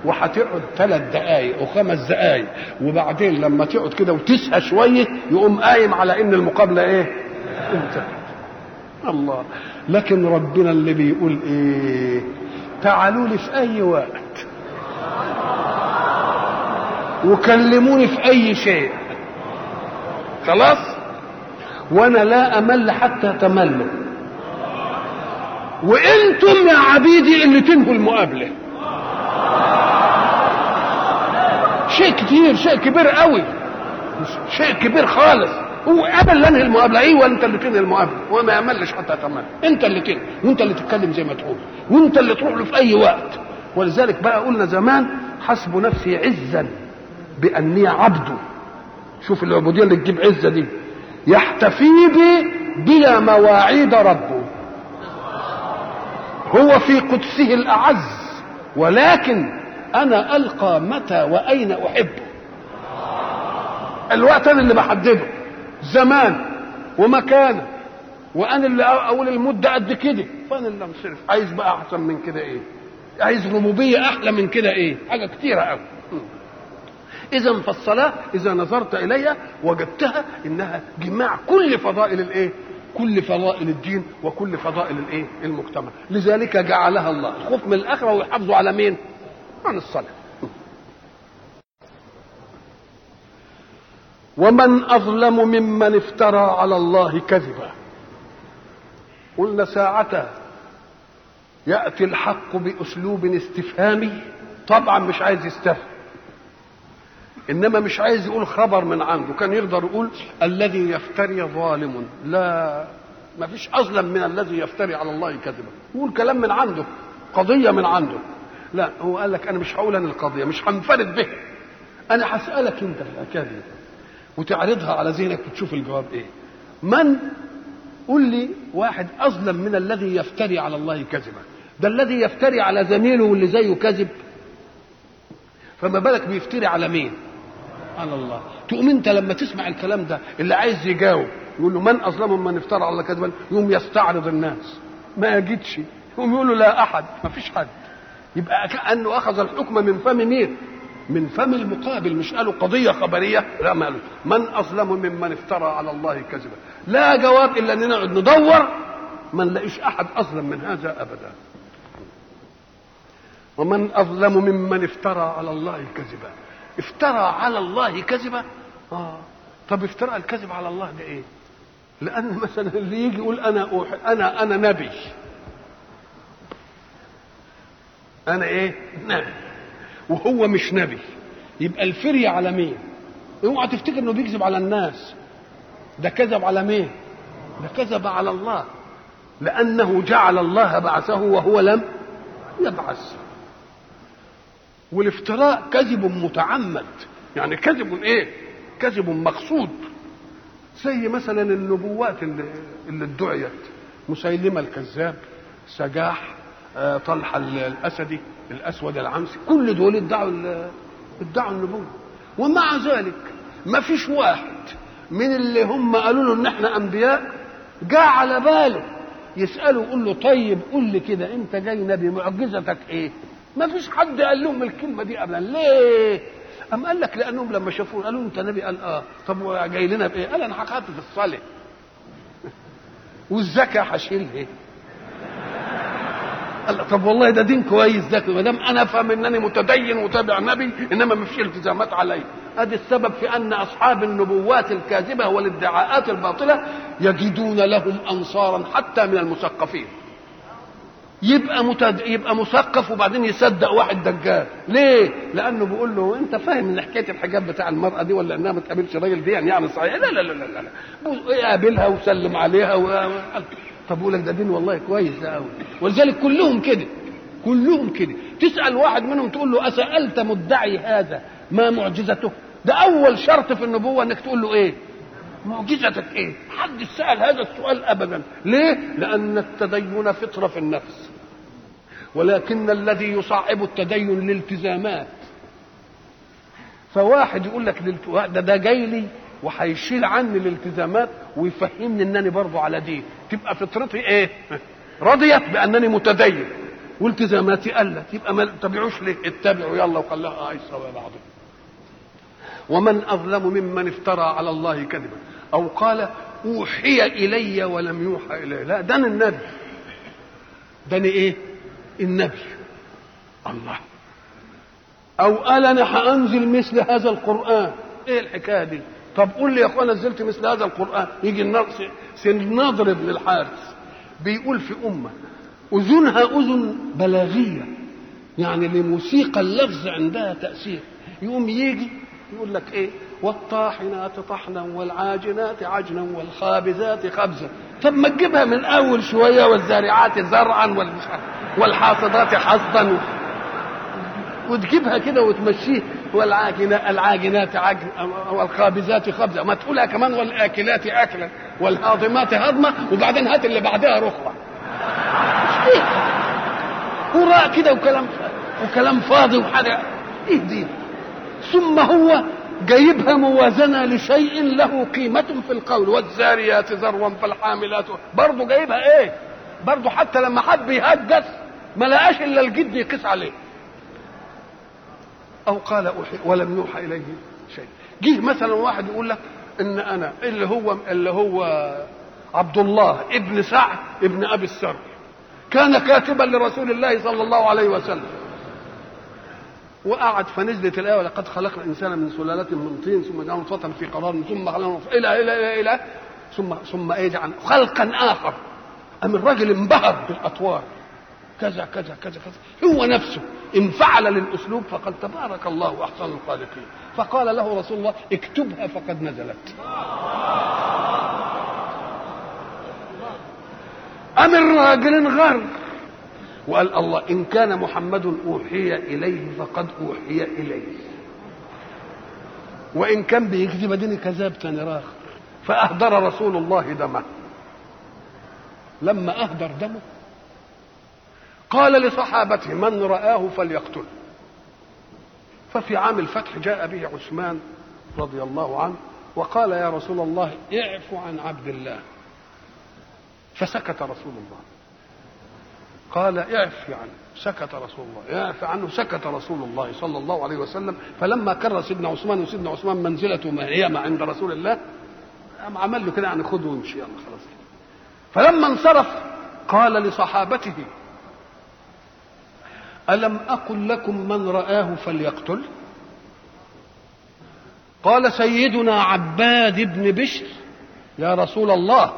وهتقعد ثلاث دقايق وخمس دقايق وبعدين لما تقعد كده وتسهى شوية يقوم قايم على إن المقابلة إيه؟ انتهت. الله. لكن ربنا اللي بيقول إيه؟ تعالوا لي في أي وقت. وكلموني في أي شيء. خلاص؟ وأنا لا امل حتى تملوا. وأنتم يا عبيدي اللي تنهوا المقابلة. شيء كتير شيء كبير قوي. شيء كبير خالص. هو أنا اللي انهي المقابلة أيوه أنت اللي تنهي المقابلة. وما يعملش حتى تمام أنت اللي تنهي وأنت اللي تتكلم زي ما تقول. وأنت اللي تروح له في أي وقت. ولذلك بقى قلنا زمان حسب نفسي عزا بأني عبده شوف العبوديه اللي تجيب عزة دي. يحتفي بي بلا مواعيد ربه. هو في قدسه الأعز ولكن أنا ألقى متى وأين أحبه. الوقت أنا اللي بحدده زمان ومكان وأنا اللي أقول المدة قد كده. فأنا اللي انصرف عايز بقى أحسن من كده إيه؟ عايز ربوبيه أحلى من كده إيه؟ حاجة كتيرة قوي إذا فالصلاة إذا نظرت إليها وجدتها إنها جماع كل فضائل الإيه؟ كل فضائل الدين وكل فضائل الإيه؟ المجتمع. لذلك جعلها الله. الخوف من الآخرة ويحافظوا على مين؟ عن الصلاة. ومن أظلم ممن افترى على الله كذبا. قلنا ساعتها يأتي الحق بأسلوب استفهامي. طبعا مش عايز يستفهم. إنما مش عايز يقول خبر من عنده كان يقدر يقول الذي يفتري ظالم. لا ما فيش أظلم من الذي يفتري على الله كذبا. يقول كلام من عنده قضية من عنده. لا هو قال لك أنا مش هقول أنا القضية مش هنفرد به. أنا هسألك أنت دي وتعرضها على ذهنك وتشوف الجواب إيه. من؟ قل لي واحد أظلم من الذي يفتري على الله كذبا. ده الذي يفتري على زميله واللي زيه كذب. فما بالك بيفتري على مين؟ على الله. تقوم انت لما تسمع الكلام ده اللي عايز يجاوب يقول له من أظلم من افترى على الله كذبا؟ يقوم يستعرض الناس. ما يجدش. يقوم يقول له لا أحد ما فيش حد. يبقى كأنه أخذ الحكم من فم مين من فم المقابل مش قالوا قضية خبرية لا ما قالوا. من أظلم ممن افترى على الله كذبا؟ لا جواب إلا اننا نقعد ندور ما نلاقيش أحد أظلم من هذا ابدا. ومن أظلم ممن افترى على الله كذبا. افترى على الله كذبا؟ آه. طب افترى الكذب على الله ده إيه؟ لأن مثلا اللي يجي يقول أنا أوحي أنا أنا نبي. أنا إيه؟ نبي. وهو مش نبي. يبقى الفري على مين؟ اوعى تفتكر إنه بيكذب على الناس. ده كذب على مين؟ ده كذب على الله. لأنه جعل الله بعثه وهو لم يبعث. والافتراء كذب متعمد. يعني كذب إيه؟ كذب مقصود. زي مثلا النبوات اللي, اللي ادعيت. مسيلمة الكذاب سجاح آه، طلحة الأسدي الأسود العنسي كل دول ادعوا ادعوا النبوة. ومع ذلك ما فيش واحد من اللي هم قالوا له إن إحنا أنبياء جاء على باله يسأله يقول له طيب قول لي كده أنت جاي نبي معجزتك إيه؟ ما فيش حد قال لهم الكلمة دي ابدا. ليه؟ أم قال لك لأنهم لما شافوه قالوا أنت نبي؟ قال آه. طب جاي لنا بإيه؟ قال أنا هخاطب في الصلاة. والزكاة هشيل إيه قال طب والله ده دين كويس ده ما دام أنا افهم إنني متدين وتابع نبي إنما ما فيش التزامات علي. أدي السبب في أن أصحاب النبوات الكاذبة والادعاءات الباطلة يجدون لهم انصارا حتى من المثقفين. يبقى متد... يبقى مثقف وبعدين يصدق واحد دجال. ليه؟ لأنه بيقول له أنت فاهم إن حكاية الحجاب بتاع المرأة دي ولا إنها ما تقابلش راجل دي؟ يعني يعني صحيح؟ لا لا لا لا, لا. يقابلها وسلم عليها و... طب يقول لك ده دين والله كويس ده قوي ولذلك كلهم كده كلهم كده. تسأل واحد منهم تقول له أسألت مدعي هذا ما معجزته ده أول شرط في النبوة إنك تقول له إيه؟ معجزتك إيه؟ حد سأل هذا السؤال ابدا. ليه؟ لأن التدين فطره في النفس. ولكن الذي يصعب التدين الالتزامات فواحد يقول لك ده ده جاي لي وهيشيل عني الالتزامات ويفهمني إنني برضه على دين. تبقى فطرتي إيه؟ رضيت بأنني متدين. والتزاماتي قلت. يبقى ما تتبعوش ليه؟ اتبعوا. يلا وخلاها ايسر بعضهم ومن أظلم ممن افترى على الله كذبا. أو قال أوحي إلي ولم يوحى إلي. لا ده النبي. ده إيه؟ النبي. الله. أو قال أنا هأنزل مثل هذا القرآن. إيه الحكاية دي؟ طب قول لي يا أخوان نزلت مثل هذا القرآن. يجي نضرب للحارس بيقول في أمة أذنها أذن بلاغية. يعني لموسيقى اللفظ عندها تأثير. يقوم يجي يقول لك إيه؟ والطاحنات طحنا والعاجنات عجنا والخابزات خبزا. طب ما تجيبها من اول شوية والزارعات زرعا والحاصدات حصدا. وتجيبها كده وتمشيه. والعاجنات العاجنات عجن والخابزات خبزا ما تقولها كمان والأكلات اكلا والهاضمات هضمة. وبعدين هات اللي بعدها رخوة. هراء كده وكلام وكلام فاضي وحاجه دي ثم هو جايبها موازنة لشيء له قيمة في القول. والزاريات ذروا فالحاملات. برضه جايبها إيه؟ برضه حتى لما حب يهجس ما لقاش إلا الجد يقيس عليه. أو قال أوحي ولم يوحى إليه شيء. جه مثلا واحد يقول لك إن أنا اللي هو اللي هو عبد الله ابن سعد ابن أبي السر كان كاتبا لرسول الله صلى الله عليه وسلم. وقعد فنزلت الآية ولقد خلقنا الإنسان من سلالة من طين ثم جعلنا نطفه في قرار ثم خلقنا إلى إلى إلى إلى ثم ثم إيه جعل خلقا آخر. أم الراجل انبهر بالأطوار. كذا كذا كذا كذا. هو نفسه. انفعل للأسلوب فقال تبارك الله احسن الخالقين. فقال له رسول الله اكتبها فقد نزلت. أم الراجل انغر. وقال الله إن كان محمد أوحي إليه فقد أوحي إليه. وإن كان بيكذب دين كذاب تاني راخر فأهدر رسول الله دمه. لما أهدر دمه. قال لصحابته من رآه فليقتله ففي عام الفتح جاء به عثمان رضي الله عنه وقال يا رسول الله اعف عن عبد الله. فسكت رسول الله. قال اعف عنه سكت رسول الله. اعف عنه سكت رسول الله صلى الله عليه وسلم. فلما كرر سيدنا عثمان وسيدنا عثمان منزلته ما هي ما عند رسول الله قام عمل له كده يعني خذه وامشي يلا خلاص. فلما انصرف قال لصحابته ألم أقل لكم من رآه فليقتل؟ قال سيدنا عباد بن بشر يا رسول الله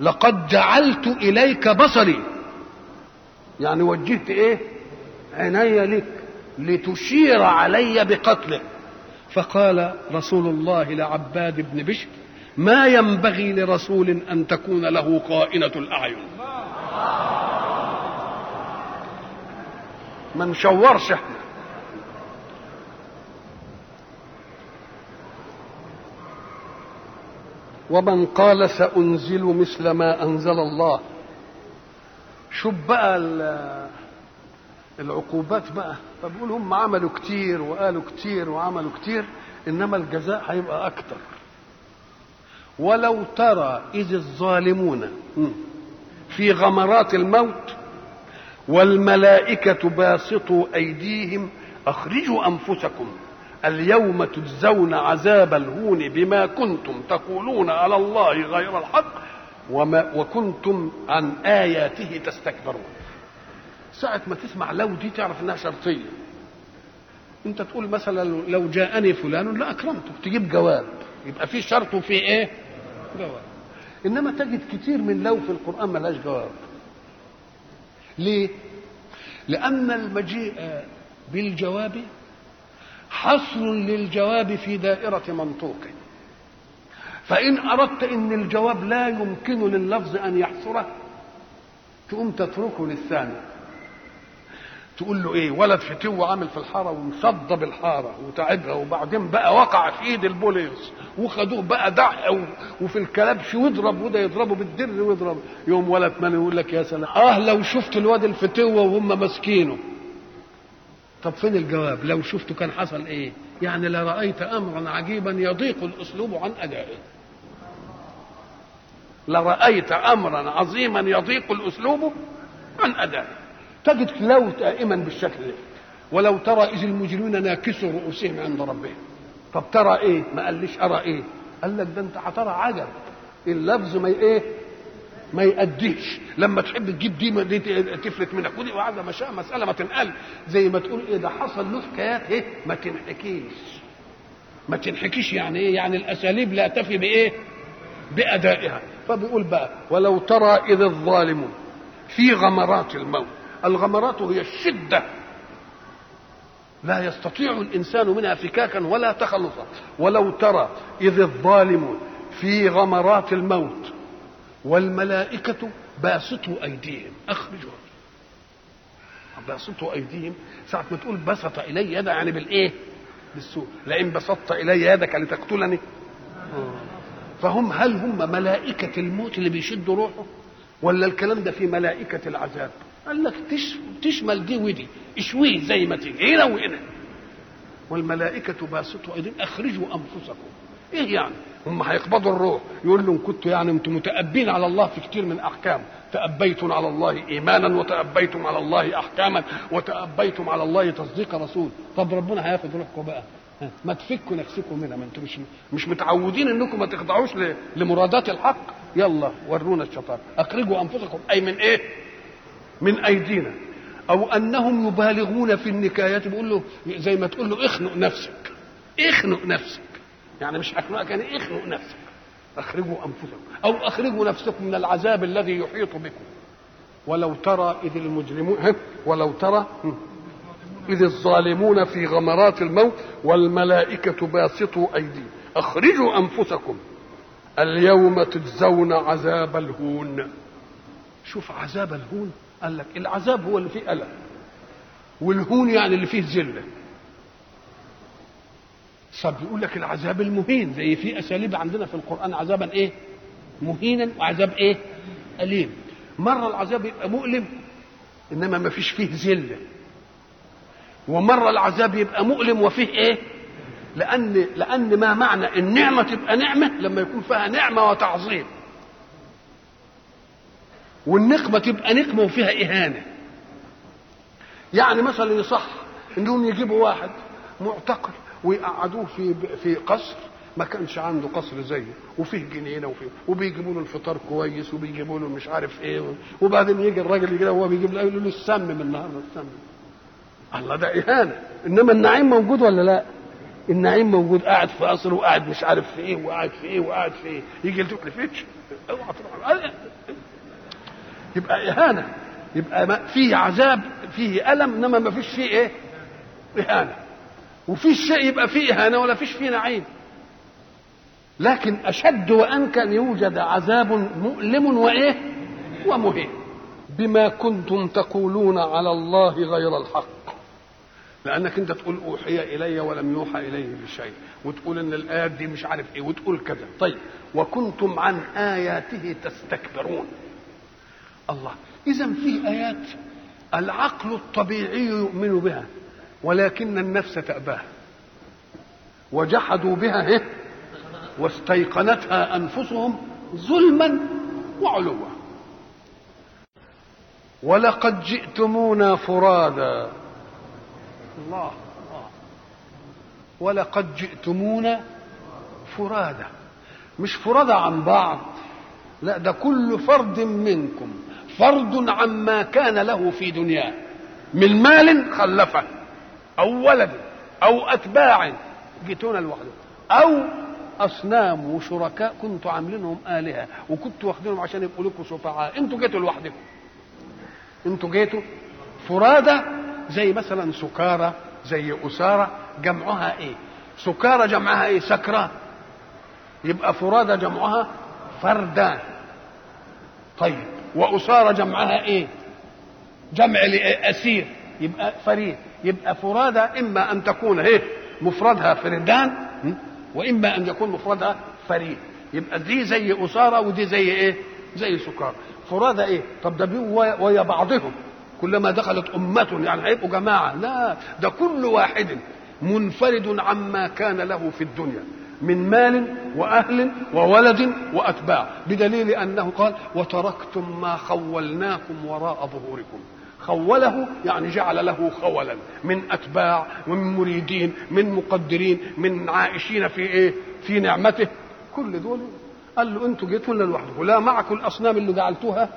لقد جعلت إليك بصري. يعني وجهت إيه؟ عيني لك لتشير علي بقتله. فقال رسول الله لعباد بن بشر ما ينبغي لرسول أن تكون له خائنة الأعين. ما نشورش إحنا. ومن قال سأنزل مثل ما أنزل الله. شوف بقى العقوبات بقى. فبيقول هم عملوا كتير وقالوا كتير وعملوا كتير إنما الجزاء هيبقى أكتر. ولو ترى إذ الظالمون في غمرات الموت والملائكة باسطوا أيديهم أخرجوا أنفسكم اليوم تجزون عذاب الهون بما كنتم تقولون على الله غير الحق. وما وكنتم عن آياته تستكبرون. ساعة ما تسمع لو دي تعرف إنها شرطية. أنت تقول مثلا لو جاءني فلان لا أكرمته. تجيب جواب. يبقى في شرط وفي إيه؟ جواب. إنما تجد كتير من لو في القرآن ملهاش جواب. ليه؟ لأن المجيء بالجواب حصر للجواب في دائرة منطوقه. فإن أردت إن الجواب لا يمكن لللفظ أن يحصره تقوم تتركه للثاني. تقول له إيه؟ ولد فتو عامل في الحارة ومصدب الحاره وتعبها وبعدين بقى وقع في إيد البوليس وخدوه بقى دع وفي الكلبش ويضرب وده يضربه بالدر ويضرب. يوم ولد من يقول لك يا سلام آه لو شفت الواد الفتوه وهم ماسكينه طب فين الجواب؟ لو شفته كان حصل إيه؟ يعني لرأيت أمرا عجيبا يضيق الأسلوب عن أدائه. لرأيت امرا عظيما يضيق الأسلوب عن ادائه تجد لو دائما بالشكل ده ولو ترى إذ المجرمون ناكسوا رؤوسهم عند ربهم. طب ترى إيه؟ ما قاليش أرى إيه؟ قال لك ده أنت هترى عجب. اللفظ ما إيه؟ ما يأديش لما تحب تجيب دي, دي تفلت منك ودي وعاده مشاء مسألة ما تنقل. زي ما تقول إيه؟ ده حصل له حكايات إيه؟ ما تنحكيش. ما تنحكيش يعني إيه؟ يعني الأساليب لا تفي بإيه؟ بأدائها. فبيقول بقى ولو ترى إذ الظالمون في غمرات الموت. الغمرات هي الشدة. لا يستطيع الإنسان منها فكاكا ولا تخلصا. ولو ترى إذ الظالمون في غمرات الموت والملائكة باسطوا أيديهم. أخرجوا. باسطوا أيديهم. ساعة ما تقول بسط إلي يدا يعني بالإيه؟ بالسوء. لئن بسطت إلي يدك لتقتلني. فهم هل هم ملائكة الموت اللي بيشدوا روحه؟ ولا الكلام ده في ملائكة العذاب؟ قال لك تش... تشمل دي ودي اشويه زي ما تيجي هنا وهنا. والملائكة باسطوا أيديهم أخرجوا أنفسكم. إيه يعني؟ هم هيقبضوا الروح. يقول لهم كنتوا يعني أنتم متأبين على الله في كتير من أحكام. تأبيتم على الله إيمانا وتأبيتم على الله أحكاما وتأبيتم على الله تصديق رسول. طب ربنا هياخد روحكم بقى. ما تفكوا نفسكم منها ما أنتم مش مش متعودين إنكم ما تخضعوش لمرادات الحق. يلا ورونا الشطار اخرجوا أنفسكم. أي من إيه؟ من أيدينا. أو أنهم يبالغون في النكايات. بيقول له زي ما تقول له اخنق نفسك. اخنق نفسك. يعني مش أخنقك يعني اخنق نفسك. اخرجوا أنفسكم. أو أخرجوا نفسكم من العذاب الذي يحيط بكم. ولو ترى إذ المجرمون ولو ترى إذ الظالمون في غمرات الموت والملائكة باسطوا أيديهم أخرجوا أنفسكم. اليوم تجزون عذاب الهون. شوف عذاب الهون. قال لك العذاب هو اللي فيه ألم. والهون يعني اللي فيه ذلة. طب يقول لك العذاب المهين. زي في أساليب عندنا في القرآن عذابا إيه؟ مهينا وعذاب إيه؟ أليم. مرة العذاب يبقى مؤلم إنما ما فيش فيه ذلة. ومرة العذاب يبقى مؤلم وفيه إيه؟ لأن لأن ما معنى النعمة تبقى نعمة لما يكون فيها نعمة وتعظيم. والنقمة تبقى نقمة وفيها إهانة. يعني مثلا يصح إنهم يجيبوا واحد معتقل ويقعدوه في في قصر ما كانش عنده قصر زيه وفيه جنينة وفيه وبيجيبوا له الفطار كويس وبيجيبوا له مش عارف إيه وبعدين يجي الراجل يجي وهو بيجيب له يقول له السم النهارده السم. الله ده إهانة إنما النعيم موجود ولا لا؟ النعيم موجود قاعد في قصر وقاعد مش عارف في إيه وقاعد في إيه وقاعد في إيه يجي يلتفت لفتش اوعى تروح. يبقى اهانه يبقى فيه عذاب فيه ألم إنما ما فيش فيه إيه؟ اهانه وفي شيء يبقى فيه اهانه ولا فيش فيه نعيم. لكن أشد وان كان يوجد عذاب مؤلم وإيه؟ ومهين. بما كنتم تقولون على الله غير الحق. لأنك أنت تقول أوحي إلي ولم يوحى إليه بشيء وتقول إن الآيات دي مش عارف إيه وتقول كذا. طيب وكنتم عن آياته تستكبرون. الله اذا في آيات العقل الطبيعي يؤمن بها ولكن النفس تأباها وجحدوا بها إيه؟ واستيقنتها أنفسهم ظلما وعلوا. ولقد جئتمونا فرادا الله. الله ولقد جئتمونا فرادا مش فرادا عن بعض. لا ده كل فرد منكم. فرد عما كان له في دنياه. من مال خلفه أو ولد أو أتباع. جئتونا لوحده أو أصنام وشركاء كنتوا عاملينهم آلهة وكنتوا واخدينهم عشان يبقوا لكم شفعاء أنتوا جيتوا لوحدكم. أنتوا جيتوا فرادى زي مثلا سكارى زي أسارة جمعها إيه؟ سكارى جمعها إيه؟ سكران يبقى فرادى جمعها فردان طيب وأسارة جمعها إيه؟ جمع لأسير. يبقى فريد. يبقى فرادى إما أن تكون إيه؟ مفردها فردان وإما أن يكون مفردها فريد. يبقى دي زي أسارة ودي زي إيه؟ زي سكارى. فرادى إيه؟ طب ده ويا بعضهم. كلما دخلت أمة يعني هيبقوا جماعة. لا ده كل واحد منفرد عما كان له في الدنيا من مال وأهل وولد وأتباع بدليل أنه قال وتركتم ما خولناكم وراء ظهوركم. خوله يعني جعل له خولا من أتباع ومن مريدين من مقدرين من عائشين في إيه؟ في نعمته. كل دول قال له أنتوا جيتوا لنا لوحدكم لا معكم الأصنام اللي جعلتوها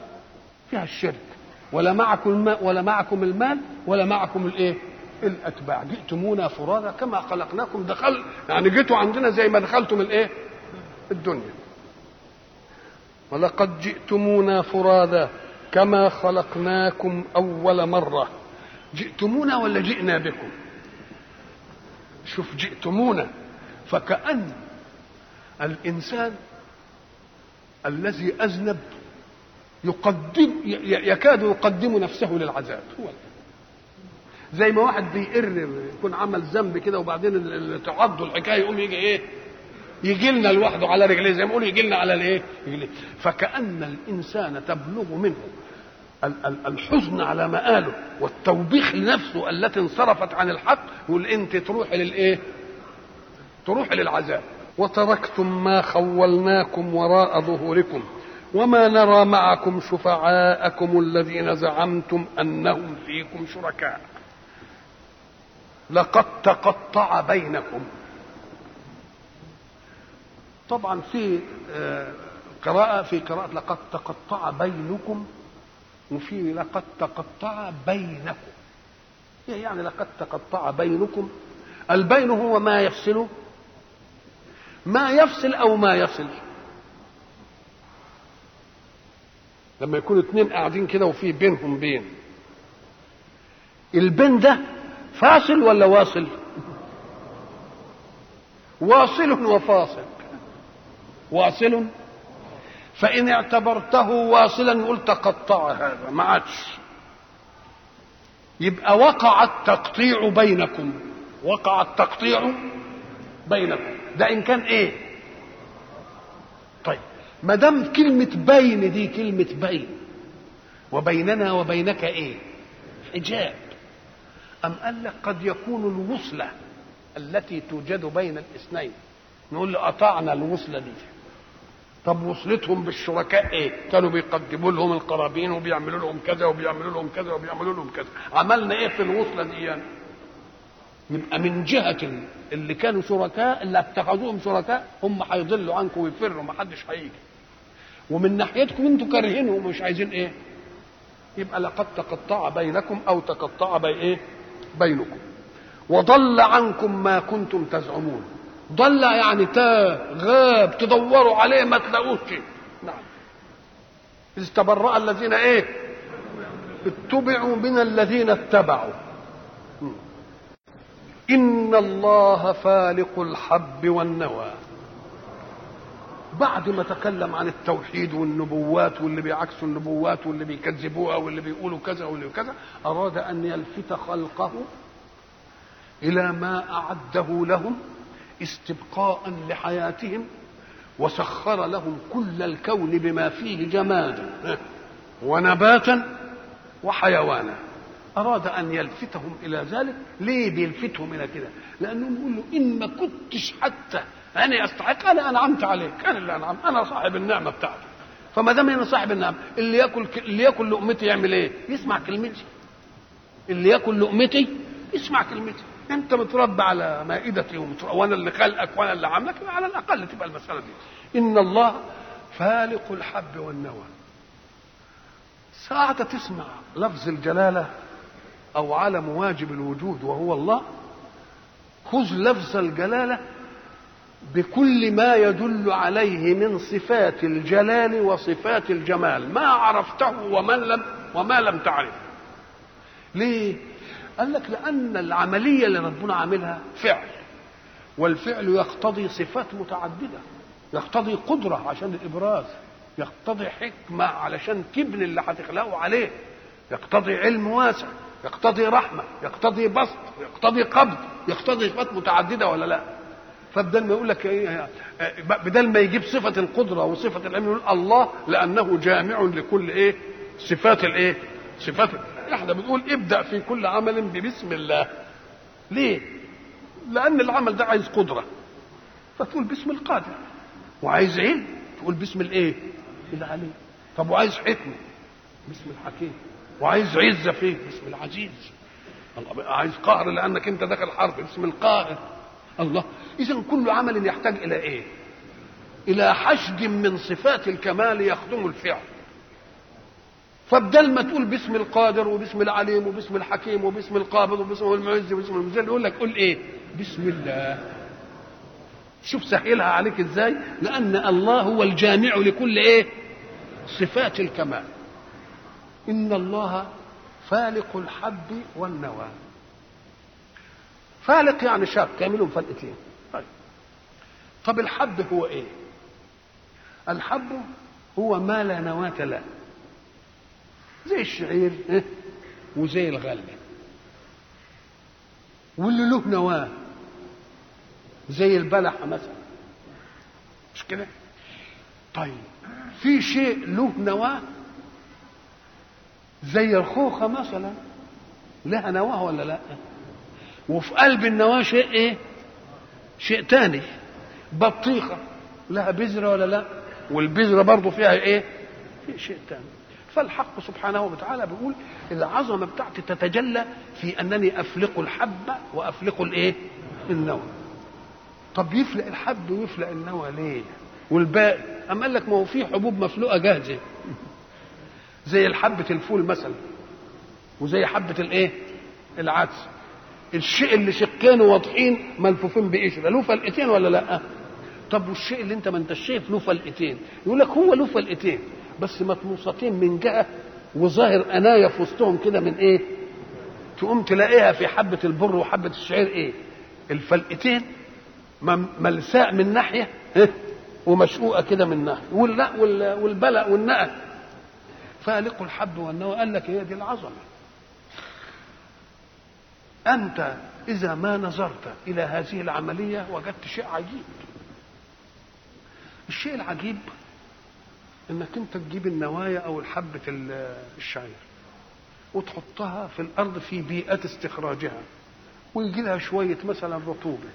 فيها الشرك. ولا معكم ولا معكم المال ولا معكم الإيه؟ الأتباع. جئتمونا فرادى كما خلقناكم دخل يعني جيتوا عندنا زي ما دخلتم الإيه؟ الدنيا. ولقد جئتمونا فرادى كما خلقناكم أول مرة. جئتمونا ولا جئنا بكم؟ شوف جئتمونا فكأن الإنسان الذي أذنب يقدم يكاد يقدم نفسه للعذاب. هو زي ما واحد بيقر يكون عمل ذنب كده وبعدين تعض الحكاية يقوم يجي إيه؟ يجي لنا لوحده على رجليه زي ما يقول يجي لنا على الايه فكأن الإنسان تبلغ منه الحزن على مآله والتوبيخ لنفسه التي انصرفت عن الحق يقول أنت تروحي للايه تروحي للعذاب. وتركتم ما خولناكم وراء ظهوركم. وما نرى معكم شفعاءكم الذين زعمتم أنهم فيكم شركاء. لقد تقطع بينكم. طبعا في قراءة في قراءة لقد تقطع بينكم وفي لقد تقطع بينكم. يعني لقد تقطع بينكم؟ البين هو ما يفصل ما يفصل أو ما يصل. لما يكون اتنين قاعدين كده وفي بينهم بين. البين ده فاصل ولا واصل؟ واصل وفاصل. واصل. فإن اعتبرته واصلا قلت تقطع هذا ما عادش. يبقى وقع التقطيع بينكم. وقع التقطيع بينكم. ده إن كان إيه؟ طيب. ما دام كلمة بين دي كلمة بين وبيننا وبينك إيه؟ حجاب. أم قال لك قد يكون الوصلة التي توجد بين الاثنين؟ نقول قطعنا الوصلة دي. طب وصلتهم بالشركاء إيه؟ كانوا بيقدموا لهم القرابين وبيعملوا لهم كذا وبيعملوا لهم كذا وبيعملوا لهم كذا. عملنا إيه في الوصلة دي يعني؟ يبقى من جهة اللي كانوا شركاء اللي اتخذوهم شركاء هم هيضلوا عنكم ويفروا ما حدش هيجي. ومن ناحيتكم أنتوا كارهينهم ومش عايزين إيه؟ يبقى لقد تقطع بينكم أو تقطع بي إيه؟ بينكم. وضل عنكم ما كنتم تزعمون. ضل يعني تاه غاب تدوروا عليه ما تلاقوش. نعم. إذ تبرأ الذين إيه؟ اتبعوا من الذين اتبعوا. إن الله فالق الحب والنوى. بعد ما تكلم عن التوحيد والنبوات واللي بيعكسوا النبوات واللي بيكذبوها واللي بيقولوا كذا واللي كذا أراد أن يلفت خلقه إلى ما أعده لهم استبقاء لحياتهم وسخر لهم كل الكون بما فيه جمادا ونباتا وحيوانا. أراد أن يلفتهم إلى ذلك. ليه بيلفتهم إلى كده؟ لأنهم يقول له إن ما كنتش حتى أنا أستحق أنا أنعمت عليك أنا اللي أنعم أنا صاحب النعمة بتاعتي فما دام أنا صاحب النعمة اللي يأكل اللي يأكل لقمتي يعمل إيه؟ يسمع كلمتي. اللي يأكل لقمتي يسمع كلمتي. أنت متربى على مائدتي ومتربى وأنا اللي خلقك وأنا اللي عاملك على الأقل تبقى المسألة دي. إن الله فالق الحب والنوى. ساعة تسمع لفظ الجلالة أو علم واجب الوجود وهو الله خذ لفظ الجلالة بكل ما يدل عليه من صفات الجلال وصفات الجمال. ما عرفته ومن لم وما لم تعرف ليه؟ قال لك لأن العملية اللي ربنا عاملها فعل. والفعل يقتضي صفات متعددة. يقتضي قدرة عشان الإبراز. يقتضي حكمة علشان تبني اللي هتخلقه عليه. يقتضي علم واسع. يقتضي رحمة. يقتضي بسط. يقتضي قبض. يقتضي صفات متعددة ولا لا؟ فبدل ما يقول لك إيه بدل ما يجيب صفة القدرة وصفة العلم يقول الله لأنه جامع لكل إيه صفات الإيه صفات إحنا بنقول ابدأ في كل عمل ببسم الله. ليه؟ لأن العمل ده عايز قدرة. فتقول باسم القادر. وعايز علم تقول باسم الإيه؟ العليم. طب وعايز حكمة؟ باسم الحكيم. وعايز عزة فيه؟ باسم العزيز. عايز قهر لأنك أنت داخل حرب باسم القاهر. الله. اذا كل عمل يحتاج إلى إيه؟ إلى حشد من صفات الكمال يخدم الفعل. فبدل ما تقول باسم القادر وباسم العليم وباسم الحكيم وباسم القابض وباسم المعز وباسم المذل. يقول لك قول إيه؟ بسم الله. شوف سهلها عليك إزاي؟ لأن الله هو الجامع لكل إيه؟ صفات الكمال. إن الله فالق الحب والنوى. فالق يعني شاق يعملهم فلقتين طيب. طب الحب هو إيه؟ الحب هو ما لا نواة له. زي الشعير وزي الغلة واللي له نواة. زي البلح مثلا. مش كده؟ طيب. في شيء له نواة؟ زي الخوخة مثلا. لها نواة ولا لا؟ وفي قلب النواة شيء إيه؟ شيء تاني. بطيخة. لها بذرة ولا لا؟ والبذرة برضه فيها إيه؟ في شيء تاني. فالحق سبحانه وتعالى بيقول العظمة بتاعتي تتجلى في أنني أفلق الحب وأفلق الإيه؟ النوى. طب يفلق الحب ويفلق النوى ليه؟ والباقي. أم قال لك ما هو في حبوب مفلوقة جاهزة. زي الحبة الفول مثلا. وزي حبة الإيه؟ العدس. الشيء اللي شقين واضحين ملفوفين بقشره له فلقتين ولا لأ؟ طب والشيء اللي انت ما انت شايف له فلقتين يقول لك هو له فلقتين بس مطموستين من جهة وظاهر أنايا في وسطهم كده من إيه؟ تقوم تلاقيها في حبة البر وحبة الشعير إيه؟ الفلقتين ملساء من ناحية ومشقوقة كده من ناحية واللأ والبلع والنقى فالق الحب والنوى قال لك هي دي العظمة أنت إذا ما نظرت إلى هذه العملية وجدت شيء عجيب. الشيء العجيب إنك أنت تجيب النوايا أو الحبة الشعير وتحطها في الأرض في بيئة استخراجها ويجي لها شوية مثلا رطوبة.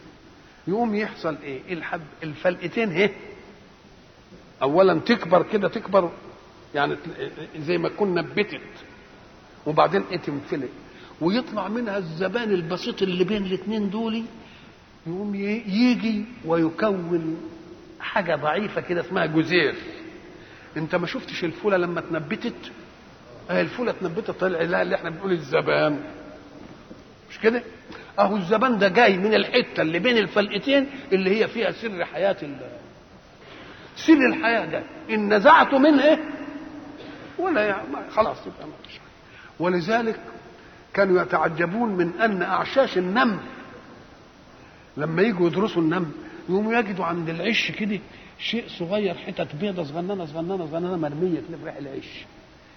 يقوم يحصل إيه؟ الحب. الفلقتين اهي اولا تكبر كده تكبر يعني زي ما تكون نبتت وبعدين إيه تنفلق؟ ويطلع منها الزبان البسيط اللي بين الاثنين دول يقوم يجي ويكون حاجة ضعيفة كده اسمها جزير. انت ما شفتش الفولة لما اتنبتت؟ آه الفولة اتنبتت طلع لها اللي إحنا بنقول الزبان. مش كده؟ اهو الزبان ده جاي من الحتة اللي بين الفلقتين اللي هي فيها سر حياة سر الحياة ده. إن نزعته منه إيه؟ ولا يعني خلاص يبقى ما فيش ولذلك كانوا يتعجبون من أن أعشاش النمل لما يجوا يدرسوا النمل يقوموا يجدوا عند العش كده شيء صغير حتت بيضة صغننة صغننة صغننة مرمية في ريح العش.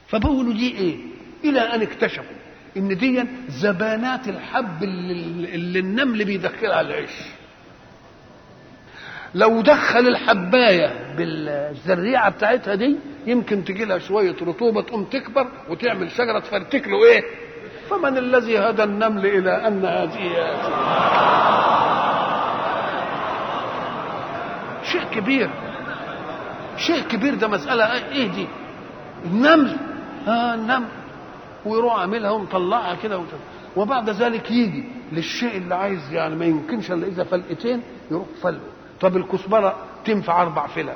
فبقولوا دي إيه؟ إلى أن اكتشفوا إن دي زبانات الحب اللي, اللي النمل بيدخلها العش. لو دخل الحباية بالزريعة بتاعتها دي يمكن تجي لها شوية رطوبة تقوم تكبر وتعمل شجرة تفرتك له إيه؟ فمن الذي هدى النمل إلى أن هذه شيء كبير. شيء كبير ده مسألة إيه دي؟ النمل آه النمل ويروح عاملها ومطلعها كده وبعد ذلك يجي للشيء اللي عايز يعني ما يمكنش إلا إذا فلقتين يروح فلقه. طب الكزبرة تنفع أربع فلق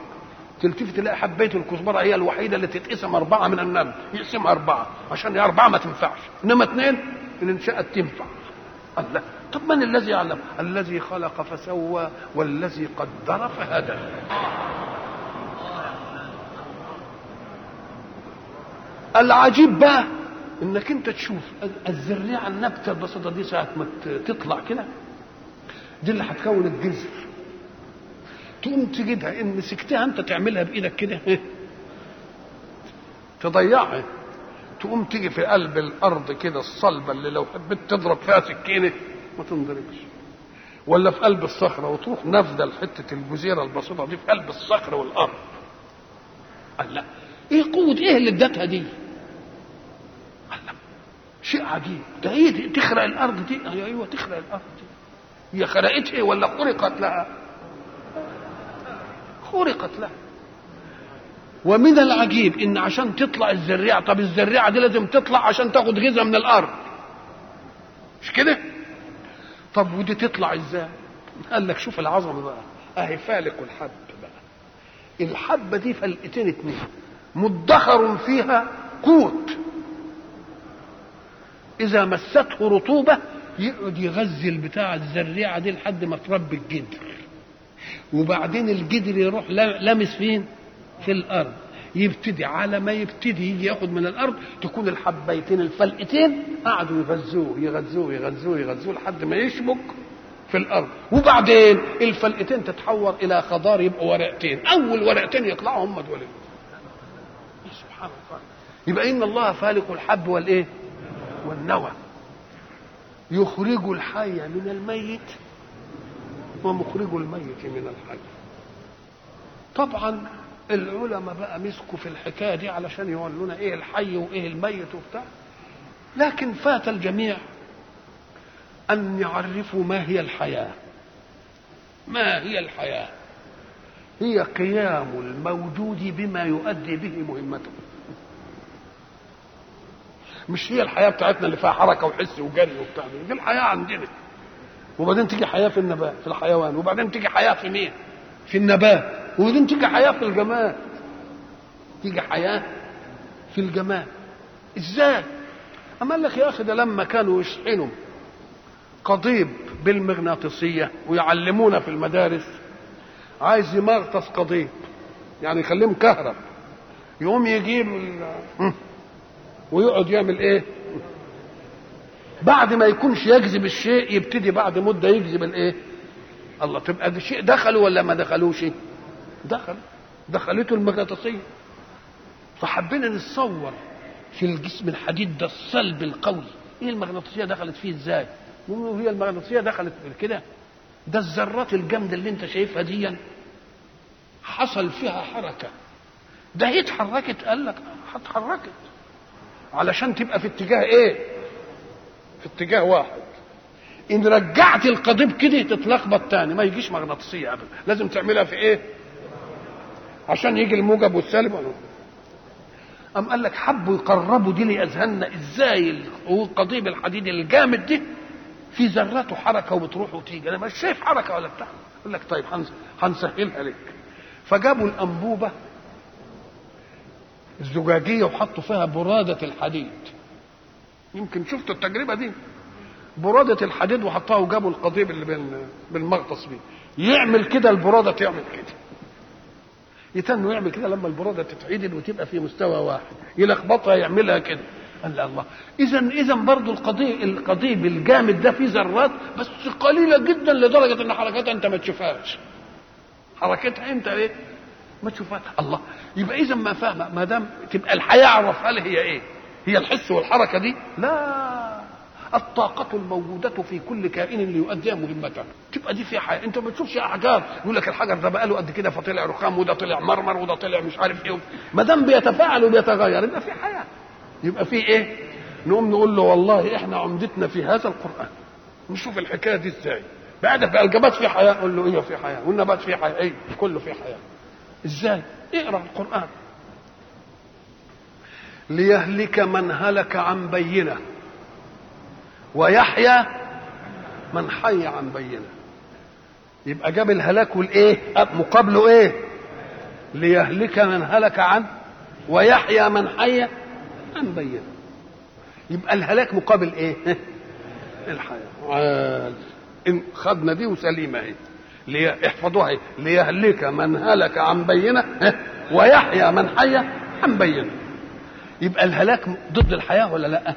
تلتفت تلاقي حبيت الكزبرة هي الوحيدة اللي تتقسم أربعة من النمل يقسم أربعة. عشان أربعة ما تنفعش. إنما اثنين ان انشأت تنفع. الله. طب من الذي يعلم؟ الذي خلق فسوى والذي قدر فهدى. العجيب بقى إنك أنت تشوف الزريعه النبتة البسيطة دي ساعة ما تطلع كده دي اللي هتكون الجذر. تقوم تجدها إن مسكتها أنت تعملها بإيدك كده. تضيعها. تقوم تيجي في قلب الأرض كده الصلبة اللي لو حبيت تضرب فيها سكينة ما تنضربش. ولا في قلب الصخرة وتروح نافذة لحتة الجزيرة البسيطة دي في قلب الصخر والأرض. قال لا. إيه قوة إيه اللي ادتها دي؟ قال لا. شيء عجيب. ده هي دي تخرق الأرض دي. أيوه تخرق الأرض دي. هي خرقتها ولا خرقت لها؟ خرقت لها ومن العجيب إن عشان تطلع الزريعة طب الزريعة دي لازم تطلع عشان تاخد غذاء من الأرض. مش كده؟ طب ودي تطلع إزاي؟ قال لك شوف العظمه بقى أهي فالق الحب بقى. الحبة دي فلقتين اتنين مدخر فيها قوت. إذا مسته رطوبة يقعد يغذي البتاع الزريعة دي لحد ما تربي الجدر. وبعدين الجدر يروح لامس فين في الأرض. يبتدي على ما يبتدي يجي ياخد من الأرض تكون الحبيتين الفلقتين قعدوا يغذوه يغذوه يغذوه يغذوه لحد ما يشبك في الأرض. وبعدين الفلقتين تتحور إلى خضار يبقوا ورقتين. أول ورقتين يطلعوا هم دول. سبحان الله. يبقى إن الله فالق الحب والإيه؟ والنوى. يخرج الحي من الميت. ومخرج الميت من الحي. طبعا العلماء بقى مسكوا في الحكاية دي علشان يقولونا إيه الحي وإيه الميت وبتاع. لكن فات الجميع أن يعرفوا ما هي الحياة. ما هي الحياة؟ هي قيام الموجود بما يؤدي به مهمته. مش هي الحياة بتاعتنا اللي فيها حركة وحس وجري وبتاع. دي الحياة عندنا. وبعدين تيجي حياة في النبات في الحيوان وبعدين تيجي حياة في مين؟ في النبات وبعدين تيجي حياة في الجماد. تيجي حياة في الجماد. إزاي؟ أما قال لك يا أخي ده لما كانوا يشحنوا قضيب بالمغناطيسية ويعلمونا في المدارس عايز يمغطس قضيب يعني يخليه مكهرب. يقوم يجيب ويقعد يعمل إيه؟ بعد ما يكونش يجذب الشيء يبتدي بعد مدة يجذب الإيه؟ الله. تبقى ده شيء دخلوا ولا ما دخلوش؟ دخل. دخلته المغناطيسية. فحبينا نتصور في الجسم الحديد ده الصلب القوي. إيه المغناطيسية دخلت فيه إزاي؟ هي المغناطيسية دخلت كده. ده الذرات الجامدة اللي أنت شايفها دي. حصل فيها حركة. ده هي اتحركت قال لك اتحركت علشان تبقى في اتجاه إيه؟ في اتجاه واحد. إن رجعت القضيب كده تتلخبط تاني ما يجيش مغناطيسية ابدا. لازم تعملها في إيه؟ عشان يجي الموجب والسالب. أم قال لك حبوا يقربوا دي لأذهاننا إزاي؟ القضيب الحديد الجامد دي في ذراته حركه وبتروح وتيجي. أنا مش شايف حركة ولا بتاع. يقول لك طيب هنسهلها لك. فجابوا الأنبوبة الزجاجية وحطوا فيها برادة الحديد. يمكن شفتوا التجربة دي. برادة الحديد وحطها وجابوا القضيب اللي بالمغطس بيه. يعمل كده البرادة تعمل كده. يتنوا يعمل كده لما البرادة تتعدل وتبقى في مستوى واحد. يلخبطها يعملها كده. قال الله. اذا اذا برضه القضيب القضيب الجامد ده فيه ذرات بس قليلة جدا لدرجة إن حركتها أنت ما تشوفهاش. حركتها أنت إيه؟ ما تشوفهاش. الله. يبقى اذا ما فاهمه ما دام تبقى الحياة عرفها لي هي إيه؟ هي الحس والحركة دي؟ لا. الطاقة الموجودة في كل كائن ليؤدي مهمته. تبقى دي في حياة انت ما تشوفش احجار يقول لك الحجر ده بقى له قد كده فطلع رخام وده طلع مرمر وده طلع مش عارف إيه. ما دام بيتفاعل وبيتغير يبقى في حياة. يبقى في إيه؟ نقوم نقول له والله إحنا عمدتنا في هذا القرآن. نشوف الحكاية دي إزاي. بعد بقى الجبات في حياة قول له إيه في حياة. والنبات في حياة. إيه؟ كله في حياة. إزاي؟ اقرأ القرآن. ليهلك من هلك عن بينة. ويحيى من حي عن بينة. يبقى جاب الهلاك والإيه؟ مقابله إيه؟ ليهلك من هلك عن ويحيى من حي عن بينة. يبقى الهلاك مقابل إيه؟ الحياة. إن خدنا دي وسليمة أهي. لي... احفظوها ليهلك من هلك عن بينة. ويحيى من حي عن بينة. يبقى الهلاك ضد الحياة ولا لأ؟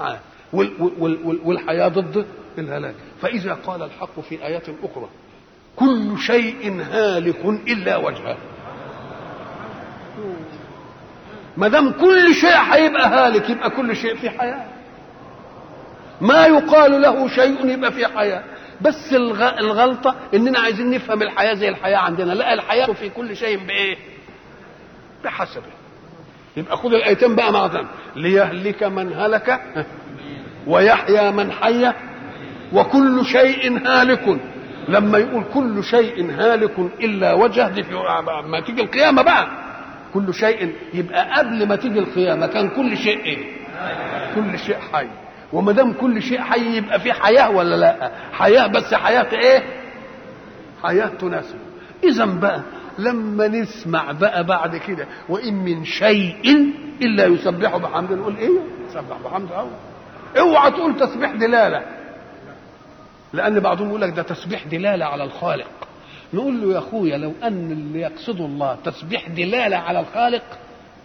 آه. وال وال وال والحياة ضد الهلاك. فإذا قال الحق في ايات أخرى كل شيء هالك إلا وجهه. ما دام كل شيء هيبقى هالك يبقى كل شيء في حياة. ما يقال له شيء يبقى في حياة. بس الغ... الغلطة إننا عايزين نفهم الحياة زي الحياة عندنا. لا الحياة في كل شيء بإيه؟ بحسبه. يبقى خد الايتين بقى ذنب ليهلك من هلك ويحيى من حي وكل شيء هالك. لما يقول كل شيء هالك إلا وجهه دي ما تيجي القيامة بقى. كل شيء يبقى قبل ما تيجي القيامة. كان كل شيء إيه؟ كل شيء حي. وما دام كل شيء حي يبقى في حياة ولا لا؟ حياة بس حياة إيه؟ حياة تناسب. اذا بقى لما نسمع بقى بعد كده وإن من شيء إلا يسبح بحمده نقول إيه؟ يسبح بحمده أوه. اوعى تقول تسبيح دلالة. لأن بعضهم يقول لك ده تسبيح دلالة على الخالق. نقول له يا أخويا لو أن اللي يقصده الله تسبيح دلالة على الخالق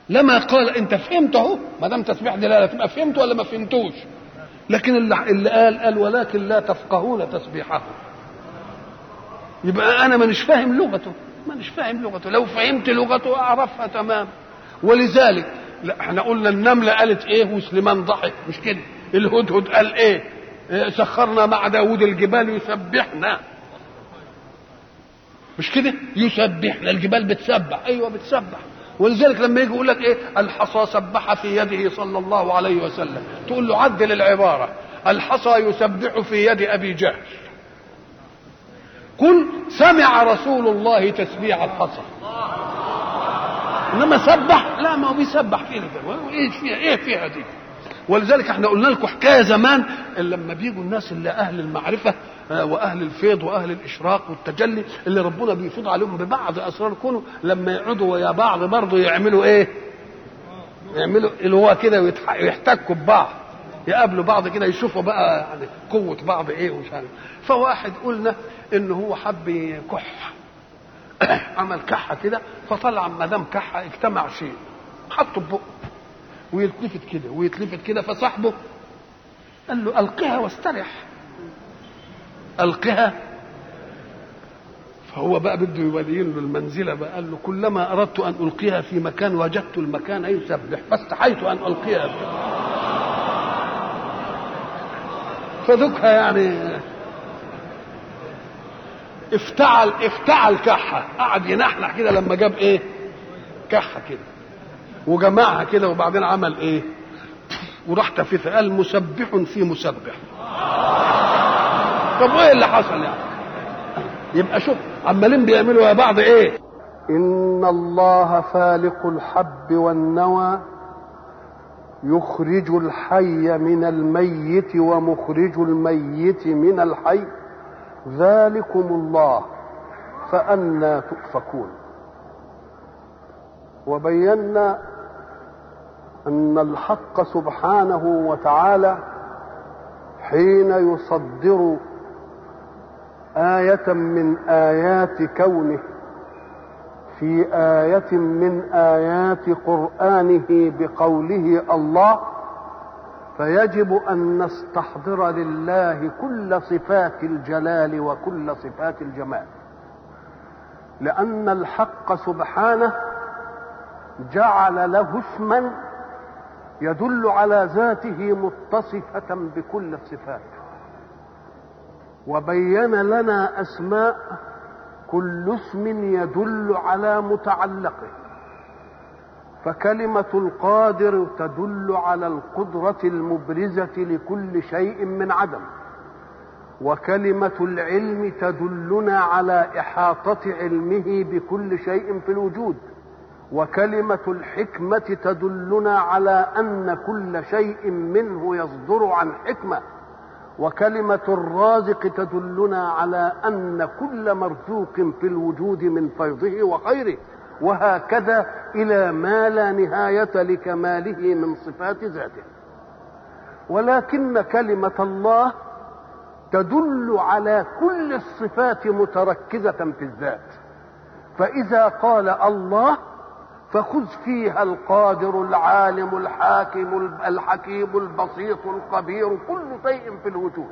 لما قال أنت فهمت اهو ما دام تسبيح دلالة تبقى فهمت ولا ما فهمتوش؟ لكن اللي, قال قال ولكن لا تفقهون تسبيحه. يبقى أنا مانيش فاهم لغته. مانيش فاهم لغته. لو فهمت لغته أعرفها تمام. ولذلك لا إحنا قلنا النملة قالت إيه؟ وسليمان ضحك. مش كده؟ الهدهد قال إيه, إيه سخرنا مع داود الجبال يسبحنا. مش كده؟ يسبحنا. الجبال بتسبح. أيوه بتسبح. ولذلك لما يجي يقول لك إيه؟ الحصى سبح في يده صلى الله عليه وسلم. تقول له عدل العبارة. الحصى يسبح في يد أبي جهل قل سمع رسول الله تسبيح الحصى. إنما سبح؟ لا ما هو بيسبح فينا إيه فيها؟ إيه فيها دي؟ ولذلك إحنا قلنا لكم حكاية زمان لما بيجوا الناس اللي أهل المعرفة وأهل الفيض وأهل الإشراق والتجلي اللي ربنا بيفيض عليهم ببعض أسرار كونه لما يقعدوا ويا بعض برضه يعملوا إيه؟ يعملوا اللي هو كده ويحتكوا ببعض يقابلوا بعض كده يشوفوا بقى يعني قوة بعض إيه ومش عارف. فواحد قلنا ان هو حب يكح. عمل كحة كده فطلع ما دام كحة اجتمع شيء. حطه في ويتلفت كده ويتلفت كده فصاحبه. قال له ألقها واسترح ألقها. فهو بقى بده يبين له المنزلة بقى. قال له كلما أردت أن ألقيها في مكان وجدت المكان يسبح فاستحيت أن ألقيها. فذكها يعني. افتعل افتعل كحة. قعد ينحنح كده لما جاب إيه؟ كحة كده. وجمعها كده وبعدين عمل إيه؟ وراح تفيث قال مسبح في مسبح. طب وإيه اللي حصل يعني؟ يبقى شوف عمالين بيعملوا يا بعض إيه؟ إن الله فالق الحب والنوى يخرج الحي من الميت ومخرج الميت من الحي. ذلكم الله فأنا تؤفكون. وبينا أن الحق سبحانه وتعالى حين يصدر آية من آيات كونه في آية من آيات قرآنه بقوله الله فيجب أن نستحضر لله كل صفات الجلال وكل صفات الجمال. لأن الحق سبحانه جعل له اسما يدل على ذاته متصفة بكل الصفات. وبين لنا أسماء كل اسم يدل على متعلقه. فكلمة القادر تدل على القدرة المبرزة لكل شيء من عدم. وكلمة العلم تدلنا على إحاطة علمه بكل شيء في الوجود. وكلمة الحكمة تدلنا على أن كل شيء منه يصدر عن حكمة. وكلمة الرازق تدلنا على أن كل مرزوق في الوجود من فيضه وخيره. وهكذا إلى ما لا نهاية لكماله من صفات ذاته. ولكن كلمة الله تدل على كل الصفات متركزة في الذات. فإذا قال الله فخذ فيها القادر العالم الحاكم الحكيم البسيط الخبير كل شيء في الوجود.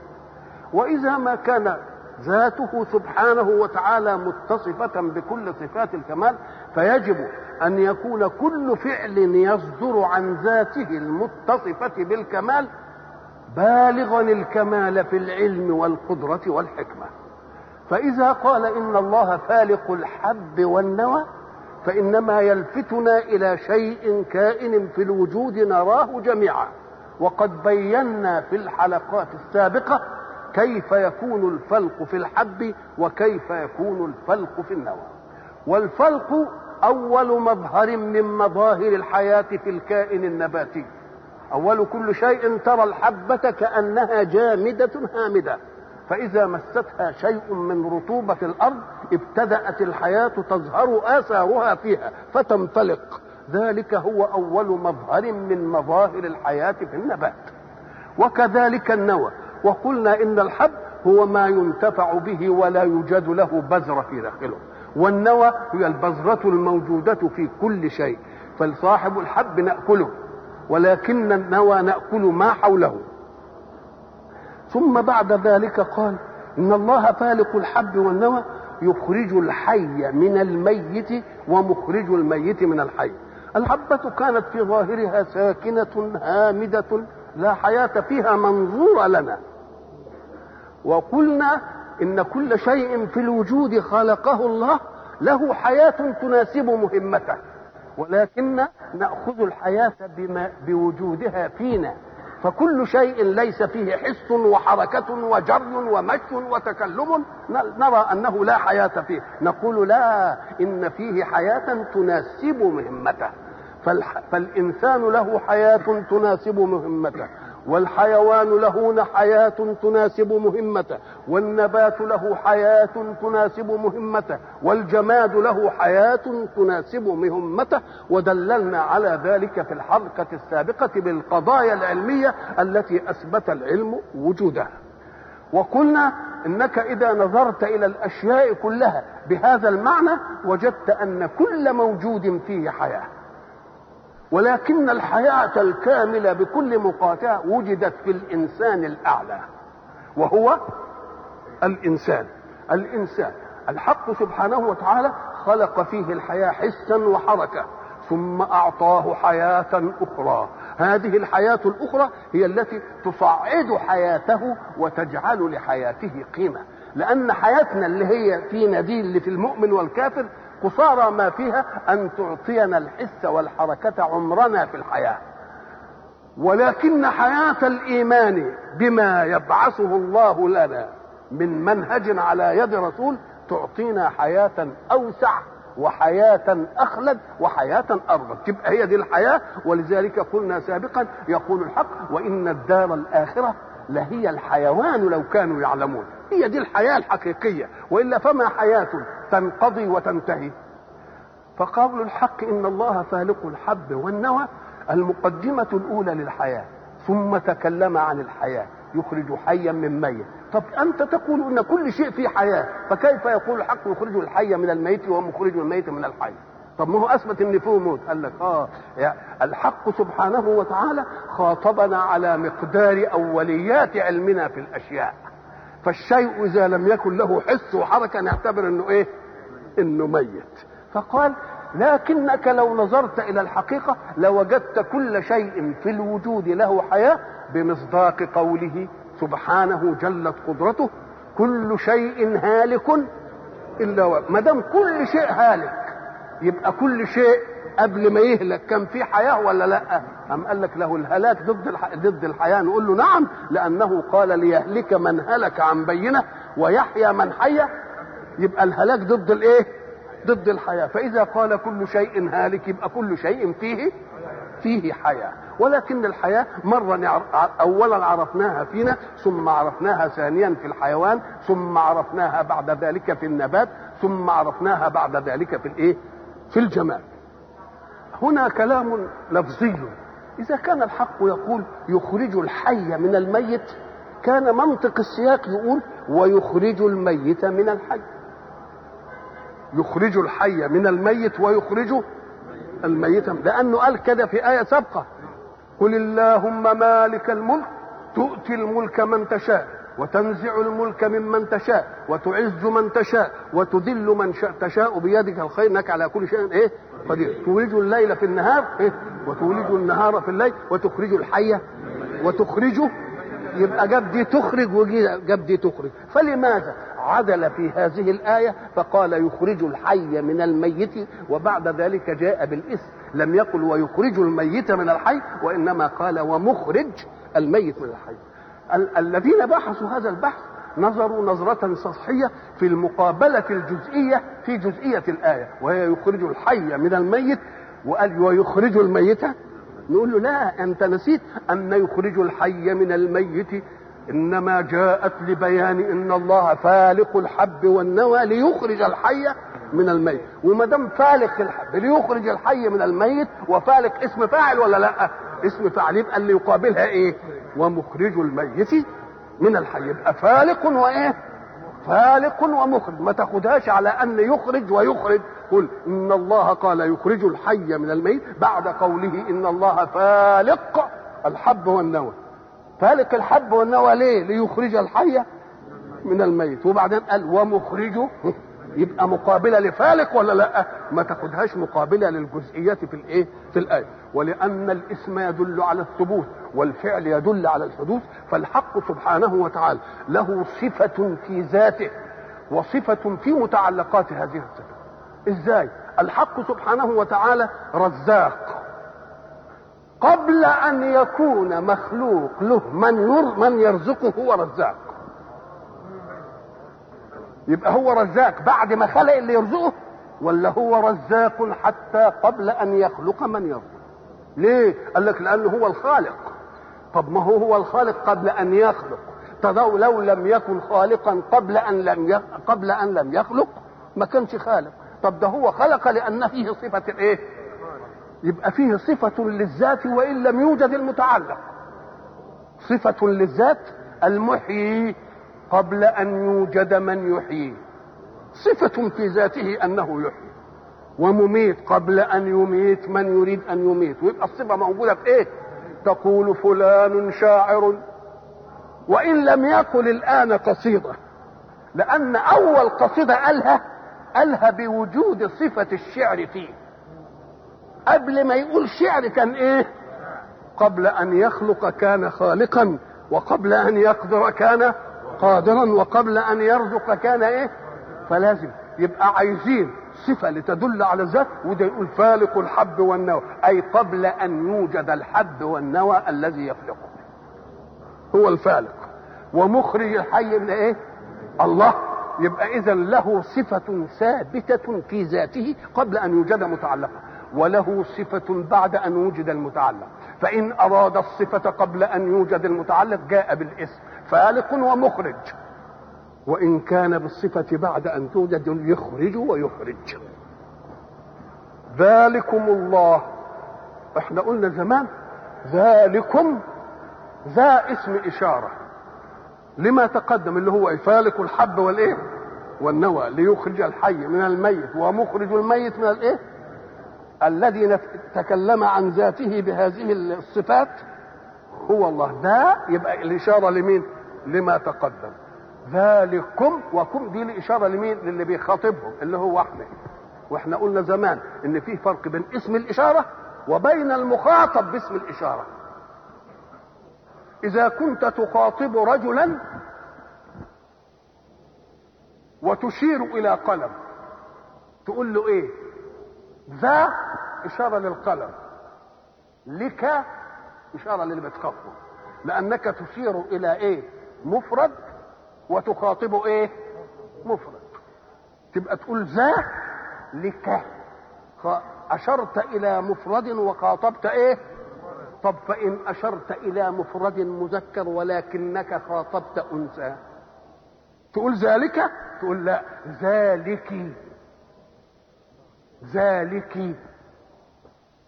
وإذا ما كان ذاته سبحانه وتعالى متصفة بكل صفات الكمال فيجب أن يكون كل فعل يصدر عن ذاته المتصفة بالكمال بالغا الكمال في العلم والقدرة والحكمة. فإذا قال إن الله فالق الحب والنوى فإنما يلفتنا إلى شيء كائن في الوجود نراه جميعا. وقد بينا في الحلقات السابقة كيف يكون الفلق في الحب وكيف يكون الفلق في النوى. والفلق أول مظهر من مظاهر الحياة في الكائن النباتي. أول كل شيء ترى الحبة كأنها جامدة هامدة. فإذا مستها شيء من رطوبة الأرض ابتدأت الحياة تظهر آثارها فيها فتنطلق. ذلك هو أول مظهر من مظاهر الحياة في النبات. وكذلك النوى. وقلنا إن الحب هو ما ينتفع به ولا يوجد له بذرة في داخله. والنوى هي البذرة الموجودة في كل شيء فصاحب الحب نأكله ولكن النوى نأكل ما حوله. ثم بعد ذلك قال إن الله فالق الحب والنوى يخرج الحي من الميت ومخرج الميت من الحي. الحبة كانت في ظاهرها ساكنة هامدة لا حياة فيها منظورة لنا. وقلنا إن كل شيء في الوجود خلقه الله له حياة تناسب مهمته. ولكن نأخذ الحياة بما بوجودها فينا. فكل شيء ليس فيه حس وحركة وجر ومشي وتكلم. نرى أنه لا حياة فيه. نقول لا إن فيه حياة تناسب مهمته. فالإنسان له حياة تناسب مهمته. والحيوان له حياة تناسب مهمته والنبات له حياة تناسب مهمته والجماد له حياة تناسب مهمته. ودللنا على ذلك في الحلقة السابقة بالقضايا العلمية التي أثبت العلم وجودها وقلنا إنك إذا نظرت إلى الأشياء كلها بهذا المعنى وجدت أن كل موجود فيه حياة. ولكن الحياة الكاملة بكل مقاطعة وجدت في الإنسان الأعلى وهو الإنسان الإنسان. الحق سبحانه وتعالى خلق فيه الحياة حسا وحركة ثم أعطاه حياة أخرى. هذه الحياة الأخرى هي التي تصعد حياته وتجعل لحياته قيمة. لأن حياتنا اللي هي فينا دي اللي في المؤمن والكافر قصارى ما فيها أن تعطينا الحس والحركة عمرنا في الحياة. ولكن حياة الإيمان بما يبعثه الله لنا من منهج على يد رسول تعطينا حياة أوسع وحياة أخلد وحياة أرغب. تبقى هي دي الحياة. ولذلك قلنا سابقا يقول الحق وإن الدار الآخرة لهي الحيوان لو كانوا يعلمون. هي دي الحياة الحقيقية. وإلا فما حياة تنقضي وتنتهي. فقول الحق إن الله فالق الحب والنوى المقدمة الأولى للحياة. ثم تكلم عن الحياة. يخرج حيا من ميت. طب أنت تقول إن كل شيء فيه حياة. فكيف يقول الحق يخرج الحي من الميت ومخرج الميت من الحي؟ طب ما هو أثبت ان فيه موت. قال لك آه الحق سبحانه وتعالى خاطبنا على مقدار أوليات علمنا في الأشياء. فالشيء إذا لم يكن له حس وحركة نعتبر إنه إيه؟ إنه ميت. فقال لكنك لو نظرت إلى الحقيقة لوجدت كل شيء في الوجود له حياة بمصداق قوله سبحانه جلت قدرته. كل شيء هالك إلا ما دام كل شيء هالك يبقى كل شيء قبل ما يهلك كان في حياة ولا لأ؟ أم قال لك له الهلاك ضد الح... ضد الحياة نقول له نعم لأنه قال ليهلك من هلك عن بينة ويحيى من حي يبقى الهلاك ضد الإيه؟ ضد الحياة فإذا قال كل شيء هالك يبقى كل شيء فيه فيه حياة ولكن الحياة مرة اولا عرفناها فينا ثم عرفناها ثانيا في الحيوان ثم عرفناها بعد ذلك في النبات ثم عرفناها بعد ذلك في الإيه؟ في الجمال. هنا كلام لفظي. إذا كان الحق يقول يخرج الحي من الميت كان منطق السياق يقول ويخرج الميت من الحي. يخرج الحي من الميت ويخرج الميت. لأنه قال كده في آية سابقة. قل اللهم مالك الملك تؤتي الملك من تشاء. وتنزع الملك ممن تشاء وتعز من تشاء وتذل من شاء تشاء بيدك الخير إنك على كل شيء إيه؟ قدير. تولج الليل في النهار إيه؟ وتولج النهار في الليل وتخرج الحي وتخرجه يبقى جاب دي تخرج وجاب دي تخرج. فلماذا عدل في هذه الآية؟ فقال يخرج الحي من الميت وبعد ذلك جاء بالاسم لم يقل ويخرج الميت من الحي وإنما قال ومخرج الميت من الحي. ال- الذين بحثوا هذا البحث نظروا نظرة سطحية في المقابلة الجزئية في جزئية الآية وهي يخرج الحي من الميت وقال ويخرج الميت. نقول له لا أنت نسيت أن يخرج الحي من الميت. إنما جاءت لبيان إن الله فالق الحب والنوى ليخرج الحي من الميت. وما دام فالق الحب ليخرج الحي من الميت وفالق اسم فاعل ولا لا؟ اسم فاعل يبقى اللي يقابلها إيه؟ ومخرج الميت من الحي. يبقى فالق وإيه؟ فالق ومخرج. ما تاخدهاش على أن يخرج ويخرج. قل إن الله قال يخرج الحي من الميت بعد قوله إن الله فالق. الحب والنوى. فالق الحب والنوى ليه؟ ليخرج الحي من الميت. وبعدين قال ومخرجه يبقى مقابلة لفالق ولا لا؟ ما تاخدهاش مقابلة للجزئيات في الإيه؟ في الآية. ولأن الإسم يدل على الثبوت والفعل يدل على الحدوث فالحق سبحانه وتعالى له صفة في ذاته وصفة في متعلقات هذه الصفه إزاي؟ الحق سبحانه وتعالى رزاق. قبل أن يكون مخلوق له من من يرزقه هو رزاق. يبقى هو رزاق بعد ما خلق اللي يرزقه ولا هو رزاق حتى قبل أن يخلق من يرزق؟ ليه؟ قال لك لأنه هو الخالق. طب ما هو هو الخالق قبل أن يخلق؟ طب لو لم يكن خالقا قبل أن لم. قبل أن لم يخلق ما كانش خالق. طب ده هو خلق لأن فيه صفة الايه يبقى فيه صفة للذات وإن لم يوجد المتعلق. صفة للذات المحيي قبل أن يوجد من يحييه صفة في ذاته أنه يحيي. ومميت قبل أن يميت من يريد أن يميت. ويبقى الصفة موجودة في إيه؟ تقول فلان شاعر. وإن لم يقل الآن قصيدة. لأن أول قصيدة قالها قالها بوجود صفة الشعر فيه. قبل ما يقول شعر كان إيه؟ قبل أن يخلق كان خالقا وقبل أن يقدر كان قادرا وقبل أن يرزق كان إيه؟ فلازم. يبقى عايزين صفة لتدل على الذات وده يقول فالق الحب والنوى. أي قبل أن يوجد الحب والنوى الذي يخلقه. هو الفالق. ومخرج الحي من إيه؟ الله. يبقى إذا له صفة ثابتة في ذاته قبل أن يوجد متعلقة. وله صفة بعد أن وجد المتعلق. فإن أراد الصفة قبل أن يوجد المتعلق جاء بالاسم. فالق ومخرج. وإن كان بالصفة بعد أن توجد يخرج ويخرج. ذلكم الله. إحنا قلنا زمان ذلكم ذا اسم إشارة. لما تقدم اللي هو فالق الحب والإيه؟ والنوى ليخرج الحي من الميت ومخرج الميت من الإيه؟ الذي تكلم عن ذاته بهذه الصفات. هو الله. ذا يبقى الإشارة لمين؟ لما تقدم. ذلكم وكم دي الإشارة لمين؟ للي بيخاطبهم اللي هو إحنا وإحنا قلنا زمان إن في فرق بين اسم الإشارة وبين المخاطب باسم الإشارة. إذا كنت تخاطب رجلا وتشير إلى قلم تقول له إيه؟ ذا إشارة للقلم. لك إشارة للي بتخاطبه. لأنك تشير إلى إيه؟ مفرد وتخاطبه إيه؟ مفرد. تبقى تقول ذا لك. أشرت إلى مفرد وخاطبت إيه؟ طب فإن أشرت إلى مفرد مذكر ولكنك خاطبت أنثى. تقول ذلك تقول لا. ذلك ذلك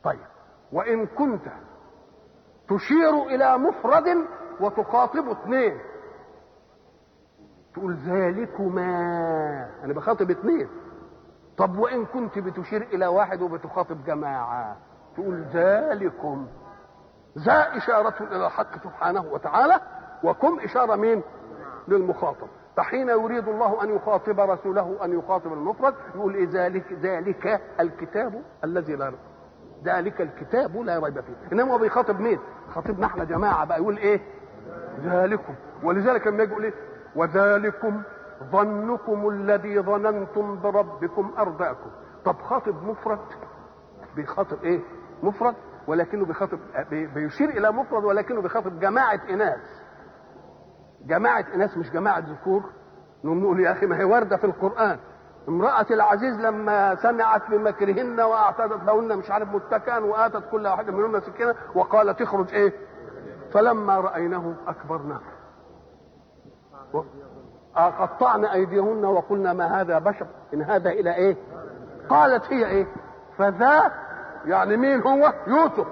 طيب. وإن كنت تشير إلى مفرد وتخاطب اثنين. تقول ذلكما. أنا بخاطب اثنين. طب وإن كنت بتشير إلى واحد وبتخاطب جماعة تقول ذلكم. ذا إشارة إلى الحق سبحانه وتعالى وكم إشارة مين؟ للمخاطب. فحين يريد الله أن يخاطب رسوله أن يخاطب المفرد يقول إيه ذلك؟ ذلك الكتاب الذي لا ريب ذلك الكتاب لا ريب فيه. إنما هو بيخاطب مين؟ خاطبنا إحنا جماعة بقى. يقول إيه؟ ذلكم. ولذلك لما يقول إيه؟ وذلكم ظنكم الذي ظننتم بربكم ارداكم طب خاطب مفرد؟ بيخاطب إيه؟ مفرد؟ ولكنه بيخاطب بي- بيشير إلى مفرد ولكنه بيخاطب جماعة إناث. جماعة إناث مش جماعة ذكور. نقول يا أخي ما هي واردة في القرآن. امرأة العزيز لما سمعت بمكرهن وأعتدت لهن مش عارف متكئا وآتت كل واحدة منهن سكينة وقالت اخرج إيه؟ فلما رأيناه أكبرناه. قطعنا أيديهن وقلنا ما هذا بشر إن هذا إلى إيه؟ قالت هي إيه؟ فذا يعني مين هو؟ يوسف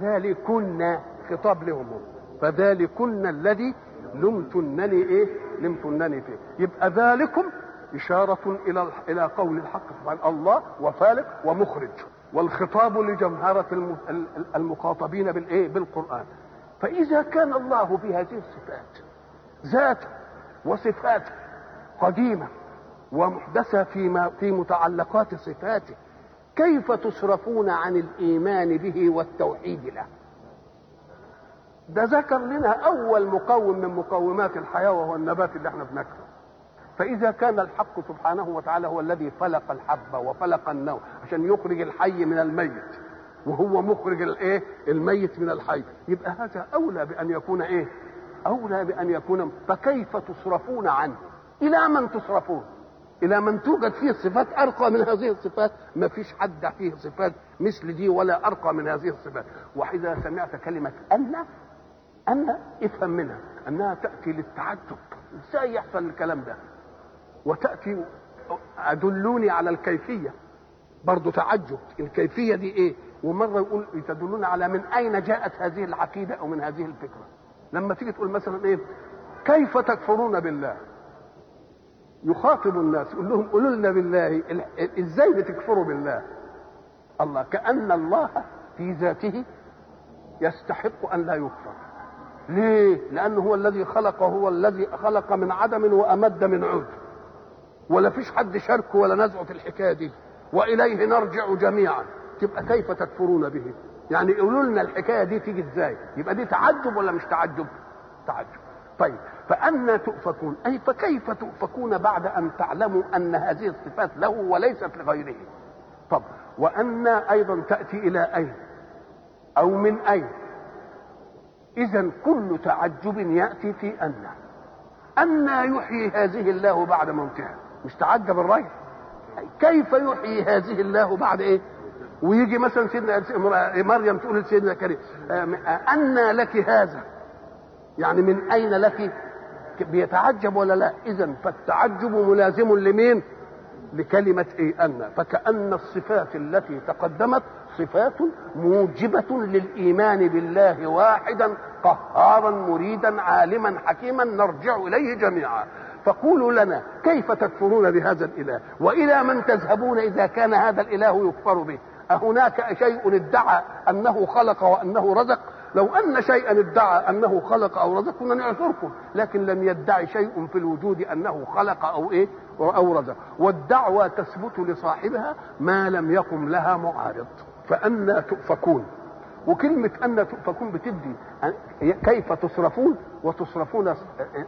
ذلكن خطاب لهم هم فذلكن الذي لمتنني إيه؟ لمتنني فيه يبقى ذلكم إشارة إلى إلى قول الحق سبحانه الله وفالق ومخرج والخطاب لجمهرة الم- ال- المخاطبين بالإيه؟ بالقرآن فإذا كان الله بهذه الصفات ذات وصفات قديمة ومحدثة فيما في متعلقات صفاته. كيف تصرفون عن الإيمان به والتوحيد له؟ ده ذكر لنا أول مقوم من مقومات الحياة وهو النبات اللي إحنا بناكله. فإذا كان الحق سبحانه وتعالى هو الذي فلق الحبة وفلق النوى عشان يخرج الحي من الميت. وهو مخرج الإيه؟ الميت من الحي. يبقى هذا أولى بأن يكون إيه؟ أولى بأن يكون فكيف تصرفون عنه؟ إلى من تصرفون؟ إلى من توجد فيه صفات أرقى من هذه الصفات؟ ما فيش حد فيه صفات مثل دي ولا أرقى من هذه الصفات. وإذا سمعت كلمة أن أن افهم منها. أنها تأتي للتعجب. إزاي يحصل الكلام ده؟ وتأتي أدلوني على الكيفية. برضو تعجب. الكيفية دي إيه؟ ومرة يقول تدلون على من أين جاءت هذه العقيدة أو من هذه الفكرة؟ لما تيجي تقول مثلا إيه كيف تكفرون بالله؟ يخاطب الناس يقول لهم قولوا لنا بالله ال- إزاي بتكفروا بالله؟ الله كأن الله في ذاته يستحق أن لا يكفر. ليه؟ لأنه هو الذي خلق هو الذي خلق من عدم وأمد من عود ولا فيش حد شاركه ولا نزعه في الحكاية دي. وإليه نرجع جميعا. تبقى كيف تكفرون به؟ يعني قولوا لنا الحكاية دي تيجي إزاي؟ يبقى دي تعجب ولا مش تعجب؟ تعجب. طيب فأنا تؤفكون أي فكيف تؤفكون بعد أن تعلموا أن هذه الصفات له وليست لغيره؟ طب وأن أيضا تأتي إلى أين؟ أو من أين؟ إذا كل تعجب يأتي في أن. أن يحيي هذه الله بعد موتها. مش تعجب الرجل كيف يحيي هذه الله بعد إيه؟ ويجي مثلا سيدنا مريم تقول لسيدنا كريم أن لك هذا؟ يعني من أين لك؟ بيتعجب ولا لا؟ إذا فالتعجب ملازم لمين؟ لكلمة إيه؟ أن. فكأن الصفات التي تقدمت صفات موجبة للإيمان بالله واحدا قهارا مريدا عالما حكيما نرجع إليه جميعا. فقولوا لنا كيف تكفرون بهذا الإله؟ وإلى من تذهبون إذا كان هذا الإله يكفر به؟ أهناك شيء ادعى أنه خلق وأنه رزق؟ لو أن شيئا ادعى أنه خلق أو رزق كنا نعذركم لكن لم يدعي شيء في الوجود أنه خلق أو إيه؟ أو رزق. والدعوة تثبت لصاحبها ما لم يقم لها معارض. فأنا تؤفكون. وكلمة أن تؤفكون بتدي كيف تصرفون؟ وتصرفون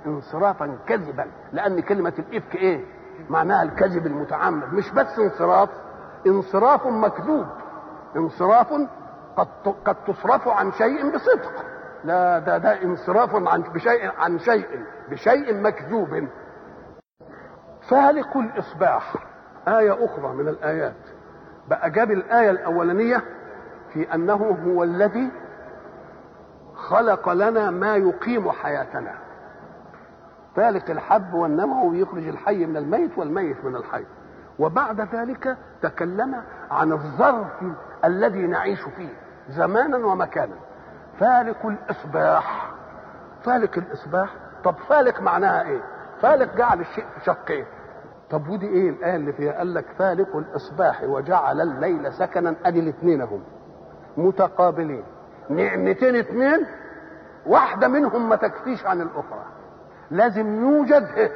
انصرافا كذبا. لأن كلمة الإفك إيه؟ معناها الكذب المتعمد. مش بس انصراف انصراف مكذوب. انصراف قد قد تصرف عن شيء بصدق. لا ده ده انصراف عن بشيء عن شيء بشيء مكذوب. فالق الإصباح. آية أخرى من الآيات. بقى جاب الآية الأولانية في أنه هو الذي خلق لنا ما يقيم حياتنا. فالق الحب والنمع ويخرج الحي من الميت والميت من الحي. وبعد ذلك تكلم عن الظرف الذي نعيش فيه زمانا ومكانا. فالق الإصباح. فالق الإصباح. طب فالق معناها إيه؟ فالق جعل الشيء في شقين طب ودي إيه الآية اللي فيها؟ قال لك فالق الإصباح وجعل الليل سكنا ادي الاثنين هم متقابلين. نعمتين اثنين واحدة منهم ما تكفيش عن الأخرى. لازم يوجد إيه؟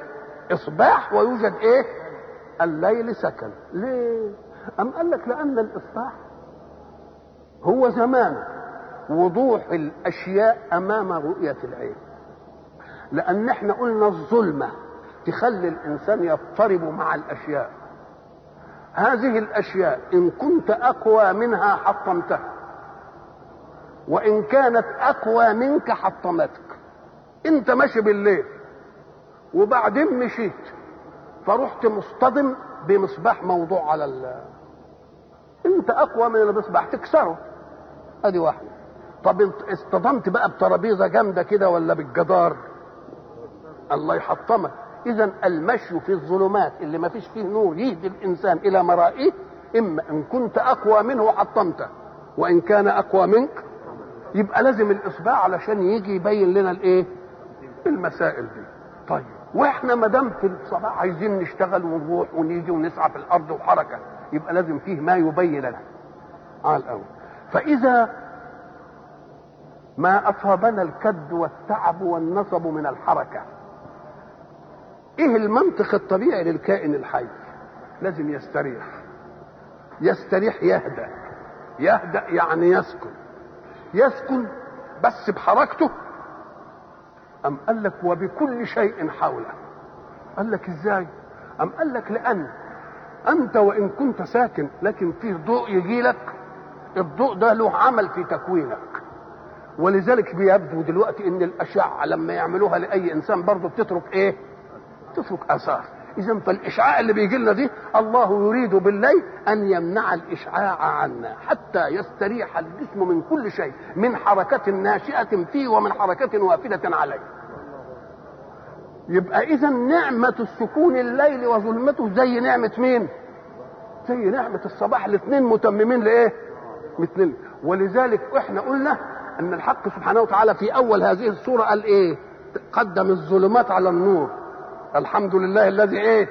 إصباح ويوجد إيه؟ الليل سكن. ليه؟ أم قال لك لأن الاصباح هو زمان. وضوح الأشياء أمام رؤية العين. لأن إحنا قلنا الظلمة تخلي الإنسان يضطرب مع الأشياء. هذه الأشياء إن كنت أقوى منها حطمتها وإن كانت أقوى منك حطمتك. أنت ماشي بالليل. وبعدين مشيت. فرحت مصطدم بمصباح موضوع على ال انت اقوى من المصباح تكسره. ادي واحدة. طب اصطدمت بقى بترابيزة جامدة كده ولا بالجدار؟ الله يحطمك. اذا المشي في الظلمات اللي ما فيش فيه نور يهدي الإنسان إلى مرائيه إما إن كنت أقوى منه حطمته وإن كان أقوى منك يبقى لازم الاصباع علشان يجي يبين لنا الإيه؟ المسائل دي. طيب. وإحنا ما دام في الصباح عايزين نشتغل ونروح ونيجي ونسعى في الأرض وحركة يبقى لازم فيه ما يبين لنا. على الأول. فإذا ما أصابنا الكد والتعب والنصب من الحركة إيه المنطق الطبيعي للكائن الحي؟ لازم يستريح. يستريح يهدأ. يهدأ يعني يسكن. يسكن بس بحركته أم قال لك وبكل شيء حوله قال لك إزاي؟ أم قال لك لأن أنت وإن كنت ساكن لكن فيه ضوء يجي لك الضوء ده له عمل في تكوينك. ولذلك بيبدو دلوقتي إن الأشعة لما يعملوها لأي إنسان برضه بتترك إيه؟ تترك آثار. اذا فالإشعاع اللي بيجي لنا دي الله يريد بالليل أن يمنع الإشعاع عنا حتى يستريح الجسم من كل شيء من حركة ناشئة فيه ومن حركة وافده عليه. يبقى اذا نعمة السكون الليل وظلمته زي نعمة مين؟ زي نعمة الصباح الاثنين متممين لإيه؟ مثل ولذلك إحنا قلنا أن الحق سبحانه وتعالى في أول هذه السورة قال إيه؟ قدم الظلمات على النور. الحمد لله الذي إيه؟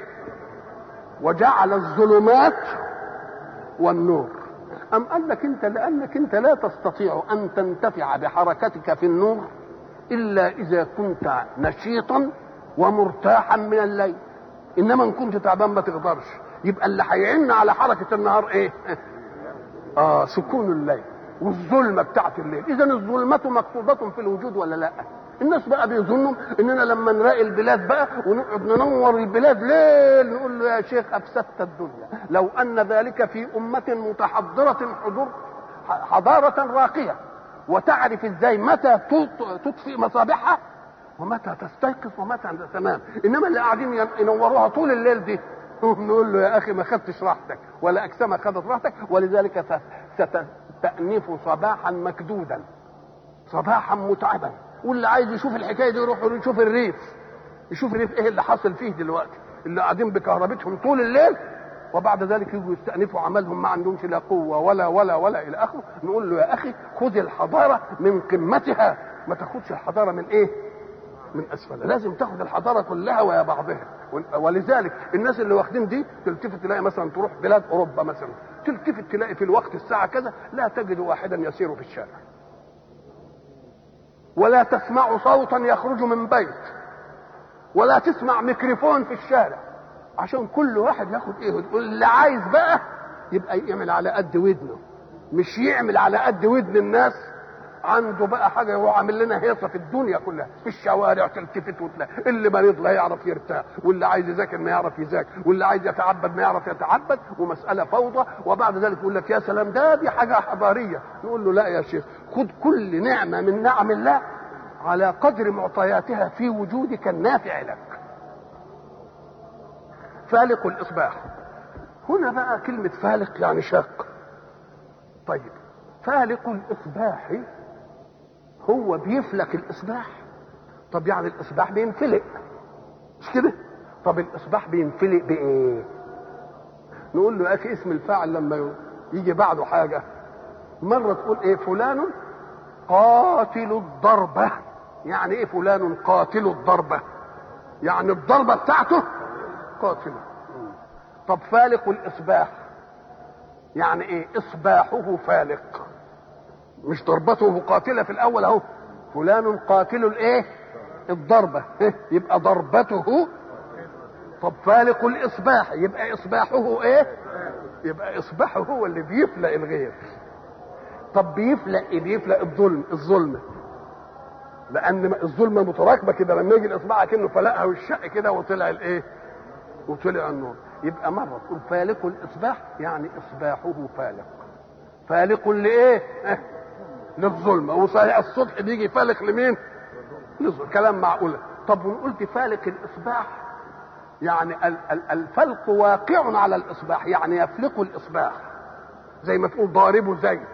وجعل الظلمات والنور. أم قال لك أنت لأنك أنت لا تستطيع أن تنتفع بحركتك في النور إلا إذا كنت نشيطا ومرتاحا من الليل. إنما إن كنت تعبان ما تقدرش. يبقى اللي هيعن على حركة النهار إيه؟ آه سكون الليل والظلمة بتاعت الليل. إذا الظلمة مقصودة في الوجود ولا لا؟ الناس بقى بيظنوا إننا لما نراقي البلاد بقى ونقعد ننور البلاد ليل نقول له يا شيخ أفسدت الدنيا. لو أن ذلك في أمة متحضرة حضور حضارة راقية. وتعرف إزاي متى تطفئ مصابيحها؟ ومتى تستيقظ ومتى تمام. إنما اللي قاعدين ينوروها طول الليل دي. نقول له يا أخي ما خدتش راحتك ولا أجسامك خدت راحتك ولذلك ستأنف صباحا مكدودا صباحا متعبا. واللي عايز يشوف الحكاية دي يروح يشوف الريف. يشوف الريف إيه اللي حاصل فيه دلوقتي اللي قاعدين بكهربتهم طول الليل وبعد ذلك يجوا يستأنفوا عملهم ما عندهمش لا قوة ولا ولا ولا إلى آخره. نقول له يا أخي خذ الحضارة من قمتها. ما تاخدش الحضارة من إيه؟ من أسفلها. لازم تاخد الحضارة كلها ويا بعضها. ولذلك الناس اللي واخدين دي تلتفت تلاقي مثلا تروح بلاد أوروبا مثلا تلتفت تلاقي في الوقت الساعة كذا لا تجد واحدا يسير في الشارع. ولا تسمع صوتا يخرج من بيت ولا تسمع ميكروفون في الشارع عشان كل واحد ياخد إيه اللي عايز بقى يبقى يعمل على قد ودنه مش يعمل على قد ودن الناس عنده بقى حاجة هو عامل لنا هيصة في الدنيا كلها في الشوارع تلتفت وتلاقي اللي مريض لا يعرف يرتاح واللي عايز يذاكر ما يعرف يذاكر واللي عايز يتعبد ما يعرف يتعبد ومسألة فوضى وبعد ذلك يقول لك يا سلام ده دي حاجة حضارية. نقول له لا يا شيخ خد كل نعمة من نعم الله على قدر معطياتها في وجودك النافع لك. فالق الإصباح. هنا بقى كلمة فالق يعني شاق. طيب فالق الإصباح هو بيفلك الإصباح. طب يعني الإصباح بينفلق. مش كده؟ طب الإصباح بينفلق بإيه؟ نقول له يا أخي اسم الفاعل لما يجي بعده حاجة. مرة تقول إيه؟ فلان قاتل الضربة. يعني إيه فلان قاتل الضربة؟ يعني الضربة بتاعته قاتلة. طب فالق الإصباح. يعني إيه؟ إصباحه فالق. مش ضربته قاتله في الأول أهو. فلان قاتل الإيه؟ الضربة. يبقى ضربته. طب فالق الإصباح. يبقى إصباحه إيه؟ يبقى إصباحه هو اللي بيفلق الغير. طب بيفلق إيه؟ بيفلق الظلم الظلمه لأن الظلمة متراكبه كده. لما يجي الاصبع كأنه فلقها والشق كده وطلع الإيه؟ وطلع النور. يبقى مرة تقول فالق الإصباح يعني إصباحه فالق. فالق لإيه؟ للظلمه وصحيح الصبح بيجي فالق لمين؟ للظلم. كلام معقوله طب وقلت فالق الإصباح يعني الفلق واقع على الإصباح يعني يفلق الإصباح. زي ما تقول ضاربه زيت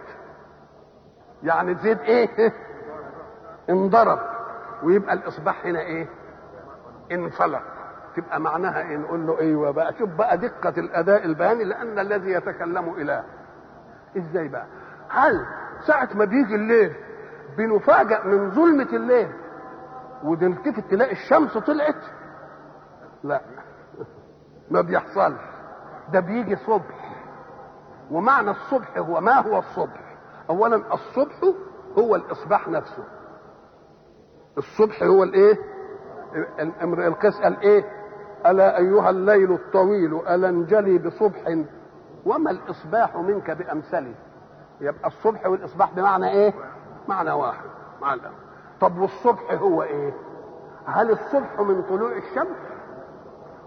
يعني زيت إيه؟ انضرب. ويبقى الإصباح هنا إيه؟ انفلق. تبقى معناها إيه؟ نقول له أيوه بقى. شوف بقى دقة الأداء البياني لأن الذي يتكلم إله. إزاي بقى؟ هل ساعة ما بيجي الليل بنفاجئ من ظلمة الليل. ونلتفت تلاقي الشمس طلعت. لا ما بيحصلش. ده بيجي صبح. ومعنى الصبح هو ما هو الصبح؟ اولا الصبح هو الإصباح نفسه. الصبح هو الإيه؟ القيس قال إيه ألا أيها الليل الطويل ألا انجلي بصبح؟ وما الإصباح منك بأمثله؟ يبقى الصبح والإصباح بمعنى إيه؟ معنى واحد معنى. طب والصبح هو إيه؟ هل الصبح من طلوع الشمس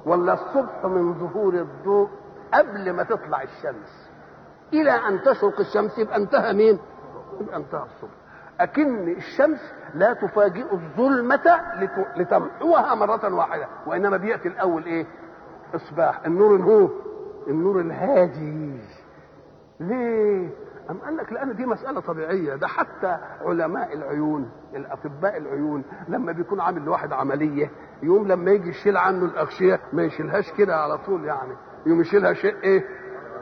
ولا الصبح من ظهور الضوء قبل ما تطلع الشمس؟ إلى أن تشرق الشمس يبقى انتهى مين؟ يبقى انتهى الصبح. أكن الشمس لا تفاجئ الظلمة لتمحوها مرة واحدة وإنما بيأتي الأول إيه؟ إصباح. النور هو النور الهادي. ليه؟ أم قال لك لأن دي مسألة طبيعية؟ ده حتى علماء العيون الأطباء العيون لما بيكون عامل لواحد عملية يوم لما يجي يشيل عنه الأغشية ما يشيلهاش كده على طول يعني يوم يشيلها شيء إيه؟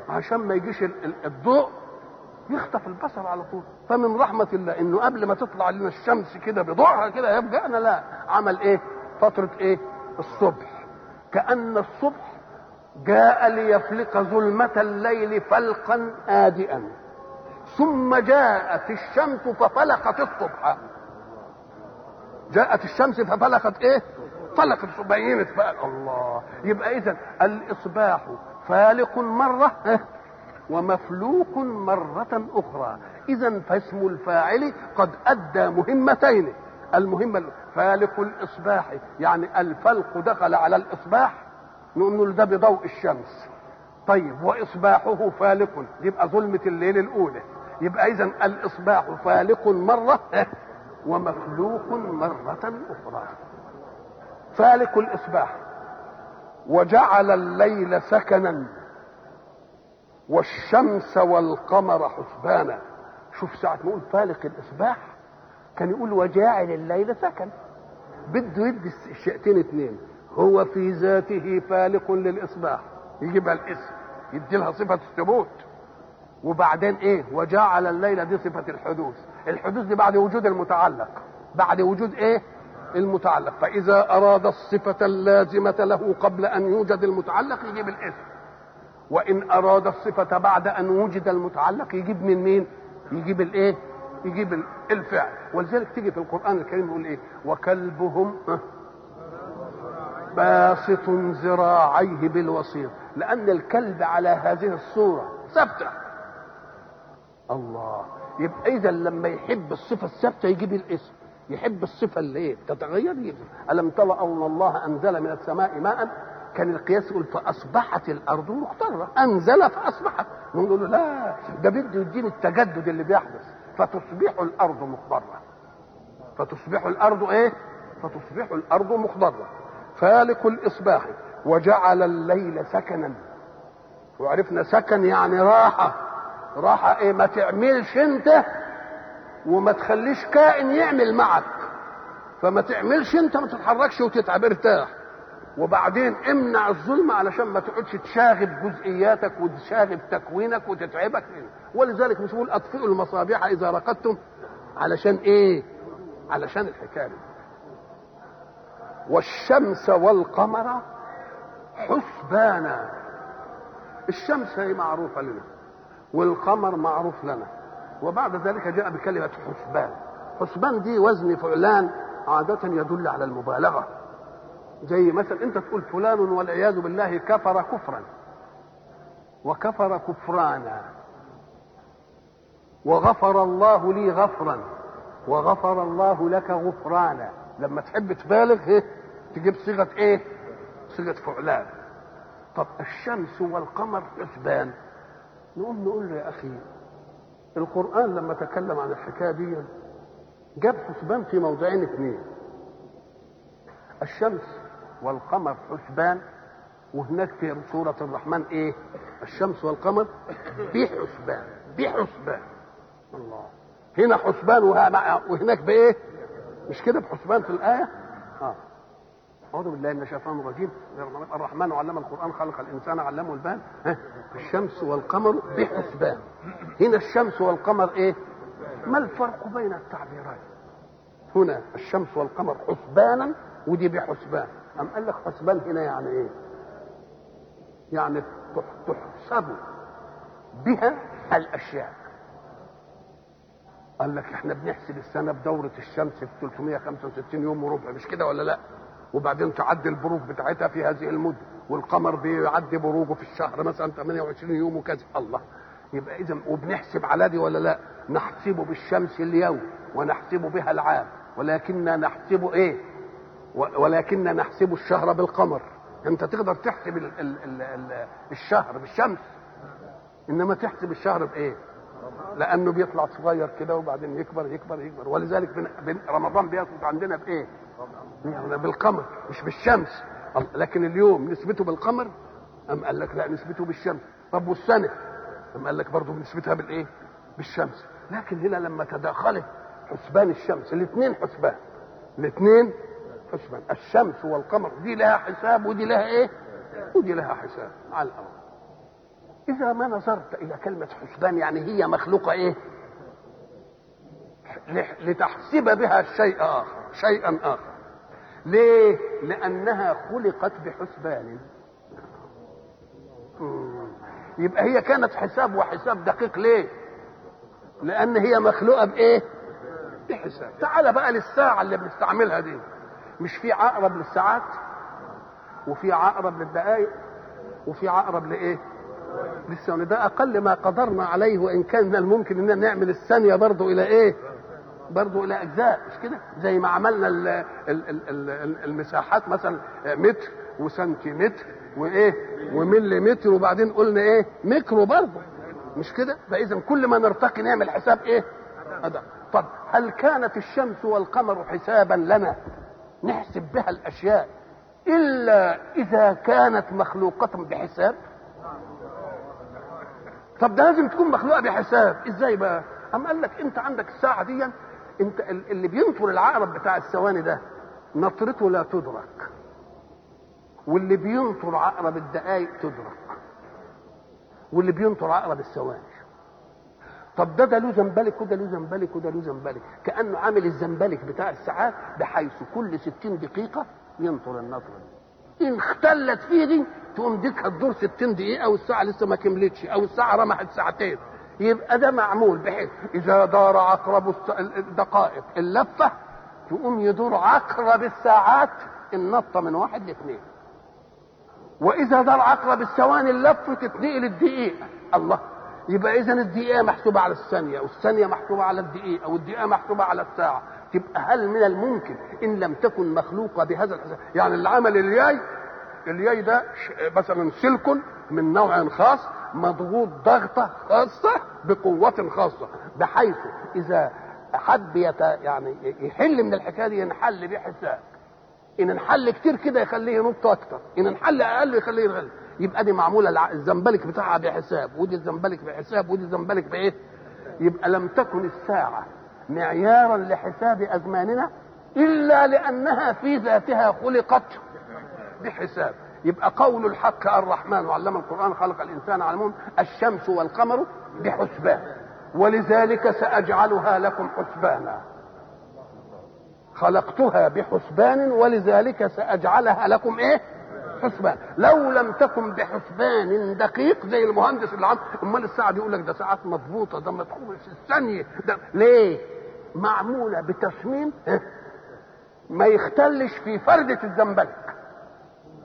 عشان ما يجيش الضوء يخطف البصر على طول. فمن رحمة الله إنه قبل ما تطلع لنا الشمس كده بضوءها كده يفجأنا لا عمل إيه؟ فترة إيه؟ الصبح. كأن الصبح جاء ليفلق ظلمة الليل فلقا هادئا ثم جاءت الشمس ففلقت الصبح. جاءت الشمس ففلقت إيه؟ فلقت بينت بقى الله. يبقى اذا الإصباح فالق مرة ومفلوق مرة أخرى. إذا فاسم الفاعل قد أدى مهمتين. المهمة فالق الإصباح يعني الفلق دخل على الإصباح نقول ده بضوء الشمس. طيب وإصباحه فالق. يبقى ظلمة الليل الأولى. يبقى إذا الإصباح فالق مرة ومفلوق مرة أخرى. فالق الإصباح. وجعل الليل سكنا والشمس والقمر حسبانا. شوف ساعة ما يقول فالق الإصباح كان يقول وجاعل الليل سكن. بده يدي الشيئتين اثنين هو في ذاته فالق للإصباح. يجيبها الاسم يدي لها صفة الثبوت. وبعدين إيه؟ وجعل الليل دي صفة الحدوث. الحدوث دي بعد وجود المتعلق. بعد وجود إيه؟ المتعلق. فإذا أراد الصفة اللازمة له قبل أن يوجد المتعلق يجيب الاسم وإن أراد الصفة بعد أن وجد المتعلق يجيب من مين؟ يجيب الإيه؟ يجيب الفعل. ولذلك تيجي في القرآن الكريم يقول إيه؟ وكلبهم باسط ذراعيه بالوسيط. لأن الكلب على هذه الصورة ثابته الله. يبقى إذا لما يحب الصفة الثابتة يجيب الاسم. يحب الصفة اللي إيه تتغير يجيب. ألم ترى أن الله أنزل من السماء ماء؟ كان القياس يقول فأصبحت الأرض مخترة. أنزل فاصبحت نقول له لا ده بده يديني التجدد اللي بيحدث. فتصبح الأرض مخضره فتصبح الأرض إيه؟ فتصبح الأرض مخضره فالق الإصباح. وجعل الليل سكنا. وعرفنا سكن يعني راحة. راحه إيه ما تعملش أنت وما تخليش كائن يعمل معك. فما تعملش أنت ما تتحركش وتتعب ارتاح. وبعدين امنع الظلم علشان ما تقعدش تشاغب جزئياتك وتشاغب تكوينك وتتعبك. ولذلك مش بقول أطفئوا المصابيح إذا رقدتم علشان إيه؟ علشان الحكاية. دي والشمس والقمر حسبانا. الشمس هي معروفة لنا. والقمر معروف لنا. وبعد ذلك جاء بكلمة حسبان. حسبان دي وزن فعلان عادة يدل على المبالغة. زي مثلا انت تقول فلان والعياذ بالله كفر كفرا. وكفر كفرانا. وغفر الله لي غفرا. وغفر الله لك غفرانا. لما تحب تبالغ إيه تجيب صيغة إيه؟ صيغة فعلان. طب الشمس والقمر حسبان. نقوم نقول له يا أخي القرآن لما تكلم عن الحكاية دي جاب حسبان في موضعين اثنين الشمس والقمر حسبان وهناك في سورة الرحمن إيه؟ الشمس والقمر بحسبان بحسبان. الله. هنا حسبان وهناك بإيه؟ مش كده بحسبان في الآية؟ آه. أعوذ بالله من الشيطان الرجيم. الرحمن علم القرآن خلق الإنسان علمه البان. الشمس والقمر بحسبان. هنا الشمس والقمر إيه؟ ما الفرق بين التعبيرين هنا الشمس والقمر حسبانا ودي بحسبان. أم قال لك حسبان هنا يعني إيه؟ يعني تحسب بها الأشياء. قال لك إحنا بنحسب السنة بدورة الشمس في 365 يوم وربع. مش كده ولا لأ؟ وبعدين تعدي البروج بتاعتها في هذه المدة والقمر بيعدي بروجه في الشهر مثلا 28 يوم وكذا. الله. يبقى اذا وبنحسب على دي ولا لا؟ نحسب بالشمس اليوم ونحسب بها العام. ولكننا نحسب إيه؟ ولكننا نحسب الشهر بالقمر. أنت تقدر تحسب ال ال ال ال الشهر بالشمس. إنما تحسب الشهر بإيه؟ لأنه بيطلع صغير كده وبعدين يكبر يكبر يكبر. ولذلك رمضان بياخد عندنا بإيه؟ بالقمر مش بالشمس. لكن اليوم نسبته بالقمر؟ أم قال لك لا نسبته بالشمس؟ طب والسنة؟ أم قال لك برضه نسبتها بالإيه؟ بالشمس. لكن هنا لما تداخلت حسبان الشمس الاثنين حسبان. الاثنين حسبان. الشمس والقمر دي لها حساب ودي لها إيه؟ ودي لها حساب على الأرض. إذا ما نظرت إلى كلمة حسبان يعني هي مخلوقة إيه؟ لتحسب بها شيء آخر شيئا آخر. ليه؟ لأنها خلقت بحسبان. يبقى هي كانت حساب وحساب دقيق ليه؟ لأن هي مخلوقة بإيه؟ بحساب. تعال بقى للساعة اللي بنستعملها دي. مش في عقرب للساعات؟ وفي عقرب للدقائق وفي عقرب لإيه؟ للثواني. ده أقل ما قدرنا عليه وإن كان من الممكن إننا نعمل الثانية برضه إلى إيه؟ برضه إلى أجزاء مش كده؟ زي ما عملنا ال ال ال ال المساحات مثلا متر وسنتيمتر وإيه؟ ومليمتر وبعدين قلنا إيه؟ ميكرو برضه مش كده؟ فاذا كل ما نرتقي نعمل حساب إيه؟ هذا طب هل كانت الشمس والقمر حسابا لنا؟ نحسب بها الأشياء. إلا إذا كانت مخلوقة بحساب. طب ده لازم تكون مخلوقة بحساب. إزاي بقى؟ اما قال لك أنت عندك الساعة دي انت اللي بينطر العقرب بتاع الثواني ده نطرته لا تدرك. واللي بينطر عقرب الدقائق تدرك. واللي بينطر عقرب الثواني. طب ده ده له زنبلك وده له زنبلك وده له زنبلك كأنه عامل الزنبلك بتاع الساعات بحيث كل 60 دقيقة ينطر النطره دي إن اختلت فيه دي تقوم ديك هتدور 60 دقيقة والساعة لسه ما كملتش أو الساعة رمحت ساعتين. يبقى ده معمول بحيث إذا دار عقرب الدقائق اللفة تقوم يدور عقرب الساعات النطة من واحد لاثنين. وإذا دار عقرب الثواني اللفة تتنقل الدقيقه الله. يبقى اذا الدقيقة محسوبة على الثانية والثانية محسوبة على الدقيقة والدقيقة محسوبة على الساعة. تبقى هل من الممكن إن لم تكن مخلوقة بهذا الحساب؟ يعني اللي عمل الياي الياي ده مثلا سلك من نوع خاص مضغوط ضغطة خاصة بقوة خاصة بحيث إذا حب يت يعني يحل من الحكاية دي ينحل بحساب إن انحل كتير كده يخليه ينط أكتر إن انحل أقل يخليه يغلب يبقى دي معمولة الزنبلك بتاعها بحساب ودي الزنبلك بحساب ودي الزنبلك بايه يبقى لم تكن الساعة معيارا لحساب أزماننا إلا لأنها في ذاتها خلقت بحساب. يبقى قول الحق الرحمن وعلم القرآن خلق الإنسان على الشمس والقمر بحسبان. ولذلك سأجعلها لكم حسبانا. خلقتها بحسبان ولذلك سأجعلها لكم إيه؟ حسبان. لو لم تكن بحسبان دقيق زي المهندس اللي عنده أمال الساعة دي يقول لك ده ساعات مضبوطة ده مدخول في الثانية. ده ليه؟ معمولة بتصميم ما يختلش في فردة الزنبلك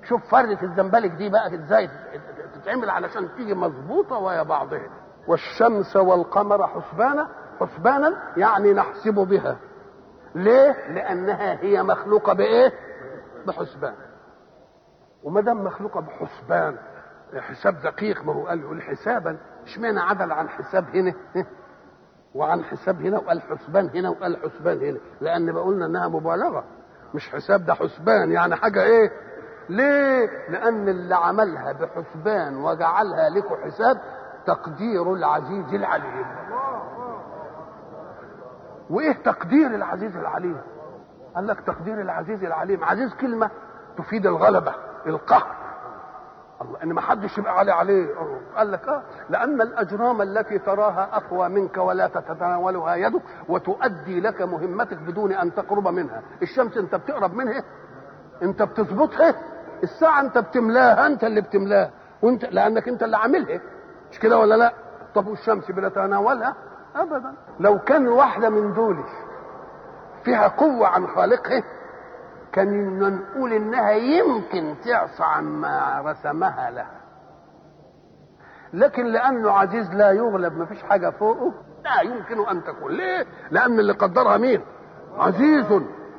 شوف فردة الزنبلك دي بقى إزاي تتعمل علشان تيجي مظبوطة ويا بعضها. والشمس والقمر حسبانا حسبانا يعني نحسب بها. ليه؟ لأنها هي مخلوقة بإيه؟ بحسبان. وما دام مخلوقة بحسبان حساب دقيق ما هو قال يقول حسابا. اشمعنى عدل عن حساب هنا؟ وعن حساب هنا وقال حسبان هنا وقال حسبان هنا. لأن بقولنا إنها مبالغة. مش حساب ده حسبان يعني حاجة إيه؟ ليه؟ لأن اللي عملها بحسبان وجعلها لكم حساب تقدير العزيز العليم. وإيه تقدير العزيز العليم؟ قال لك تقدير العزيز العليم. عزيز كلمة تفيد الغلبة القهر. الله إن ما حدش يبقى عليه عليه. قال لك آه لأن الأجرام التي تراها أقوى منك ولا تتناولها يدك وتؤدي لك مهمتك بدون أن تقرب منها. الشمس أنت بتقرب منها أنت بتظبطها الساعة انت بتملاها انت اللي بتملاها. وانت لأنك انت اللي عاملها. مش كده ولا لا؟ طب والشمس بنتناولها ابدا. لو كان واحدة من دول فيها قوة عن خالقها كان نقول إنها يمكن تعصى عما رسمها لها. لكن لأنه عزيز لا يغلب ما فيش حاجة فوقه. لا يمكن أن تكون. ليه؟ لأن اللي قدرها مين؟ عزيز.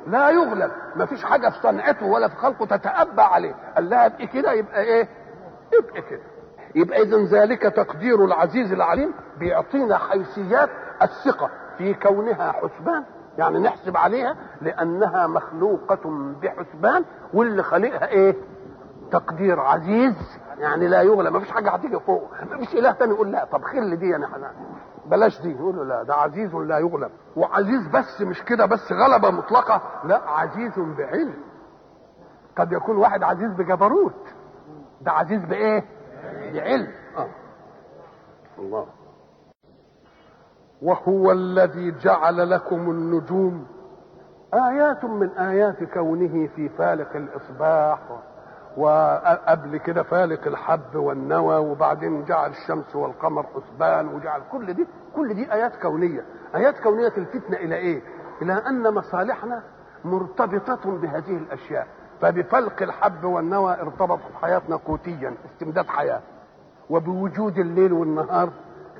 لا يغلب. ما فيش حاجة في صنعته ولا في خلقه تتأبى عليه. قال لها ابقي كده؟ يبقى إيه؟ ابقي كده. يبقى اذا ذلك تقدير العزيز العليم بيعطينا حيثيات الثقة في كونها حسبان. يعني نحسب عليها لأنها مخلوقة بحسبان واللي خالقها إيه؟ تقدير عزيز. يعني لا يغلب. ما فيش حاجة هتيجي فوق. ما فيش إله تاني يقول لا. طب خل دي يعني حنا بلاش دي يقول له لا ده عزيز لا يغلب. وعزيز بس مش كده بس غلبة مطلقة. لا عزيز بعلم. قد يكون واحد عزيز بجبروت. ده عزيز بإيه؟ بعلم. آه. الله. وهو الذي جعل لكم النجوم. آيات من آيات كونه في فالق الإصباح. وقبل كده فالق الحب والنوى وبعدين جعل الشمس والقمر حسبان وجعل كل دي كل دي آيات كونية. آيات كونية تلفتنا إلى إيه؟ إلى أن مصالحنا مرتبطة بهذه الأشياء. فبفلق الحب والنوى ارتبطت حياتنا قوتيا استمداد حياة. وبوجود الليل والنهار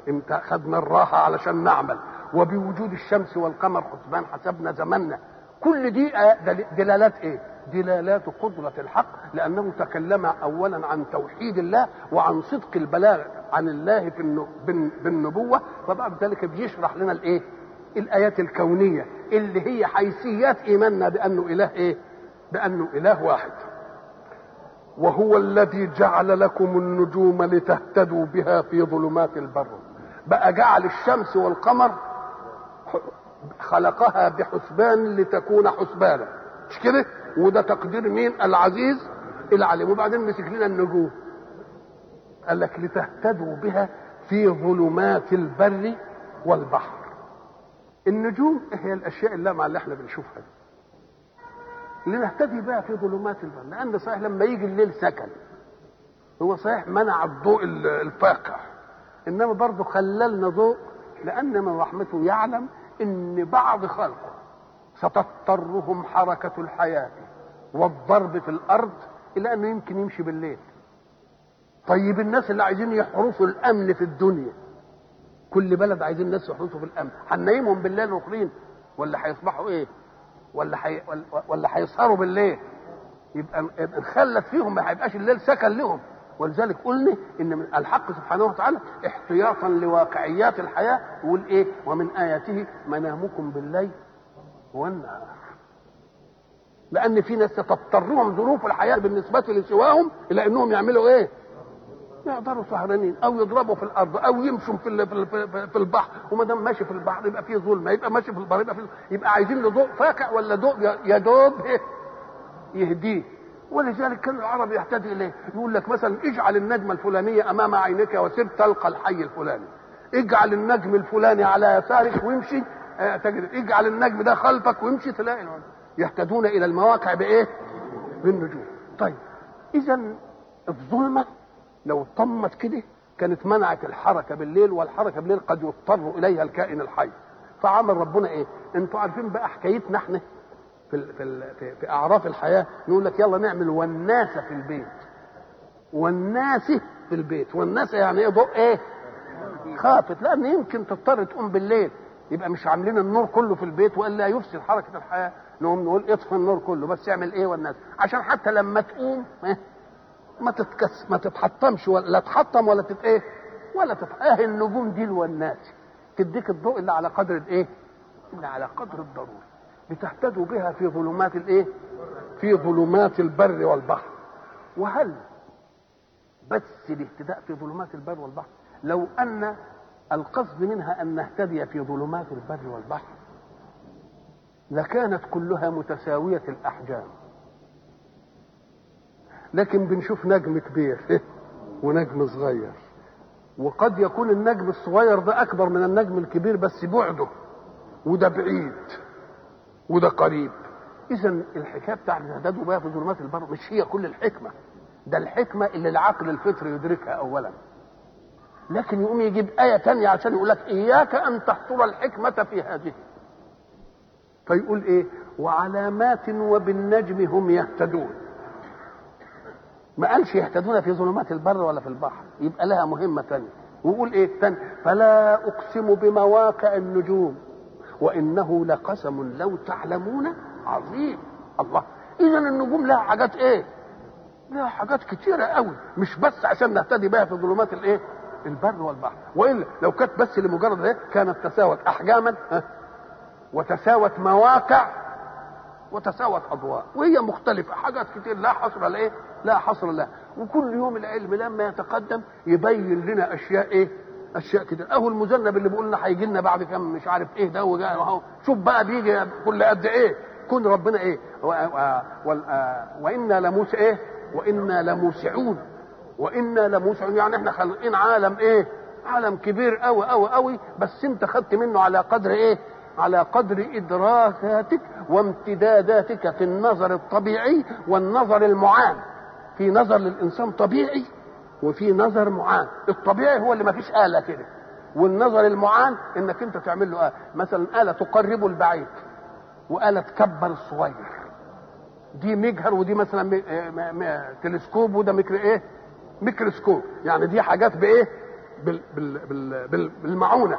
إمتى خدنا الراحة علشان نعمل. وبوجود الشمس والقمر حسبان حسبنا زماننا. كل دي دلالات إيه؟ دلالات قدرة الحق لأنه تكلم أولا عن توحيد الله وعن صدق البلاغ عن الله بالنبوة فبعد ذلك بيشرح لنا الإيه؟ الآيات الكونية اللي هي حيثيات إيماننا بأنه إله إيه؟ بأنه إله واحد. وهو الذي جعل لكم النجوم لتهتدوا بها في ظلمات البر. بقى جعل الشمس والقمر خلقها بحسبان لتكون حسبانا. مش كده؟ وده تقدير مين؟ العزيز العليم. وبعدين مسك لنا النجوم. قال لك لتهتدوا بها في ظلمات البر والبحر. النجوم هي الأشياء اللامعه اللي إحنا بنشوفها دي. لنهتدي بها في ظلمات البر. لأن صحيح لما يجي الليل سكن. هو صحيح منع الضوء الفاقع. إنما برضه خللنا ضوء لأن من رحمته يعلم إن بعض خلقه ستضطرهم حركة الحياة والضرب في الأرض إلى أنه يمكن يمشي بالليل. طيب الناس اللي عايزين يحرسوا الأمن في الدنيا كل بلد عايزين الناس يحرسوا في الأمن. هننيمهم بالليل ركنين ولا هيصبحوا إيه؟ ولا حي... ولا هيسهروا بالليل؟ يبقى نخلت فيهم ما هيبقاش الليل سكن لهم. ولذلك قلنا إن من الحق سبحانه وتعالى احتياطا لواقعيات الحياة يقول إيه ومن آياته منامكم بالليل والنهار. لأن في ناس تضطرهم ظروف الحياة بالنسبة لسواهم إلى انهم يعملوا إيه؟ يقدروا سهرانين أو يضربوا في الأرض أو يمشوا في في البحر. وما دام ماشي في البحر يبقى فيه ظلمه يبقى ماشي في البحر يبقى فيه يبقى عايزين له ضوء فاقع ولا ضوء؟ يا دوب يهديه. ولذلك كان العرب يحتاج إليه. يقول لك مثلا اجعل النجمة الفلانية أمام عينك وسر تلقى الحي الفلاني. اجعل النجم الفلاني على يسارك وامشي. آه تجد اجعل النجم ده خلفك وامشي. تلاقي يهتدون إلى المواقع بإيه؟ بالنجوم. طيب اذا الظلمة لو طمت كده كانت منعت الحركة بالليل والحركة بالليل قد يضطر إليها الكائن الحي. فعمل ربنا إيه؟ أنتوا عارفين بقى حكايتنا إحنا؟ في في, في, أعراف الحياة نقول لك يلا نعمل والناس في البيت. والناس في البيت. والناس يعني إيه ضوء إيه؟ خافت. لأن يمكن تضطر تقوم بالليل. يبقى مش عاملين النور كله في البيت وإلا يفسد حركة الحياة. نقوم نقول اطفي النور كله. بس اعمل إيه والناس؟ عشان حتى لما تقوم إيه؟ ما تتكس ما تتحطمش ولا تحطم ولا تت إيه؟ ولا تتاه النجوم دي والناس تديك الضوء اللي على قدر الإيه؟ اللي على قدر الضرورة. لتهتدوا بها في ظلمات الايه؟ في ظلمات البر والبحر. وهل بس الاهتداء في ظلمات البر والبحر؟ لو أن القصد منها أن نهتدي في ظلمات البر والبحر لكانت كلها متساوية الأحجام. لكن بنشوف نجم كبير ونجم صغير. وقد يكون النجم الصغير ده أكبر من النجم الكبير بس بعده وده بعيد. وده قريب. اذا الحكاية بتاعت الاعداد بها في ظلمات البر مش هي كل الحكمة. ده الحكمة اللي العقل الفطري يدركها اولا. لكن يقوم يجيب آية تانية عشان يقول لك إياك أن تحصر الحكمة في هذه. فيقول إيه؟ وعلامات وبالنجم هم يهتدون. ما قالش يهتدون في ظلمات البر ولا في البحر. يبقى لها مهمة تانية. ويقول إيه؟ تاني فلا أقسم بمواقع النجوم. وإنه لقسم لو تعلمون عظيم. الله. إذا النجوم لها حاجات إيه؟ لها حاجات كتيرة قوي. مش بس عشان نهتدي بها في ظلمات الإيه؟ البر والبحر. وإلا لو كانت بس لمجرد إيه؟ كانت تساوت احجاما وتساوت مواقع وتساوت أضواء. وهي مختلفة. حاجات كتير لا حصر لها إيه؟ لا حصر لها. وكل يوم العلم لما يتقدم يبين لنا أشياء إيه؟ أشياء كتير. أهو المذنب اللي بيقول لنا هيجي لنا بعد كم مش عارف إيه ده وجاء شوف بقى بيجي كل قد إيه. كون ربنا إيه. وإنا لموس إيه؟ وإنا لموسعون. وإنا لموسعون. يعني إحنا خالقين عالم إيه؟ عالم كبير قوي قوي قوي بس أنت خدت منه على قدر إيه؟ على قدر إدراكاتك وامتداداتك في النظر الطبيعي والنظر المعان. في نظر للإنسان طبيعي. وفي نظر معان. الطبيعي هو اللي ما فيش آلة كده. والنظر المعان إنك أنت تعمل له آلة. مثلا آلة تقرب البعيد وآلة تكبر الصغير. دي مجهر ودي مثلا م... م... م... تلسكوب وده ميكرو إيه؟ ميكروسكوب. يعني دي حاجات بإيه؟ بال بال بال بال بالمعونة.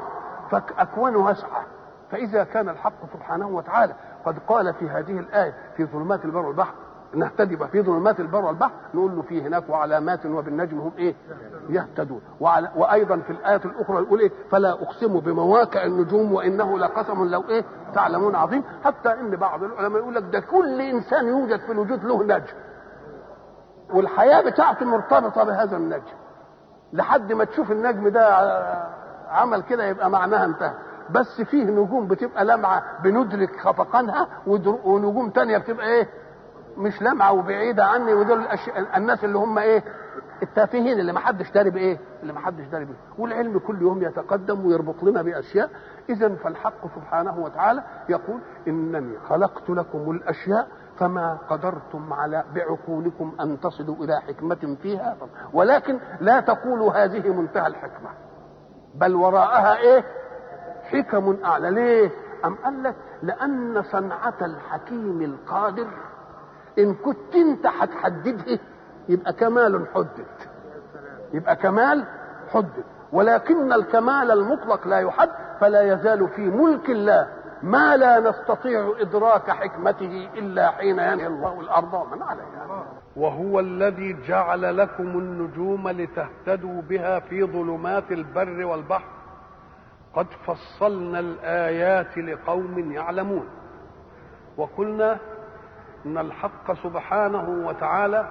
فاكوان واسعه فإذا كان الحق سبحانه وتعالى قد قال في هذه الآية في ظلمات البر والبحر نهتدي في ظلمات البر والبحر نقول له في هناك وعلامات وبالنجم هم إيه؟ يهتدون. وعلى وأيضا في الآية الأخرى يقول إيه؟ فلا أقسم بمواقع النجوم وإنه لقسم لو إيه؟ تعلمون عظيم. حتى إن بعض العلماء يقول لك ده كل إنسان يوجد في الوجود له نجم. والحياة بتاعته مرتبطة بهذا النجم. لحد ما تشوف النجم ده عمل كده يبقى معناها انتهى. بس فيه نجوم بتبقى لامعة بندرك خفقانها ونجوم تانية بتبقى إيه؟ مش لامعه وبعيدة عني ودول الناس اللي هم إيه التافهين اللي ما حدش داري بإيه اللي ما حدش داري بيه والعلم كل يوم يتقدم ويربط لنا بأشياء. اذا فالحق سبحانه وتعالى يقول إنني خلقت لكم الأشياء فما قدرتم على بعقولكم أن تصلوا إلى حكمة فيها. ولكن لا تقولوا هذه منتهى الحكمة بل وراءها إيه؟ حكم أعلى. ليه؟ أم قال لك لأن صنعة الحكيم القادر إن كنت أنت هتحددها يبقى كمال حدد. يبقى كمال حدد. ولكن الكمال المطلق لا يحد فلا يزال في ملك الله ما لا نستطيع إدراك حكمته إلا حين ينهي الله الأرض ومن عليها. وهو الذي جعل لكم النجوم لتهتدوا بها في ظلمات البر والبحر. قد فصلنا الآيات لقوم يعلمون. وقلنا إن الحق سبحانه وتعالى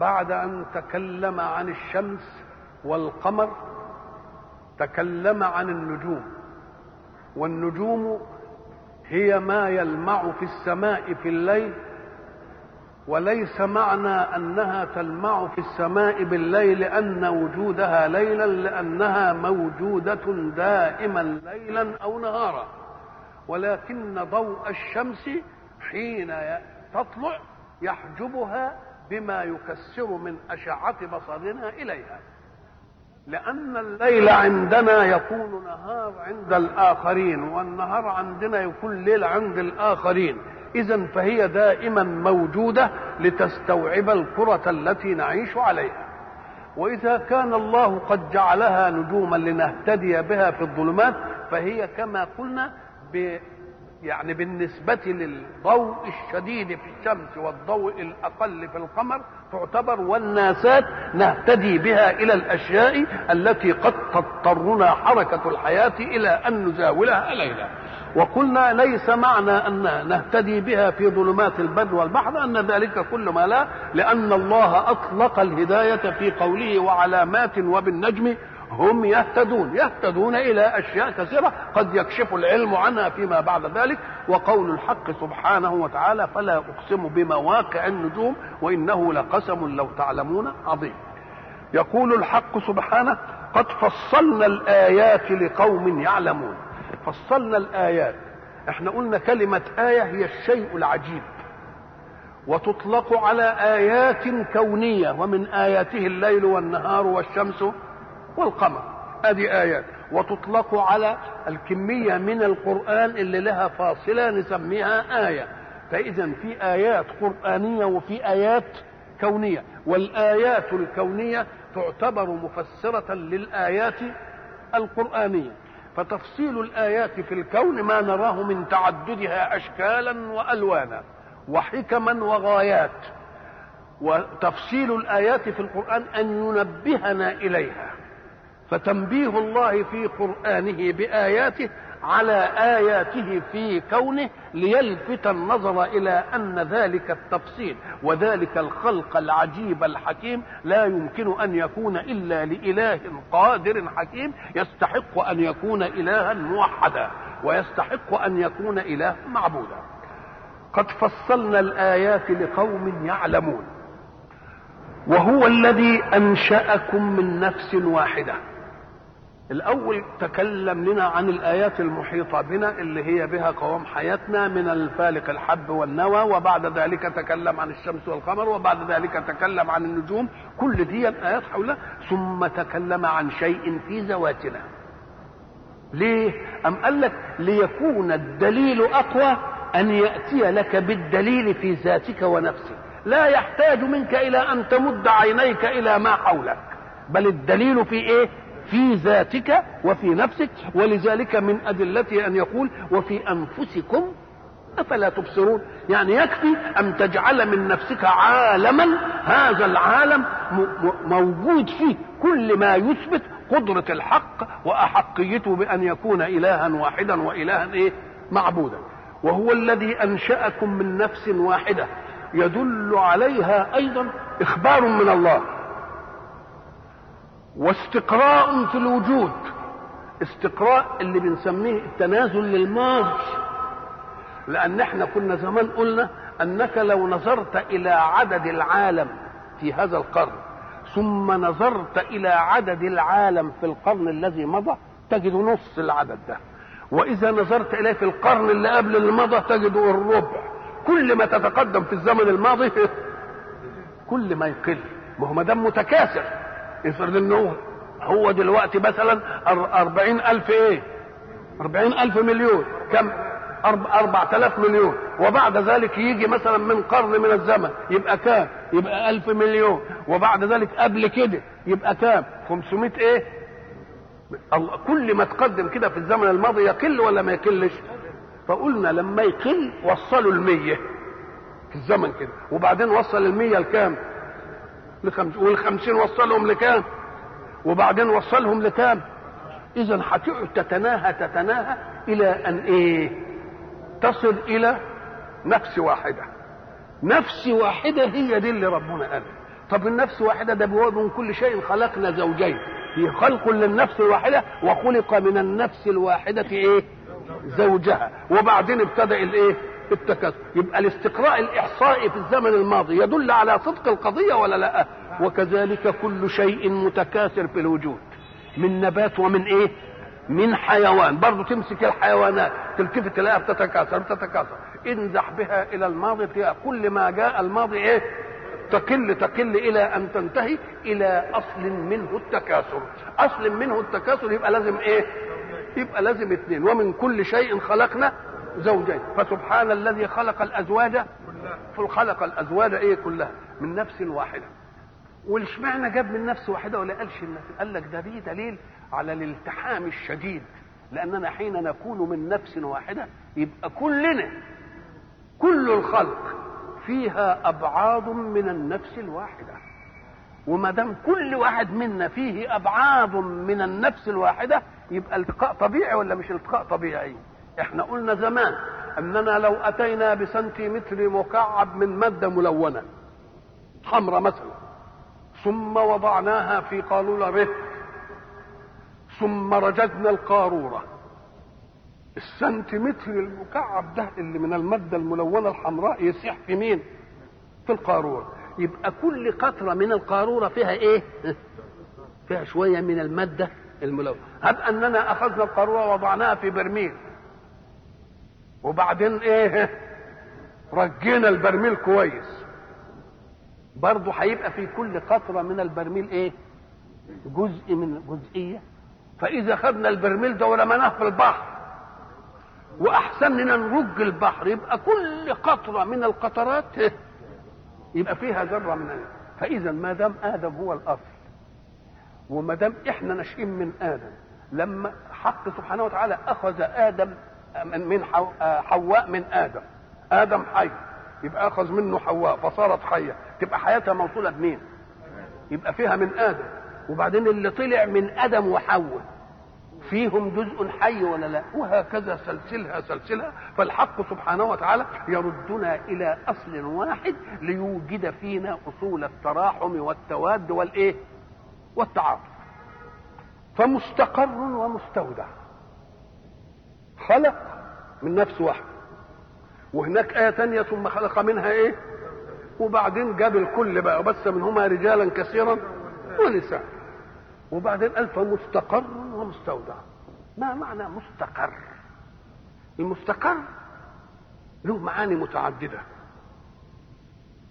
بعد أن تكلم عن الشمس والقمر تكلم عن النجوم. والنجوم هي ما يلمع في السماء في الليل وليس معنى أنها تلمع في السماء بالليل لأن وجودها ليلا لأنها موجودة دائما ليلا أو نهارا. ولكن ضوء الشمس حين تطلع يحجبها بما يكسر من أشعة بصرنا إليها. لأن الليل عندنا يكون نهار عند الآخرين والنهار عندنا يكون ليل عند الآخرين. إذا فهي دائما موجودة لتستوعب الكرة التي نعيش عليها. وإذا كان الله قد جعلها نجوما لنهتدي بها في الظلمات فهي كما قلنا يعني بالنسبة للضوء الشديد في الشمس والضوء الأقل في القمر تعتبر والناسات نهتدي بها إلى الأشياء التي قد تضطرنا حركة الحياة إلى أن نزاولها ليلا وقلنا ليس معنى أن نهتدي بها في ظلمات البر والبحر أن ذلك كل ما لا لأن الله أطلق الهداية في قوله وعلامات وبالنجم هم يهتدون يهتدون إلى أشياء كثيرة. قد يكشف العلم عنها فيما بعد ذلك. وقول الحق سبحانه وتعالى فلا أقسم بمواقع النجوم وإنه لقسم لو تعلمون عظيم. يقول الحق سبحانه قد فصلنا الآيات لقوم يعلمون. فصلنا الآيات. إحنا قلنا كلمة آية هي الشيء العجيب. وتطلق على آيات كونية ومن آياته الليل والنهار والشمس والقمر. ادي آيات. وتطلق على الكمية من القرآن اللي لها فاصلة نسميها آية. فاذا في آيات قرآنية وفي آيات كونية. والآيات الكونية تعتبر مفسرة للآيات القرآنية. فتفصيل الآيات في الكون ما نراه من تعددها اشكالا وألوانا وحكما وغايات. وتفصيل الآيات في القرآن أن ينبهنا إليها. فتنبيه الله في قرآنه بآياته على آياته في كونه ليلفت النظر إلى أن ذلك التفصيل وذلك الخلق العجيب الحكيم لا يمكن أن يكون إلا لإله قادر حكيم يستحق أن يكون إلها موحدا ويستحق أن يكون إله معبودا. قد فصلنا الآيات لقوم يعلمون. وهو الذي أنشأكم من نفس واحدة. الأول تكلم لنا عن الآيات المحيطة بنا اللي هي بها قوام حياتنا من الفالق الحب والنوى وبعد ذلك تكلم عن الشمس والقمر وبعد ذلك تكلم عن النجوم كل دي آيات حولها ثم تكلم عن شيء في ذواتنا ليه؟ أم قال لك ليكون الدليل أقوى أن يأتي لك بالدليل في ذاتك ونفسك لا يحتاج منك إلى أن تمد عينيك إلى ما حولك بل الدليل في إيه؟ في ذاتك وفي نفسك ولذلك من أدلته أن يقول وفي أنفسكم أفلا تبصرون. يعني يكفي أن تجعل من نفسك عالما هذا العالم موجود فيه كل ما يثبت قدرة الحق وأحقيته بأن يكون إلها واحدا وإلها إيه؟ معبودا. وهو الذي أنشأكم من نفس واحدة. يدل عليها أيضا إخبار من الله. واستقراء في الوجود. استقراء اللي بنسميه التنازل للماضي. لأن إحنا كنا زمان قلنا أنك لو نظرت إلى عدد العالم في هذا القرن ثم نظرت إلى عدد العالم في القرن الذي مضى تجد نص العدد ده. وإذا نظرت إليه في القرن اللي قبل اللي مضى تجد الربع. كل ما تتقدم في الزمن الماضي كل ما يقل. ما هو ما دام متكاثر. افرض انه هو دلوقتي مثلا أربعين ألف إيه؟ أربعين ألف مليون. كم؟ أربعة آلاف مليون. وبعد ذلك يجي مثلا من قرن من الزمن يبقى كام؟ يبقى ألف مليون. وبعد ذلك قبل كده يبقى كام؟ 500 إيه؟ كل ما تقدم كده في الزمن الماضي يقل ولا ما يقلش؟ فقلنا لما يقل وصلوا المية في الزمن كده. وبعدين وصل المية لكام؟ لخمس والخمسين وصلهم لكام؟ وبعدين وصلهم لكام؟ اذا هتقعد تتناهى تتناهى إلى أن إيه؟ تصل إلى نفس واحدة. نفس واحدة هي دي اللي ربنا قال. طب النفس واحدة ده من كل شيء خلقنا زوجين. في خلق للنفس الواحدة وخلق من النفس الواحدة إيه؟ زوجها. وبعدين ابتدأ الإيه؟ التكاثر يبقى الاستقراء الإحصائي في الزمن الماضي يدل على صدق القضية ولا لا؟ وكذلك كل شيء متكاثر في الوجود. من نبات ومن إيه؟ من حيوان. برضه تمسك الحيوانات. تلتفت تلاقيها بتتكاثر بتتكاثر. انزح بها إلى الماضي فيها كل ما جاء الماضي إيه؟ تقل تقل إلى أن تنتهي إلى أصل منه التكاثر. أصل منه التكاثر يبقى لازم إيه؟ يبقى لازم اثنين. ومن كل شيء خلقنا زوجين. فسبحان الذي خلق الأزواج خلق الأزواج إيه كلها؟ من نفس واحدة. والاشمعنى جاب من نفس واحدة ولا قالش قال لك ده دي دليل على الالتحام الشديد. لأننا حين نكون من نفس واحدة يبقى كلنا كل الخلق فيها أبعاد من النفس الواحدة. وما دام كل واحد منا فيه أبعاد من النفس الواحدة يبقى التقاء طبيعي ولا مش التقاء طبيعي؟ إحنا قلنا زمان اننا لو اتينا بسنتيمتر مكعب من مادة ملونة حمراء مثلا ثم وضعناها في قارورة رفق ثم رجزنا القارورة السنتيمتر المكعب ده اللي من المادة الملونة الحمراء يسيح في مين؟ في القارورة يبقى كل قطرة من القارورة فيها إيه؟ فيها شوية من المادة الملونة هب أننا أخذنا القارورة ووضعناها في برميل وبعدين إيه؟ رجينا البرميل كويس برضه هيبقى في كل قطرة من البرميل إيه جزء من جزئية فإذا خدنا البرميل ده ورميناه في البحر وأحسننا نرج البحر يبقى كل قطرة من القطرات يبقى فيها ذرة من ال... فإذا ما دام آدم هو الأصل وما دام إحنا ناشئين من آدم لما حق سبحانه وتعالى أخذ آدم من حواء من آدم. آدم حي. يبقى أخذ منه حواء فصارت حية. تبقى حياتها موصولة بمين؟ يبقى فيها من آدم. وبعدين اللي طلع من آدم وحواء فيهم جزء حي ولا لا؟ وهكذا سلسلها سلسلها. فالحق سبحانه وتعالى يردنا إلى أصل واحد ليوجد فينا أصول التراحم والتواد والإيه؟ والتعاطف. فمستقر ومستودع. خلق من نفس واحد وهناك آية تانية ثم خلق منها إيه؟ وبعدين جاب الكل بقى وبث منهما رجالا كثيرا ونساء وبعدين قال فمستقر ومستودع ما معنى مستقر؟ المستقر له معاني متعددة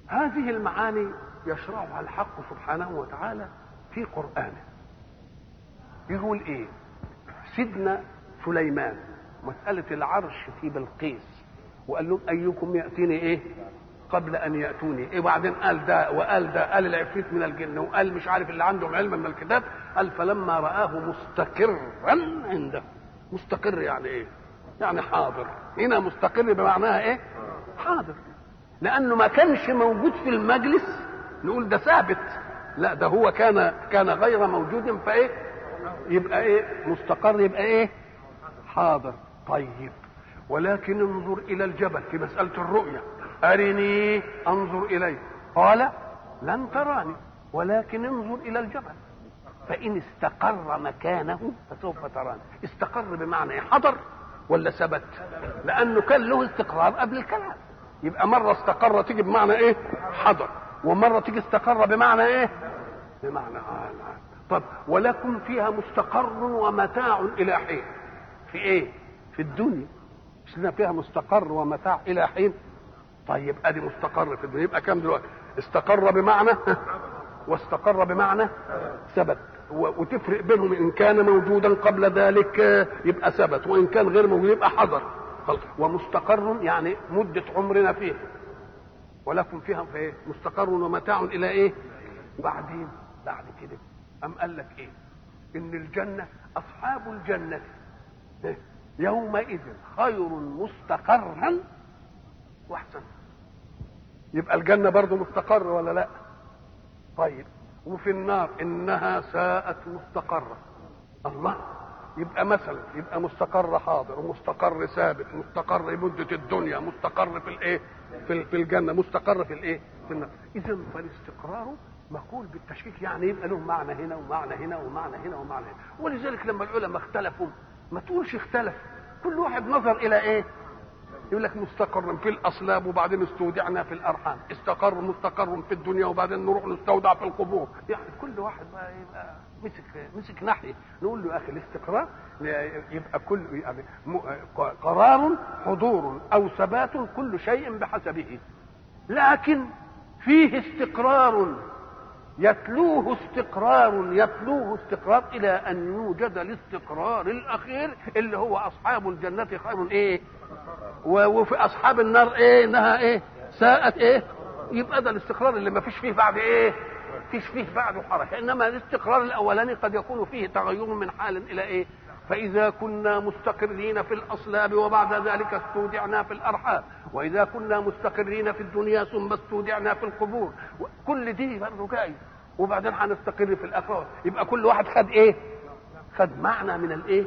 هذه المعاني يشرعها الحق سبحانه وتعالى في قرآنه يقول إيه؟ سيدنا سليمان مسألة العرش في بلقيس. وقال لهم أيكم يأتيني إيه؟ قبل أن يأتوني. إيه وبعدين قال ده وقال ده قال العفريت من الجن. وقال مش عارف اللي عندهم علم من الكتاب. قال فلما رآه مستقرا عنده. مستقر يعني إيه؟ يعني حاضر. هنا مستقر بمعناها إيه؟ حاضر. لأنه ما كانش موجود في المجلس. نقول ده ثابت. لا ده هو كان كان غير موجود. فإيه؟ يبقى إيه؟ مستقر يبقى إيه؟ حاضر. طيب. ولكن انظر إلى الجبل في مسألة الرؤية. أرني أنظر إليه. قال لن تراني. ولكن انظر إلى الجبل. فإن استقر مكانه فسوف تراني. استقر بمعنى حضر ولا ثبت؟ لأنه كان له استقرار قبل الكلام. يبقى مرة استقر تيجي بمعنى إيه؟ حضر. ومرة تيجي استقر بمعنى إيه؟ بمعنى آه طب ولكم فيها مستقر ومتاع إلى حين. في إيه؟ في الدنيا. مش لنا فيها مستقر ومتاع إلى حين. طيب أدي مستقر في الدنيا. يبقى كام دلوقتي؟ استقر بمعنى؟ واستقر بمعنى ثبت. وتفرق بينهم إن كان موجودا قبل ذلك يبقى ثبت. وإن كان غير موجود يبقى حضر ومستقر يعني مدة عمرنا فيه. ولكم فيها في إيه؟ مستقر ومتاع إلى إيه؟ وبعدين بعد كده. أم قال لك إيه؟ إن الجنة أصحاب الجنة. إيه؟ يومئذ خير مستقرا واحسن. يبقى الجنة برضه مستقر ولا لا؟ طيب وفي النار إنها ساءت مستقرة. الله يبقى مثلا يبقى مستقر حاضر ومستقر ثابت مستقر مدة الدنيا مستقر في الإيه؟ في, في الجنة مستقر في الإيه؟ في النار. اذا فالاستقرار مقول بالتشكيك يعني يبقى له معنى هنا ومعنى هنا ومعنى هنا ومعنى هنا. ولذلك لما العلماء اختلفوا ما تقولش اختلف. كل واحد نظر إلى إيه؟ يقول لك مستقر في الأصلاب وبعدين استودعنا في الأرحام. استقر مستقر في الدنيا وبعدين نروح نستودع في القبور. يعني كل واحد بقى يبقى مسك مسك ناحية. نقول له يا أخي الاستقرار يبقى كل يعني قرار حضور أو ثبات كل شيء بحسبه. لكن فيه استقرار. يتلوه استقرار يتلوه استقرار إلى أن يوجد الاستقرار الأخير اللي هو أصحاب الجنة خير إيه؟ وفي أصحاب النار إيه؟ إنها إيه؟ ساءت إيه؟ يبقى ده الاستقرار اللي ما فيش فيه بعد إيه؟ فيش فيه بعده حركه إنما الاستقرار الأولاني قد يكون فيه تغير من حال إلى إيه؟ فإذا كنا مستقرين في الأصلاب وبعد ذلك استودعنا في الأرحام وإذا كنا مستقرين في الدنيا ثم استودعنا في القبور كل دي برضه جاي وبعدين هنستقر في الآخرة يبقى كل واحد خد إيه؟ خد معنى من الإيه؟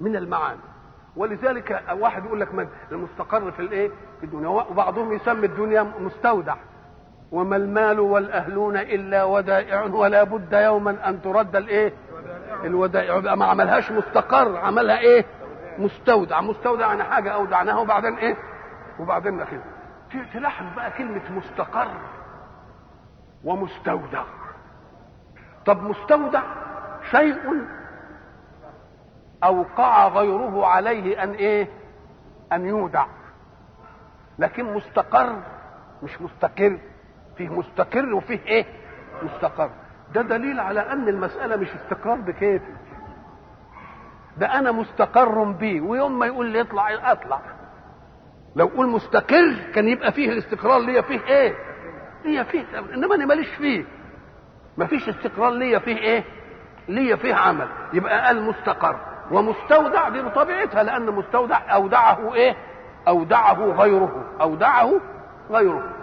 من المعاني ولذلك واحد يقول لك المستقر في الإيه؟ في الدنيا وبعضهم يسمي الدنيا مستودع وما المال والأهلون إلا ودائع ولا بد يوما أن ترد الإيه؟ الودائع يبقى ما عملهاش مستقر. عملها إيه؟ مستودع. مستودع يعني حاجة أودعناها وبعدين إيه؟ وبعدين ناخذها تلاحظ بقى كلمة مستقر ومستودع. طب مستودع شيء أوقع غيره عليه أن إيه؟ أن يودع. لكن مستقر مش مستقر. فيه مستقر وفيه إيه؟ مستقر. ده دليل على أن المسألة مش استقرار بكيفي ده أنا مستقر بيه ويوم ما يقول لي اطلع أطلع. لو قول مستقر كان يبقى فيه الاستقرار ليا فيه إيه؟ ليا فيه إنما أنا ماليش فيه. ما فيش استقرار ليا فيه إيه؟ ليا فيه عمل. يبقى قال مستقر. ومستودع دي بطبيعتها لأن مستودع أودعه إيه؟ أودعه غيره. أودعه غيره.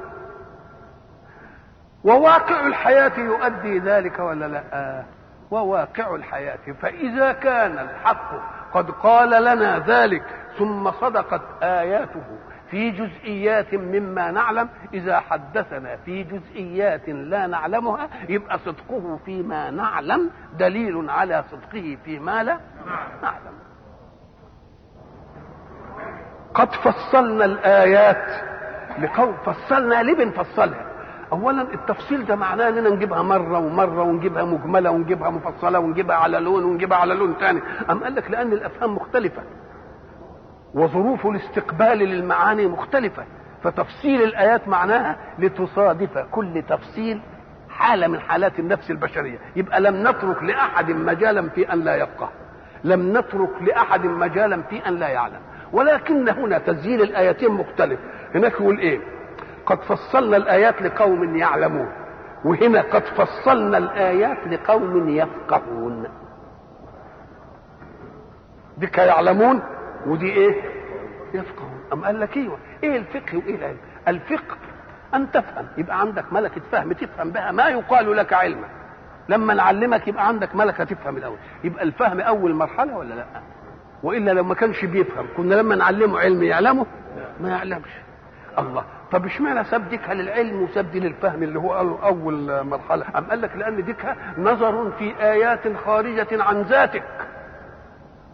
وواقع الحياة يؤدي ذلك ولا لا؟ وواقع الحياة. فإذا كان الحق قد قال لنا ذلك ثم صدقت آياته في جزئيات مما نعلم إذا حدثنا في جزئيات لا نعلمها يبقى صدقه فيما نعلم دليل على صدقه فيما لا نعلم. قد فصلنا الآيات لقوم فصلنا ليه بنفصلها اولا التفصيل ده معناه إننا نجيبها مرة ومرة ونجيبها مجملة ونجيبها مفصلة ونجيبها على لون ونجيبها على لون ثاني أم قال لك لأن الأفهام مختلفة وظروف الاستقبال للمعاني مختلفة فتفصيل الآيات معناها لتصادف كل تفصيل حاله من حالات النفس البشرية. يبقى لم نترك لأحد مجالا في أن لا يفقه لم نترك لأحد مجالا في أن لا يعلم. ولكن هنا تسجيل الآيتين مختلف. هناك يقول إيه؟ قد فصلنا الآيات لقوم يعلمون وهنا قد فصلنا الآيات لقوم يفقهون. دي يعلمون ودي إيه؟ يفقهون. أم قال لك إيوه؟ إيه الفقه وإيه العلم؟ الفقه أن تفهم يبقى عندك ملكة فهم تفهم بها ما يقال لك علما. لما نعلمك يبقى عندك ملكة تفهم الأول. يبقى الفهم أول مرحلة ولا لأ؟ وإلا لو ما كانش بيفهم كنا لما نعلمه علم يعلمه؟ ما يعلمش. الله. طب اشمعنى ساب ديكها للعلم وساب دي للفهم اللي هو أول مرحلة؟ أم قال لك لأن ديكها نظر في آيات خارجة عن ذاتك.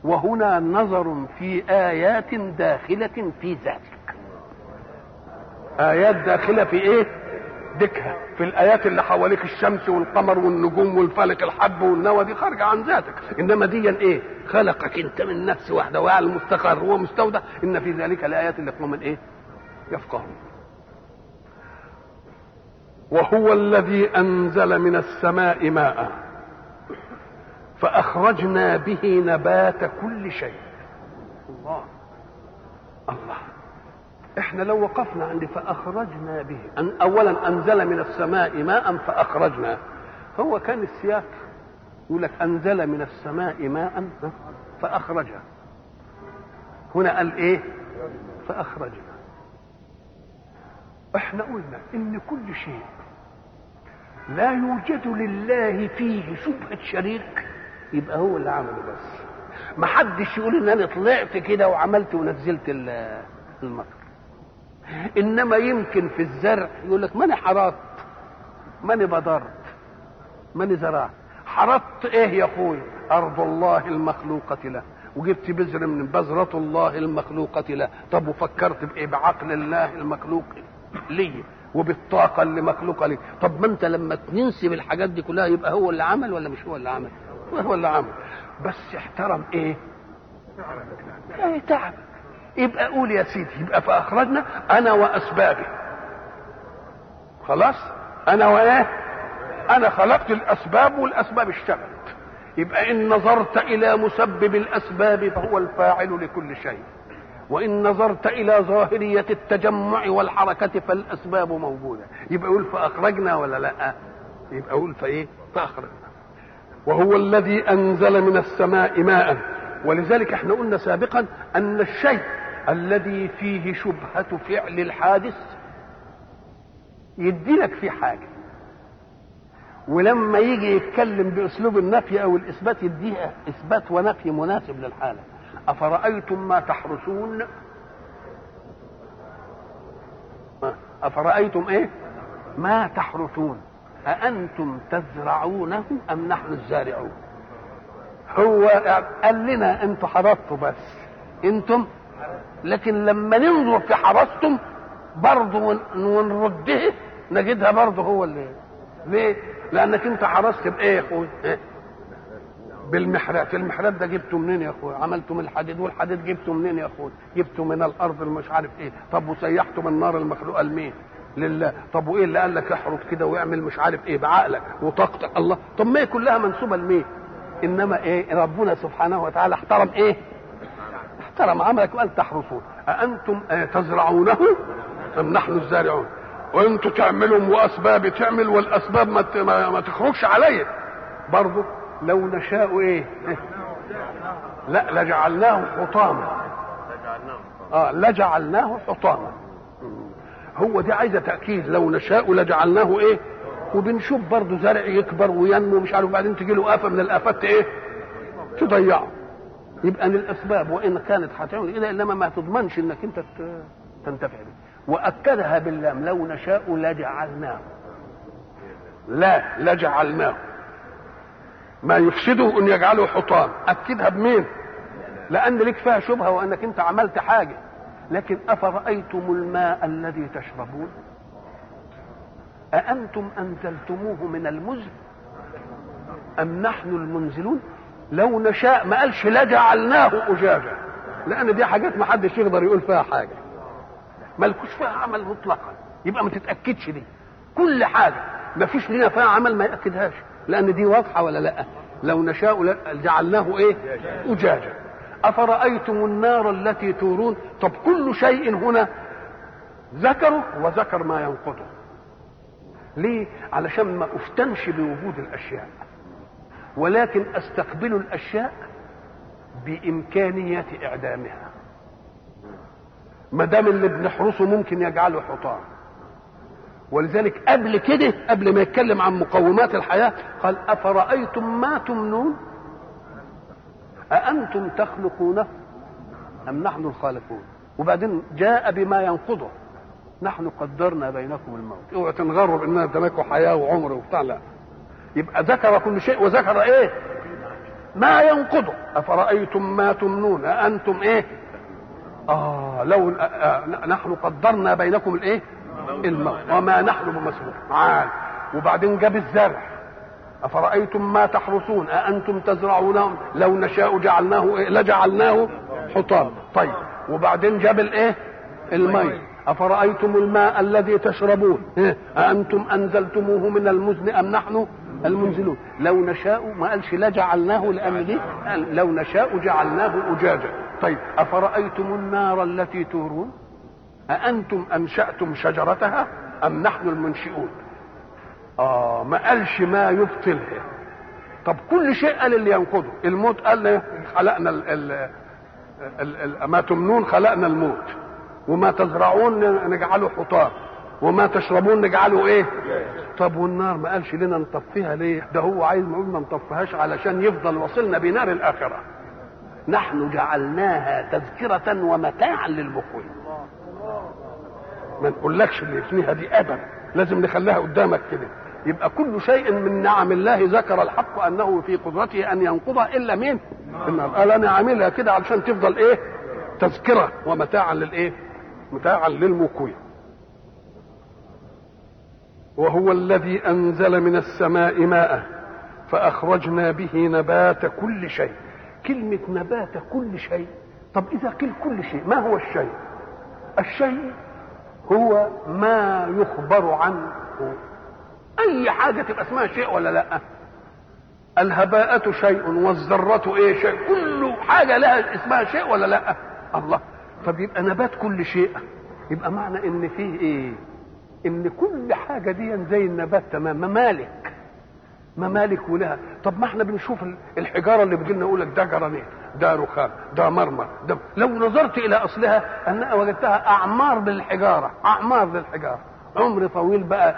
وهنا نظر في آيات داخلة في ذاتك. آيات داخلة في إيه؟ ديكها. في الآيات اللي حواليك الشمس والقمر والنجوم والفلك الحب والنوى دي خارجة عن ذاتك. إنما دي إيه؟ خلقك أنت من نفس واحدة وعلى المستقر ومستودع إن في ذلك الايات اللي قوم إيه؟ يفقهون. وهو الذي أنزل من السماء ماء فأخرجنا به نبات كل شيء. الله. الله. إحنا لو وقفنا عند فأخرجنا به. أن اولا أنزل من السماء ماء فأخرجنا. هو كان السياق. يقول لك أنزل من السماء ماء فاخرجها هنا قال إيه؟ فأخرجنا. إحنا قلنا إن كل شيء لا يوجد لله فيه شبهة شريك. يبقى هو اللي عمله بس. ما حدش يقول إن أنا طلعت كده وعملت ونزلت المطر إنما يمكن في الزرع يقول لك ماني حرطت ماني بضرت ماني زرعت. حرطت إيه يا أخوي؟ أرض الله المخلوقة له. وجبت بذر من بذرة الله المخلوقة له. طب وفكرت بإيه بعقل الله المخلوق ليه وبالطاقة اللي مخلوقة ليه طب ما انت لما تنسب الحاجات دي كلها يبقى هو اللي عمل ولا مش هو اللي عمل؟ هو اللي عمل. بس احترم إيه؟ إيه تعب. يبقى قول يا سيدي يبقى فاخرجنا أنا وأسبابي. خلاص؟ أنا وإيه؟ أنا خلقت الأسباب والأسباب اشتغلت. يبقى إن نظرت إلى مسبب الأسباب فهو الفاعل لكل شيء. وإن نظرت إلى ظاهرية التجمع والحركة فالأسباب موجودة. يبقى يقول فأخرجنا ولا لأ؟ يبقى يقول فإيه؟ فأخرجنا. وهو الذي أنزل من السماء ماء. ولذلك إحنا قلنا سابقا أن الشيء الذي فيه شبهة فعل الحادث يديلك فيه حاجة. ولما يجي يتكلم بأسلوب النفي أو الإثبات يديها إثبات ونفي مناسب للحالة. أفرأيتم ما تحرسون أفرأيتم إيه؟ ما تحرثون. أأنتم تزرعونه أم نحن الزارعون؟ هو قال لنا أنتم حرثتوا بس. أنتم؟ لكن لما ننظر في حرثتم برضه ونرده نجدها برضه هو اللي ليه؟ لأنك أنت حرثت بإيه يا أخوي؟ بالمحرات المحرات ده جبته منين يا أخويا؟ عملته من الحديد والحديد جبته منين يا أخويا؟ جبته من الأرض مش عارف إيه. طب وسيحته من النار المخلوقه لمين لله. طب وإيه اللي قال لك احرق كده واعمل مش عارف إيه؟ بعقلك وطاقتك. الله. طب ما هي كلها منسوبة لمين؟ إنما إيه؟ ربنا سبحانه وتعالى احترم إيه؟ احترم عملك وقال تحرسون. أأنتم تزرعونه أم نحن الزارعون؟ وانتوا تعملوا واسباب تعمل والأسباب ما تخرجش عليا. برضه لو نشاء إيه؟ لا لجعلناه حطاما. آه لجعلناه حطاما. هو دي عايزة تأكيد. لو نشاء لجعلناه إيه؟ وبنشوف برضه زرع يكبر وينمو مش عارف بعدين تجي له آفة من الآفات إيه؟ تضيعه. يبقى ان الأسباب وإن كانت هتعمل كده إنما ما تضمنش إنك أنت تنتفع به وأكدها باللام لو نشاء لجعلناه. لا لجعلناه. ما يفسده إن يجعله حطام. اكدها بمين؟ لأن لك فيها شبهة وأنك أنت عملت حاجة. لكن أفرأيتم الماء الذي تشربون؟ أأنتم أنزلتموه من المزن؟ أم نحن المنزلون؟ لو نشاء ما قالش لجعلناه أجاجا. لأن دي حاجات ما حدش يقدر يقول فيها حاجة. مالكوش فيها عمل مطلقا. يبقى ما تتأكدش دي. كل حاجة. ما فيش لنا فيها عمل ما يأكدهاش. لأن دي واضحة ولا لأ؟ لو نشاء جعلناه إيه؟ أجاجا. أفرأيتم النار التي تورون؟ طب كل شيء هنا ذكره وذكر ما ينقضه. ليه؟ علشان ما أفتنش بوجود الأشياء. ولكن أستقبل الأشياء بامكانيه إعدامها. ما دام اللي بنحرسه ممكن يجعله حطام. ولذلك قبل كده قبل ما يتكلم عن مقومات الحياة قال أفرأيتم ما تمنون؟ أأنتم تخلقونه أم نحن الخالقون؟ وبعدين جاء بما ينقضه نحن قدرنا بينكم الموت. اوعوا تنغروا باننا اديناكم حياة وعمر وبتاع لا. يبقى ذكر كل شيء وذكر إيه؟ ما ينقضه. أفرأيتم ما تمنون؟ أأنتم إيه؟ آه لو آه نحن قدرنا بينكم الإيه؟ وما نحن بمسؤول عال وبعدين جاب الزرع. أفرأيتم ما تحرثون؟ أأنتم تزرعونه لو نشاء جعلناه إيه؟ لجعلناه حطام. طيب. وبعدين جاب الإيه؟ المي. أفرأيتم الماء الذي تشربون؟ إيه؟ أأنتم أنزلتموه من المزن أم نحن المنزلون؟ لو نشاء ما قالش لجعلناه لأن دي لو نشاء جعلناه أجاجا. طيب. أفرأيتم النار التي تورون؟ أأنتم أنشأتم شجرتها أم نحن المنشئون؟ آه ما قالش ما يبطلها طب كل شيء قال اللي ينقضه. الموت قال خلقنا ال ال ال ال ما تمنون خلقنا الموت. وما تزرعون نجعله حطام. وما تشربون نجعله إيه؟ طب والنار ما قالش لنا نطفيها ليه؟ ده هو عايز نقول ما نطفيهاش علشان يفضل وصلنا بنار الآخرة. نحن جعلناها تذكرة ومتاعا للمقوين. ما نقولكش اللي فيها دي ابدا لازم نخليها قدامك كده يبقى كل شيء من نعم الله ذكر الحق أنه في قدرته أن ينقضها إلا مين؟ النار قال أنا عاملها كده علشان تفضل إيه؟ تذكرة ومتاعا للإيه؟ متاعا للمكوين. وهو الذي أنزل من السماء ماء فأخرجنا به نبات كل شيء. كلمة نبات كل شيء طب إذا قيل كل شيء ما هو الشيء؟ الشيء هو ما يخبر عنه. أي حاجة تبقى اسمها شيء ولا لأ؟ الهباءة شيء والذرة إيه شيء؟ كل حاجة لها اسمها شيء ولا لأ؟ الله. طب يبقى نبات كل شيء. يبقى معنى إن فيه إيه؟ إن كل حاجة دي زي النبات تمام. ممالك. ممالك ولها؟ طب ما إحنا بنشوف الحجارة اللي بتجي لنا يقول لك ده جرانيت ده رخام ده مرمر ده لو نظرت إلى أصلها انها وجدتها أعمار للحجارة أعمار للحجارة. عمر طويل بقى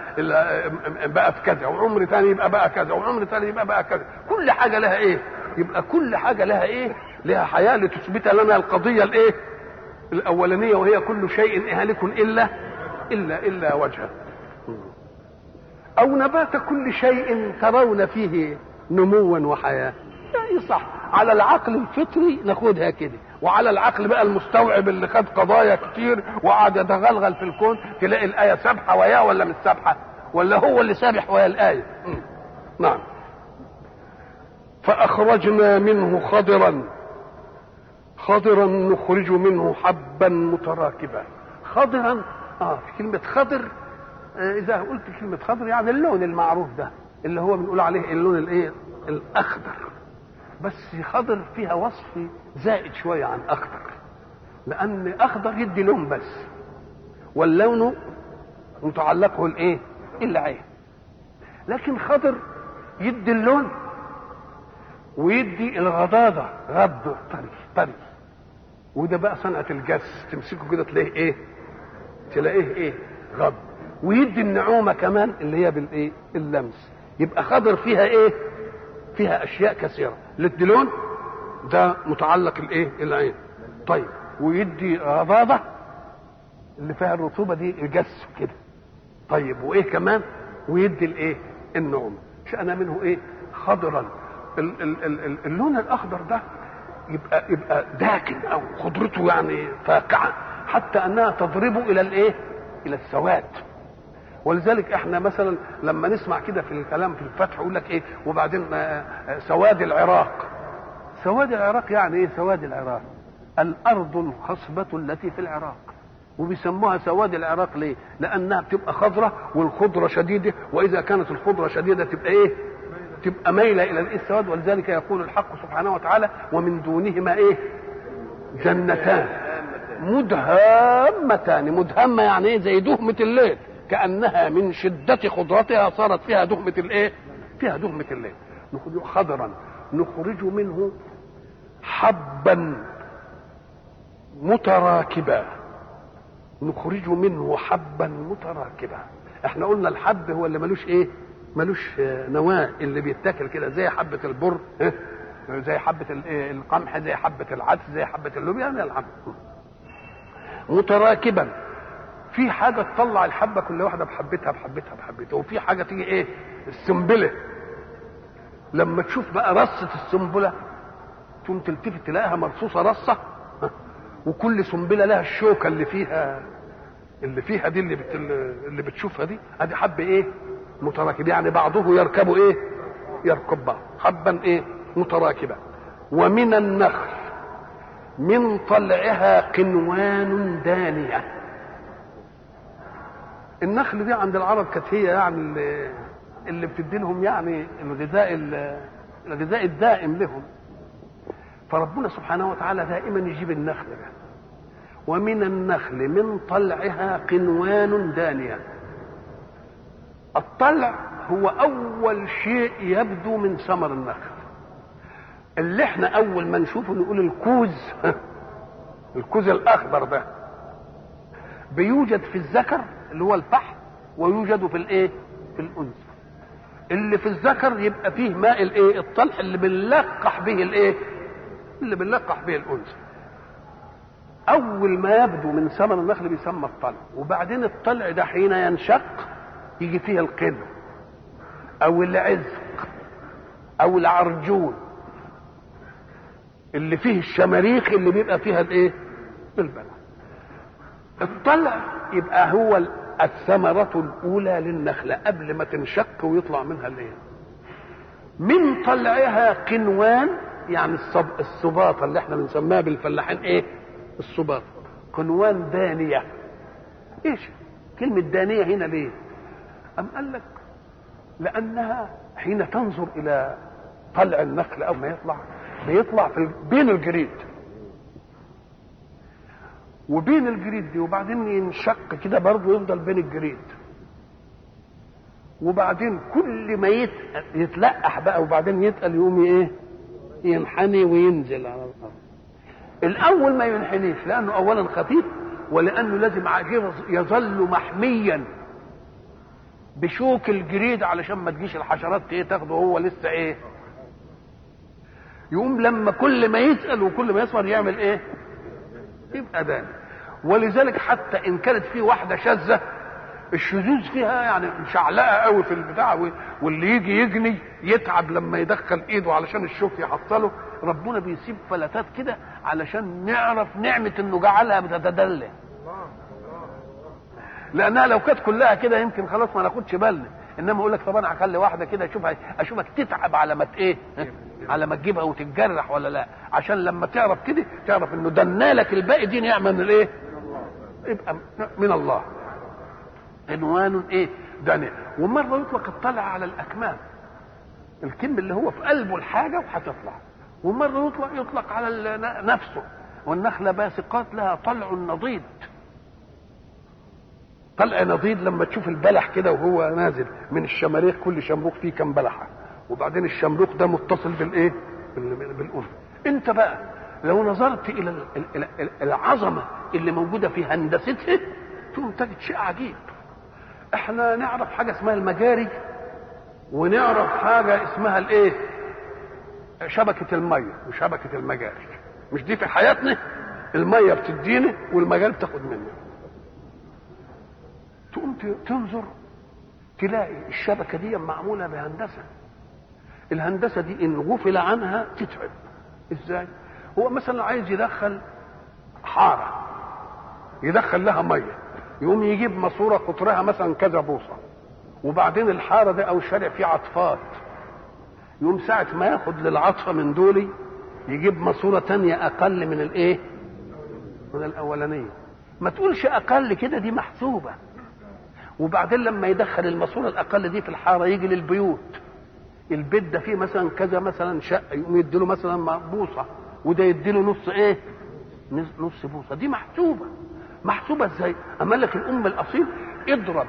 بقى في كذا وعمر ثاني يبقى بقى كذا وعمر ثاني يبقى بقى كذا. كل حاجة لها إيه؟ يبقى كل حاجة لها إيه؟ لها حياة لتثبت لنا القضية الإيه؟ الأولانية وهي كل شيء هالك إلا إلا إلا وجهه. أو نبات كل شيء ترون فيه نموا وحياة. يعني صح. على العقل الفطري ناخدها كده. وعلى العقل بقى المستوعب اللي خد قضايا كتير وقعد يتغلغل في الكون تلاقي الآية سابحة وياه ولا مش سابحة؟ ولا هو اللي سابح ويا الآية؟ نعم. فأخرجنا منه خضرا. خضرا نخرج منه حبا متراكبا. خضرا؟ آه في كلمة خضر إذا قلت كلمة خضر يعني اللون المعروف ده اللي هو بنقول عليه اللون الإيه؟ الأخضر. بس خضر فيها وصف زائد شوية عن أخضر. لأن أخضر يدي لون بس واللون متعلقه الإيه؟ العين. لكن خضر يدي اللون ويدي الغضاضة غض طري طري. وده بقى صنعة الجس تمسكه كده تلاقيه إيه؟ تلاقيه إيه؟ غض. ويدي النعومة كمان اللي هي بالإيه؟ اللمس يبقى خضر فيها إيه؟ فيها أشياء كثيرة. اللي لون ده متعلق الايه العين طيب ويدي غضاضة اللي فيها الرطوبة دي الجس كده. طيب وإيه كمان؟ ويدي الإيه؟ النعومة. شأن منه إيه؟ خضرا. ال- ال- ال- اللون الأخضر ده يبقى يبقى داكن أو خضرته يعني فاقعة. حتى أنها تضرب إلى الإيه؟ إلى السواد. ولذلك إحنا مثلا لما نسمع كده في الكلام في الفتح يقول لك إيه وبعدين آه، آه، سواد العراق. سواد العراق يعني إيه سواد العراق؟ الأرض الخصبة التي في العراق. وبيسموها سواد العراق ليه؟ لأنها بتبقى خضرة والخضرة شديدة وإذا كانت الخضرة شديدة تبقى إيه؟ تبقى مايلة إلى السواد؟ ولذلك يقول الحق سبحانه وتعالى ومن دونهما إيه؟ جنتان. مدهامتان. مدهمة يعني إيه؟ زي دهمة الليل. كأنها من شدة خضرتها صارت فيها دهمة الإيه؟ فيها دهمة الليل. نخرج خضرا. نخرج منه حبا متراكبا. نخرج منه حبا متراكبا. إحنا قلنا الحب هو اللي ملوش إيه؟ ملوش نواة. اللي بيتاكل كده زي حبة البر؟ زي حبة إيه، القمح زي حبة العدس زي حبة اللوبيا يعني الحب. متراكبا. في حاجة تطلع الحبة كل واحدة بحبتها بحبتها بحبتها وفي حاجة تيجي إيه؟ السنبلة. لما تشوف بقى رصة السنبلة تقوم تلتفت تلاقيها مرصوصة رصة؟ وكل سنبلة لها الشوكة اللي فيها اللي فيها دي اللي بت... اللي بتشوفها دي ادي حب إيه؟ متراكب يعني بعضه يركب إيه؟ يركب بعض. حبا إيه؟ متراكبا ومن النخل من طلعها قنوان دانية. النخل دي عند العرب كانت هي يعني اللي, اللي بتدي لهم يعني الغذاء ال- الغذاء الدائم لهم. فربنا سبحانه وتعالى دائما يجيب النخل ده. ومن النخل من طلعها قنوان دانية. الطلع هو أول شيء يبدو من ثمر النخل. اللي إحنا أول ما نشوفه نقول الكوز. الكوز الأخضر ده. بيوجد في الذكر اللي هو الفحم ويوجد في الايه؟ في الأنثى. اللي في الذكر يبقى فيه ماء الايه؟ الطلح اللي بنلقح به الايه؟ اللي بنلقح به الأنثى. أول ما يبدو من ثمر النخل بيسمى الطلع وبعدين الطلع ده حين ينشق يجي فيه القدر أو العزق أو العرجون. اللي فيه الشماريخ اللي بيبقى فيها الايه؟ البلع الطلع يبقى هو الثمرة الأولى للنخلة قبل ما تنشق ويطلع منها الايه من طلعها قنوان يعني الصب... الصباطة اللي إحنا بنسميها بالفلاحين إيه؟ الصباط. قنوان دانية. إيش؟ كلمة دانية هنا ليه؟ أم قال لك لأنها حين تنظر إلى طلع النخل أو ما يطلع بيطلع في بين الجريد. وبين الجريد دي وبعدين ينشق كده برضه يفضل بين الجريد. وبعدين كل ما يتقل يتلقح بقى وبعدين يتقل يقوم إيه؟ ينحني وينزل على الأرض. الأول ما ينحنيش لأنه اولا خفيف ولأنه لازم يظل محميا. بشوك الجريد علشان ما تجيش الحشرات إيه تاخده هو لسه إيه؟ يقوم لما كل ما يسال وكل ما يصبر يعمل إيه؟ يبقى داني ولذلك حتى إن كانت في واحدة شاذة الشذوذ فيها يعني مشعلقه قوي في البتاع واللي يجي يجني يتعب لما يدخل إيده علشان الشوك يحصله. ربنا بيسيب فلتات كده علشان نعرف نعمة إنه جعلها بتتدلى لأنها لو كانت كلها كده يمكن خلاص ما ناخدش بالنا. انما أقول لك طب أنا هخلي واحدة كده اشوفها اشوفك تتعب على ما إيه؟ على ما تجيبها وتتجرح ولا لا؟ عشان لما تعرف كده تعرف انه دنالك الباقي دي نعمة من الايه؟ يبقى من الله. عنوان إيه؟ دنيا ومرة يطلق الطلع على الأكمام. الكم اللي هو في قلبه الحاجة وهتطلع. ومرة يطلق يطلق على نفسه. والنخلة باسقات لها طلع نضيد. طلع نضيد لما تشوف البلح كده وهو نازل من الشماريخ كل شمروخ فيه كم بلحة. وبعدين الشمروخ ده متصل بالإيه؟ بالام انت بقى لو نظرت إلى العظمة اللي موجودة في هندستها تقوم تجد شيء عجيب. إحنا نعرف حاجة اسمها المجاري ونعرف حاجة اسمها الإيه؟ شبكة المية وشبكة المجاري. مش دي في حياتنا؟ المية بتدينا والمجاري بتاخد منها تقوم تنظر تلاقي الشبكة دي معمولة بهندسة الهندسة دي إن غفل عنها تتعب إزاي هو مثلا عايز يدخل حارة يدخل لها مية يقوم يجيب ماسورة قطرها مثلا كذا بوصة وبعدين الحارة ده أو الشارع فيه عطفات يقوم ساعة ما ياخد للعطفة من دولي يجيب ماسورة تانية أقل من الإيه؟ من الأولانية. ما تقولش أقل كده دي محسوبة. وبعدين لما يدخل الماسورة الأقل دي في الحارة يجي للبيوت. البيت ده فيه مثلا كذا مثلا شقة يقوم يديله مثلا بوصة وده يديله نص إيه؟ نص بوصة دي محسوبة. محسوبة إزاي؟ أما لك الأم الأصيل اضرب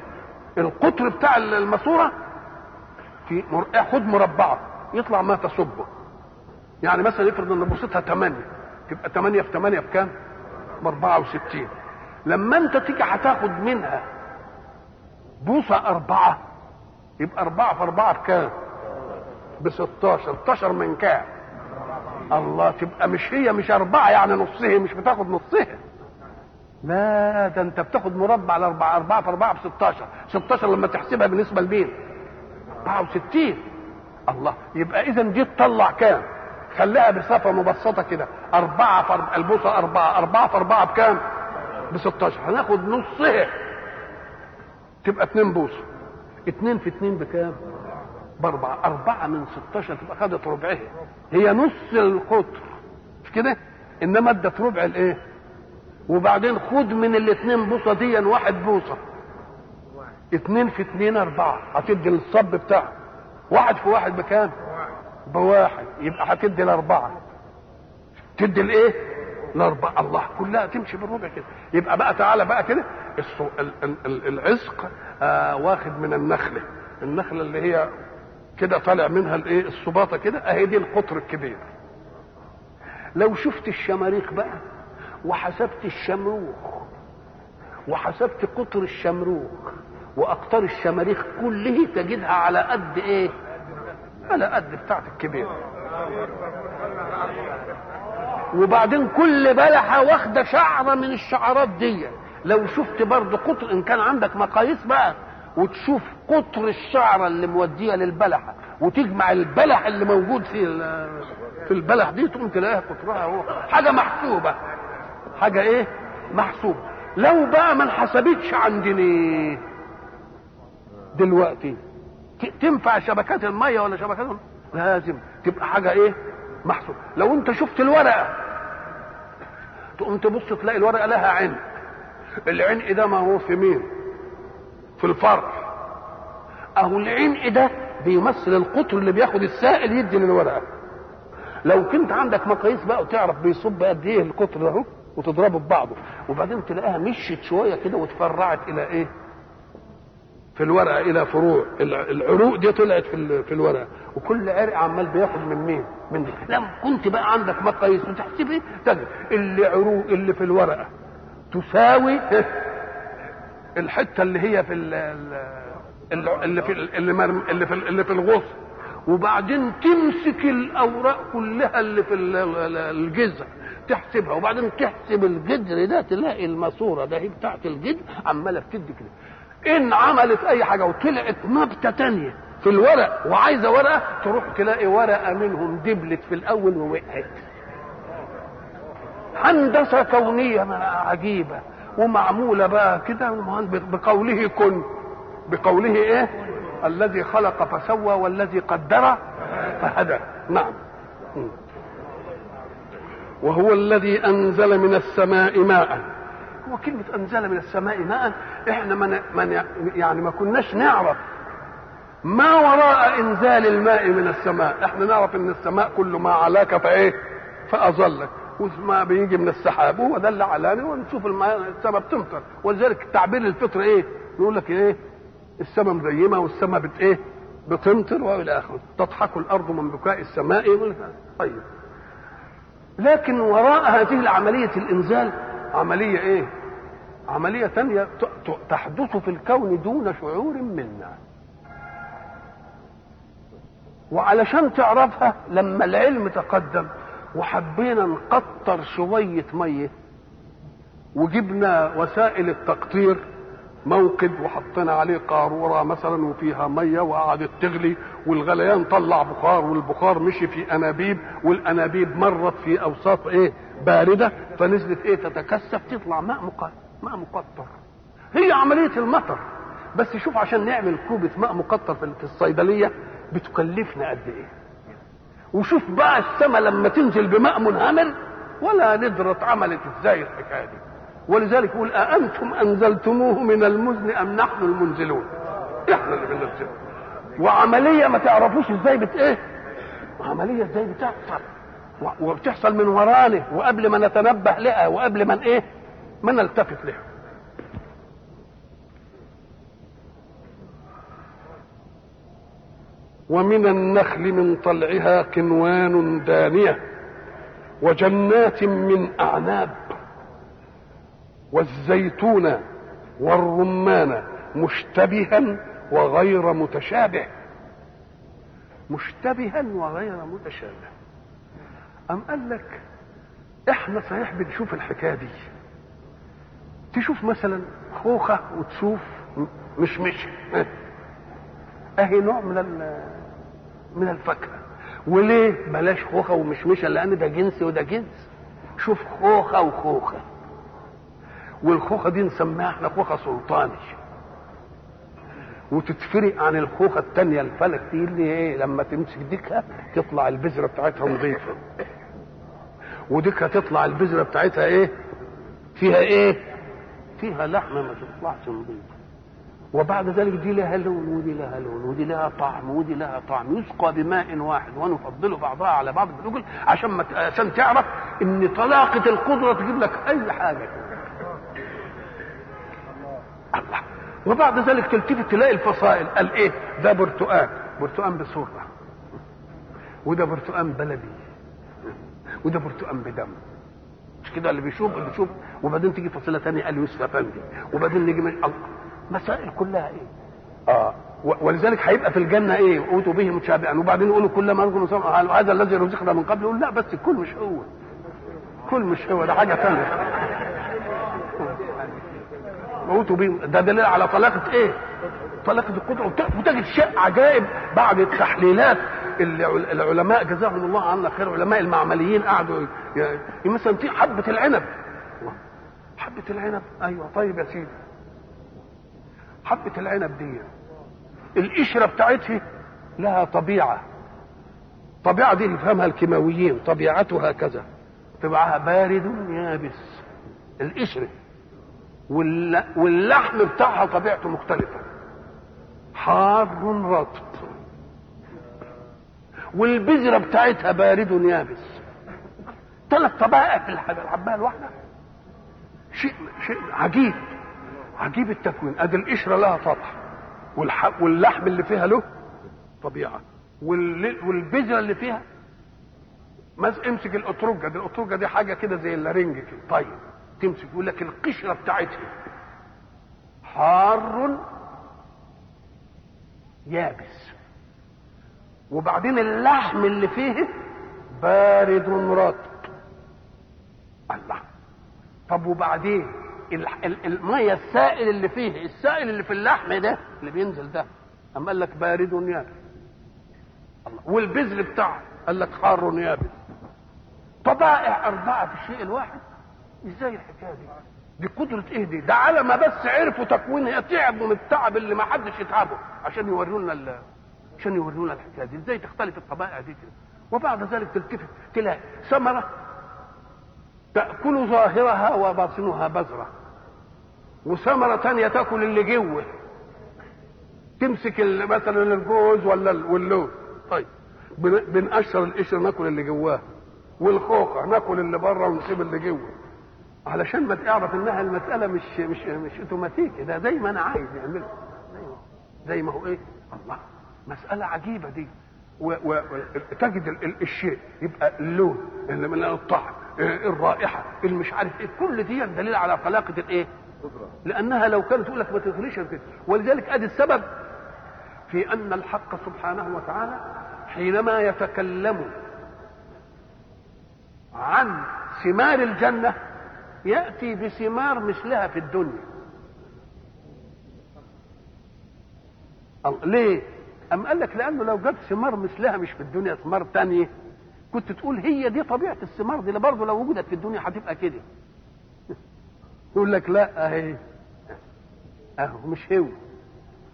القطر بتاع الماسورة في مر... خد مربعة يطلع ما تصبه يعني مثلا افرض إن بوصتها 8 تبقى 8 في 8 بكام؟ ب 64 لما أنت تيجي هتاخد منها بوصه أربعة. يبقى أربعة في أربعة بكام؟ ب 16 16 من كام؟ الله تبقى مش هي مش أربعة يعني نصها مش بتاخد نصها. لا ده أنت بتاخد مربع الأربعة أربعة. في أربعة ب 16 16 لما تحسبها بالنسبة لمين؟ 64 الله يبقى اذا دي تطلع كام؟ خليها بصفة مبسطة كده. أربعة في أربعة البوصة أربعة. أربعة في أربعة بكام؟ ب 16 هناخد نصها. تبقى اتنين بوصة اتنين في اتنين بكام؟ بأربعة. أربعة من 16 تبقى خدت ربعها. هي نص القطر. مش كده؟ إنما أدت ربع الإيه؟ وبعدين خد من الاتنين بوصة دي واحد بوصة. اتنين في اتنين أربعة. هتدي الصب بتاعه. واحد في واحد بكام؟ بواحد. يبقى هتدي الأربعة. تدي الإيه؟ الاربعة الله كلها تمشي بالربع كده. يبقى بقى تعالى بقى كده العزق آه واخد من النخلة. النخلة اللي هي كده طالع منها الايه الصباطة كده اهي دي القطر الكبير. لو شفت الشماريخ بقى وحسبت الشمروخ وحسبت قطر الشمروخ وأقطار الشماريخ كله تجدها على قد إيه؟ على قد بتاعت الكبير وبعدين كل بلحة واخدة شعرة من الشعرات دي. لو شفت برضه قطر إن كان عندك مقاييس بقى وتشوف قطر الشعرة اللي مودية للبلحة وتجمع البلح اللي موجود في في البلح دي تقوم تلاقيها قطرها هو حاجة محسوبة. حاجة إيه؟ محسوبة. لو بقى ما انحسبتش عندنا دلوقتي. تنفع شبكات المية ولا شبكات لازم تبقى حاجة إيه؟ محسوب لو انت شفت الورقة تقوم تبص تلاقي الورقة لها عين. العين ده ما هو في مين؟ في الفرع أهو العنق ده بيمثل القطر اللي بياخد السائل يدي للورقة. لو كنت عندك مقاييس بقى وتعرف بيصب قد إيه القطر ده وتضربه ببعضه وبعدين تلاقيها مشيت شوية كده وتفرعت إلى إيه؟ في الورقة إلى فروع. العروق دي طلعت في في الورقة. وكل عرق عمال بياخد من مين؟ من دي. لما كنت بقى عندك مقاييس وتحسب إيه؟ اللي عروق اللي في الورقة تساوي الحتة اللي هي في اللي في اللي اللي في اللي في الغصن. وبعدين تمسك الأوراق كلها اللي في الجذع تحسبها. وبعدين تحسب الجذر ده تلاقي الماسورة ده هي بتاعت الجذر عمالة بتدي كده. إن عملت أي حاجة وطلعت نبتة تانية في الورق وعايزة ورقة تروح تلاقي ورقة منهم دبلت في الأول ووقعت. هندسة كونية عجيبة ومعمولة بقى كده. بقوله كن. بقوله إيه؟ الذي خلق فسوى والذي قدر فهدى. نعم. وهو الذي أنزل من السماء ماء. هو كلمة أنزل من السماء ماء. إحنا من من يعني ما كناش نعرف ما وراء إنزال الماء من السماء. إحنا نعرف إن السماء كل ما علاك فإيه؟ فأظلك. وما بيجي من السحاب. هو ده اللي علاني ونشوف السماء بتمطر. ولذلك التعبير الفطر إيه؟ يقول لك إيه؟ السماء مزيمة والسماء بت إيه؟ بتمطر وإلى آخره. تضحك الأرض من بكاء السماء. طيب. لكن وراء هذه العملية الإنزال عملية إيه؟ عملية ثانية تحدث في الكون دون شعور منا. وعلشان تعرفها لما العلم تقدم وحبينا نقطر شوية مية وجبنا وسائل التقطير موقد وحطينا عليه قارورة مثلا وفيها مية وقعدت تغلي والغليان طلع بخار والبخار مشي في أنابيب والأنابيب مرت في أوساط إيه؟ باردة فنزلت إيه تتكثف تطلع ماء مقطر ماء مقطر هي عملية المطر بس شوف عشان نعمل كوبة ماء مقطر في الصيدلية بتكلفنا قد إيه وشوف بقى السماء لما تنزل بماء منهمر ولا ندرة عملت إزاي الحكاية دي ولذلك يقول أأنتم أنزلتموه من المزن أم نحن المنزلون؟ إحنا اللي بننزله. وعملية ما تعرفوش إزاي بت إيه؟ عملية إزاي بتحصل؟ وبتحصل من ورانا وقبل ما نتنبه لها وقبل ما إيه؟ ما نلتفت لها. ومن النخل من طلعها قنوان دانية وجنات من أعناب والزيتون والرمان مشتبها وغير متشابه مشتبها وغير متشابه أم قال لك إحنا صحيح بنشوف الحكاية دي؟ تشوف مثلا خوخة وتشوف مشمش أهي نوع من من الفاكهة. وليه بلاش خوخة ومشمشه لأن ده جنس وده جنس. شوف خوخة وخوخة. والخوخة دي نسميها إحنا خوخة سلطاني. وتتفرق عن الخوخة الثانية الفلك دي اللي إيه لما تمسك ديكها تطلع البذرة بتاعتها نظيفه وديكها تطلع البذرة بتاعتها إيه؟ فيها إيه؟ فيها لحمة ما تطلعش نظيفة. وبعد ذلك دي لها لون ودي لها لون ودي لها طعم ودي لها طعم. يسقى بماء واحد ونفضل بعضها على بعض بالأكل عشان ما عشان تعرف إن طلاقة القدرة تجيب لك أي حاجة. الله. وبعد ذلك تلتفت تلاقي الفصائل. قال إيه؟ ده برتقان. برتقان بسرعة وده برتقان بلدي. وده برتقان بدم. مش كده اللي بيشوف؟ اللي بيشوف. وبعدين تيجي فصيلة ثانية قال يوسف أفندي. وبعدين نيجي من مسائل كلها إيه؟ آه. ولذلك هيبقى في الجنة إيه؟ أوتوا به متشابها وبعدين يقولوا كل ما رزقنا هذا الذي رزقنا من قبل. يقول لا بس كل مش هو. كل مش هو. ده حاجة ثانية موتوا بهم ده دليل على طلاقة إيه؟ طلاقة القدرة وتجد شيء عجائب بعد التحليلات اللي العلماء جزاهم الله عنا خير علماء المعمليين قعدوا يعني مثلا في حبة العنب. حبة العنب. أيوه. طيب يا سيدي. حبة العنب دي القشرة بتاعتها لها طبيعة. طبيعة دي يفهمها الكيماويين طبيعتها كذا. طبعها بارد يابس. القشرة. واللحم بتاعها طبيعته مختلفة. حار رطب. والبذرة بتاعتها بارد يابس. ثلاث طبائع في الحبايه الواحده شيء شيء عجيب. عجيب التكوين. أدي القشرة لها طبع واللحم اللي فيها له طبيعة. والبذرة اللي فيها امسك الاطرجه دي الاطرجه دي حاجة كده زي اللارنج كده. طيب. تمسك يقول لك القشرة بتاعتها حار يابس. وبعدين اللحم اللي فيه بارد رطب الله. طب وبعدين المية السائل اللي فيه السائل اللي في اللحم ده اللي بينزل ده اما قال لك بارد يابس. الله. والبذل بتاعه قال لك حار يابس. طبائع أربعة في الشيء الواحد. إزاي الحكاية دي؟ دي قدرة إيه دي؟ ده على ما بس عرفوا تكوينها تعبوا من التعب اللي ما حدش يتعبه عشان يورونا عشان يورونا الحكاية دي، إزاي تختلف الطبائع دي كده؟ وبعد ذلك تلتفت تلاقي ثمرة تأكل ظاهرها وباطنها بذرة وثمرة تانية تأكل اللي جوه. تمسك مثلا الجوز ولا واللوز طيب بنقشر القشر ناكل اللي جواه والخوخة ناكل اللي بره ونسيب اللي جوه. علشان ما تعرف إنها المسألة مش مش مش اوتوماتيكي ده زي ما أنا عايز يعملها. زي ما هو إيه؟ الله مسألة عجيبة دي. وتجد الشيء يبقى اللون من الطعم الرائحة المش عارف إيه. كل دي دليل على طلاقه الايه لأنها لو كانت تقول لك ما تغليش كده ولذلك أدي السبب في أن الحق سبحانه وتعالى حينما يتكلم عن ثمار الجنة يأتي بثمار مثلها في الدنيا. ليه؟ أم قال لك لأنه لو جاب ثمار مثلها مش في الدنيا ثمار تانية كنت تقول هي دي طبيعة الثمار دي برضه لو وجدت في الدنيا هتبقى كده. يقول لك لا أهي أهو مش هو.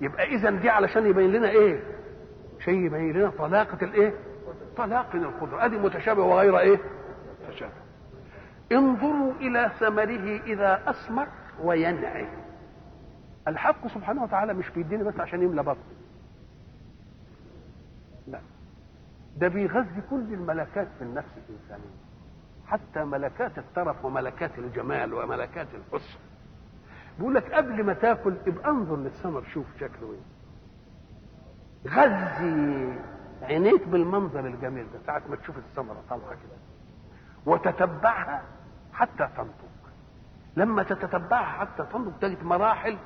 يبقى اذا دي علشان يبين لنا إيه؟ شيء يبين لنا طلاقة الإيه؟ طلاق القدرة. أدي متشابه وغير إيه؟ متشابه. انظروا إلى ثمره إذا اثمر وينعي. الحق سبحانه وتعالى مش بيديني بس عشان يملى بطني. لا. ده بيغذي كل الملكات في النفس الإنسانية. حتى ملكات الترف وملكات الجمال وملكات الحسن. بيقول لك قبل ما تاكل ابقى انظر للثمر شوف شكله إيه. غذي عينيك بالمنظر الجميل ده ساعة ما تشوف الثمرة طالعة كده. وتتبعها حتى تنضج لما تتتبعها حتى تنضج تجد مراحل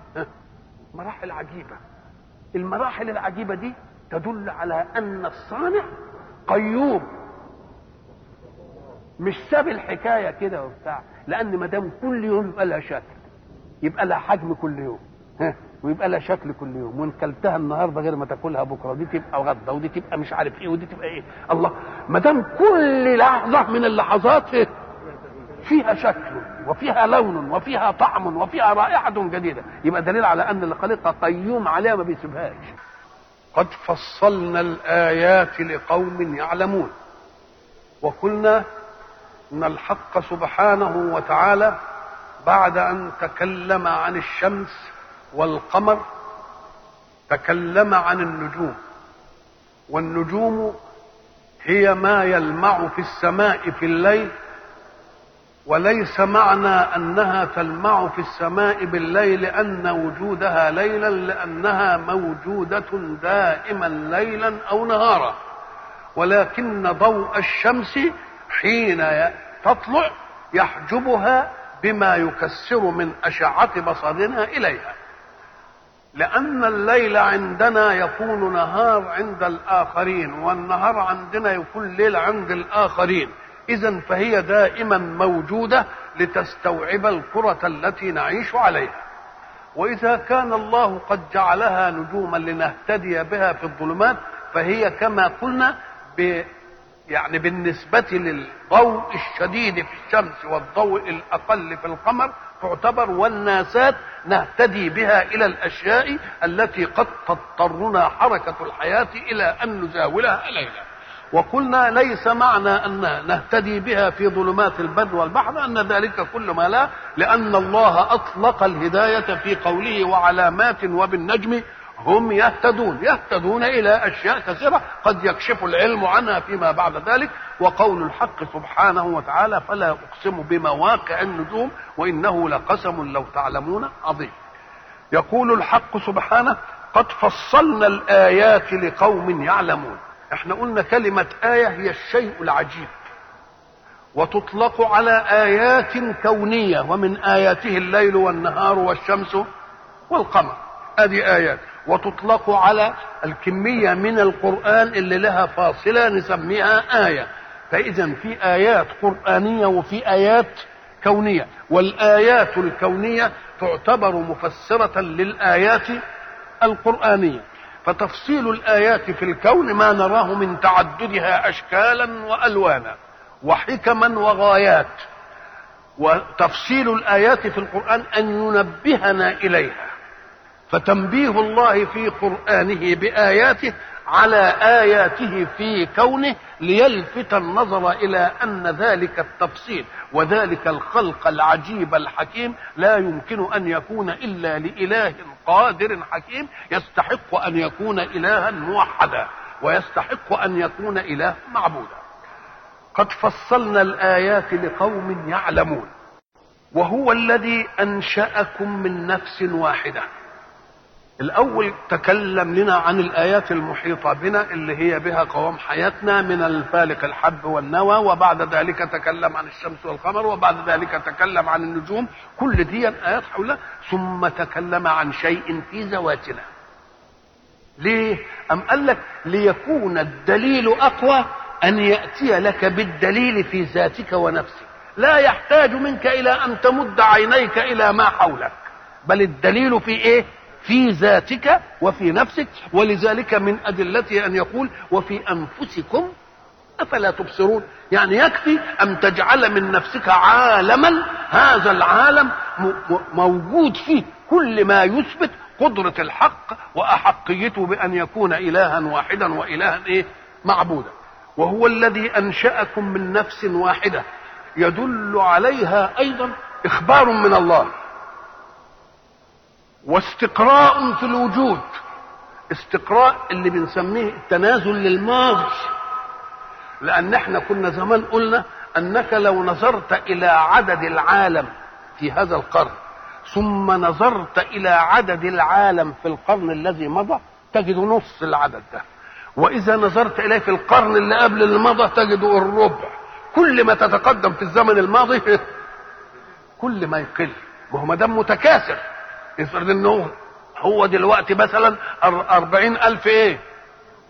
مراحل عجيبة. المراحل العجيبة دي تدل على أن الصانع قيوم. مش ساب الحكاية كده وبتاع لأن ما دام كل يوم يبقى لها شكل يبقى لها حجم كل يوم ها ويبقى لها شكل كل يوم وإن كلتها النهارده غير ما تاكلها بكرة دي تبقى غدا ودي تبقى مش عارف إيه ودي تبقى إيه. الله ما دام كل لحظة من اللحظات؟ فيها شكل وفيها لون وفيها طعم وفيها رائحه جديدة. يبقى دليل على أن الخليقة قيوم عليها ما بيسيبهاش. قد فصلنا الآيات لقوم يعلمون. وقلنا إن الحق سبحانه وتعالى بعد أن تكلم عن الشمس والقمر تكلم عن النجوم. والنجوم هي ما يلمع في السماء في الليل وليس معنى أنها تلمع في السماء بالليل أن وجودها ليلا لأنها موجودة دائما ليلا أو نهارا. ولكن ضوء الشمس حين تطلع يحجبها بما يكسر من أشعة بصرنا إليها. لأن الليل عندنا يكون نهار عند الآخرين والنهار عندنا يكون ليل عند الآخرين. إذا فهي دائما موجودة لتستوعب الكرة التي نعيش عليها. وإذا كان الله قد جعلها نجوما لنهتدي بها في الظلمات فهي كما قلنا ب يعني بالنسبة للضوء الشديد في الشمس والضوء الأقل في القمر تعتبر والناسات نهتدي بها إلى الأشياء التي قد تضطرنا حركة الحياة إلى أن نزاولها ليلا. وقلنا ليس معنى أن نهتدي بها في ظلمات البر والبحر أن ذلك كل ما لا لأن الله أطلق الهداية في قوله وعلامات وبالنجم هم يهتدون. يهتدون إلى أشياء كثيرة قد يكشف العلم عنها فيما بعد ذلك وقول الحق سبحانه وتعالى فلا أقسم بمواقع النجوم وإنه لقسم لو تعلمون عظيم. يقول الحق سبحانه قد فصلنا الآيات لقوم يعلمون. إحنا قلنا كلمة آية هي الشيء العجيب وتطلق على آيات كونية ومن آياته الليل والنهار والشمس والقمر. هذه آيات. وتطلق على الكمية من القرآن اللي لها فاصلة نسميها آية. فإذا في آيات قرآنية وفي آيات كونية. والآيات الكونية تعتبر مفسرة للآيات القرآنية. فتفصيل الآيات في الكون ما نراه من تعددها أشكالا وألوانا وحكما وغايات. وتفصيل الآيات في القرآن أن ينبهنا إليها. فتنبيه الله في قرآنه بآياته على آياته في كونه ليلفت النظر إلى أن ذلك التفصيل وذلك الخلق العجيب الحكيم لا يمكن أن يكون إلا لإله قادر حكيم يستحق أن يكون إلها موحدا ويستحق أن يكون إله معبودا. قد فصلنا الآيات لقوم يعلمون. وهو الذي أنشأكم من نفس واحدة. الأول تكلم لنا عن الآيات المحيطة بنا اللي هي بها قوام حياتنا من الفالق الحب والنوى وبعد ذلك تكلم عن الشمس والقمر وبعد ذلك تكلم عن النجوم كل دي آيات حولها ثم تكلم عن شيء في ذواتنا ليه؟ أم قال لك ليكون الدليل أقوى أن يأتي لك بالدليل في ذاتك ونفسك لا يحتاج منك إلى أن تمد عينيك إلى ما حولك بل الدليل في إيه؟ في ذاتك وفي نفسك ولذلك من أدلته أن يقول وفي أنفسكم أفلا تبصرون؟ يعني يكفي أن تجعل من نفسك عالما هذا العالم موجود فيه كل ما يثبت قدرة الحق وأحقيته بأن يكون إلها واحدا وإلها إيه؟ معبودا. وهو الذي أنشأكم من نفس واحدة. يدل عليها أيضا إخبار من الله. واستقراء في الوجود. استقراء اللي بنسميه التنازل للماضي. لأن إحنا كنا زمان قلنا أنك لو نظرت إلى عدد العالم في هذا القرن ثم نظرت إلى عدد العالم في القرن الذي مضى تجد نص العدد ده. وإذا نظرت إليه في القرن اللي قبل اللي مضى تجد الربع. كل ما تتقدم في الزمن الماضي كل ما يقل. ما هو ما دام متكاثر. افرض انه هو دلوقتي مثلا أربعين ألف إيه؟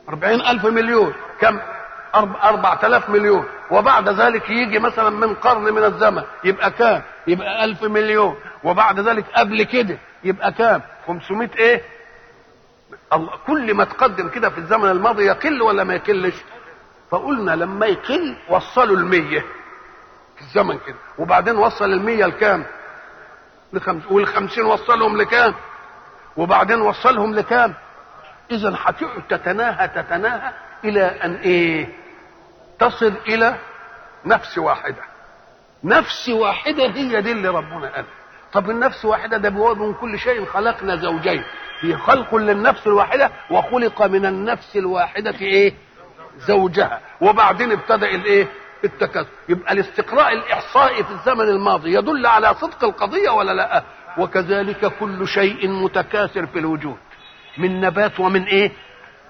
أربعين ألف مليون. كم؟ أربعة آلاف مليون. وبعد ذلك يجي مثلا من قرن من الزمن. يبقى كام؟ يبقى ألف مليون. وبعد ذلك قبل كده يبقى كام؟ 500 إيه؟ الله كل ما تقدم كده في الزمن الماضي يقل ولا ما يقلش؟ فقلنا لما يقل وصلوا المية في الزمن كده. وبعدين وصل المية لكام؟ لخمس والخمسين وصلهم لكام؟ وبعدين وصلهم لكام؟ إذا هتقعد تتناهى تتناهى إلى أن إيه؟ تصل إلى نفس واحدة. نفس واحدة هي دي اللي ربنا قال. طب النفس واحدة ده من كل شيء خلقنا زوجين. في خلق للنفس الواحدة وخلق من النفس الواحدة إيه؟ زوجها. وبعدين ابتدأ الإيه؟ التكاثر يبقى الاستقراء الإحصائي في الزمن الماضي يدل على صدق القضية ولا لا؟ وكذلك كل شيء متكاثر في الوجود. من نبات ومن إيه؟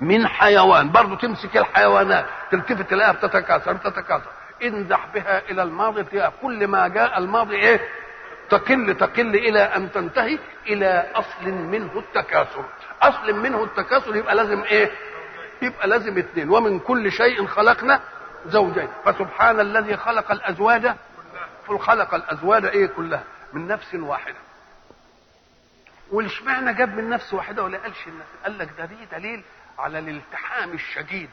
من حيوان. برضه تمسك الحيوانات تلتفت تلاقيها بتتكاثر بتتكاثر. انزح بها إلى الماضي تلاقيها كل ما جاء الماضي إيه؟ تقل تقل إلى أن تنتهي إلى أصل منه التكاثر. أصل منه التكاثر يبقى لازم إيه؟ يبقى لازم اثنين ومن كل شيء خلقنا زوجين. فسبحان الذي خلق الأزواج. خلق الأزواج إيه كلها؟ من نفس واحدة. والإشمعنى جاب من نفس واحدة ولا قالش قال لك ده دي دليل على الالتحام الشديد؟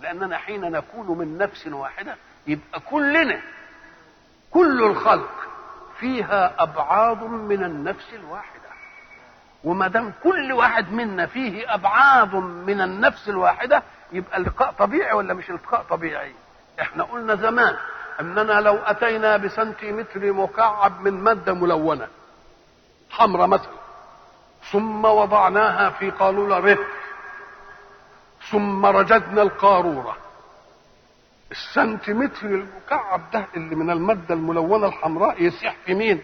لأننا حين نكون من نفس واحدة يبقى كلنا كل الخلق فيها ابعاض من النفس الواحدة. وما دام كل واحد منا فيه ابعاض من النفس الواحدة يبقى التقاء طبيعي ولا مش التقاء طبيعي؟ إحنا قلنا زمان اننا لو اتينا بسنتيمتر مكعب من مادة ملونة. حمراء مثلا. ثم وضعناها في قارورة رتق ثم رددنا القارورة. السنتيمتر المكعب ده اللي من المادة الملونة الحمراء يسيح في مين؟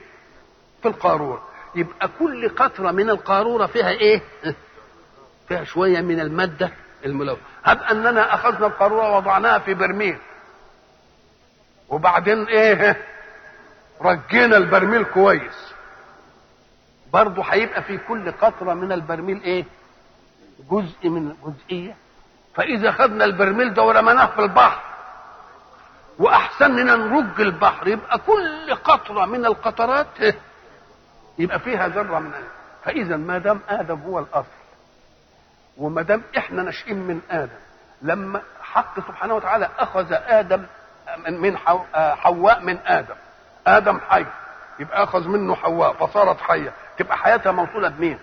في القارورة. يبقى كل قطرة من القارورة فيها إيه؟ فيها شوية من المادة الملونة. هب أننا أخذنا القارورة ووضعناها في برميل. وبعدين إيه؟ رجينا البرميل كويس برضه هيبقى في كل قطرة من البرميل إيه؟ جزء من جزئية فإذا خدنا البرميل ده ورميناه في البحر وأحسننا نرج البحر يبقى كل قطرة من القطرات يبقى فيها ذرة من فإذا ما دام آدم هو الأصل وما دام إحنا ناشئين من آدم لما حق سبحانه وتعالى أخذ آدم من حواء من آدم. آدم حي. يبقى أخذ منه حواء فصارت حية. تبقى حياتها موصولة بمين؟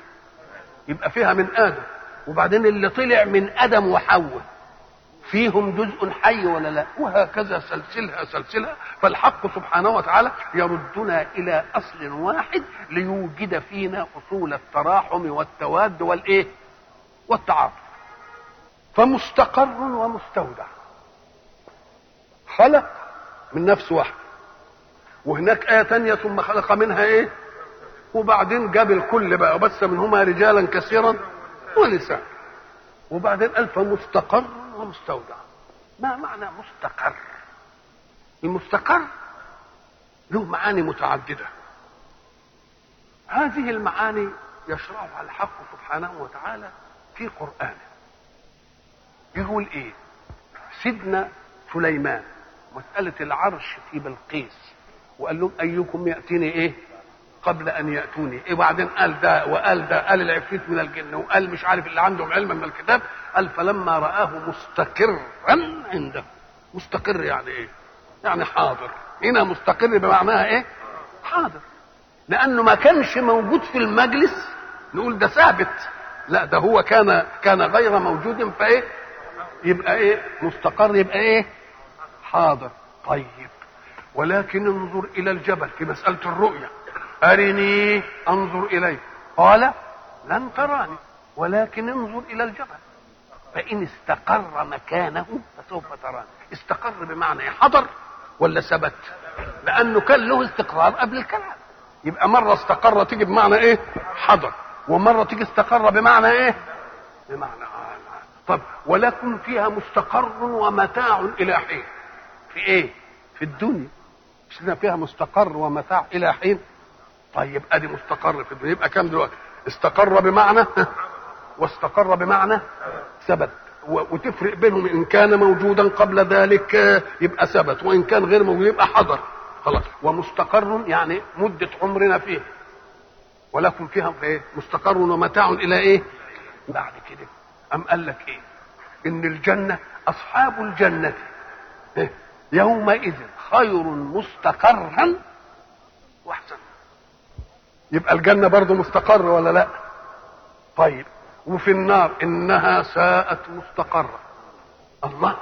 يبقى فيها من آدم. وبعدين اللي طلع من آدم وحواء فيهم جزء حي ولا لا؟ وهكذا سلسلها سلسلها. فالحق سبحانه وتعالى يردنا إلى أصل واحد ليوجد فينا أصول التراحم والتواد والإيه؟ والتعاطف. فمستقر ومستودع. خلق من نفس واحد. وهناك آية تانية ثم خلق منها إيه؟ وبعدين جاب الكل بقى وبث منهما رجالا كثيرا ونساء. وبعدين قال فمستقر ومستودع. ما معنى مستقر؟ المستقر له معاني متعددة. هذه المعاني يشرعها الحق سبحانه وتعالى في قرآنه. يقول إيه؟ سيدنا سليمان. مسألة العرش في بلقيس وقال لهم أيكم يأتيني إيه؟ قبل أن يأتوني. إيه وبعدين قال ده وقال ده قال العفريت من الجن وقال مش عارف اللي عندهم علم من الكتاب. قال فلما رآه مستقرا عنده. مستقر يعني إيه؟ يعني حاضر. هنا مستقر بمعناها إيه؟ حاضر. لأنه ما كانش موجود في المجلس. نقول ده ثابت. لا ده هو كان كان غير موجود فايه يبقى إيه؟ مستقر يبقى إيه؟ حاضر. طيب. ولكن انظر إلى الجبل في مسألة الرؤية. أرني أنظر إليه. قال لن تراني ولكن انظر إلى الجبل. فإن استقر مكانه فسوف تراني. استقر بمعنى حضر ولا ثبت؟ لأنه كان له استقرار قبل الكلام. يبقى مرة استقر تيجي بمعنى إيه؟ حضر. ومرة تيجي استقر بمعنى إيه؟ بمعنى آه. طب ولكن فيها مستقر ومتاع إلى حين. في إيه؟ في الدنيا. مش لنا فيها مستقر ومتاع إلى حين. طيب أدي مستقر في الدنيا. يبقى كام دلوقتي؟ استقر بمعنى؟ واستقر بمعنى ثبت. وتفرق بينهم. إن كان موجودا قبل ذلك يبقى ثبت. وإن كان غير موجود يبقى حضر. خلاص. ومستقر يعني مدة عمرنا فيه. ولكم فيها إيه؟ مستقر ومتاع إلى إيه؟ بعد كده. أم قال لك إيه؟ إن الجنة أصحاب الجنة. إيه؟ يومئذ خير مستقرا واحسن. يبقى الجنة برضه مستقر ولا لا؟ طيب وفي النار إنها ساءت مستقرا الله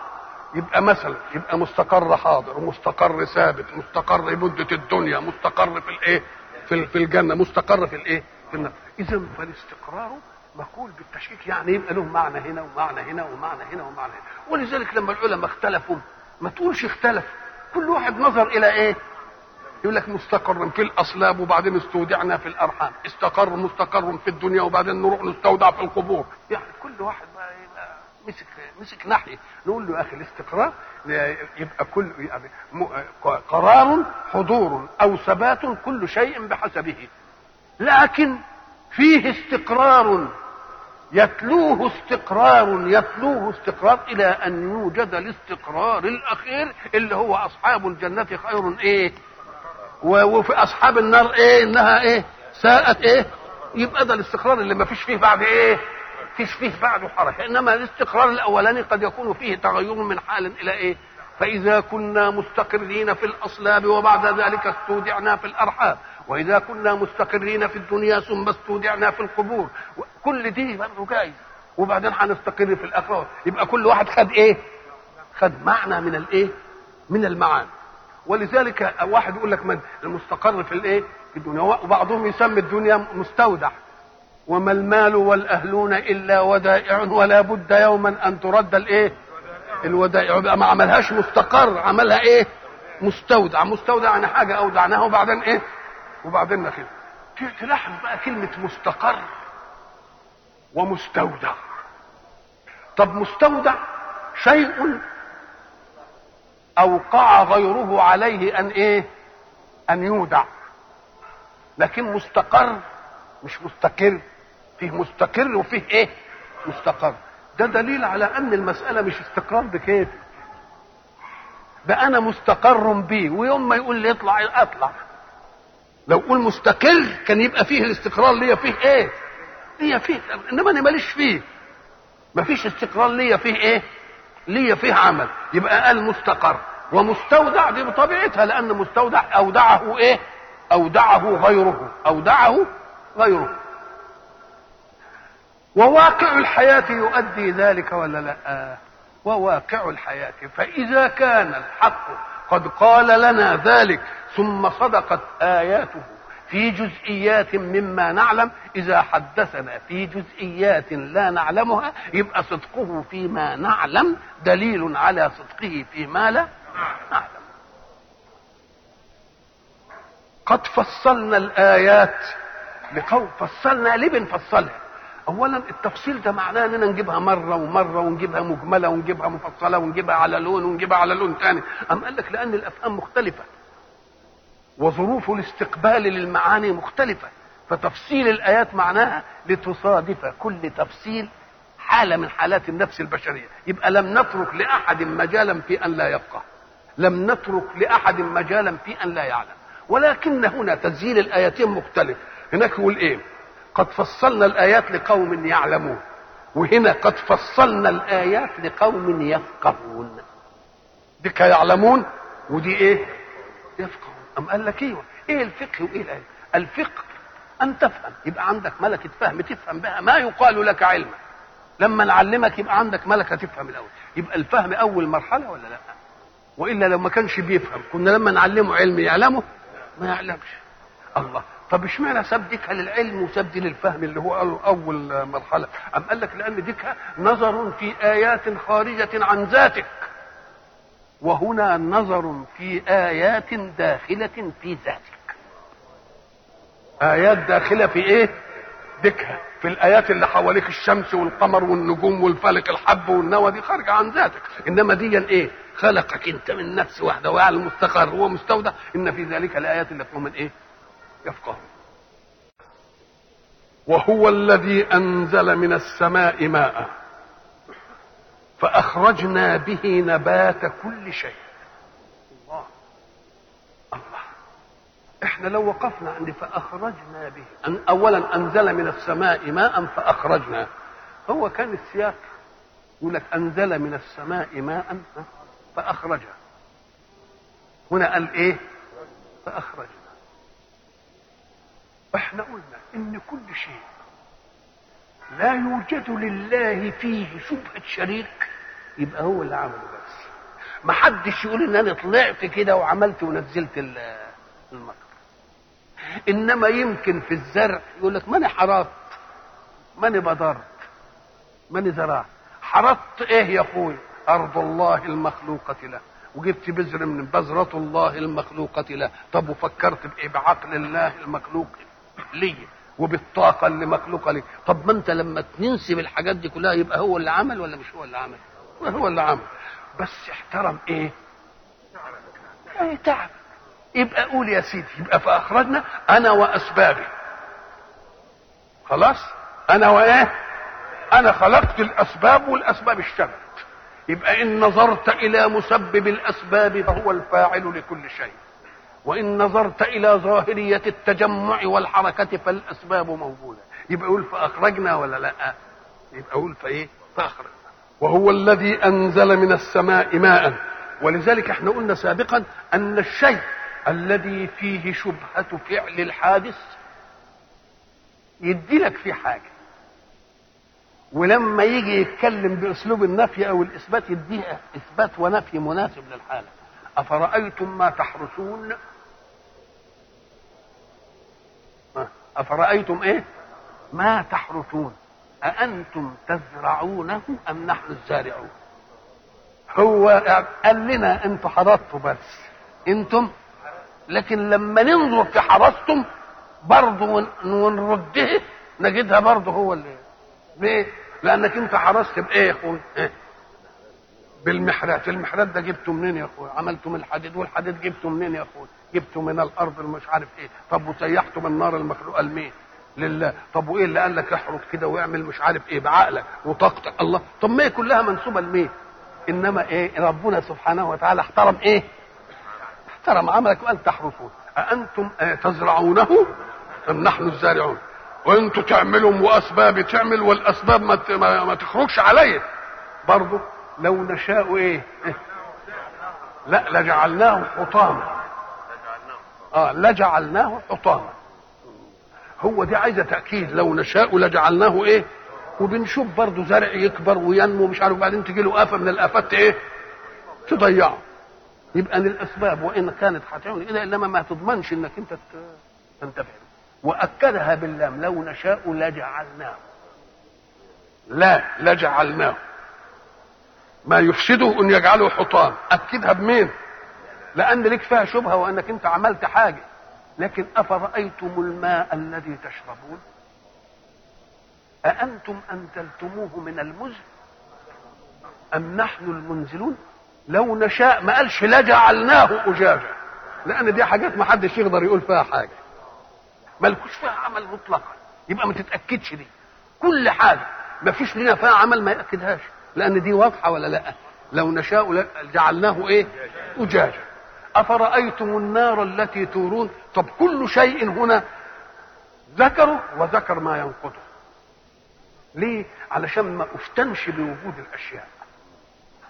يبقى مثلا يبقى مستقر حاضر ومستقر ثابت مستقر مدة الدنيا مستقر في الإيه؟ في في الجنة مستقر في الإيه؟ في النار. اذا فالاستقرار مقول بالتشكيك يعني يبقى له معنى هنا ومعنى هنا ومعنى هنا ومعنى هنا. ولذلك لما العلماء اختلفوا ما تقولش اختلف. كل واحد نظر إلى إيه؟ يقول لك مستقر في الأصلاب وبعدين استودعنا في الأرحام. استقر مستقر في الدنيا وبعدين نروح نستودع في القبور. يعني كل واحد يبقى مسك مسك ناحية. نقول له يا أخي الاستقرار يبقى كل يعني قرار حضور أو ثبات كل شيء بحسبه. لكن فيه استقرار يتلوه استقرار يتلوه استقرار إلى أن يوجد الاستقرار الأخير اللي هو أصحاب الجنة خير إيه؟ وفي أصحاب النار إيه؟ إنها إيه؟ ساءت إيه؟ يبقى ده الاستقرار اللي ما فيش فيه بعد إيه؟ فيش فيه بعده حركه إنما الاستقرار الأولاني قد يكون فيه تغير من حال إلى إيه؟ فإذا كنا مستقرين في الأصلاب وبعد ذلك استودعنا في الأرحام. وإذا كنا مستقرين في الدنيا ثم استودعنا في القبور. كل دي برضه جايز وبعدين هنستقر في الآخرة. يبقى كل واحد خد إيه؟ خد معنى من الإيه؟ من المعاني. ولذلك واحد يقول لك من المستقر في الإيه؟ في الدنيا. وبعضهم يسمي الدنيا مستودع. وما المال والأهلون إلا ودائع ولا بد يوما أن ترد الإيه؟ الودائع. يبقى ما عملهاش مستقر. عملها إيه؟ مستودع. مستودع يعني حاجة أودعناها وبعدين إيه؟ وبعدين نخيل. تلاحظ بقى كلمة مستقر ومستودع. طب مستودع شيء اوقع غيره عليه أن إيه؟ أن يودع. لكن مستقر مش مستقر. فيه مستقر وفيه إيه؟ مستقر. ده دليل على أن المسألة مش استقرار بكيف؟ ده أنا مستقر بيه ويوم ما يقول لي اطلع أطلع. لو قول مستقر كان يبقى فيه الاستقرار ليا فيه إيه؟ ليا فيه إنما أنا ماليش فيه. مفيش استقرار ليا فيه إيه؟ ليا فيه عمل. يبقى قال مستقر. ومستودع دي بطبيعتها لأن مستودع أودعه إيه؟ أودعه غيره. أودعه غيره. وواقع الحياة يؤدي ذلك ولا لا؟ وواقع الحياة. فإذا كان الحق قد قال لنا ذلك ثم صدقت آياته في جزئيات مما نعلم. إذا حدثنا في جزئيات لا نعلمها يبقى صدقه فيما نعلم دليل على صدقه فيما لا نعلم. قد فصلنا الآيات لقوم فصلنا ليه بنفصلها اولا التفصيل ده معناه إننا نجيبها مرة ومرة ونجيبها مجمله ونجيبها مفصلة ونجيبها على لون ونجيبها على لون ثاني ام قال لك لأن الأفهام مختلفة. وظروف الاستقبال للمعاني مختلفة فتفصيل الآيات معناها لتصادف كل تفصيل حاله من حالات النفس البشرية. يبقى لم نترك لأحد مجالا في أن لا يفقه لم نترك لأحد مجالا في أن لا يعلم. ولكن هنا تسجيل الآيتين مختلف. هناك يقول إيه؟ قد فصلنا الآيات لقوم يعلمون. وهنا قد فصلنا الآيات لقوم يفقهون. دي يعلمون ودي إيه؟ يفقهون. أم قال لك أيوه إيه الفقه وإيه الآية الفقه أن تفهم يبقى عندك ملكة فهم تفهم بها ما يقال لك علما. لما نعلمك يبقى عندك ملكة تفهم الأول. يبقى الفهم أول مرحلة ولا لأ؟ وإلا لو ما كانش بيفهم كنا لما نعلمه علم يعلمه؟ ما يعلمش. الله. طب اشمعنى ساب ديكها للعلم وساب دي للفهم اللي هو أول مرحلة؟ أم قال لك لأن ديكها نظر في آيات خارجة عن ذاتك. وهنا نظر في آيات داخلة في ذاتك. آيات داخلة في إيه؟ ديكها في الآيات اللي حواليك الشمس والقمر والنجوم والفلك الحب والنوى دي خارجة عن ذاتك. إنما دي إيه؟ خلقك أنت من نفس واحدة ويعلم مستقر هو مستودع. إن في ذلك الآيات اللي قوم إيه؟ يفقه وهو الذي أنزل من السماء ماء. فأخرجنا به نبات كل شيء. الله. الله. إحنا لو وقفنا عند فأخرجنا به أن اولا أنزل من السماء ماء فأخرجنا. هو كان السياق. يقول لك أنزل من السماء ماء فاخرجها هنا قال إيه؟ فأخرجنا. إحنا قلنا إن كل شيء لا يوجد لله فيه شبهة شريك. يبقى هو اللي عمله بس. ما حدش يقول إن أنا طلعت كده وعملت ونزلت المطر إنما يمكن في الزرع يقول لك ماني حرطت ماني بضرت ماني زرعت. حرطت إيه يا أخوي؟ أرض الله المخلوقة له. وجبت بذر من بذرة الله المخلوقة له. طب وفكرت بإيه؟ بعقل الله المخلوق لي وبالطاقة اللي مخلوقة لي. طب ما أنت لما تنسب الحاجات دي كلها يبقى هو اللي عمل ولا مش هو اللي عمل؟ هو اللي عمل بس احترم إيه؟ إيه تعب. يبقى قول يا سيدي يبقى فاخرجنا أنا وأسبابي. خلاص؟ أنا وإيه؟ أنا خلقت الأسباب والأسباب اشتغلت. يبقى إن نظرت إلى مسبب الأسباب فهو الفاعل لكل شيء. وإن نظرت إلى ظاهرية التجمع والحركة فالأسباب موجودة. يبقى يقول فاخرجنا ولا لأ؟ يبقى يقول فايه فاخرجنا وهو الذي أنزل من السماء ماء. ولذلك إحنا قلنا سابقا أن الشيء الذي فيه شبهة فعل الحادث يدي لك فيه حاجة. ولما يجي يتكلم بأسلوب النفي أو الإثبات يديها إثبات ونفي مناسب للحالة. أفرأيتم ما تحرسون أفرأيتم إيه؟ ما تحرثون. أأنتم تزرعونه أم نحن الزارعون هو قال لنا أنتوا حرثتوا بس أنتم لكن لما ننظر في حرثتم برضه ون- ونرده نجدها برضه هو اللي ليه؟ لأنك أنت حرثت بإيه يا أخوي؟ إيه؟ بالمحرات، المحرات ده جبته منين يا أخوي؟ عملته من الحديد والحديد جبته منين يا أخوي؟ جبته من الأرض اللي مش عارف إيه، طب وسيحته من النار المخلوقة لمين؟ لله، طب وإيه اللي قال لك احرث كده واعمل مش عارف إيه؟ بعقلك وطاقتك. الله، طب ما هي كلها منسوبة لمين؟ إنما إيه؟ ربنا سبحانه وتعالى احترم إيه؟ احترم عملك وان تحرثون. أأنتم تزرعونه أم نحن الزارعون؟ وانتوا تعملوا واسباب تعمل والأسباب ما, ما تخرجش عليا برضه لو نشاء إيه إيه؟ لا لجعلناه حطاما. آه لجعلناه حطاما. هو دي عايزة تأكيد. لو نشاء لجعلناه إيه؟ وبنشوف برضه زرع يكبر وينمو مش عارف. بعدين تجي له آفة من الآفات إيه؟ تضيعه يبقى للأسباب. وإن كانت هتعمل كده إنما ما تضمنش إنك أنت تنتفع. وأكدها باللام. لو نشاء لجعلناه. لا لجعلناه. ما يفسده أن يجعله حطام. أكدها بمين؟ لأن لك فيها شبهة وأنك أنت عملت حاجة. لكن أفرأيتم الماء الذي تشربون؟ أأنتم أنزلتموه من المزن؟ أم نحن المنزلون؟ لو نشاء ما قالش لجعلناه أجاجا. لأن دي حاجات ما حدش يقدر يقول فيها حاجة. ملكوش فيها عمل مطلقا. يبقى ما تتأكدش دي. كل حاجة. ما فيش لنا فيها عمل ما يأكدهاش. لأن دي واضحة ولا لأ؟ لو نشاء جعلناه إيه؟ أجاجا. أفرأيتم النار التي تورون؟ طب كل شيء هنا ذكره وذكر ما ينقضه. ليه؟ علشان ما أفتنش بوجود الأشياء.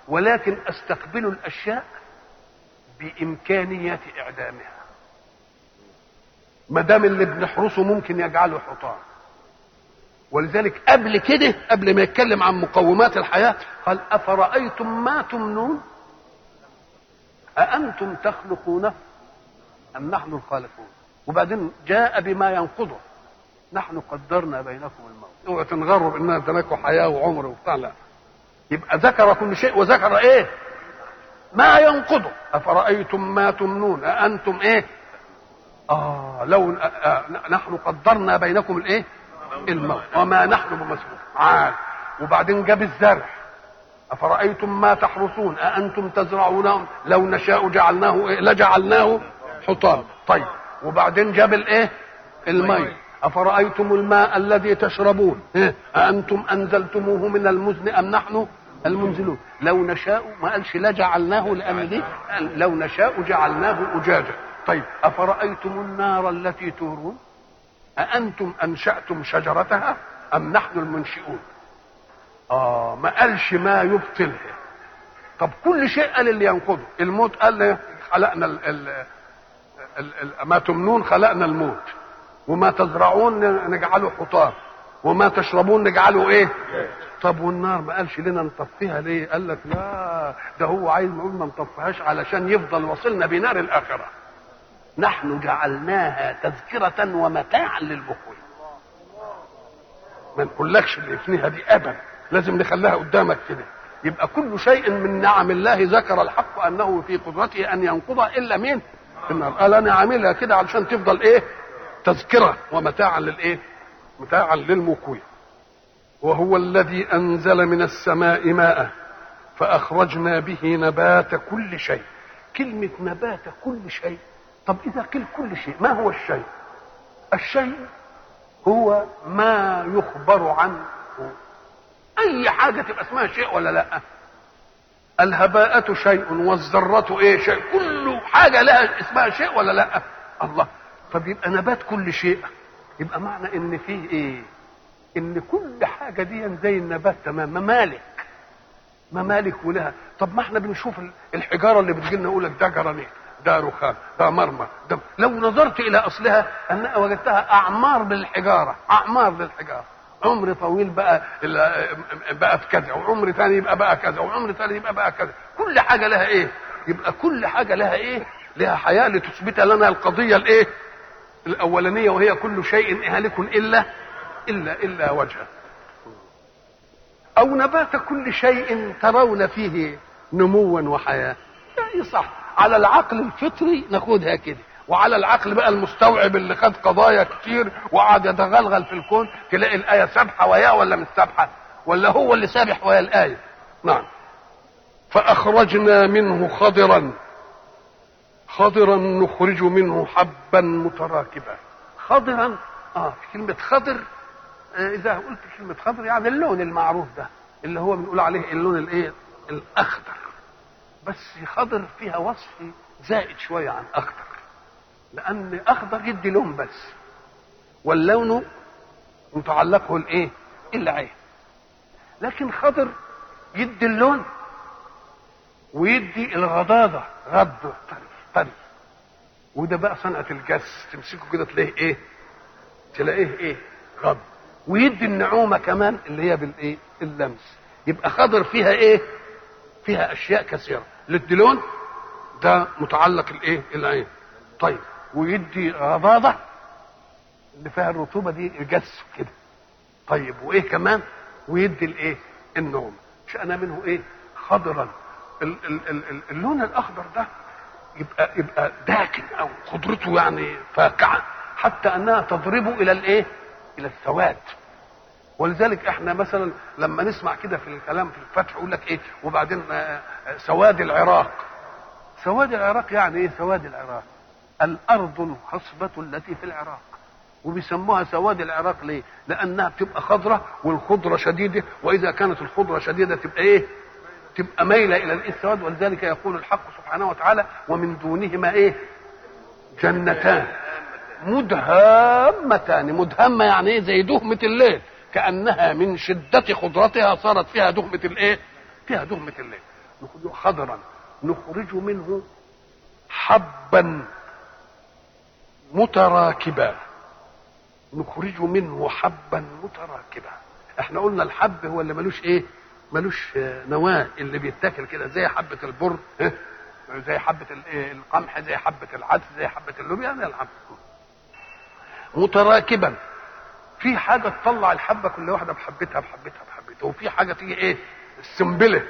ولكن أستقبل الأشياء بامكانيه إعدامها. ما دام اللي بنحرسه ممكن يجعله حطام. ولذلك قبل كده قبل ما يتكلم عن مقومات الحياة قال أفرأيتم ما تمنون؟ أأنتم تخلقونه أم نحن الخالقون؟ وبعدين جاء بما ينقضه. نحن قدرنا بينكم الموت. اوعوا تنغروا باننا اديناكم حياة وعمر وبتاع لا يبقى ذكر كل شيء وذكر إيه؟ ما ينقضه. أفرأيتم ما تمنون؟ أأنتم إيه؟ آه لو آه نحن قدرنا بينكم الإيه؟ الموت. وما نحن بمسؤول عاد. وبعدين جاب الزرع. أفرأيتم ما تحرثون؟ أأنتم تزرعونه لو نشاء جعلناه إيه؟ لجعلناه حطام. طيب وبعدين جاب الإيه؟ الماء أفرأيتم الماء الذي تشربون؟ إيه؟ أأنتم أنزلتموه من المزن أم نحن المنزلون؟ لو نشاء ما قالش لجعلناه لأن دي لو نشاء جعلناه أجاجا. طيب أفرأيتم النار التي تورون؟ أأنتم أنشأتم شجرتها أم نحن المنشئون؟ آه ما قالش ما يبطلها طب كل شيء قال اللي ينقضه. الموت قال لي خلقنا ال ال ال ال ما تمنون خلقنا الموت. وما تزرعون نجعله حطام. وما تشربون نجعله إيه؟ طب والنار ما قالش لنا نطفيها ليه؟ قال لك لا ده هو عايز نقول ما نطفيهاش علشان يفضل وصلنا بنار الآخرة. نحن جعلناها تذكرة ومتاعا للمقوي ما نقولكش اللي يفنيها دي أبدا. لازم نخليها قدامك كده. يبقى كل شيء من نعم الله ذكر الحق أنه في قدرته أن ينقضها إلا مين؟ النار قال أنا عاملها كده علشان تفضل إيه؟ تذكرة ومتاعا للإيه؟ متاعا للمقوي وهو الذي أنزل من السماء ماء فأخرجنا به نبات كل شيء. كلمة نبات كل شيء. طب إذا قيل كل شيء ما هو الشيء؟ الشيء هو ما يخبر عنه. أي حاجة تبقى اسمها شيء ولا لأ؟ الهباءة شيء والذرة إيه شيء؟ كل حاجة لها اسمها شيء ولا لأ؟ الله. طب يبقى نبات كل شيء. يبقى معنى إن فيه إيه؟ إن كل حاجة دي زي النبات تمام. ممالك. ممالك ولها. طب ما إحنا بنشوف الحجارة اللي بتجي لنا يقول لك ده جرانيت ده رخام ده مرمى ده لو نظرت إلى أصلها ان وجدتها أعمار للحجارة أعمار للحجارة. عمر طويل بقى بقى في كذا وعمر ثاني يبقى بقى كذا وعمر ثاني يبقى بقى كذا. كل حاجة لها إيه؟ يبقى كل حاجة لها إيه؟ لها حياة لتثبت لنا القضية الإيه؟ الأولانية وهي كل شيء هالك إلا إلا إلا وجهه. أو نبات كل شيء ترون فيه نموا وحياة. يعني صح على العقل الفطري ناخدها كده. وعلى العقل بقى المستوعب اللي خد قضايا كتير وقعد يتغلغل في الكون تلاقي الآية سابحة وياه ولا مش سابحة؟ ولا هو اللي سابح ويا الآية؟ نعم. فأخرجنا منه خضرا. خضرا نخرج منه حبا متراكبا. خضرا؟ آه كلمة خضر آه إذا قلت كلمة خضر يعني اللون المعروف ده اللي هو بنقول عليه اللون الإيه؟ الأخضر. بس خضر فيها وصف زائد شوية عن أخضر. لأن أخضر يدي لون بس واللون متعلقه الايه العين لكن خضر يدي اللون ويدي الغضاضة غض طري طري. وده بقى صنعة الجس تمسكه كده تلاقيه إيه؟ تلاقيه إيه؟ غض ويدي النعومة كمان اللي هي بالإيه؟ اللمس يبقى خضر فيها إيه؟ فيها أشياء كثيرة. للدلون ده متعلق الايه العين طيب. ويدي غضاضة اللي فيها الرطوبة دي الجس كده. طيب وإيه كمان؟ ويدي الإيه؟ النوم. شأن منه إيه؟ خضرا. ال- ال- ال- اللون الأخضر ده يبقى يبقى داكن أو خضرته يعني فاقعه حتى أنها تضربه إلى الإيه؟ إلى السواد. ولذلك إحنا مثلا لما نسمع كده في الكلام في الفتح يقول لك إيه؟ وبعدين آه، آه، سواد العراق. سواد العراق يعني إيه سواد العراق؟ الأرض الخصبة التي في العراق. وبيسموها سواد العراق ليه؟ لأنها بتبقى خضرة والخضرة شديدة وإذا كانت الخضرة شديدة تبقى إيه؟ تبقى مايلة إلى الاسود ولذلك يقول الحق سبحانه وتعالى ومن دونهما إيه؟ جنتان. مدهامتان. مدهمة يعني إيه؟ زي دهمة الليل. كأنها من شدة خضرتها صارت فيها دهمة الإيه؟ فيها دهمة الليل. خضرا. نخرج منه حبا. متراكبا. نخرج منه حبا متراكبا. إحنا قلنا الحب هو اللي ملوش إيه؟ ملوش نواة. اللي بيتاكل كده زي حبة البر؟ زي حبة الإيه؟ القمح زي حبة العدس زي حبة اللوبيا زي الحب. متراكبا. في حاجة تطلع الحبة كل واحدة بحبتها بحبتها بحبتها. وفي حاجة تيجي إيه؟ السنبلة.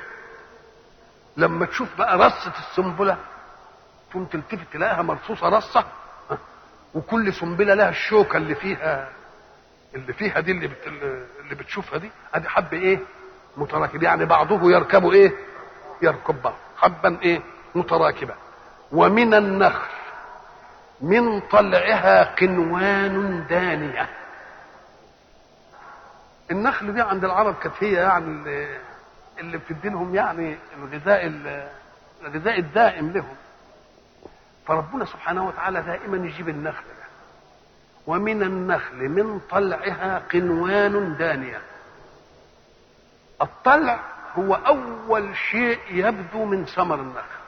لما تشوف بقى رصة السنبلة تقوم تلتفت تلاقيها مرصوصة رصة ها؟ وكل سنبلة لها الشوكة اللي فيها اللي فيها دي اللي بت... اللي بتشوفها دي. أدي حب إيه؟ متراكب يعني بعضه يركب إيه؟ يركب بعض. حبا إيه؟ متراكبا ومن النخل من طلعها قنوان دانية. النخل دي عند العرب كانت هي يعني اللي, اللي بتدي لهم يعني الغذاء ال- الغذاء الدائم لهم. فربنا سبحانه وتعالى دائما يجيب النخل. ده ومن النخل من طلعها قنوان دانية. الطلع هو أول شيء يبدو من ثمر النخل.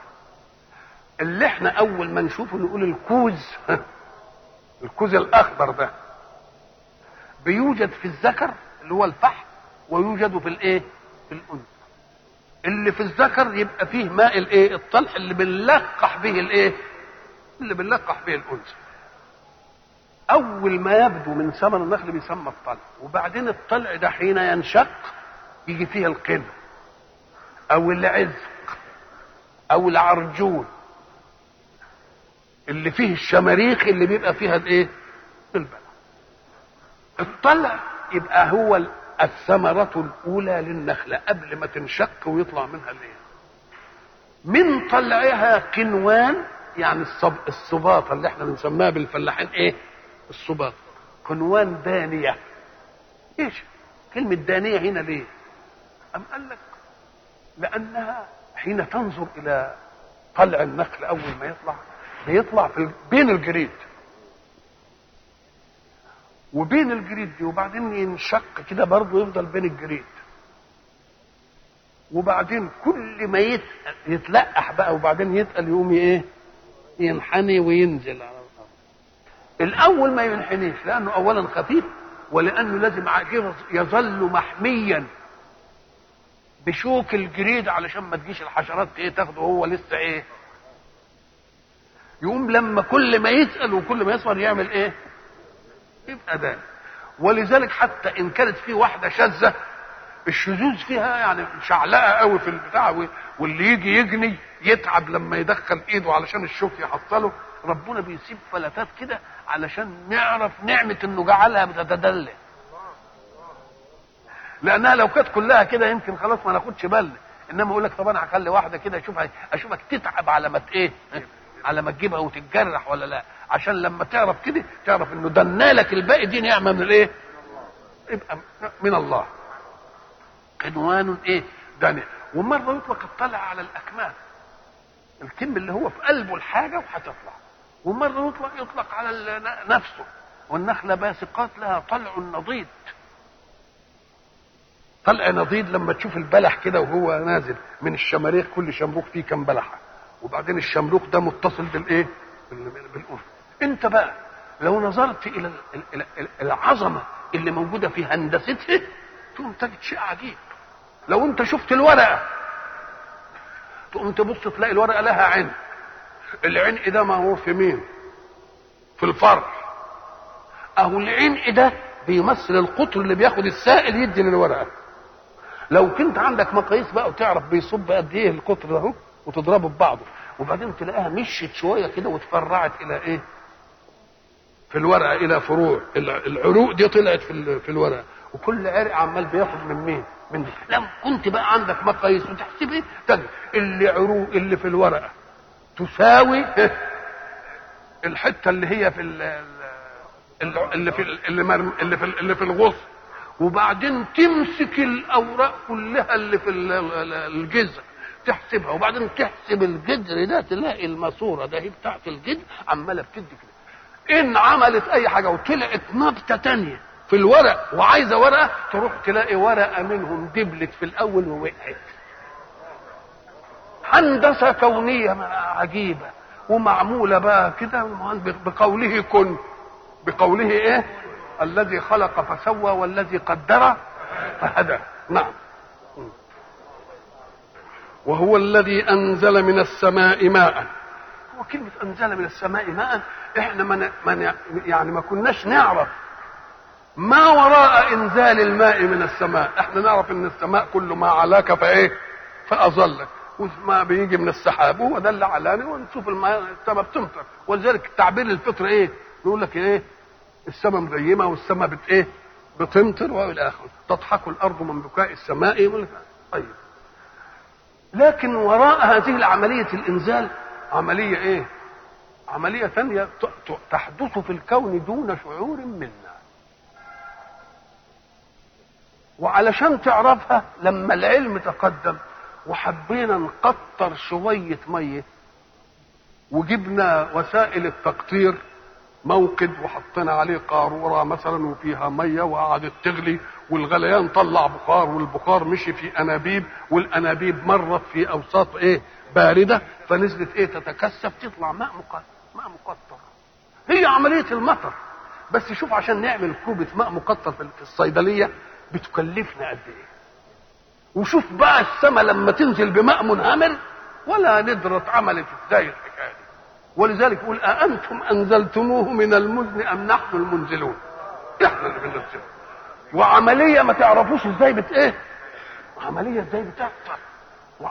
اللي إحنا أول ما نشوفه نقول الكوز. الكوز الأخضر ده. بيوجد في الذكر اللي هو الفحم ويوجد في الإيه؟ في الأنثى. اللي في الذكر يبقى فيه ماء الإيه؟ الطلح اللي بنلقح به الإيه؟ اللي بنلقح به الأنثى. أول ما يبدو من ثمر النخل بيسمى الطلع وبعدين الطلع ده حين ينشق يجي فيه القن أو العزق أو العرجون اللي فيه الشماريخ اللي بيبقى فيها الإيه؟ البلع الطلع يبقى هو ال- الثمرة الأولى للنخلة قبل ما تنشق ويطلع منها الإيه؟ من طلعها قنوان يعني الصب... اللي إحنا بنسميها بالفلاحين إيه؟ الصباطة قنوان دانية. إيش؟ كلمة دانية هنا ليه؟ أم قال لك لأنها حين تنظر إلى طلع النخل أول ما يطلع بيطلع في بين الجريد. وبين الجريد دي وبعدين ينشق كده برضه يفضل بين الجريد. وبعدين كل ما يتلقح بقى وبعدين يتقل يقوم إيه؟ ينحني وينزل. على الأرض الأول ما ينحنيش لأنه اولا خفيف ولأنه لازم يظل محميا. بشوك الجريد علشان ما تجيش الحشرات إيه تاخده هو لسه إيه. يقوم لما كل ما يسأل وكل ما يصبر يعمل إيه؟ يبقى ده. ولذلك حتى إن كانت في واحدة شاذة الشذوذ فيها يعني شعلقة قوي في البتاع واللي يجي يجني يتعب لما يدخل ايده علشان الشوك يحصله ربنا بيسيب فلتات كده علشان نعرف نعمة انه جعلها بتتدلى لأنها لو كانت كلها كده يمكن خلاص ما ناخدش بالنا إنما يقول لك طب أنا هخلي واحدة كده أشوفها أشوفك تتعب على ما إيه؟ على ما تجيبها وتتجرح ولا لأ. عشان لما تعرف كده تعرف إنه دنالك الباقي دي نعمة من الإيه؟ يبقى من الله. عنوان إيه؟ دانية ومرة يطلق الطلع على الأكمام. الكم اللي هو في قلبه الحاجة وهتطلع. ومرة يطلق يطلق على نفسه. والنخلة باسقات لها طلع نضيد. طلع نضيد لما تشوف البلح كده وهو نازل من الشماريخ كل شمروخ فيه كم بلحة. وبعدين الشمروخ ده متصل بالإيه؟ بالأنف. انت بقى لو نظرت إلى العظمة اللي موجودة في هندستها تقوم تجد شيء عجيب. لو انت شفت الورقة تقوم تبص تلاقي الورقة لها عين. العين ده هو في مين؟ في الفرع أهو العين ده بيمثل القطر اللي بياخد السائل يدي للورقة. لو كنت عندك مقاييس بقى وتعرف بيصب قد إيه القطر ده وتضربه ببعضه وبعدين تلاقيها مشيت شوية كده وتفرعت إلى إيه؟ في الورقة إلى فروع. العروق دي طلعت في في الورقة. وكل عرق عمال بياخد من مين؟ من دي. لو كنت بقى عندك مقاييس وتحسب إيه تجد اللي عروق اللي في الورقة تساوي الحتة اللي هي في اللي في اللي اللي في اللي في الغصن. وبعدين تمسك الأوراق كلها اللي في الجذع تحسبها. وبعدين تحسب الجذر ده تلاقي الماسورة ده هي بتاعت الجذر عمالة بتدي كده. إن عملت أي حاجة وطلعت نبتة تانية. في الورق وعايزة ورقة تروح تلاقي ورقة منهم دبلت في الأول ووقعت. هندسة كونية عجيبة ومعمولة بقى كده بقوله كن. بقوله إيه؟ الذي خلق فسوى والذي قدر فهدى. نعم. وهو الذي أنزل من السماء ماء. هو كلمة أنزل من السماء ماء إحنا من يعني ما كناش نعرف ما وراء إنزال الماء من السماء؟ إحنا نعرف إن السماء كل ما علاك فإيه؟ فأظلك. وما بيجي من السحاب. هو ده اللي علاني. ونشوف الماء السماء بتمطر ولذلك التعبير الفطري إيه؟ يقول لك إيه؟ السماء مغيمة والسماء بت إيه؟ بتمطر وإلى آخره. تضحك الأرض من بكاء السماء. طيب. لكن وراء هذه العملية الإنزال عملية إيه؟ عملية ثانية تحدث في الكون دون شعور منا وعلشان تعرفها لما العلم تقدم وحبينا نقطر شوية مية وجبنا وسائل التقطير موقد وحطينا عليه قارورة مثلا وفيها مية وقعدت تغلي والغليان طلع بخار والبخار مشي في أنابيب والأنابيب مرت في أوساط إيه؟ باردة فنزلت إيه؟ تتكثف تطلع ماء مقطر ماء مقطر. هي عملية المطر. بس شوف عشان نعمل كوبة ماء مقطر في الصيدلية بتكلفنا قد إيه؟ وشوف بقى السماء لما تنزل بماء منهمر ولا ندرة عملت إزاي الحكاية دي. ولذلك يقول أأنتم أنزلتموه من المزن أم نحن المنزلون؟ إحنا اللي بننزله. وعملية ما تعرفوش إزاي بت إيه؟ عملية إزاي بتحصل؟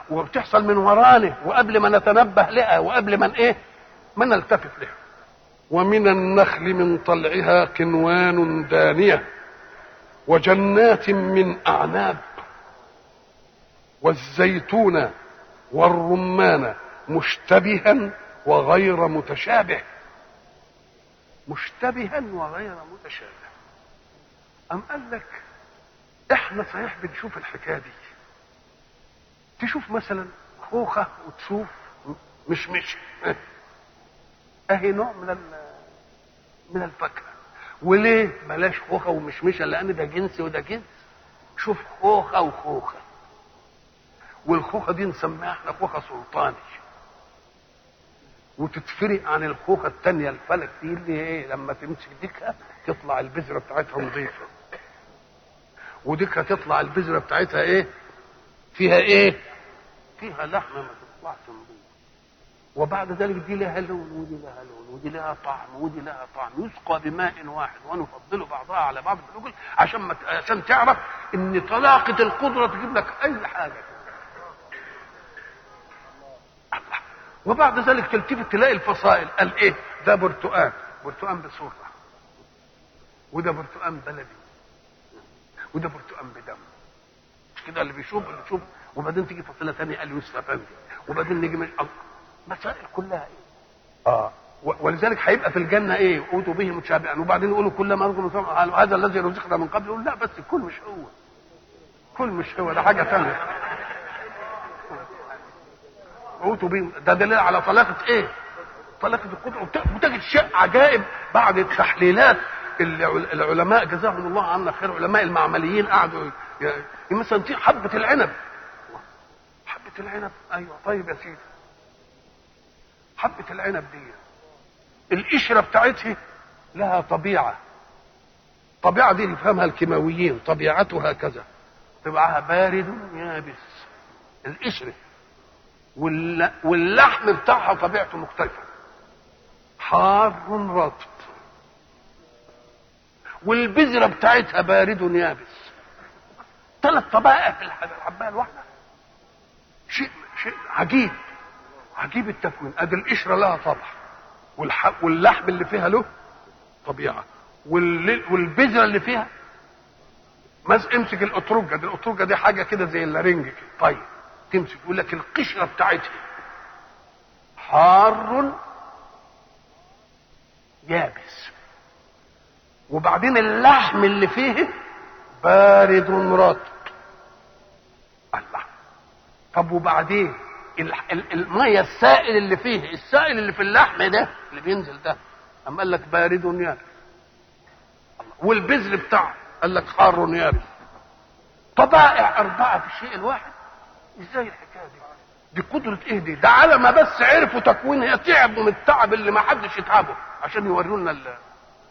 وبتحصل من ورانا وقبل ما نتنبه لها وقبل ما إيه؟ ما نلتفت لها. ومن النخل من طلعها قنوان دانية. وجنات من أعناب والزيتون والرمان مشتبها وغير متشابه. مشتبها وغير متشابه. أم قال لك إحنا صحيح بنشوف الحكاية دي؟ تشوف مثلا خوخة وتشوف مشمش أهي نوع من من الفاكهة. وليه بلاش خوخة ومشمشة؟ لأن ده جنس وده جنس. شوف خوخة وخوخة. والخوخة دي نسميها إحنا خوخة سلطاني. وتتفرق عن الخوخة الثانية الفلك دي اللي إيه؟ لما تمسك ديكها تطلع البذرة بتاعتها نظيفة. وديكها تطلع البذرة بتاعتها إيه؟ فيها إيه؟ فيها لحمة ما تطلعش نظيفة. وبعد ذلك دي لها لون ودي لها لون ودي لها طعم ودي لها طعم. يسقى بماء واحد ونفضل بعضها على بعض بالاكل عشان ما عشان تعرف إن طلاقة القدرة تجيب لك أي حاجة. الله وبعد ذلك تلتفت تلاقي الفصائل. قال إيه؟ ده برتقال برتقال بسرعة وده برتقال بلدي. وده برتقال بدم. كده اللي بيشوف اللي بيشوف. وبعدين تيجي فصيلة ثانية قال يوسف أفندي. وبعدين نيجي من مسائل كلها إيه؟ آه. ولذلك هيبقى في الجنة إيه؟ اوتوا به متشابها. وبعدين يقولوا كل ما رزقنا قالوا هذا الذي رزقنا من قبل. يقول لا بس كل مش هو. كل مش هو. ده حاجة ثانية اوتوا به ده دليل على طلاقة إيه؟ طلاقة القدره وت- وتجد شيء عجائب بعد التحليلات العلماء جزاهم الله عنا خير علماء المعمليين قعدوا مثلا حبة العنب. حبة العنب. أيوه. طيب يا سيدي. حبة العنب دي. القشرة بتاعتها لها طبيعة. الطبيعه دي يفهمها الكيماويين طبيعتها كذا. طبعها بارد يابس القشرة والل- واللحم بتاعها طبيعته مختلفة. حار رطب. والبذرة بتاعتها بارد يابس ثلاث طبائع في الح- الحبايه الواحده شيء شيء عجيب. عجيب التكوين أدي القشرة لها طبع. واللحم اللي فيها له طبيعة. وال... والبذرة اللي فيها مز... امسك الأترجة. دي الأترجة دي حاجة كده زي اللارنج طيب تمسك. يقول لك القشرة بتاعتها حار يابس. وبعدين اللحم اللي فيه بارد رطب. الله. طب وبعدين؟ المية السائل اللي فيه السائل اللي في اللحم ده اللي بينزل ده اما قال لك بارد الله. والبذر بتاعه قال لك حار يابس طبائع أربعة في الشيء الواحد إزاي الحكاية دي دي قدرة إيه دي؟ ده على ما بس عرفوا تكوين هي تعبوا من التعب اللي ما حدش يتعبه عشان يورونا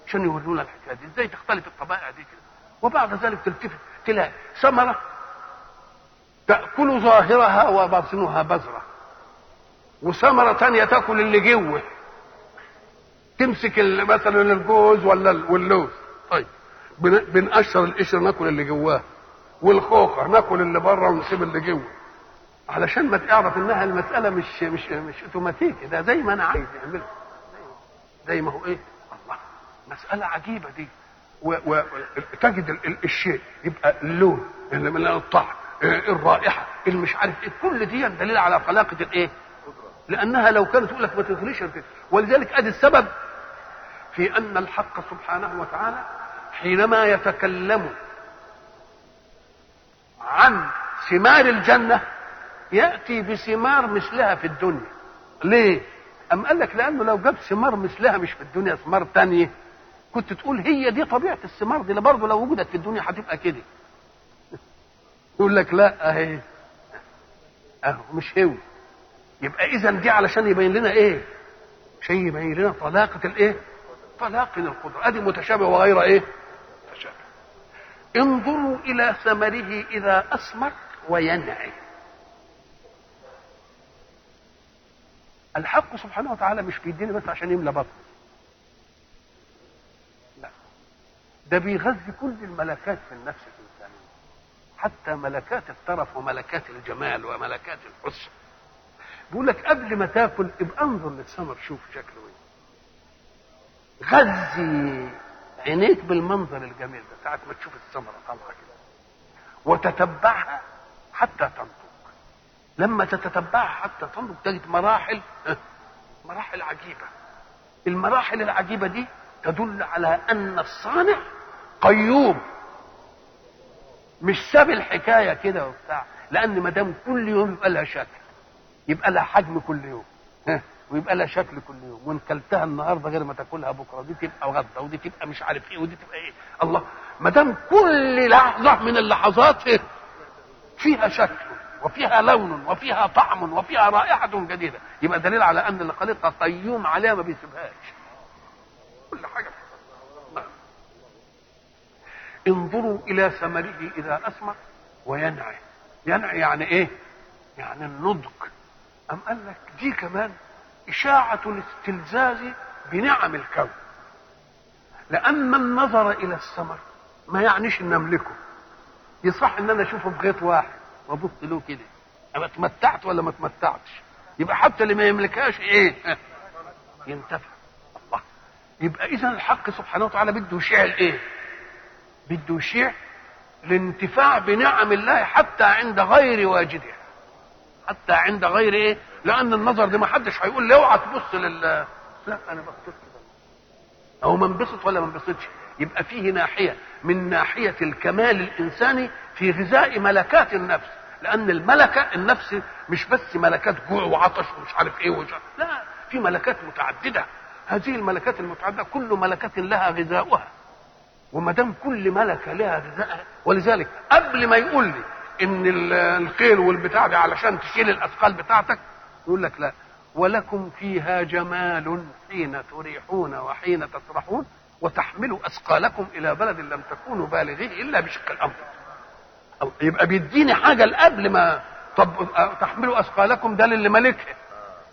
عشان يورونا الحكاية دي، إزاي تختلف الطبائع دي كده؟ وبعد ذلك تلتفت تلاقي ثمرة تأكل ظاهرها وباطنها بذرة. وثمرة تانية تأكل اللي جوه. تمسك مثلا الجوز ولا ال- واللوز. طيب. بن- بنقشر القشر ناكل اللي جواه. والخوخة ناكل اللي بره ونسيب اللي جوه. علشان ما تعرف إنها المسألة مش مش مش اوتوماتيكي ده زي ما أنا عايز يعمله زي ما هو إيه؟ الله. مسألة عجيبة دي. وتجد ال- ال- الشيء يبقى اللون اللي من الطعم. الرائحة اللي مش عارف إيه كل دي دليل على خلاقة الايه لأنها لو كانت تقول لك ما تغليش ولذلك أدي السبب في أن الحق سبحانه وتعالى حينما يتكلم عن ثمار الجنة يأتي بثمار مثلها في الدنيا. ليه؟ أم قال لك لأنه لو جاب ثمار مثلها مش في الدنيا ثمار تانية كنت تقول هي دي طبيعة الثمار دي برضه لو وجدت في الدنيا هتبقى كده. يقول لك لا أهي أهو مش هو يبقى اذا دي علشان يبين لنا إيه؟ شيء يبين لنا طلاقة الإيه؟ طلاقه القدرة. أدي متشابه وغير إيه؟ متشابه. انظروا إلى ثمره إذا أثمر وينعي. الحق سبحانه وتعالى مش بيديني بس عشان يملى بطني لا. ده بيغذي كل الملكات في النفس. حتى ملكات الطرف وملكات الجمال وملكات الحسن بيقول لك قبل ما تاكل ابقى انظر للثمر شوف شكله إيه. غذي عينيك بالمنظر الجميل ده ساعة ما تشوف الثمرة طالعة كده. وتتبعها حتى تنضج لما تتتبعها حتى تنضج تجد مراحل مراحل عجيبة. المراحل العجيبة دي تدل على أن الصانع قيوم. مش ساب الحكاية كده وبتاع. لأن ما دام كل يوم يبقى لها شكل. يبقى لها حجم كل يوم. ويبقى لها شكل كل يوم. وإن كلتها النهارده غير ما تاكلها بكرة دي تبقى غدا ودي تبقى مش عارف إيه ودي تبقى إيه. الله. ما دام كل لحظة من اللحظات؟ فيها شكل وفيها لون وفيها طعم وفيها رائحة جديدة يبقى دليل على أن اللي خلقها قيوم عليها ما بيسيبهاش. كل حاجة. نعم. انظروا إلى ثمره إذا أثمر وينعي. ينعي يعني إيه؟ يعني النضج. أم قال لك دي كمان إشاعة الاستلزاز بنعم الكون. لأما النظر إلى الثمر ما يعنيش إن أملكه. يصح إن أنا أشوفه في غيط واحد. وأبص له كده. أنا اتمتعت ولا ما اتمتعتش؟ يبقى حتى اللي ما يملكهاش إيه؟ ينتفع. الله. يبقى إذا الحق سبحانه وتعالى بده يشيع الإيه بده يشيع الانتفاع بنعم الله حتى عند غير واجدها حتى عند غير إيه؟ لأن النظر ده ما حدش هيقول لي اوعى تبص لل لا أنا بصيت أو ما انبسط ولا ما انبسطش. يبقى فيه ناحية. من ناحية الكمال الإنساني في غذاء ملكات النفس. لأن الملكة النفس مش بس ملكات جوع وعطش ومش عارف إيه وش لا في ملكات متعددة. هذه الملكات المتعددة كل ملكة لها غذاؤها. وما دام كل ملكة لها ولذلك قبل ما يقول لي إن الخيل والبتاع دي علشان تشيل الأثقال بتاعتك يقول لك لا. ولكم فيها جمال حين تريحون وحين تسرحون وتحملوا أثقالكم إلى بلد لم تكونوا بالغيه إلا بشق الانفس يبقى بيديني حاجة قبل ما طب تحملوا أثقالكم ده للي ملكها.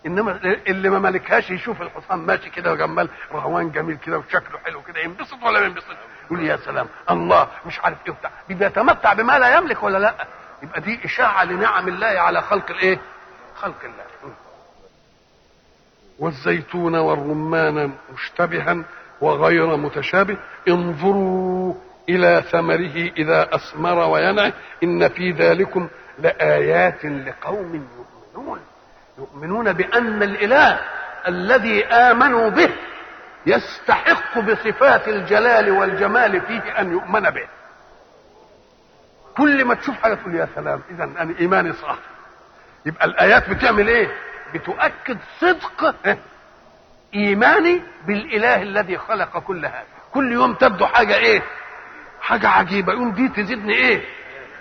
إنما اللي ما ملكهاش يشوف الحصان ماشي كده وجمال رهوان جميل كده وشكله حلو كده ينبسط ولا ما ينبسطش؟ يقول يا سلام الله مش عارف إيه وبتاع. بيتمتع بما لا يملك ولا لا؟ يبقى دي إشاعة لنعم الله على خلق الإيه؟ خلق الله. والزيتون والرمان مشتبها وغير متشابه. انظروا إلى ثمره إذا أثمر وينعه إن في ذلكم لآيات لقوم يؤمنون. يؤمنون بأن الإله الذي آمنوا به يستحق بصفات الجلال والجمال فيه أن يؤمن به. كل ما تشوف حاجة تقول يا سلام اذا أنا إيماني صح. يبقى الآيات بتعمل إيه؟ بتؤكد صدق إيماني بالإله الذي خلق كل هذا. كل يوم تبدو حاجة إيه؟ حاجة عجيبة. يقوم دي تزيدني إيه؟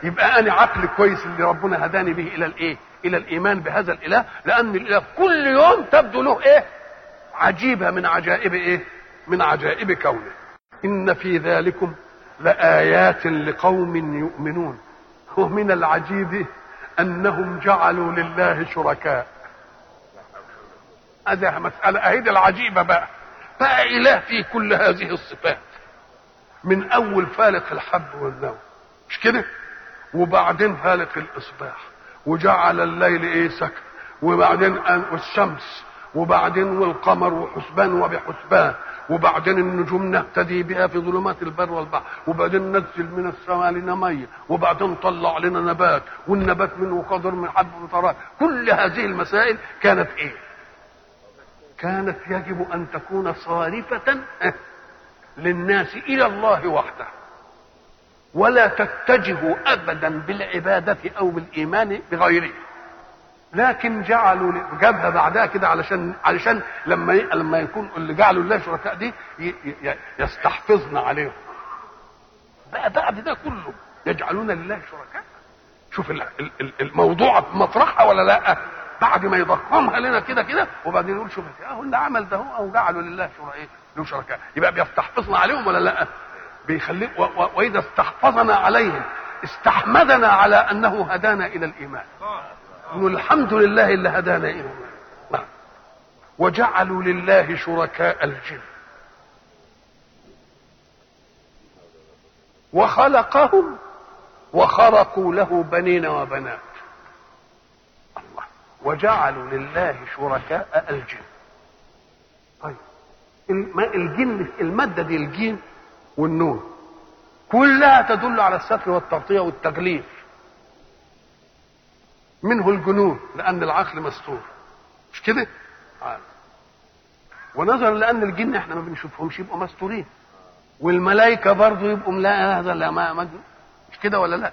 يبقى أنا عقل كويس اللي ربنا هداني به إلى الإيه؟ إلى الإيمان بهذا الإله لأن الإله كل يوم تبدو له إيه؟ عجيبه من عجائب إيه؟ من عجائب كونه. إن في ذلكم لآيات لقوم يؤمنون. ومن العجيب أنهم جعلوا لله شركاء. هذه مسألة أهيد العجيبة بقى. بقى إله فيه كل هذه الصفات. من أول فالق الحب والنوم. مش كده؟ وبعدين فالق الإصباح. وجعل الليل إيه؟ سكن. وبعدين والشمس. وبعدين والقمر وحسبان وبحسبان. وبعدين النجوم نهتدي بها في ظلمات البر والبحر. وبعدين ننزل من السماء لنا ميه وبعدين طلع لنا نبات. والنبات منه قدر من حب وطرات كل هذه المسائل كانت إيه؟ كانت يجب أن تكون صارفة للناس إلى الله وحده. ولا تتجه ابدا بالعبادة أو بالإيمان بغيره. لكن جعلوا جابها بعدها كده علشان علشان لما لما يكون اللي جعلوا الله شركاء دي يستحفظن عليهم. بقى بعد ده كله يجعلون لله شركاء. شوف الموضوع مطرحها ولا لأ؟ بعد ما يضخمها لنا كده كده وبعدين يقول شوف أهو اللي عمل ده هو أو جعلوا لله شركاء. له شركاء. يبقى بيستحفظنا عليهم ولا لأ؟ بيخلي وإذا استحفظنا عليهم استحمدنا على أنه هدانا إلى الإيمان. الحمد لله اللي هدانا إلى نعم. وجعلوا لله شركاء الجن. وخلقهم وخرقوا له بنين وبنات. الله. وجعلوا لله شركاء الجن. طيب. الجن المادة دي الجين والنون كلها تدل على الستر والتغطية والتغليف منه الجنون لأن العقل مستور. مش كده؟ ونظرا لأن الجن إحنا ما بنشوفهمش يبقوا مستورين. والملائكة برضه يبقوا لا هذا لا ما مش كده ولا لا؟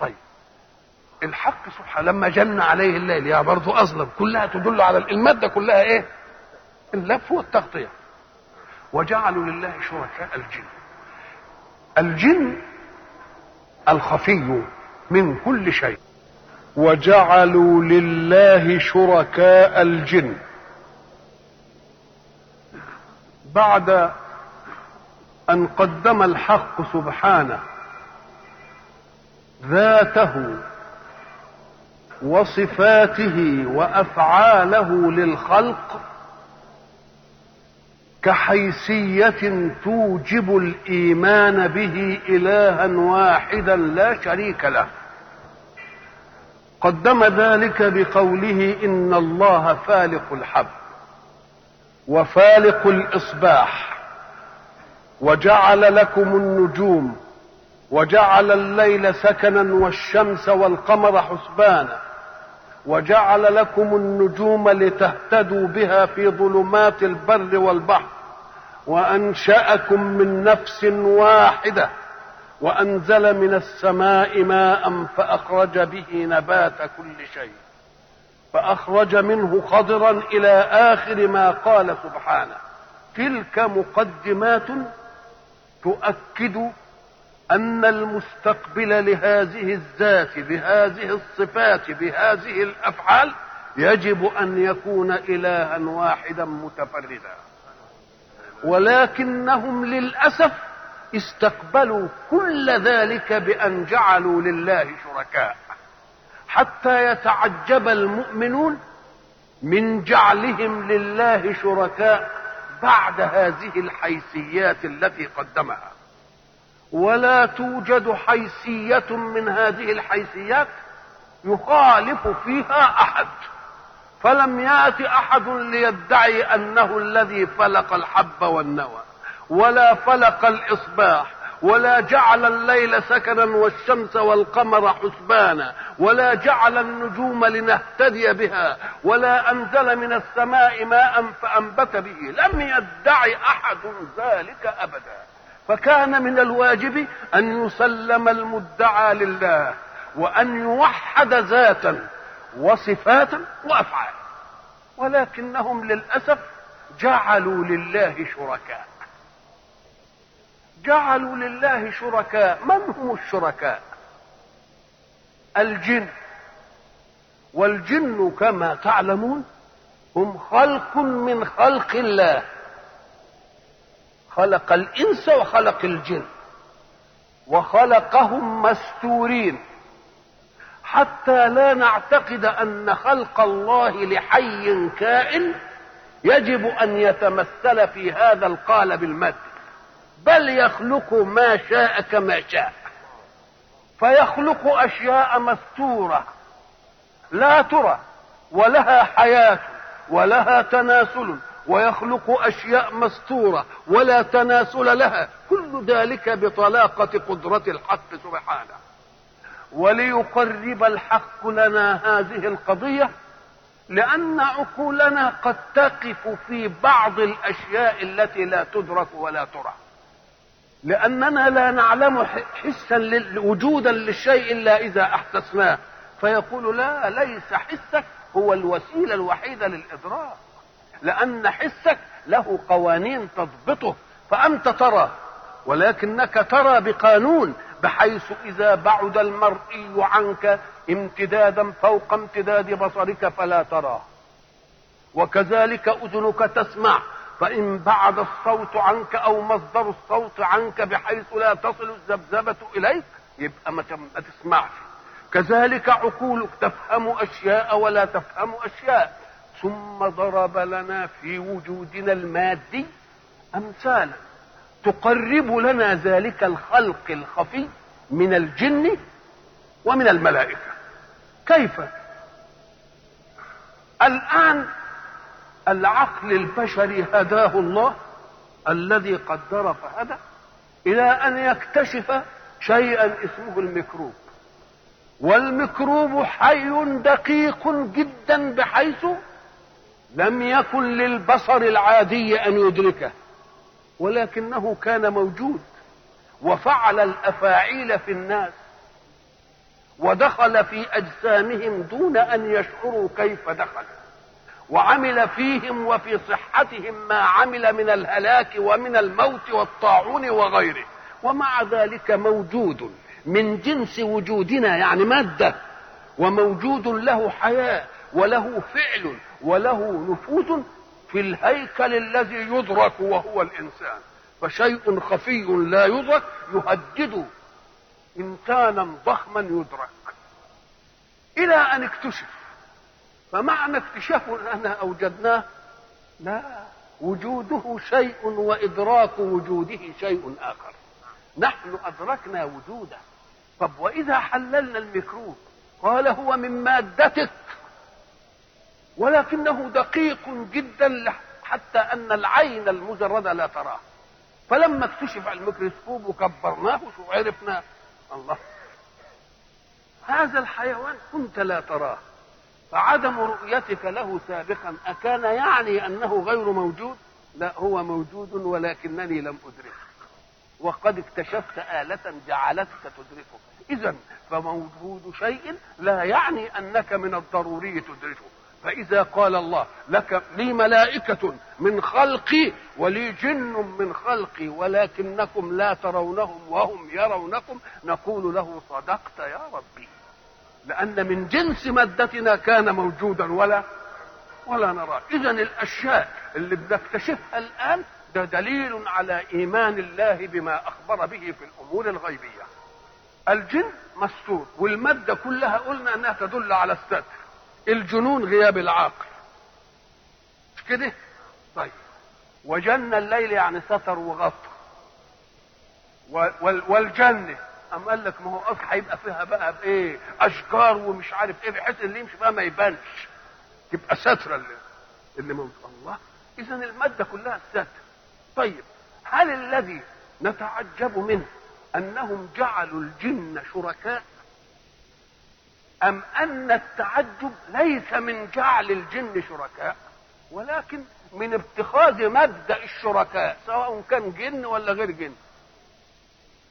طيب. الحق سبحانه لما جن عليه الليل يا برضه أظلم كلها تدل على المادة كلها إيه؟ اللف والتغطية. وجعلوا لله شركاء الجن. الجن الخفي من كل شيء. وجعلوا لله شركاء الجن. بعد أن قدم الحق سبحانه ذاته وصفاته وأفعاله للخلق كحيثية توجب الإيمان به إلها واحدا لا شريك له. قدم ذلك بقوله إن الله فالق الحب وفالق الإصباح وجعل لكم النجوم وجعل الليل سكنا والشمس والقمر حسبانا وجعل لكم النجوم لتهتدوا بها في ظلمات البر والبحر وأنشأكم من نفس واحدة وأنزل من السماء ماء فأخرج به نبات كل شيء فأخرج منه خضرا إلى آخر ما قال سبحانه. تلك مقدمات تؤكد أن المستقبل لهذه الذات بهذه الصفات بهذه الأفعال يجب أن يكون الها واحدا متفردا. ولكنهم للأسف استقبلوا كل ذلك بأن جعلوا لله شركاء. حتى يتعجب المؤمنون من جعلهم لله شركاء بعد هذه الحيثيات التي قدمها. ولا توجد حيثية من هذه الحيثيات يخالف فيها أحد. فلم يات أحد ليدعي أنه الذي فلق الحب والنوى. ولا فلق الإصباح ولا جعل الليل سكنا والشمس والقمر حسبانا ولا جعل النجوم لنهتدي بها ولا أنزل من السماء ماء فأنبت به لم يدعي أحد ذلك أبدا. فكان من الواجب أن يسلم المدعى لله وأن يوحد ذاتا وصفاتا وأفعالا. ولكنهم للأسف جعلوا لله شركاء. جعلوا لله شركاء. من هم الشركاء؟ الجن. والجن كما تعلمون هم خلق من خلق الله. خلق الإنس وخلق الجن. وخلقهم مستورين. حتى لا نعتقد أن خلق الله لحي كائن يجب أن يتمثل في هذا القالب المادي. بل يخلق ما شاء كما شاء. فيخلق أشياء مستورة لا ترى ولها حياة ولها تناسل ويخلق أشياء مستورة ولا تناسل لها. كل ذلك بطلاقة قدرة الحق سبحانه. وليقرب الحق لنا هذه القضية لأن عقولنا قد تقف في بعض الأشياء التي لا تدرك ولا ترى. لأننا لا نعلم حسا وجودا للشيء إلا إذا احسسناه فيقول لا ليس حسك هو الوسيلة الوحيدة للإدراك. لأن حسك له قوانين تضبطه فأنت ترى ولكنك ترى بقانون بحيث إذا بعد المرئي عنك امتدادا فوق امتداد بصرك فلا تراه وكذلك أذنك تسمع فإن بعد الصوت عنك أو مصدر الصوت عنك بحيث لا تصل الذبذبة إليك يبقى ما تسمعش. كذلك عقولك تفهم أشياء ولا تفهم أشياء. ثم ضرب لنا في وجودنا المادي امثالا. تقرب لنا ذلك الخلق الخفي من الجن ومن الملائكة. كيف؟ الآن العقل البشري هداه الله الذي قدر فهدى إلى أن يكتشف شيئا اسمه الميكروب. والميكروب حي دقيق جدا بحيث لم يكن للبصر العادي أن يدركه ولكنه كان موجود وفعل الأفاعيل في الناس ودخل في أجسامهم دون أن يشعروا كيف دخل. وعمل فيهم وفي صحتهم ما عمل من الهلاك ومن الموت والطاعون وغيره. ومع ذلك موجود من جنس وجودنا يعني مادة وموجود له حياة وله فعل وله نفوذ في الهيكل الذي يدرك وهو الإنسان. فشيء خفي لا يدرك يهدد إنسانا ضخما يدرك. إلى أن اكتشف فمعنى اكتشاف اننا أوجدناه لا وجوده شيء وإدراك وجوده شيء آخر. نحن أدركنا وجوده. طب وإذا حللنا الميكروب قال هو من مادتك. ولكنه دقيق جدا حتى أن العين المجردة لا تراه. فلما اكتشف على الميكروسكوب وكبرناه شو عرفنا الله هذا الحيوان كنت لا تراه. فعدم رؤيتك له سابقا. أكان يعني أنه غير موجود؟ لا هو موجود ولكنني لم أدركه. وقد اكتشفت آلة جعلتك تدركه. إذا فموجود شيء لا يعني أنك من الضروري تدركه. فإذا قال الله لك لي ملائكة من خلقي ولي جن من خلقي ولكنكم لا ترونهم وهم يرونكم نقول له صدقت يا ربي. لأن من جنس مادتنا كان موجودا ولا ولا نراه. إذا الأشياء اللي بنكتشفها الآن ده دليل على إيمان الله بما أخبر به في الأمور الغيبية. الجن مستور والمادة كلها قلنا أنها تدل على الستر الجنون غياب العقل. مش كده؟ طيب. وجن الليل يعني ستر وغطى والجنة أم قال لك ما هو أصل هيبقى فيها بقى بإيه؟ أشجار ومش عارف إيه بحيث اللي يمشي بقى ما يبانش. تبقى سترة اللي, اللي موجود. الله إذا المادة كلها الستر طيب هل الذي نتعجب منه أنهم جعلوا الجن شركاء؟ أم أن التعجب ليس من جعل الجن شركاء ولكن من اتخاذ مبدأ الشركاء سواء كان جن ولا غير جن؟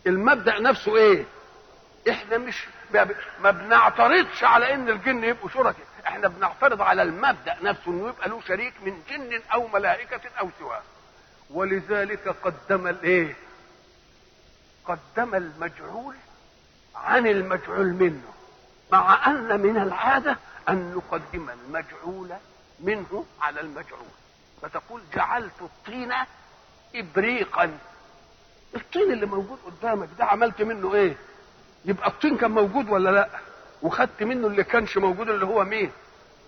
المبدأ نفسه إيه؟ إحنا مش ما بنعترضش على إن الجن يبقوا شركاء. إحنا بنعترض على المبدأ نفسه إنه يبقى له شريك من جن أو ملائكة أو سواه ولذلك قدم الايه قدم المجعول عن المجعول منه مع أن من العادة أن نقدم المجعول منه على المجعول فتقول جعلت الطين ابريقا. الطين اللي موجود قدامك ده عملت منه إيه؟ يبقى الطين كان موجود ولا لأ؟ وخدت منه اللي كانش موجود اللي هو مين؟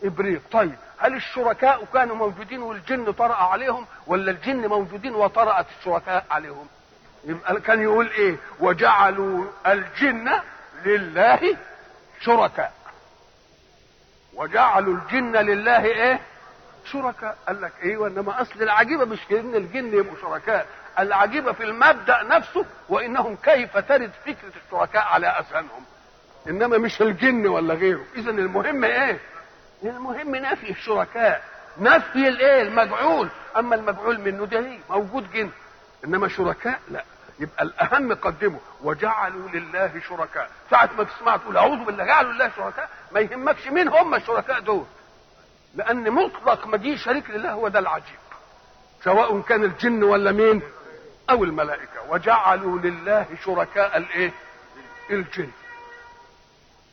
إبريق. طيب هل الشركاء كانوا موجودين والجن طرأ عليهم ولا الجن موجودين وطرأت الشركاء عليهم؟ يبقى كان يقول إيه؟ وجعلوا الجن لله شركاء. وجعلوا الجن لله إيه؟ شركاء. قال لك إيه؟ وإنما أصل العجيبة مش إن الجن يبقوا شركاء. العجيبة في المبدأ نفسه وإنهم كيف ترد فكرة الشركاء على اذهانهم إنما مش الجن ولا غيره. اذا المهم إيه؟ المهم نفي الشركاء. نفي الإيه؟ المجعول. أما المجعول منه ده إيه؟ موجود جن. إنما شركاء لا. يبقى الأهم قدمه. وجعلوا لله شركاء. ساعة ما تسمع تقول أعوذ بالله جعلوا لله شركاء. ما يهمكش مين هم الشركاء دول. لأن مطلق مجيء شريك لله هو ده العجيب. سواء كان الجن ولا مين أو الملائكة وجعلوا لله شركاء الإيه؟ الجن.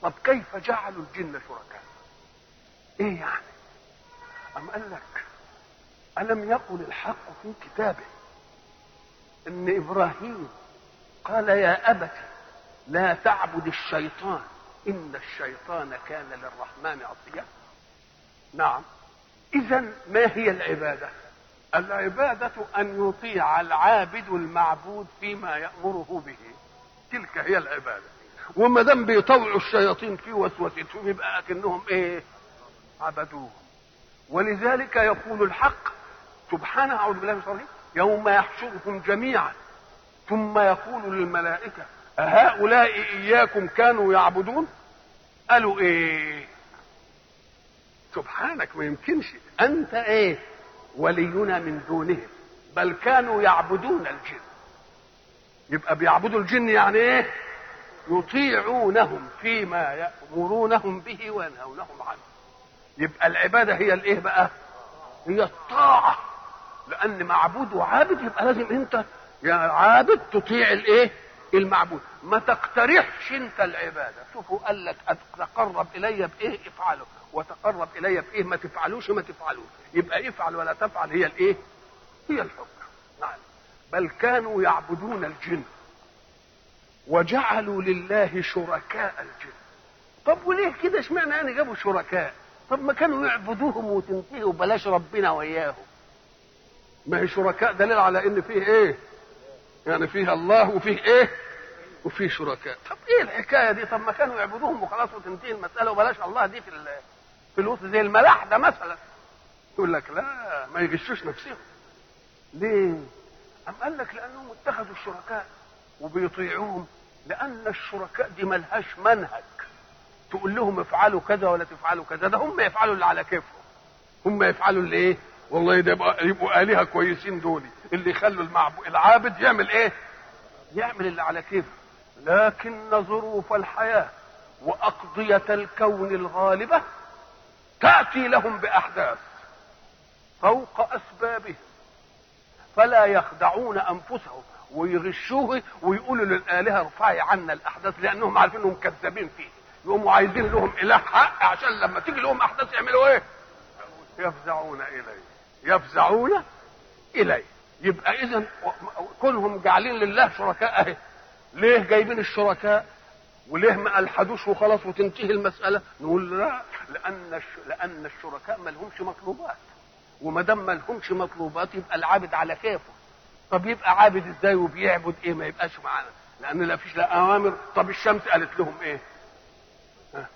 طب كيف جعلوا الجن شركاء؟ إيه يعني؟ أم قال لك ألم يقل الحق في كتابه إن إبراهيم قال يا ابت لا تعبد الشيطان إن الشيطان كان للرحمن عصيا؟ نعم. اذا ما هي العبادة؟ العبادة أن يطيع العابد المعبود فيما يأمره به. تلك هي العبادة. وما دام بيطوعوا الشياطين في وسوستهم يبقى اكنهم إيه؟ عبدوه ولذلك يقول الحق سبحانه أعوذ بالله من الشيطان يوم يحشرهم جميعا. ثم يقول للملائكة أهؤلاء إياكم كانوا يعبدون؟ قالوا إيه؟ سبحانك ما يمكنش. أنت إيه؟ ولينا من دونهم بل كانوا يعبدون الجن. يبقى بيعبدوا الجن يعني إيه؟ يطيعونهم فيما يأمرونهم به وينهونهم عنه. يبقى العبادة هي الإيه بقى؟ هي الطاعة. لأن معبود وعابد يبقى لازم أنت يا عابد تطيع الإيه؟ المعبود. ما تقترحش أنت العبادة. شوفوا قال لك تقرب إلي بإيه؟ افعله وتقرب إلي بايه ما تفعلوش ما تفعلوش. يبقى افعل ولا تفعل هي الإيه؟ هي الحكم. نعم. بل كانوا يعبدون الجن. وجعلوا لله شركاء الجن. طب وليه كده؟ اشمعنى يعني جابوا شركاء؟ طب ما كانوا يعبدوهم وتنتهوا بلاش ربنا وياهم ما هي شركاء دليل على إن فيه إيه؟ يعني فيه الله وفيه إيه؟ وفيه شركاء. طب إيه الحكاية دي؟ طب ما كانوا يعبدوهم وخلاص وتنتهي المسألة وبلاش الله دي في في الوسط زي الملاحدة مثلا. يقول لك لا ما يغشوش نفسهم. ليه؟ أم قال لك لأنهم اتخذوا الشركاء وبيطيعوهم؟ لأن الشركاء دي ملهاش منهج. تقول لهم افعلوا كذا ولا تفعلوا كذا. ده هم يفعلوا اللي على كيفهم. هم يفعلوا اللي إيه؟ والله ده يبقى يبقوا آلهة كويسين دول. اللي يخلوا المعبود العابد يعمل إيه؟ يعمل اللي على كيفه. لكن ظروف الحياة وأقضية الكون الغالبة تأتي لهم بأحداث فوق أسبابهم. فلا يخدعون أنفسهم ويغشوه ويقولوا للآلهة ارفعي عنا الأحداث لأنهم عارفين أنهم كذابين فيه. يقوموا عايزين لهم إله حق عشان لما تيجي لهم أحداث يعملوا إيه؟ يفزعون إليه. يفزعون إليه. يبقى إذا كلهم جعلين لله شركاء أهي. ليه جايبين الشركاء؟ وليه ما ألحدوش وخلاص وتنتهي المسألة؟ نقول لا لأن لأن الشركاء ما لهمش مطلوبات. وما دام ما لهمش مطلوبات يبقى العابد على كيفه. طب يبقى عابد إزاي وبيعبد إيه؟ ما يبقاش معانا لأن لا فيش لا أوامر. طب الشمس قالت لهم إيه؟ ها؟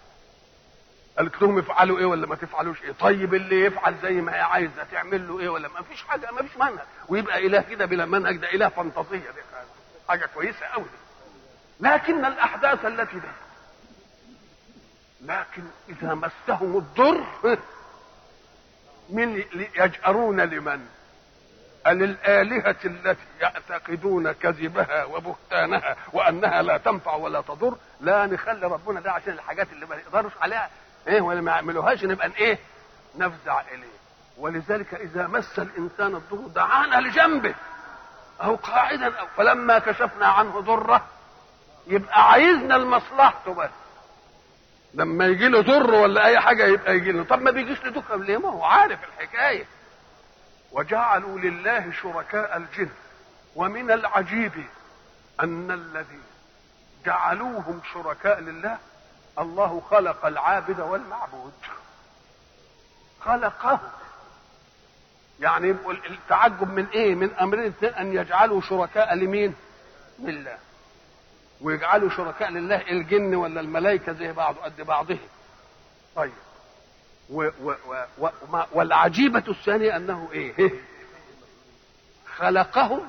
قالت لهم افعلوا إيه ولا ما تفعلوش إيه؟ طيب اللي يفعل زي ما هي عايزة تعمل له إيه ولا ما فيش حاجة ما فيش منهج. ويبقى إله كده بلا منهج ده إله فانتازية. دي حاجة كويسة قوي لكن الأحداث التي ده. لكن إذا مسهم الضر من يجأرون لمن؟ للآلهة التي يعتقدون كذبها وبهتانها وأنها لا تنفع ولا تضر. لا نخلي ربنا ده عشان الحاجات اللي ما نقدرش عليها. إيه ولا ما يعملوهاش نبقى إيه؟ نفزع إليه. ولذلك إذا مس الإنسان الضر دعانا لجنبه أو قاعدا أو فلما كشفنا عنه ضره يبقى عايزنا لمصلحته بس. لما يجي له ضر ولا أي حاجة يبقى يجي له. طب ما بيجيش له ليه ما هو عارف الحكاية. وجعلوا لله شركاء الجن. ومن العجيب أن الذي جعلوهم شركاء لله الله خلق العابد والمعبود. خلقه. يعني التعجب من إيه؟ من أمرين. أن يجعلوا شركاء لمين؟ لله. ويجعلوا شركاء لله الجن ولا الملائكة زي بعض قد بعضهم. طيب. و و و و والعجيبة الثانية أنه إيه؟ خلقهم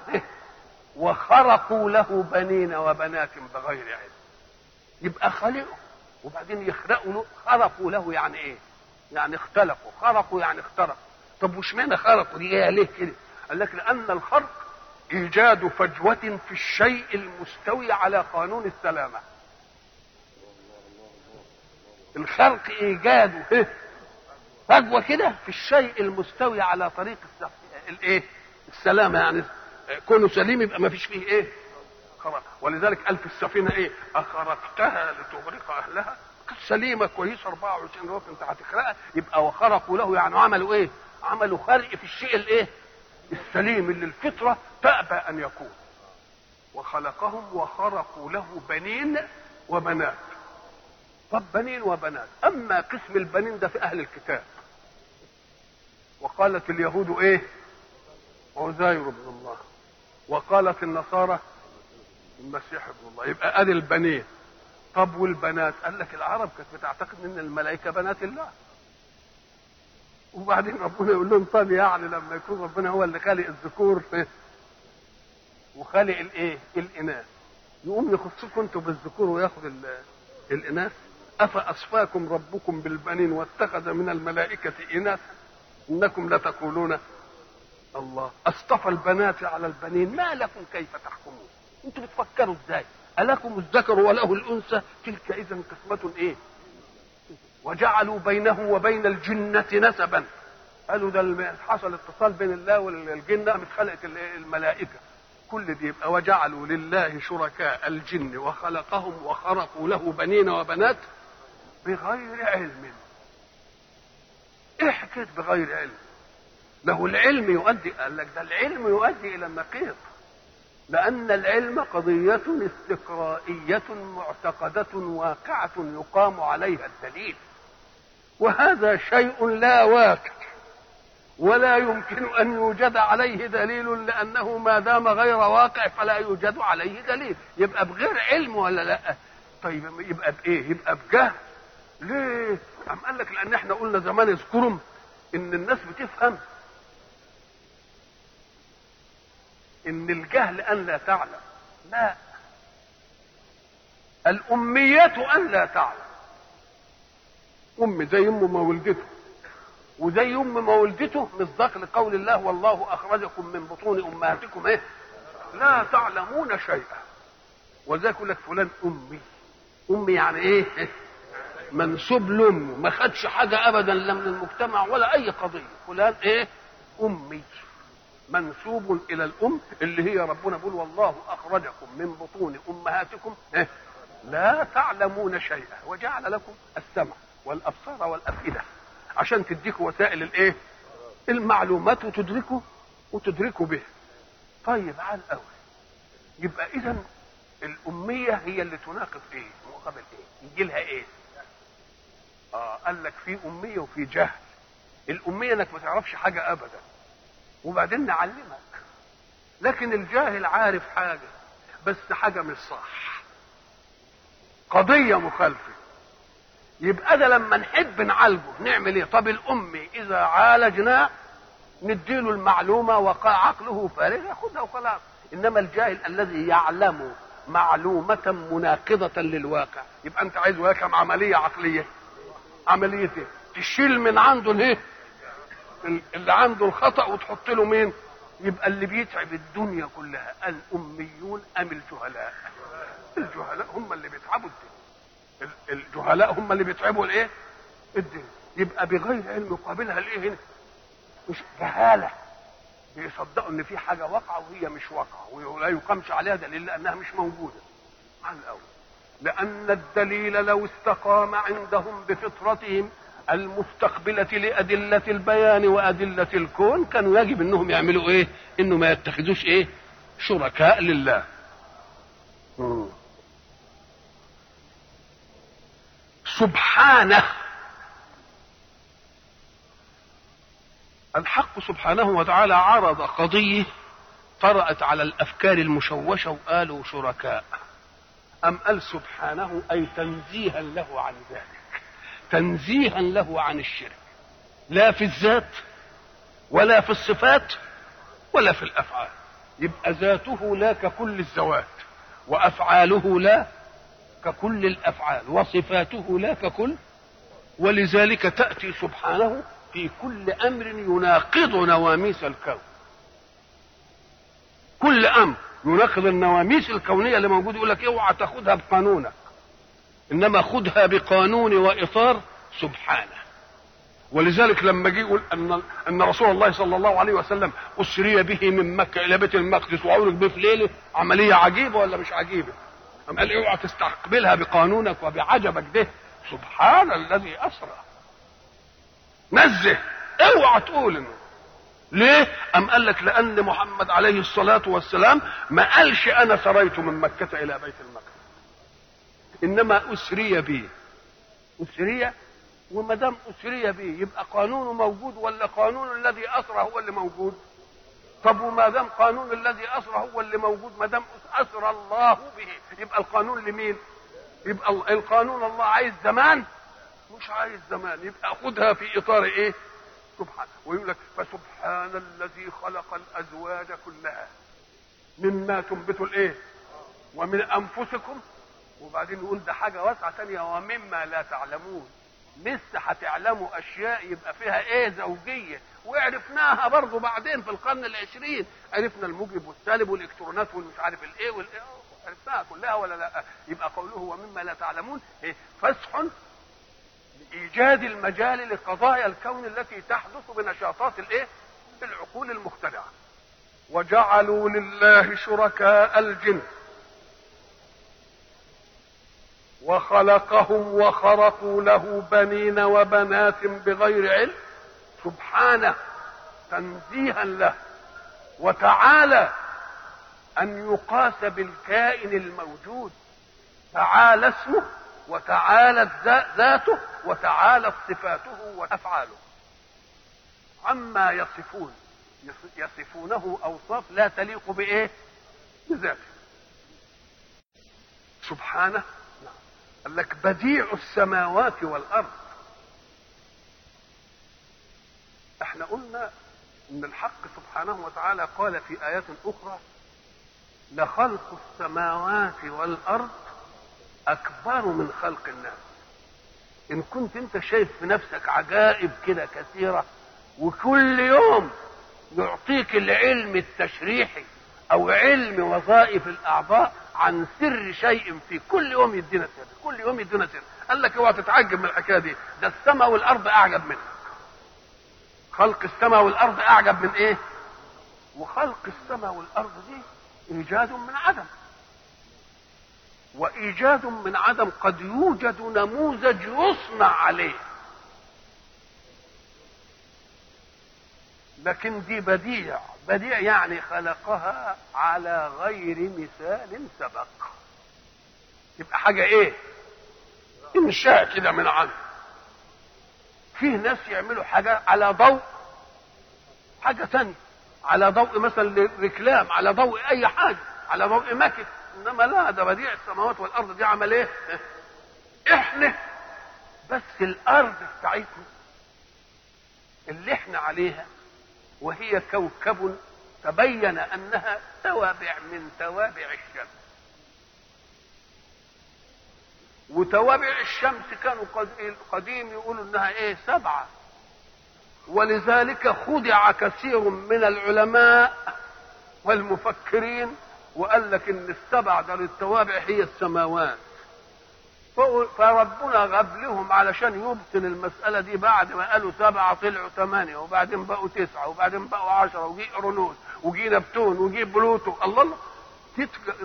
وخرقوا له بنين وبنات بغير علم. يبقى خلقوا. وبعدين يخرقوا له خرقوا له يعني إيه؟ يعني اختلقوا. خرقوا يعني اخترقوا. طب وش معنى خرقوا؟ دي ليه كده؟ قال لك لأن الخرق إيجاد فجوة في الشيء المستوي على قانون السلامة. الخرق إيجاده فجوة كده في الشيء المستوي على طريق الايه السلامة يعني كونه سليم يبقى ما فيش فيه إيه؟ خرق ولذلك قال في السفينة إيه؟ اخرقتها لتغرق أهلها. سليمة كويسة 24 ربع أنت هتخرقها يبقى وخرقوا له يعني عملوا إيه؟ عملوا خرق في الشيء الايه السليم اللي الفطرة تأبى أن يكون. وخلقهم وخرقوا له بنين وبنات. طب بنين وبنات. أما قسم البنين ده في أهل الكتاب. وقالت اليهود إيه؟ عزير ابن الله. وقالت النصارى المسيح ابن الله. يبقى أدي البنين. طب والبنات؟ قال لك العرب كانت بتعتقد إن الملائكة بنات الله. وبعدين ربنا يقول لهم طب يعني لما يكون ربنا هو اللي خالق الذكور وخالق الايه؟ الإناث. يقوم يخصكم أنتم بالذكور وياخذ الإناث. أفأصفاكم ربكم بالبنين واتخذ من الملائكة إناثا إنكم لتقولون الله. أصطفى البنات على البنين. ما لكم كيف تحكمون؟ أنتوا بتفكروا إزاي؟ ألكم الذكر وله الأنثى؟ تلك إذا قسمة إيه؟ وجعلوا بينه وبين الجنة نسبا. قالوا ده حصل اتصال بين الله والجنة قامت خلقت الملائكة. كل دي يبقى وجعلوا لله شركاء الجن وخلقهم وخرقوا له بنين وبنات بغير علم. إيه حكايه بغير علم. له العلم يؤدي قال لك ده العلم يؤدي إلى النقيض. لأن العلم قضية استقرائية معتقدة واقعة يقام عليها الدليل. وهذا شيء لا واقع ولا يمكن أن يوجد عليه دليل لأنه ما دام غير واقع فلا يوجد عليه دليل. يبقى بغير علم ولا لا؟ طيب يبقى بإيه؟ يبقى بجهل. ليه؟ أم قال لك لأن إحنا قلنا زمان اذكرهم إن الناس بتفهم. إن الجهل أن لا تعلم. لا. الأمية أن لا تعلم. أم زي أم ما ولدته. وزي أم ما ولدته مصداق لقول الله والله أخرجكم من بطون أمهاتكم إيه؟ لا تعلمون شيئا. يقول لك فلان أمي. أمي يعني إيه؟ منسوب لأمه ما خدش حاجة أبدا لا من المجتمع ولا أي قضية. فلان إيه؟ أمي. منسوب إلى الأم اللي هي ربنا بيقول والله أخرجكم من بطون أمهاتكم إيه؟ لا تعلمون شيئا. وجعل لكم السمع. والأبصار والأفئدة. عشان تديكوا وسائل الإيه؟ المعلومات وتدركوا وتدركوا به. طيب على الأول. يبقى إذا الأمية هي اللي تناقض إيه؟ مقابل إيه؟ يجي لها إيه؟ آه قال لك في أمية وفي جهل. الأمية إنك ما تعرفش حاجة ابدا. وبعدين نعلمك. لكن الجاهل عارف حاجة بس حاجة مش صح. قضية مخالفة. يبقى ده لما نحب نعالجه. نعمل إيه؟ طب الأمي إذا عالجناه نديله المعلومة وقع عقله فارغ ياخدها وخلاص. إنما الجاهل الذي يعلم معلومة مناقضة للواقع. يبقى أنت عايز كم عملية عقلية. عملية إيه تشيل من عنده الايه اللي عنده الخطأ وتحط له مين؟ يبقى اللي بيتعب الدنيا كلها. الأميون أم الجهلاء؟ الجهلاء هم اللي بيتعبوا الدين الجهلاء هم اللي بيتعبوا الايه الدين يبقى بغير علم يقابلها الايه هنا مش جهالة بيصدقوا إن في حاجة واقعة وهي مش واقعة ولا يقامش عليها دليل لأنها مش موجودة على الأول لأن الدليل لو استقام عندهم بفطرتهم المستقبلة لأدلة البيان وأدلة الكون كانوا يجب أنهم يعملوا إيه؟ إنه ما يتخذوش إيه؟ شركاء لله. مم. سبحانه. الحق سبحانه وتعالى عرض قضية طرأت على الأفكار المشوشة وقالوا شركاء. أم قال سبحانه أي تنزيها له عن ذلك. تنزيها له عن الشرك. لا في الذات ولا في الصفات ولا في الأفعال. يبقى ذاته لا ككل الذوات وأفعاله لا ككل الأفعال وصفاته لا ككل ولذلك تأتي سبحانه في كل أمر يناقض نواميس الكون. كل أمر يناقض النواميس الكونية اللي موجود يقول لك اوعى تاخدها بقانونك. إنما خدها بقانون وإطار سبحانه. ولذلك لما جه يقول ان أن رسول الله صلى الله عليه وسلم أسري به من مكة إلى بيت المقدس وعرج به في ليله عمليه عجيبة ولا مش عجيبة؟ أم قال اوعى تستقبلها بقانونك وبعجبك ده سبحان الذي أسرى. نزه اوعى تقول إنه. ليه؟ أم قال لك لأن محمد عليه الصلاة والسلام ما قالش أنا سريت من مكة إلى بيت المقدس. إنما أسري بي أسري؟ وما دام أسري به يبقى قانونه موجود ولا قانون الذي أسرى هو اللي موجود؟ طب وما دام قانون الذي أسرى هو اللي موجود ما دام أسرى الله به يبقى القانون لمين؟ يبقى القانون الله عايز زمان؟ مش عايز زمان يبقى خدها في إطار إيه؟ سبحان ويقول لك فسبحان الذي خلق الأزواج كلها مما تنبت الإيه؟ ومن أنفسكم. وبعدين يقول ده حاجة واسعة ثانية ومما لا تعلمون. لسه هتعلموا أشياء يبقى فيها إيه؟ زوجية. وعرفناها برضه بعدين في القرن العشرين. عرفنا الموجب والسالب والإلكترونات والمش عارف الايه والايه عرفناها كلها ولا لا؟ يبقى قوله ومما لا تعلمون. إيه؟ فسح ايجاد المجال لقضايا الكون التي تحدث بنشاطات الايه العقول المخترعة. وجعلوا لله شركاء الجن. وخلقهم وخرقوا له بنين وبنات بغير علم. سبحانه تنزيها له وتعالى أن يقاس بالكائن الموجود. تعالى اسمه وتعالت ذاته وتعالت صفاته وأفعاله. عما يصفون. يصفونه أوصاف لا تليق بإيه؟ بذاته. سبحانه قال لك بديع السماوات والأرض. إحنا قلنا إن الحق سبحانه وتعالى قال في آيات أخرى لخلق السماوات والأرض أكبر من خلق الناس. إن كنت أنت شايف في نفسك عجائب كده كثيرة وكل يوم يعطيك العلم التشريحي أو علم وظائف الأعضاء عن سر شيء في كل يوم يدينا سر كل يوم يدينا سر. قال لك اوعى تتعجب من الحكاية دي ده السماء والأرض أعجب منك خلق السماء والأرض أعجب من إيه؟ وخلق السماء والأرض دي إيجاد من عدم. وإيجاد من عدم قد يوجد نموذج يصنع عليه. لكن دي بديع. بديع يعني خلقها على غير مثال سبق. يبقى حاجة إيه؟ إنشاء كده من عنه فيه ناس يعملوا حاجة على ضوء حاجة تانية على ضوء مثلا ركلام على ضوء أي حاجة على ضوء مكت إنما لا ده بديع السماوات والأرض دي عمل إيه؟ إحنا. بس الأرض بتاعتنا اللي إحنا عليها وهي كوكب تبين أنها توابع من توابع الشمس. وتوابع الشمس كانوا قديم يقولوا إنها إيه؟ سبعة. ولذلك خدع كثير من العلماء والمفكرين وقال لك إن السبع ده للتوابع هي السماوات. فربنا غاب لهم علشان يبطل المسألة دي بعد ما قالوا سبعة طلعوا ثمانية وبعدين بقوا تسعة وبعدين بقوا عشرة وجي أرونوس وجي نبتون وجي بلوتو. الله الله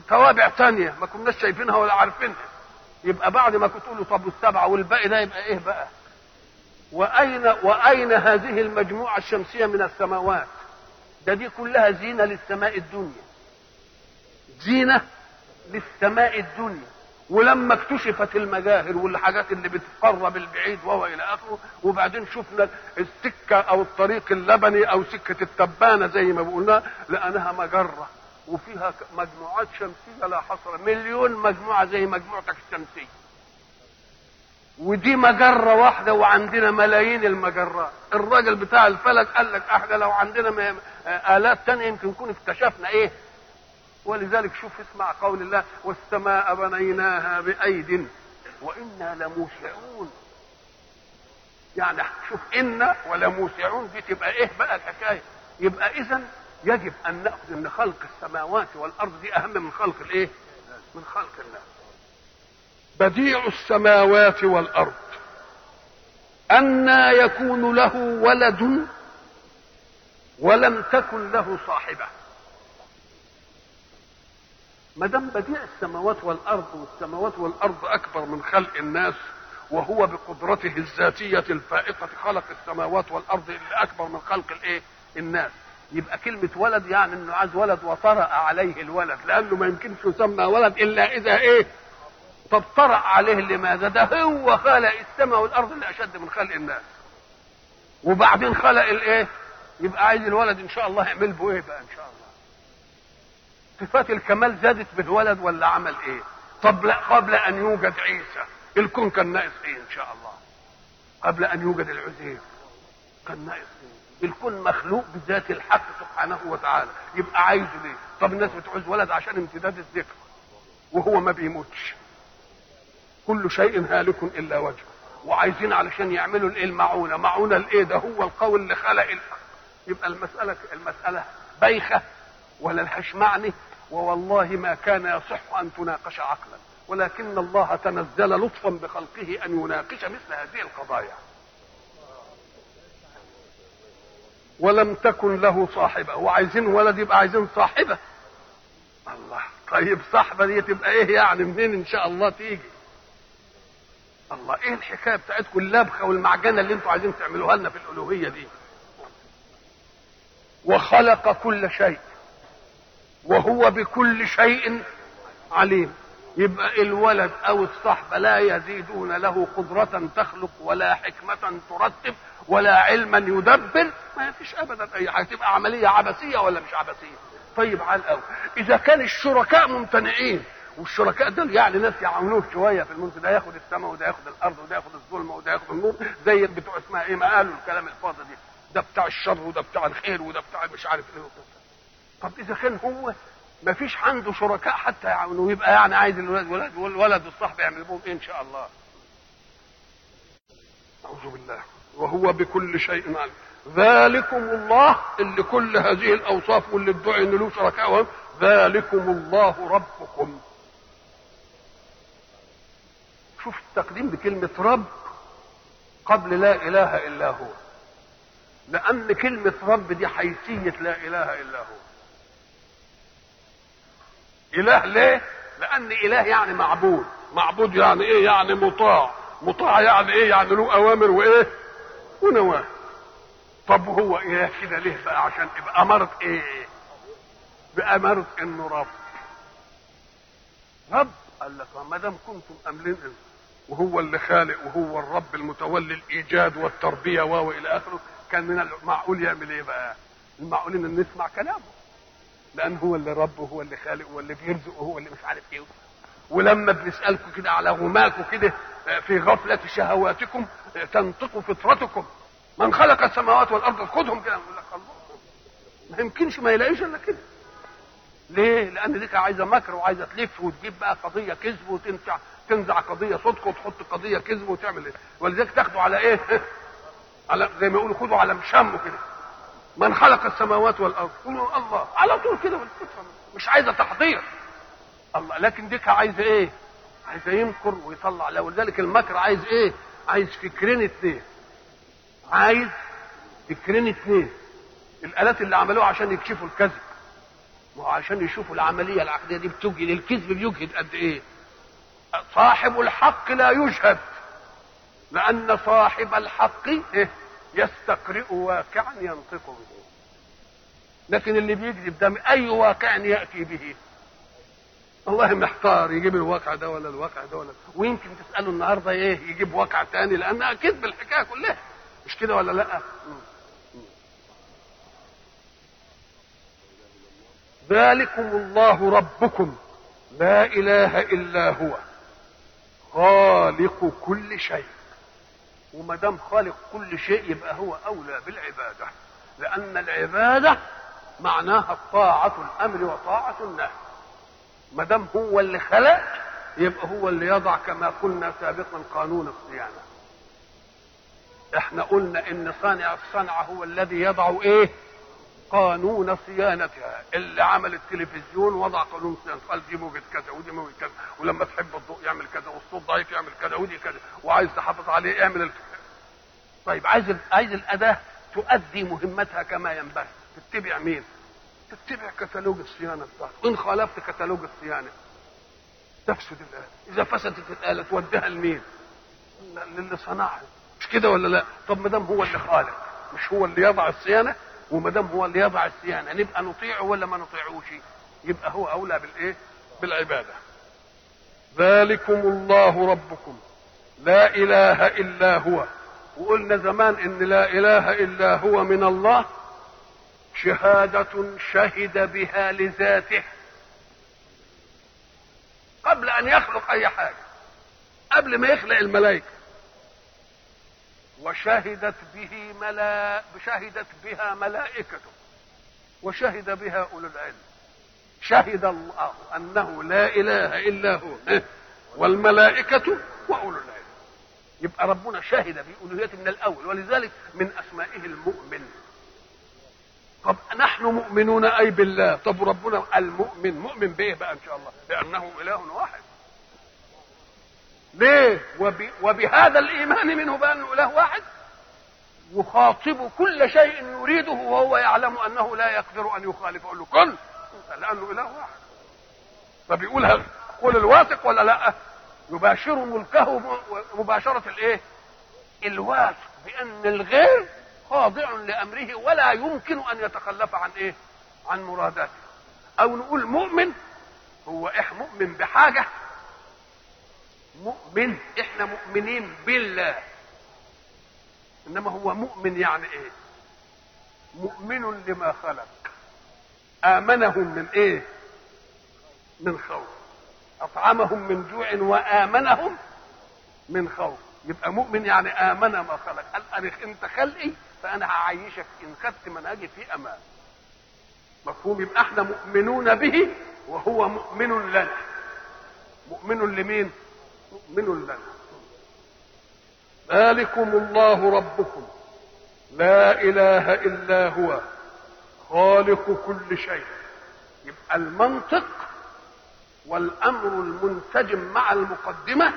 توابع تانية ما كناش شايفينها ولا عارفينها. يبقى بعد ما كنت تقولوا طب السبعة والباقي ده يبقى إيه بقى؟ وأين وأين هذه المجموعة الشمسية من السماوات؟ ده دي كلها زينة للسماء الدنيا. زينة للسماء الدنيا. ولما اكتشفت المجاهر والحاجات اللي بتقرب البعيد وهو إلى آخره وبعدين شفنا السكة أو الطريق اللبني أو سكة التبانة زي ما بقولنا لانها مجرة. وفيها مجموعات شمسية لا حصر. مليون مجموعة زي مجموعتك الشمسية. ودي مجرة واحدة وعندنا ملايين المجرات الراجل بتاع الفلك قال لك إحنا لو عندنا آلات تانية يمكن نكون اكتشفنا إيه؟ ولذلك شوف اسمع قول الله والسماء بنيناها بأيد وإنا لموسعون. يعني شوف إنا ولموسعون دي تبقى إيه بقى الحكاية؟ يبقى إذا يجب أن نأخذ أن خلق السماوات والأرض دي أهم من خلق الإيه؟ من خلق الله بديع السماوات والأرض أنى يكون له ولد ولم تكن له صاحبة ما دام بديع السماوات والأرض والسماوات والأرض أكبر من خلق الناس وهو بقدرته الذاتية الفائقة خلق السماوات والأرض اللي أكبر من خلق الإيه؟ الناس. يبقى كلمة ولد يعني إنه عايز ولد وطرأ عليه الولد لأنه ما يمكنش يسمى ولد إلا إذا إيه؟ طب طرأ عليه لماذا؟ ده هو خلق السماء والأرض اللي أشد من خلق الناس. وبعدين خلق الإيه؟ يبقى عايز الولد إن شاء الله يعمل به إيه بقى إن شاء الله؟ صفات الكمال زادت بالولد ولا عمل إيه طب لا قبل أن يوجد عيسى الكون كان ناقص إيه إن شاء الله قبل أن يوجد العزير كان ناقص الكون مخلوق بذات الحق سبحانه وتعالى. يبقى عايزه ليه؟ طب الناس بتعوز ولد عشان امتداد الذكر وهو ما بيموتش. كل شيء هالك إلا وجهه. وعايزين علشان يعملوا الإيه؟ المعونة. معونة الإيه؟ ده هو القول اللي خلق الحق يبقى المسألة المسألة بايخة ولا لهاش معنى؟ ووالله ما كان يصح أن تناقش عقلا. ولكن الله تنزل لطفا بخلقه أن يناقش مثل هذه القضايا. ولم تكن له صاحبة. وعايزين ولد يبقى عايزين صاحبة. الله طيب صاحبة دي تبقى إيه يعني؟ منين إن شاء الله تيجي؟ الله إيه الحكاية بتاعتكم اللبخة والمعجنة اللي أنتوا عايزين تعملوها لنا في الألوهية دي؟ وخلق كل شيء. وهو بكل شيء عليم. يبقى الولد أو الصحبه لا يزيدون له قدرة تخلق ولا حكمة ترتب. ولا علما يدبر ما فيش ابدا. أي حاجة تبقى عملية عبثية ولا مش عبثية؟ طيب على الأول. إذا كان الشركاء ممتنعين والشركاء دول يعني ناس يعاونوه شوية في الملك ده ياخد السماء وده ياخد الأرض وده ياخد الظلمة وده ياخد النور زي بتوع اسمها إيه؟ ما قالوا الكلام الفاضي دي ده بتاع الشر وده بتاع الخير وده بتاع مش عارف إيه. طب إذا كان هو ما فيش عنده شركاء حتى يعاونوه يبقى يعني عايز الولد ولد والولد والصحب يعمل بهم إيه إن شاء الله؟ أعوذ بالله. وهو بكل شيء عليم ذلكم الله اللي كل هذه الأوصاف واللي ادعي ان له شركاء ذلكم الله ربكم شوف التقديم بكلمة رب قبل لا إله إلا هو لأن كلمة رب دي حيثية لا إله إلا هو إله ليه؟ لأن إله يعني معبود معبود يعني إيه؟ يعني مطاع مطاع يعني إيه؟ يعني له أوامر وإيه؟ ونواهي طب هو إله كده ليه بقى؟ عشان يبقى أمرت إيه؟ بأمرت إنه رب. رب؟ قال لك ما دام كنتم أملين وهو اللي خالق وهو الرب المتولي الإيجاد والتربية و إلى آخره كان من المعقول يعمل إيه بقى؟ المعقول إن نسمع كلامه. لأن هو اللي رب وهو اللي خالق وهو اللي بيرزق وهو اللي مش عارف إيه. ولما بنسالكم كده على غماكم كده في غفلة شهواتكم تنطق فطرتكم من خلق السماوات والأرض خذهم كده يقول لك الله ما يمكنش ما يلاقيش إلا كده ليه؟ لأن دي عايزة مكر وعايزة تلف وتجيب بقى قضية كذب وتنزع تنزع قضية صدق وتحط قضية كذب وتعمل إيه؟ ولذلك تاخدوا على إيه؟ على زي ما يقولوا خدوا على مشمه كده. من خلق السماوات والأرض؟ قولوا الله على طول كده مش عايزة تحضير. الله لكن ديك عايزة إيه؟ عايزة يمكر ويطلع له ولذلك المكر عايز إيه؟ عايز فكرين اثنين. عايز فكرين اثنين. الآلات اللي عملوها عشان يكشفوا الكذب. وعشان يشوفوا العملية العقدية دي بتجهد الكذب بيجهد قد إيه صاحب الحق لا يجهد لأن صاحب الحق يستقرئ واقعا ينطق به لكن اللي بيكذب ده أي واقع يأتي به والله محتار يجيب الواقع ده ولا الواقع ده ولا ويمكن تسأله النهارده إيه يجيب واقع تاني لأن كذب الحكاية كلها. مش كده ولا لأ؟ ذلكم الله ربكم. لا إله إلا هو. خالق كل شيء. وما دام خالق كل شيء يبقى هو أولى بالعبادة. لأن العبادة معناها طاعة الأمر وطاعة النهي ما دام هو اللي خلق يبقى هو اللي يضع كما قلنا سابقا قانون الصيانة. إحنا قلنا إن صانع الصنعة هو الذي يضع إيه؟ قانون صيانتها. اللي عمل التلفزيون وضع قانون صيانته قال دي موجة كذا ودي موجة كذا. ولما تحب الضوء يعمل كذا والصوت ضعيف يعمل كذا ودي كذا. وعايز تحافظ عليه اعمل الك... طيب عايز عايز الأداة تؤدي مهمتها كما ينبغي. تتبع مين؟ تتبع كتالوج الصيانة بتاعته ان خالفت كتالوج الصيانة تفسد الآلة. إذا فسدت الآلة توديها لمين؟ للي صنعها. مش كده ولا لا؟ طب ما دام هو اللي خالق مش هو اللي يضع الصيانة وما دام هو اللي يضع الصيانة نبقى نطيعه ولا ما نطيعوش؟ يبقى هو أولى بالإيه؟ بالعبادة. ذلكم الله ربكم. لا إله إلا هو. وقلنا زمان إن لا إله إلا هو من الله شهادة شهد بها لذاته. قبل أن يخلق أي حاجة. قبل ما يخلق الملائكة. وشهدت به ملا شهدت بها ملائكته. وشهد بها أولو العلم. شهد الله أنه لا إله إلا هو. والملائكة وأولو العلم. يبقى ربنا شهد بألوهيته من الأول. ولذلك من أسمائه المؤمن. طب نحن مؤمنون أي بالله. طب ربنا المؤمن مؤمن بايه بقى إن شاء الله لأنه إله واحد. ليه؟ وب... وبهذا الإيمان منه بانه إله واحد؟ يخاطب كل شيء يريده وهو يعلم أنه لا يقدر أن يخالف يقول له كن لأنه إله واحد. فبيقولها قول الواثق ولا لأ؟ يباشر ملكه مباشرة الإيه؟ الواثق بأن الغير خاضع لأمره ولا يمكن أن يتخلف عن إيه؟ عن مراداته. أو نقول مؤمن هو إح مؤمن بحاجة. مؤمن إحنا مؤمنين بالله. إنما هو مؤمن يعني إيه؟ مؤمن لما خلق. آمنهم من إيه؟ من خوف. أطعمهم من جوع وآمنهم من خوف. يبقى مؤمن يعني آمن ما خلق. قال أنا أنت خلقي فأنا هعيشك إن خدت منهجي في أمان. مفهوم يبقى إحنا مؤمنون به وهو مؤمن لنا. مؤمن لمين؟ مؤمن لنا. ذلكم الله ربكم. لا إله إلا هو. خالق كل شيء. يبقى المنطق والأمر المنسجم مع المقدمة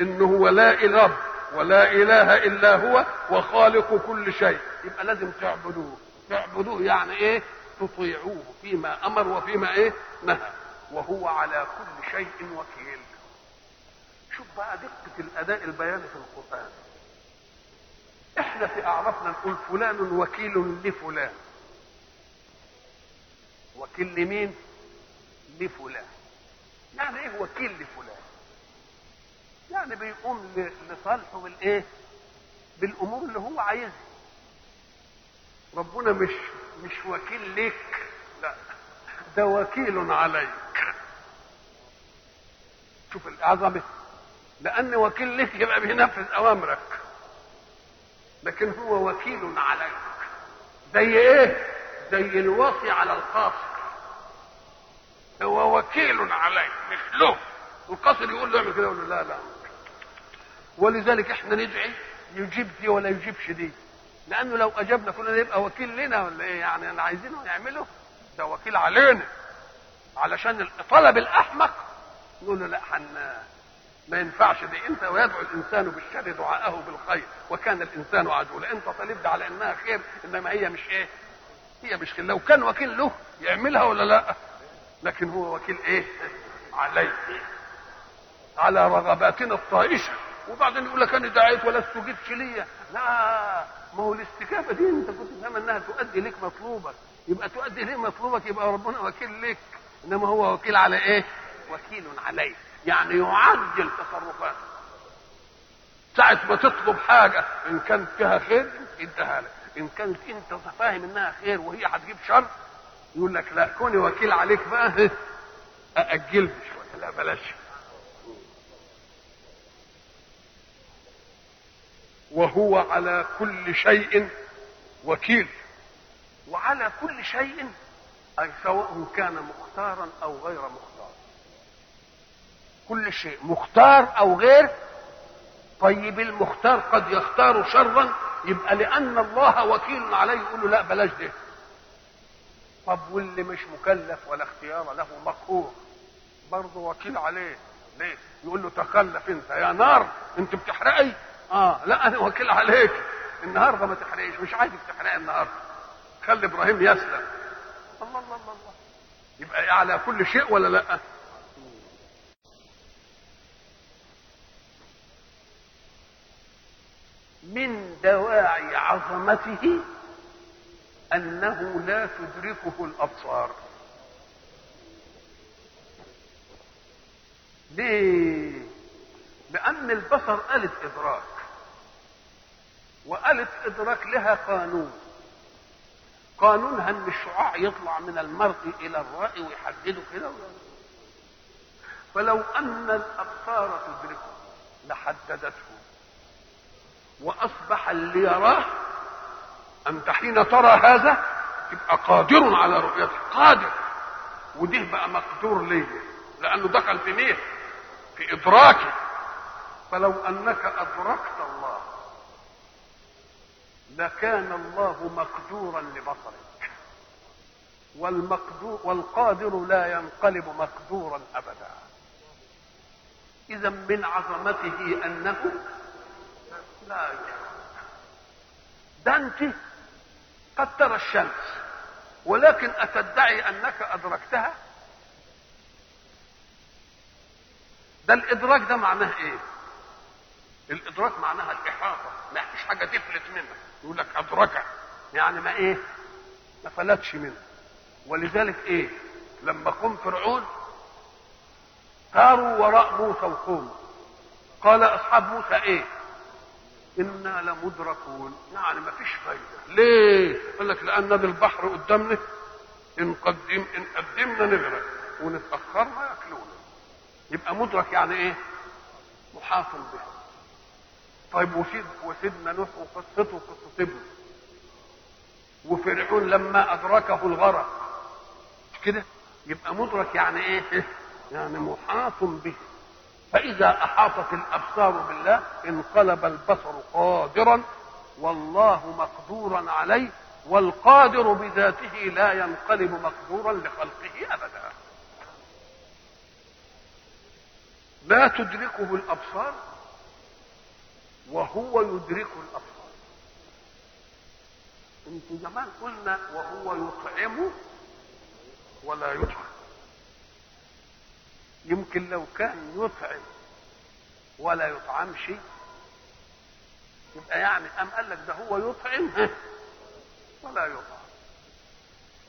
إنه هو لا إله ولا إله إلا هو وخالق كل شيء. يبقى لازم تعبدوه. تعبدوه يعني إيه؟ تطيعوه فيما أمر وفيما إيه؟ نهى. وهو على كل شيء وكيل. شوف بقى دقة الأداء البياني في القرآن. إحنا في أعرفنا نقول فلان وكيل لفلان. وكيل لمين؟ لفلان. يعني إيه وكيل لفلان؟ يعني بيقوم لصالحه بالإيه؟ بالأمور اللي هو عايزها. ربنا مش مش وكيل لك لا ده وكيل عليك. شوف العظمة. لأن وكيل لك يبقى بينفذ أوامرك. لكن هو وكيل عليك. زي إيه؟ زي الوصي على القاصر هو وكيل عليك. مش له. القاصر يقول له اعمل كده يقول له لا لا. ولذلك إحنا ندعي يجيب دي ولا يجيبش دي. لأنه لو أجبنا كلنا يبقى وكيل لنا ولا إيه يعني؟ اللي عايزينه يعمله. ده وكيل علينا. علشان طلب الأحمق نقول له لا حن ما ينفعش دي انت ويدعو الإنسان بالشر دعاءه بالخير. وكان الإنسان عدولا انت طالب على إنها خير إنما هي مش إيه؟ هي مش خير. لو كان وكيل له يعملها ولا لا؟ لكن هو وكيل إيه؟ عليه. على رغباتنا الطائشة. وبعدين يقول لك أنا دعيت ولا استجبتش ليا. لا ما هو الاستجابة دي أنت كنت فاهم إنها تؤدي لك مطلوبك. يبقى تؤدي ليه مطلوبك؟ يبقى ربنا وكيل لك إنما هو وكيل على إيه؟ وكيل عليه يعني يعجل تصرفاته. ساعة ما تطلب حاجة إن كانت فيها خير يديها لك. إن كانت أنت فاهم إنها خير وهي هتجيب شر يقول لك لا كوني وكيل عليك بقى أأجلها شوية. لا بلاش. وهو على كل شيء وكيل. وعلى كل شيء أي سواء كان مختارا أو غير مختار. كل شيء مختار أو غير طيب المختار قد يختار شرا يبقى لأن الله وكيل عليه يقول له لا بلاش ده. طب واللي مش مكلف ولا اختيار له مقهور برضه وكيل عليه. ليه؟ يقول له تخلف أنت. يا نار أنت بتحرقي آه لا أنا وكيل عليك. النهارده ما تحرقيش مش عايزك تحرقي النهارده خلي إبراهيم يسلم. الله الله الله الله. يبقى على كل شيء ولا لأ؟ من دواعي عظمته أنه لا تدركه الأبصار. ليه؟ لأن البصر آلة إدراك. وآلة إدراك لها قانون. قانونها ان الشعاع يطلع من المرء إلى الرأي ويحدده كده؟ فلو أن الأبصار تدركه لحددته. وأصبح اللي يراه انت حين ترى هذا تبقى قادر على رؤيته. قادر. وده بقى مقدور ليه؟ لأنه دخل في مين؟ في إدراكه. فلو أنك أدركت لكان الله مقدورا لبصرك والمقدور والقادر لا ينقلب مقدورا أبدا. إذا من عظمته أنه لا يشرك ده أنت قد ترى الشمس ولكن أتدعي أنك أدركتها؟ ده الادراك ده معناه إيه؟ الادراك معناها الإحاطة. ما فيش حاجة تفلت منك. يقول لك ادركها يعني ما إيه؟ ما فلتش منه ولذلك إيه؟ لما قوم فرعون ساروا وراء موسى وقومه. قال أصحاب موسى إيه؟ إنا لمدركون. يعني ما فيش فايدة. ليه؟ قال لك لأن البحر قدامنا. إن قدم إن قدمنا نغرق ونتاخرنا يأكلونا. يبقى مدرك يعني إيه؟ محاط به طيب وسيد وسيدنا نوح وقصته وقصه ابنه. وفرعون لما أدركه الغرق مش كده؟ يبقى مدرك يعني إيه؟ يعني محاط به. فإذا أحاطت الأبصار بالله انقلب البصر قادرا والله مقدورا عليه والقادر بذاته لا ينقلب مقدورا لخلقه أبدا. لا تدركه الأبصار؟ وهو يدرك الأبصار انت زمان قلنا وهو يطعم ولا يطعم. يمكن لو كان يطعم ولا يطعم شيء يبقى يعني أم قال لك ده هو يطعم ولا يطعم.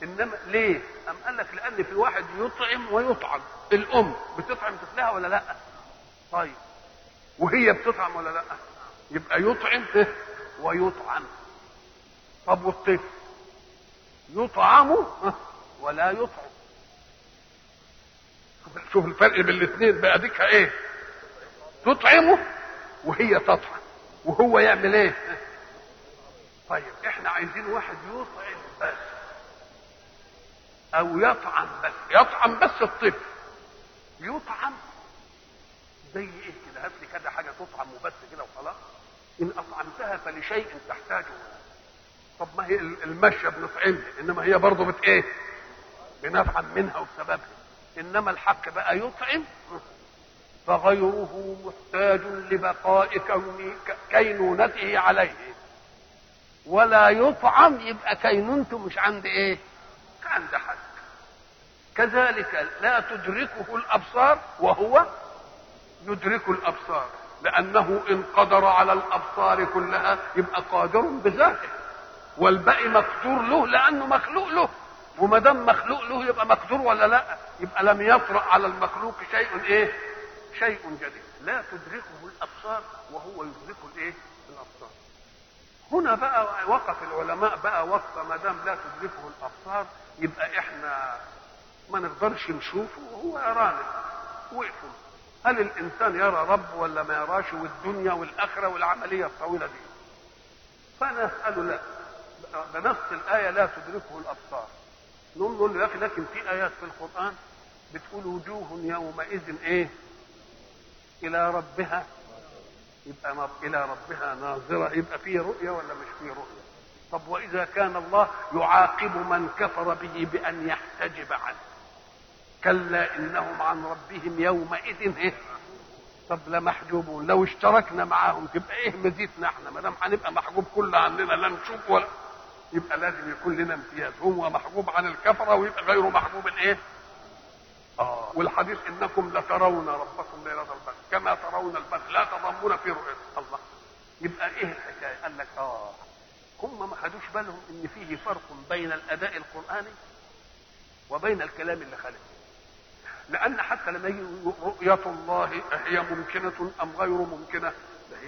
إنما ليه؟ أم قال لك لأن في واحد يطعم ويطعم. الأم بتطعم طفلها ولا لأ؟ طيب. وهي بتطعم ولا لأ؟ يبقى يطعم ويطعم. طب والطفل؟ يطعم ولا يطعم. شوف الفرق بين الاثنين بقى ديك إيه؟ تطعمه وهي تطعم. وهو يعمل إيه؟ طيب إحنا عايزين واحد يطعم بس. أو يطعم بس. يطعم بس الطفل. يطعم زي إيه كده؟ هات لي كده حاجة تطعم وبس كده وخلاص. إن أطعمتها فلشيء تحتاجه. طب ما هي المشيه بنطعمها إنما هي برضه بت إيه؟ بنطعم منها وبسببها. إنما الحق بقى يطعم. فغيره محتاج لبقاء كينونته عليه. ولا يطعم يبقى كينونته مش عند إيه؟ عند حد. كذلك لا تدركه الأبصار وهو يدرك الأبصار. لأنه إن قدر على الأبصار كلها يبقى قادر بذاته. والباقي مقدور له لأنه مخلوق له. وما دام مخلوق له يبقى مقدور ولا لا؟ يبقى لم يطرأ على المخلوق شيء إيه؟ شيء جديد. لا تدركه الأبصار وهو يدرك الإيه؟ الأبصار. هنا بقى وقف العلماء بقى وقف ما دام لا تدركه الأبصار يبقى إحنا ما نقدرش نشوفه وهو يرانا. وقفوا. هل الإنسان يرى رب ولا ما يراش والدنيا والآخرة والعملية الطويلة دي؟ فانا اساله لا. بنص الآية لا تدركه الأبصار. نقول له يا أخي لكن في آيات في القرآن بتقول وجوه يومئذ إيه؟ إلى ربها. يبقى إلى ربها ناظرة. يبقى في رؤية ولا مش في رؤية؟ طب وإذا كان الله يعاقب من كفر به بأن يحتجب عنه. كلا إنهم عن ربهم يومئذ إيه؟ طب لمحجوبون. لو اشتركنا معاهم تبقى إيه مزيتنا إحنا؟ ما دام هنبقى محجوب كل عننا لا نشوف ولا يبقى لازم يكون لنا امتياز. هو محجوب عن الكفرة ويبقى غيره محجوب إيه آه. والحديث إنكم لترون ربكم ليلة البدر. كما ترون البدر. لا تضمون في رؤية الله. يبقى إيه الحكاية؟ قال لك آه. هم ما خدوش بالهم إن فيه فرق بين الأداء القرآني وبين الكلام اللي خلقه لأن حتى لما يجي رؤية الله هي ممكنة أم غير ممكنة؟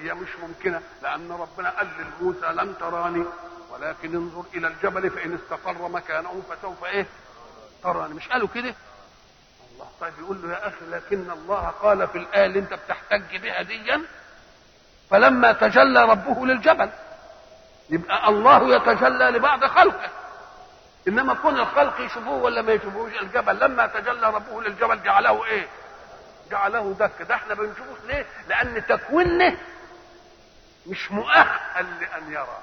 هي مش ممكنة لأن ربنا قال لموسى لن تراني. ولكن انظر إلى الجبل فإن استقر مكانه فسوف إيه؟ تراني. مش قالوا كده؟ الله طيب يقول له يا أخي لكن الله قال في الآية اللي أنت بتحتج بها ديا فلما تجلى ربه للجبل يبقى الله يتجلى لبعض خلقه. إنما كون الخلق يشوفوه ولا ما يشوفوش الجبل لما تجلى ربه للجبل جعله إيه؟ جعله دك. ده إحنا بنشوفه ليه؟ لأن تكوينه مش مؤهل لأن يرى.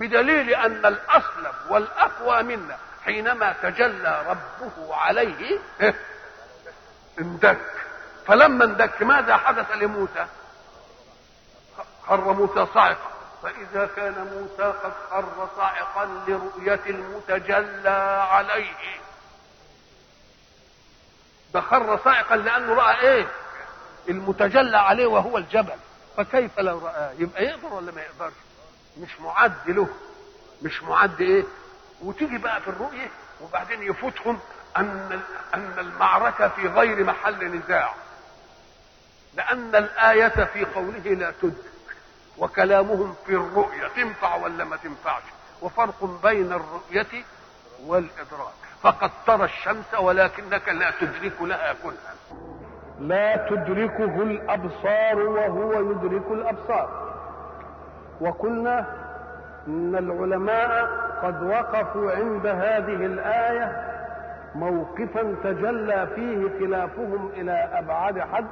بدليل أن الاصلب والأقوى منا حينما تجلى ربه عليه اندك. فلما اندك ماذا حدث لموسى؟ خر موسى صاعقا. فإذا كان موسى قد خر صاعقا لرؤية المتجلى عليه ده خر صاعقا لأنه رأى إيه؟ المتجلى عليه وهو الجبل فكيف لو رآه؟ يبقى يقدر ولا ما يقدرش؟ مش معد له مش معد إيه؟ وتيجي بقى في الرؤية وبعدين يفوتهم أن أن المعركة في غير محل نزاع لأن الآية في قوله لا تدرك وكلامهم في الرؤية تنفع ولا ما تنفعش؟ وفرق بين الرؤية والإدراك. فقد ترى الشمس ولكنك لا تدرك لها كلها لا تدركه الأبصار وهو يدرك الأبصار. وقلنا إن العلماء قد وقفوا عند هذه الآية موقفا تجلى فيه خلافهم إلى أبعد حد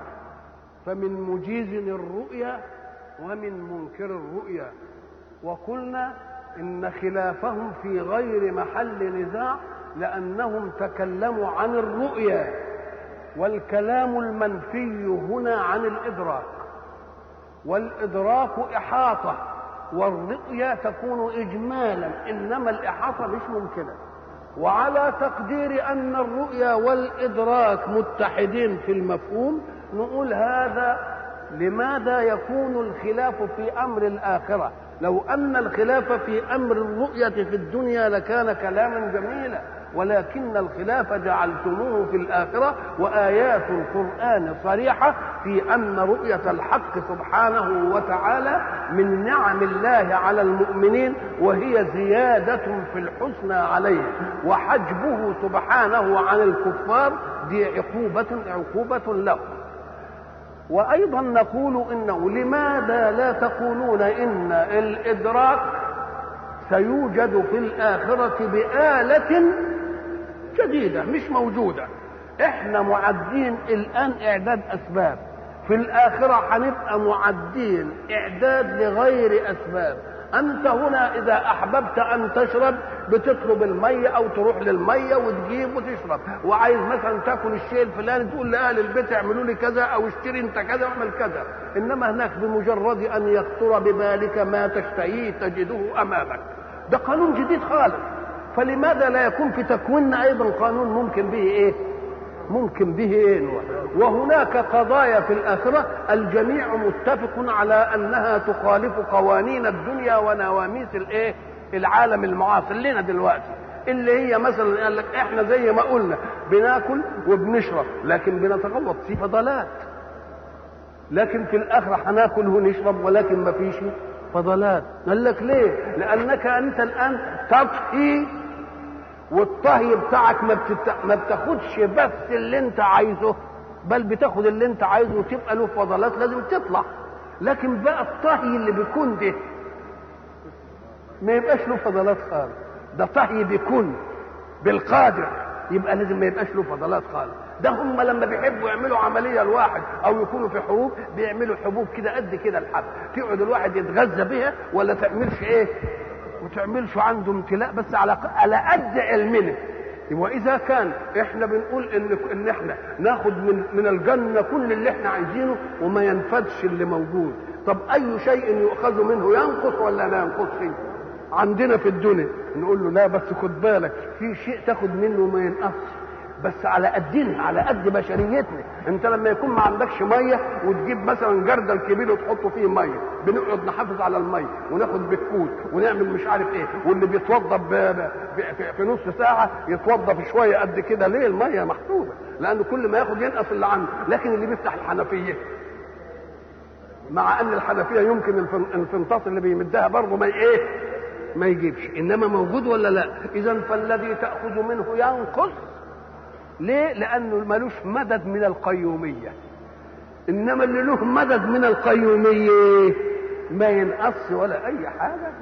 فمن مجيز الرؤيا ومن منكر الرؤيا. وقلنا إن خلافهم في غير محل نزاع لأنهم تكلموا عن الرؤيا. والكلام المنفي هنا عن الإدراك. والإدراك إحاطة. والرؤيا تكون اجمالا. إنما الإحاطة مش ممكنة. وعلى تقدير أن الرؤيا والإدراك متحدين في المفهوم نقول هذا لماذا يكون الخلاف في أمر الآخرة؟ لو أن الخلاف في أمر الرؤية في الدنيا لكان كلاما جميلا ولكن الخلاف جعلتموه في الآخرة وآيات القرآن صريحة في أن رؤية الحق سبحانه وتعالى من نعم الله على المؤمنين وهي زيادة في الحسنى عليه وحجبه سبحانه عن الكفار دي عقوبة عقوبة له. وأيضا نقول إنه لماذا لا تقولون إن الإدراك سيوجد في الآخرة بآلة جديدة مش موجودة. إحنا معدين الآن إعداد أسباب. في الآخرة هنبقى معدين إعداد لغير أسباب. أنت هنا إذا أحببت أن تشرب بتطلب المية أو تروح للمية وتجيب وتشرب. وعايز مثلا تاكل الشيء الفلاني تقول لأهل البيت اعملوا لي كذا أو اشتري أنت كذا واعمل كذا. إنما هناك بمجرد أن يخطر ببالك ما تشتهيه تجده أمامك. ده قانون جديد خالص. فلماذا لا يكون في تكويننا أيضا قانون ممكن به إيه؟ ممكن به إيه وهناك قضايا في الآخرة الجميع متفق على أنها تخالف قوانين الدنيا ونواميس الايه العالم المعاصر. لنا دلوقتي اللي هي مثلا قال لك إحنا زي ما قلنا بناكل وبنشرب لكن بنتغوط في فضلات. لكن في الآخرة هناكل ونشرب ولكن ما فيش فضلات. قال لك ليه؟ لأنك أنت الآن تطهي والطهي بتاعك ما, بتت... ما بتاخدش بس اللي انت عايزه بل بتاخد اللي انت عايزه وتبقى له فضلات لازم تطلع. لكن بقى الطهي اللي بيكون ده ما يبقاش له فضلات خالص. ده طهي بيكون بالقادر يبقى لازم ما يبقاش له فضلات خالص. ده هم لما بيحبوا يعملوا عملية الواحد أو يكونوا في حروب بيعملوا حبوب كده قد كده الحب تقعد الواحد يتغذى بها ولا تعملش إيه؟ وتعملش عنده امتلاء بس على على قد علمنا. واذا كان إحنا بنقول إن إن إحنا ناخد من من الجنة كل اللي إحنا عايزينه وما ينفدش اللي موجود. طب أي شيء يؤخذ منه ينقص ولا لا ينقص؟ عندنا في الدنيا. نقول له لا بس خد بالك في شيء تاخد منه وما ينقصش. بس على قدنا على قد بشريتنا. انت لما يكون ما عندكش مية وتجيب مثلا جردل كبير وتحطه فيه مية بنقعد نحافظ على المية وناخد بكوت ونعمل مش عارف إيه واللي بيتوضى في نص ساعة يتوضى في شوية قد كده ليه المية محسوبه لأن كل ما ياخد ينقص اللي عنده. لكن اللي بيفتح الحنفية مع أن الحنفية يمكن الفنطاط اللي بيمدها برضه ما إيه ما يجيبش. إنما موجود ولا لا؟ اذا فالذي تأخذ منه ينقص. ليه؟ لأنه ملوش مدد من القيومية. إنما اللي له مدد من القيومية ما ينقص ولا أي حاجة.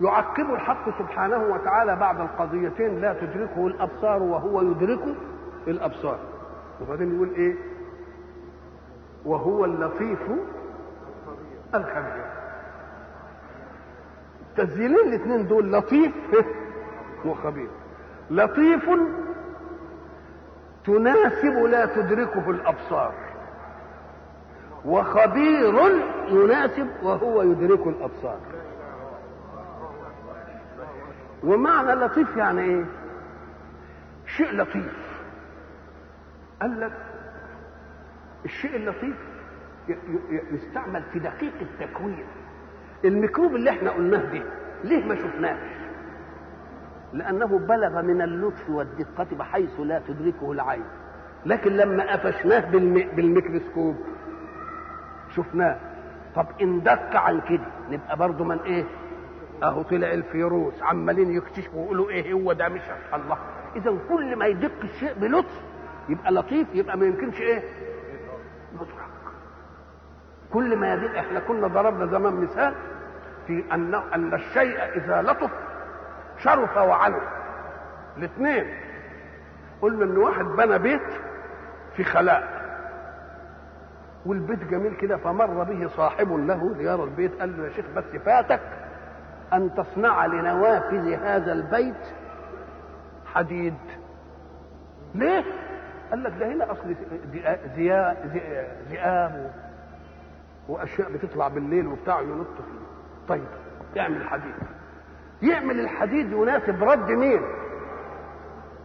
يعقب الحق سبحانه وتعالى بعد القضيتين لا تدركه الأبصار وهو يدرك الأبصار. وبعدين يقول إيه؟ وهو اللطيف الخبير. تسجيلين الاثنين دول لطيف وخبير. لطيف تناسب لا تدركه الأبصار. وخبير يناسب وهو يدرك الأبصار. ومعنى لطيف يعني إيه؟ شيء لطيف. قال لك الشيء اللطيف يستعمل في دقيق التكوين. الميكروب اللي إحنا قلناه ده ليه ما شفناش؟ لأنه بلغ من اللطف والدقة بحيث لا تدركه العين. لكن لما قفشناه بالم... بالميكروسكوب شفناه. طب إن دق عن كده نبقى برضه من إيه؟ أهو طلع الفيروس عمالين يكتشفوا ويقولوا إيه هو ده؟ مش الله. إذا كل ما يدق الشيء بلطف يبقى لطيف يبقى ما يمكنش إيه؟ مدرك كل ما يدق إحنا كنا ضربنا زمان مثال في ان أن الشيء إذا لطف شرف وعلو. الاثنين. قلنا إن واحد بنى بيت في خلاء. والبيت جميل كده فمر به صاحب له ليرى البيت قال له يا شيخ بس فاتك أن تصنع لنوافذ هذا البيت حديد. ليه؟ قال لك ده هنا أصل ذئاب وأشياء بتطلع بالليل وبتاع ينط فيه. طيب يعمل حديد يعمل الحديد يناسب رد مين؟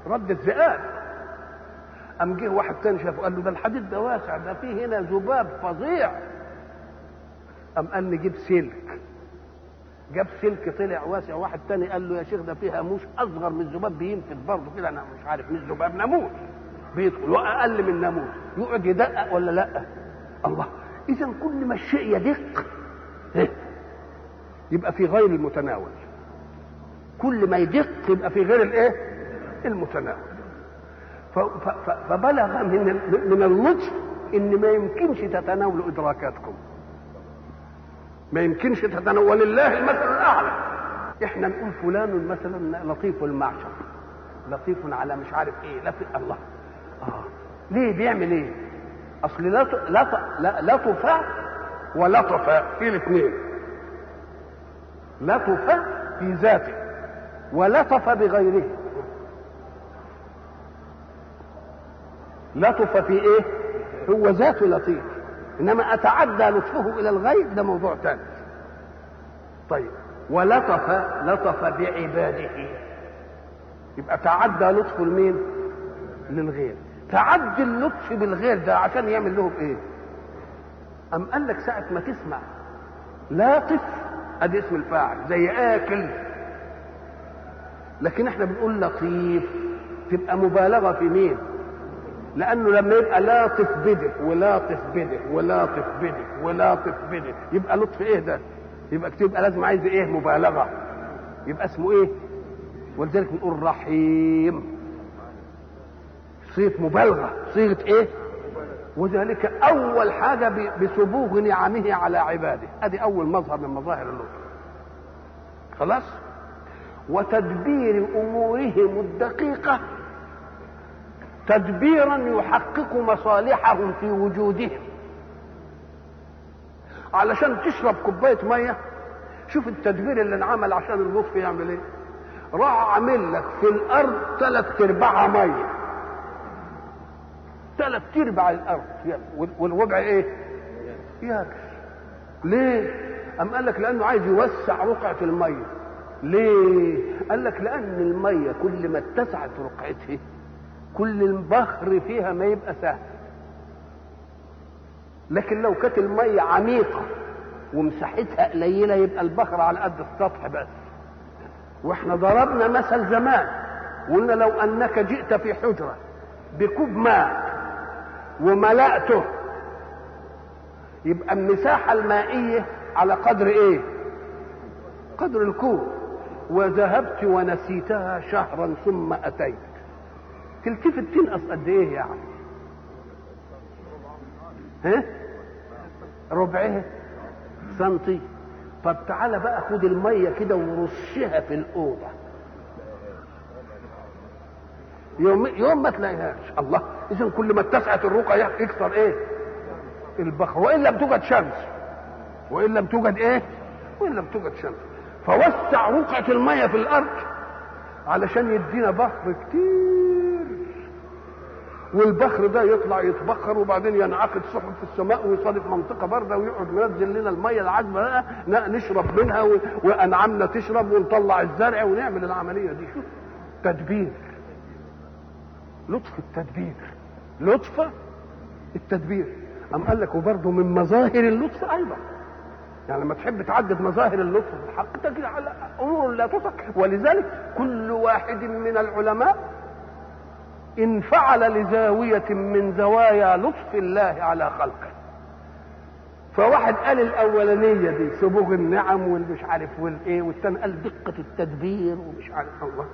رد الذئاب. قام جه واحد تاني شافه قال له ده الحديد ده واسع ده فيه هنا ذباب فظيع. قام قال نجيب سلك. جاب سلك طلع واسع واحد تاني قال له يا شيخ ده فيه هاموش أصغر من الذباب بينفذ برضه كده أنا مش عارف مش ذباب ناموس. بيدخل واقل من ناموس. يقعد يدقق ولا لأ؟ الله اذا كل ما الشيء يدق يبقى في غير المتناول. كل ما يدق يبقى في غير الايه؟ المتناول. فبلغ من من اللطف إن ما يمكنش تتناولوا إدراكاتكم. ما يمكنش تتناول الله المثل الأعلى. إحنا نقول فلان مثلا لطيف المعشر. لطيف على مش عارف إيه. لطف الله. آه. ليه؟ بيعمل إيه؟ أصل لطف لطف ولطف في الاثنين لطف في ذاته ولطف بغيره. لطف في إيه؟ هو ذاته لطيف. إنما أتعدى لطفه إلى الغير ده موضوع ثاني طيب ولطف لطف بعباده. يبقى تعدى لطفه لمين؟ للغير. تعدي اللطف بالغير ده عشان يعمل لهم إيه؟ أم قال لك ساعة ما تسمع لاطف ادي اسم الفاعل زي آكل. لكن إحنا بنقول لطيف. تبقى مبالغة في مين؟ لأنه لما يبقى لاطف بده ولاطف بده ولاطف بده ولاطف بده يبقى لطف إيه ده؟ يبقى يبقى لازم عايز إيه؟ مبالغة. يبقى اسمه إيه؟ ولذلك بنقول رحيم. صيغة مبالغة. صيغة إيه؟ وذلك أول حاجة بسبوغ نعمه على عباده. ادي أول مظهر من مظاهر اللطف. خلاص؟ وتدبير أمورهم الدقيقة تدبيرا يحقق مصالحهم في وجودهم. علشان تشرب كوباية مية شوف التدبير اللي انعمل عشان اللطف يعمل إيه. راح عامل لك في الأرض ثلاث أرباعها مية. ثلاث أرباع الأرض. والوضع إيه؟ يابس ليه؟ أم قال لك لأنه عايز يوسع رقعة المية. ليه؟ قال لك لأن المية كل ما اتسعت رقعتها كل البخر فيها ما يبقى سهل. لكن لو كانت المية عميقة ومساحتها قليلة يبقى البخر على قد السطح بس. وإحنا ضربنا مثل زمان. وقلنا لو أنك جئت في حجرة بكوب ماء وملأته. يبقى المساحة المائية على قدر إيه؟ قدر الكوب. وذهبت ونسيتها شهرا ثم أتيت. تلتفت تنقص قد إيه يعني؟ ها؟ ربعها سنتي. طب تعالى بقى خد المية كده ورشها في الأوضة. يوم يوم ما تلاقيهاش. الله اذا كل ما اتسعت الرقعه يكثر إيه؟ البخر وإن لم توجد شمس. وإن لم توجد إيه؟ وإن لم توجد شمس. فوسع رقعة المية في الأرض علشان يدينا بخر كتير. والبخر ده يطلع يتبخر وبعدين ينعقد سحب في السماء ويصادف منطقة باردة ويقعد منزل لنا المية العذبه بقى نشرب منها وانعامنا تشرب ونطلع الزرع ونعمل العملية دي. شوف تدبير. لطف التدبير. لطف التدبير. أم قال لك وبرضه من مظاهر اللطف أيضا. يعني لما تحب تعدد مظاهر اللطف في الحق تجد على أمور لا تصح ولذلك كل واحد من العلماء انفعل لزاوية من زوايا لطف الله على خلقه. فواحد قال الأولانية دي سبوغ النعم والمش عارف والإيه والثاني قال دقة التدبير ومش عارف الله.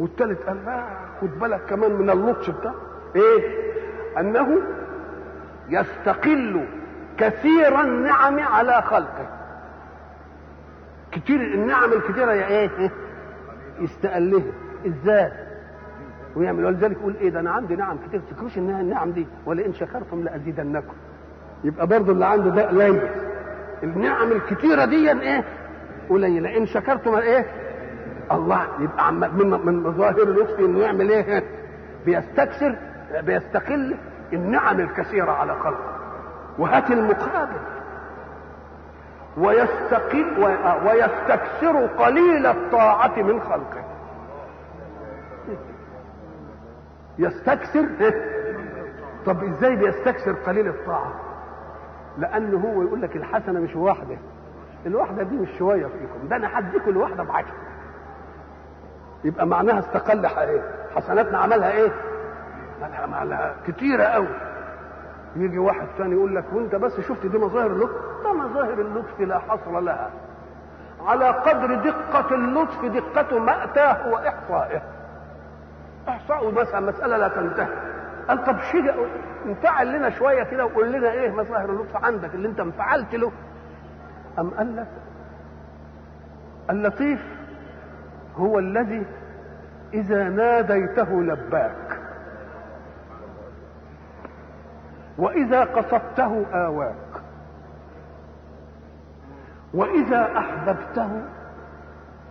والثالث قال لا خد بالك كمان من اللطف بتاع إيه؟ أنه يستقل كثير النعم على خلقه. كتير النعم الكثيره يا إيه؟ يستقلها إزاي؟ ويعمل ولذلك يقول إيه ده أنا عندي نعم كتير تفكروش إنها النعم دي ولئن شكرتم لأزيدنكم. يبقى برضه اللي عنده ده قليل. النعم الكتيرة دي إيه؟ قليلة. إن شكرتم إيه؟ الله يبقى عم من من مظاهر لطفه إنه يعمل إيه بيستكثر بيستقل النعم الكثيرة على خلقه وهات المقابل. ويستقل ويستكثر قليل الطاعة من خلقه. يستكثر؟ طب إزاي بيستكثر قليل الطاعة؟ لأنه هو يقول لك الحسنة مش واحدة. الواحدة دي مش شوية فيكم. ده أنا هديكم الواحدة بعشرة. يبقى معناها استقل إيه حسناتنا عملها إيه؟ عملها كتيرة قوي. يجي واحد ثاني يقول لك وأنت بس شفت دي مظاهر اللطف؟ ده مظاهر اللطف لا حصر لها. على قدر دقة اللطف دقة مأتاه وإحصائه. إحصاء مثلا مسألة لا تنتهي. قال طب شيء انفعل لنا شوية كده وقول لنا إيه مظاهر اللطف عندك اللي أنت انفعلت له. أم قال لك اللطيف هو الذي إذا ناديته لباك. وإذا قصدته آواك. وإذا أحببته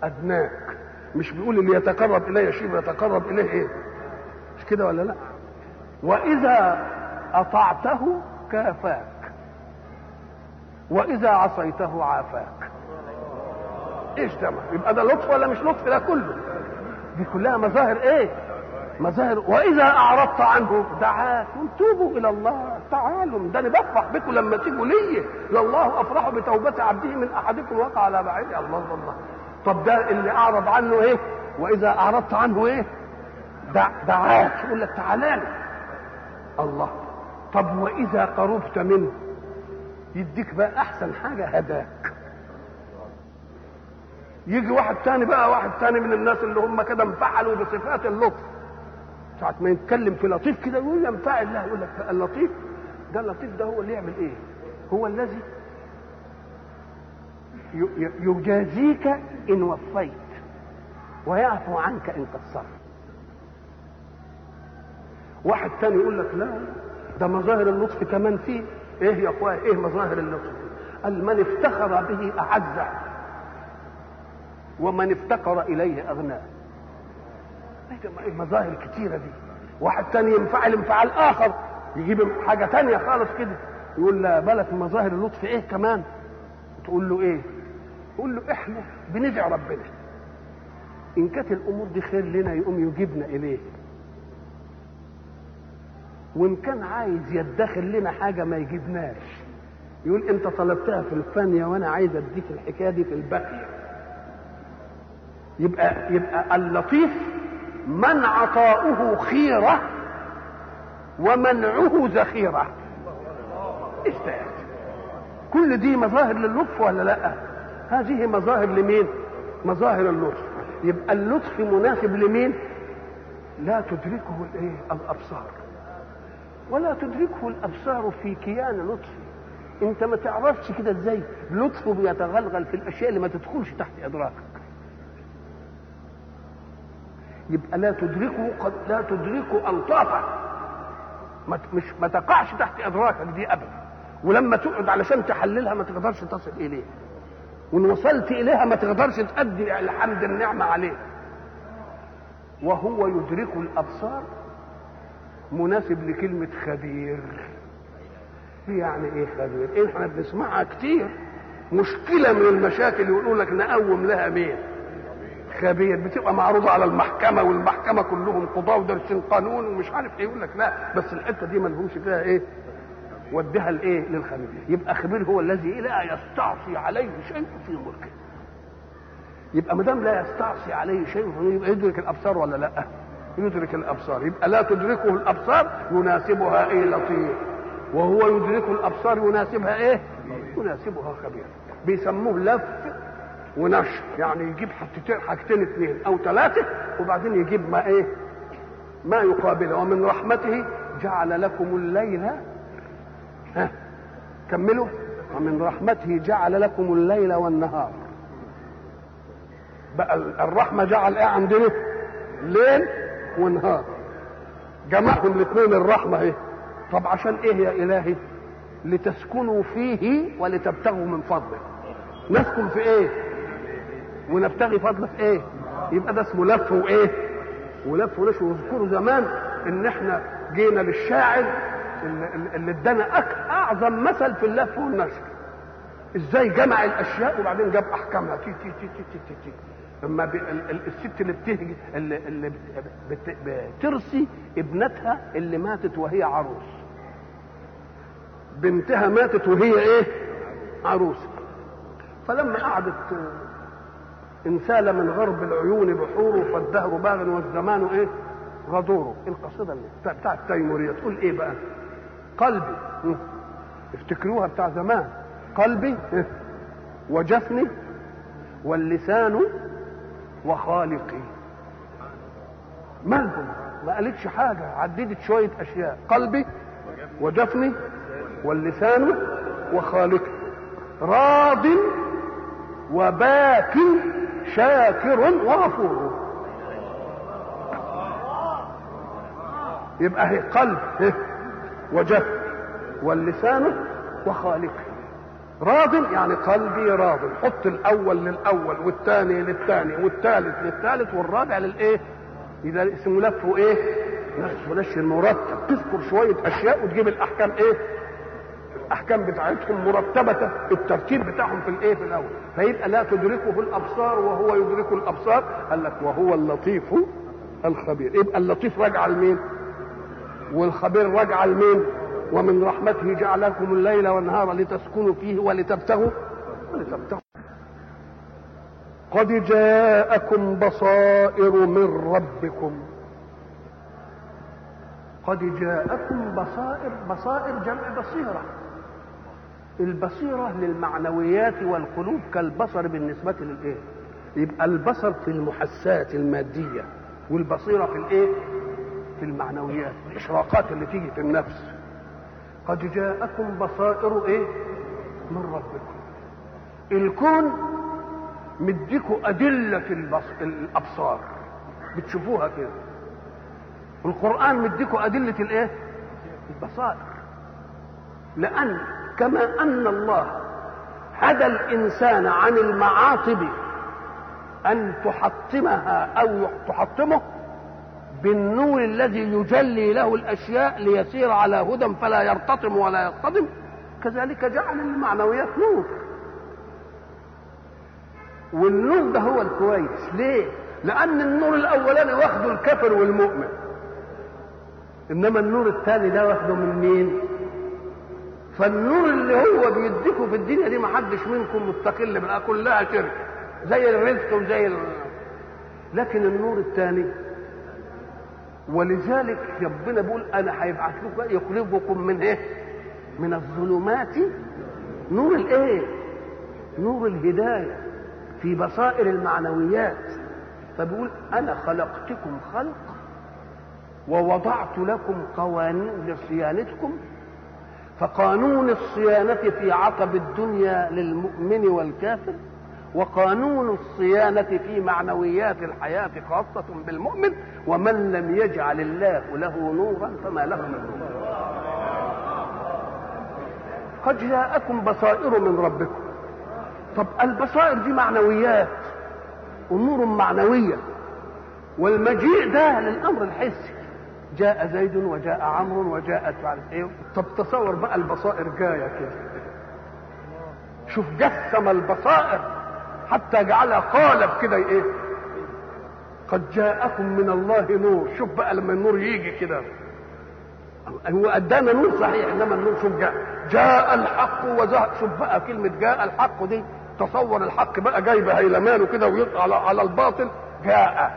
أدناك. مش بيقول اللي يتقرب إلي شيء يتقرب إليه إيه؟ مش كده ولا لا؟ وإذا أطعته كافاك. وإذا عصيته عافاك. إيش ده؟ يبقى ده لطف ولا مش لطف؟ ده كله. دي كلها مظاهر إيه؟ مظاهر. وإذا أعرضت عنه دعاكم توبوا إلى الله. تعالوا ده أنا بفرح بكم لما تيجوا لي. لله أفرح بتوبة عبده من أحدكم وقع على بعيد. الله الله. طب ده اللي أعرض عنه إيه؟ وإذا أعرضت عنه إيه؟ دع دعاك. يقول لك تعالى الله. طب وإذا قربت منه؟ يديك بقى أحسن حاجة هداك. يجي واحد تاني بقى واحد تاني من الناس اللي هم كده انفعلوا بصفات اللطف ساعة ما يتكلم في لطيف كده يقول ينفعل له يقول لك اللطيف ده اللطيف ده هو اللي يعمل إيه؟ هو الذي يجازيك إن وفيت ويعفو عنك إن قصرت. واحد تاني يقول لك لا ده مظاهر اللطف كمان فيه إيه يا أخويا إيه مظاهر اللطف؟ قال من افتخر به أعزه ومن افتقر إليه اغناه. إيه مظاهر كتيرة دي. واحد تاني ينفعل انفعال آخر. يجيب حاجة تانية خالص كده. يقول لا بالك مظاهر اللطف إيه كمان؟ تقول له إيه؟ تقول له إحنا بندعي ربنا. إن كانت الأمور دي خير لنا يقوم يجيبنا إليه. وإن كان عايز يدخر لنا حاجة ما يجيبناش. يقول أنت طلبتها في الفانية وأنا عايز أديك الحكاية دي في الباقيه يبقى يبقى اللطيف من عطاؤه خيرة ومنعه ذخيرة. إيش ده كل دي مظاهر للطف ولا لا؟ هذه مظاهر لمين؟ مظاهر اللطف. يبقى اللطف مناسب لمين؟ لا تدركه الايه؟ الأبصار. ولا تدركه الأبصار في كيان لطفه انت ما تعرفش كده إزاي لطفه بيتغلغل في الأشياء اللي ما تدخلش تحت ادراكك يبقى لا تدركه قد لا تدركه الطافه مش ما تقعش تحت أدراكك دي ابدا. ولما تقعد علشان تحللها ما تقدرش تصل إليها. وإن وصلت إليها ما تقدرش تأدي الحمد النعمة عليه وهو يدرك الأبصار مناسب لكلمة خبير. يعني إيه خبير؟ إيه إحنا بنسمعها كتير. مشكلة من المشاكل يقولوا لك نقوم لها مين؟ خبير بتبقى معروضة على المحكمة والمحكمة كلهم قضاه ودارسين قانون ومش عارف إيه يقول لك لا بس الحتة دي ما لهمش فيها إيه وديها لإيه للخبير. يبقى خبير هو الذي لا يستعصي عليه شيء في ملكه. يبقى ما دام لا يستعصي عليه شيء يبقى يدرك الأبصار ولا لا؟ يدرك الأبصار. يبقى لا تدركه الأبصار يناسبها إيه لطيف. وهو يدرك الأبصار يناسبها إيه؟ يناسبها خبير. بيسموه لف ونشر يعني يجيب حاجتين حاجتين اثنين أو ثلاثة وبعدين يجيب ما إيه؟ ما يقابله ومن رحمته جعل لكم الليل ها كملوا. ومن رحمته جعل لكم الليل والنهار. بقى الرحمة جعل إيه عندنا؟ ليل ونهار. جمعهم الاثنين الرحمة إيه؟ طب عشان إيه يا إلهي؟ لتسكنوا فيه ولتبتغوا من فضله. نسكن في إيه؟ ونبتغي فضله في إيه؟ يبقى ده اسمه لف وإيه؟ ولف ونشر. واذكروا زمان إن إحنا جينا للشاعر اللي, ادانا أعظم مثل في اللف والنشر. إزاي جمع الأشياء وبعدين جاب أحكامها. تي تي تي تي تي, تي, تي. الست اللي بتهجي اللي, اللي ابنتها اللي ماتت وهي عروس. بنتها ماتت وهي إيه؟ عروسة. فلما قعدت إنسال من غرب العيون بحوره فالدهر باغ والزمان إيه؟ غدوره. القصيدة اللي بتاع التيمورية. تقول إيه بقى؟ قلبي. افتكروها بتاع زمان. قلبي وجفني واللسان وخالقي. مالهم؟ ما قالتش حاجة. عددت شوية أشياء. قلبي وجفني واللسان وخالقي. راض وباك شاكر وغفور. يبقى هي قلب وجفن واللسان وخالقي راض يعني قلبي راض. حط الأول للأول والثاني للثاني والثالث للثالث والرابع للإيه؟ إذا اسمه لف إيه؟ نفس نشر مرتب تذكر شوية أشياء وتجيب الأحكام إيه؟ الأحكام بتاعتهم مرتبة الترتيب بتاعهم في الإيه في الأول. فيبقى لا تدركه الأبصار وهو يدرك الأبصار. قال لك وهو اللطيف الخبير. يبقى اللطيف راجع لمين؟ والخبير راجع لمين؟ ومن رحمته جعل لكم الليل والنهار لتسكنوا فيه ولتبتغوا ولتبتغوا. قد جاءكم بصائر من ربكم. قد جاءكم بصائر بصائر جمع بصيرة. البصيرة للمعنويات والقلوب كالبصر بالنسبة للإيه؟ يبقى البصر في المحسات المادية والبصيرة في الإيه؟ في المعنويات الإشراقات اللي تيجي في النفس. قد جاءكم بصائر إيه؟ من ربكم. الكون مديكوا أدلة البص... الأبصار. بتشوفوها كده. القرآن مديكوا أدلة الإيه؟ البصائر. لأن كما أن الله هدى الإنسان عن المعاطب أن تحطمها أو تحطمه بالنور الذي يجلي له الأشياء ليسير على هدى فلا يرتطم ولا يصطدم. كذلك جعل المعنويات نور. والنور ده هو الكويس. ليه؟ لأن النور الأولاني واخده الكافر والمؤمن. إنما النور الثاني ده واخده من مين؟ فالنور اللي هو بيديكم في الدنيا دي ما حدش منكم مستقل بقى كلها شركة زي الرزق وزي ال... لكن النور الثاني ولذلك ربنا بيقول أنا هيبعث لكم يخرجكم من إيه؟ من الظلمات. نور الإيه؟ نور الهداية في بصائر المعنويات. فبيقول أنا خلقتكم خلق ووضعت لكم قوانين لصيانتكم فقانون الصيانة في عقب الدنيا للمؤمن والكافر وقانون الصيانة في معنويات الحياة خاصة بالمؤمن ومن لم يجعل الله له نورا فما له من نور. قد جاءكم بصائر من ربكم. طب البصائر دي معنويات أمور معنوية والمجيء ده للأمر الحسي. جاء زيد وجاء عمرو وجاءت عارف إيه؟ طب تصور بقى البصائر جاية كده. شوف جسم البصائر حتى جعلها قالب كده إيه؟ قد جاءكم من الله نور. شوف بقى لما النور يجي كده. هو أدانا نور صحيح إنما النور شوف جاء. جاء الحق وزهق شوف بقى كلمة جاء الحق دي تصور الحق بقى جاي بهيلمانه كده ويطلع على الباطل. جاء.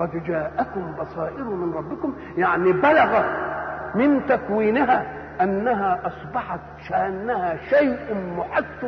قد جاءكم بصائر من ربكم يعني بلغ من تكوينها أنها أصبحت شانها شيء محس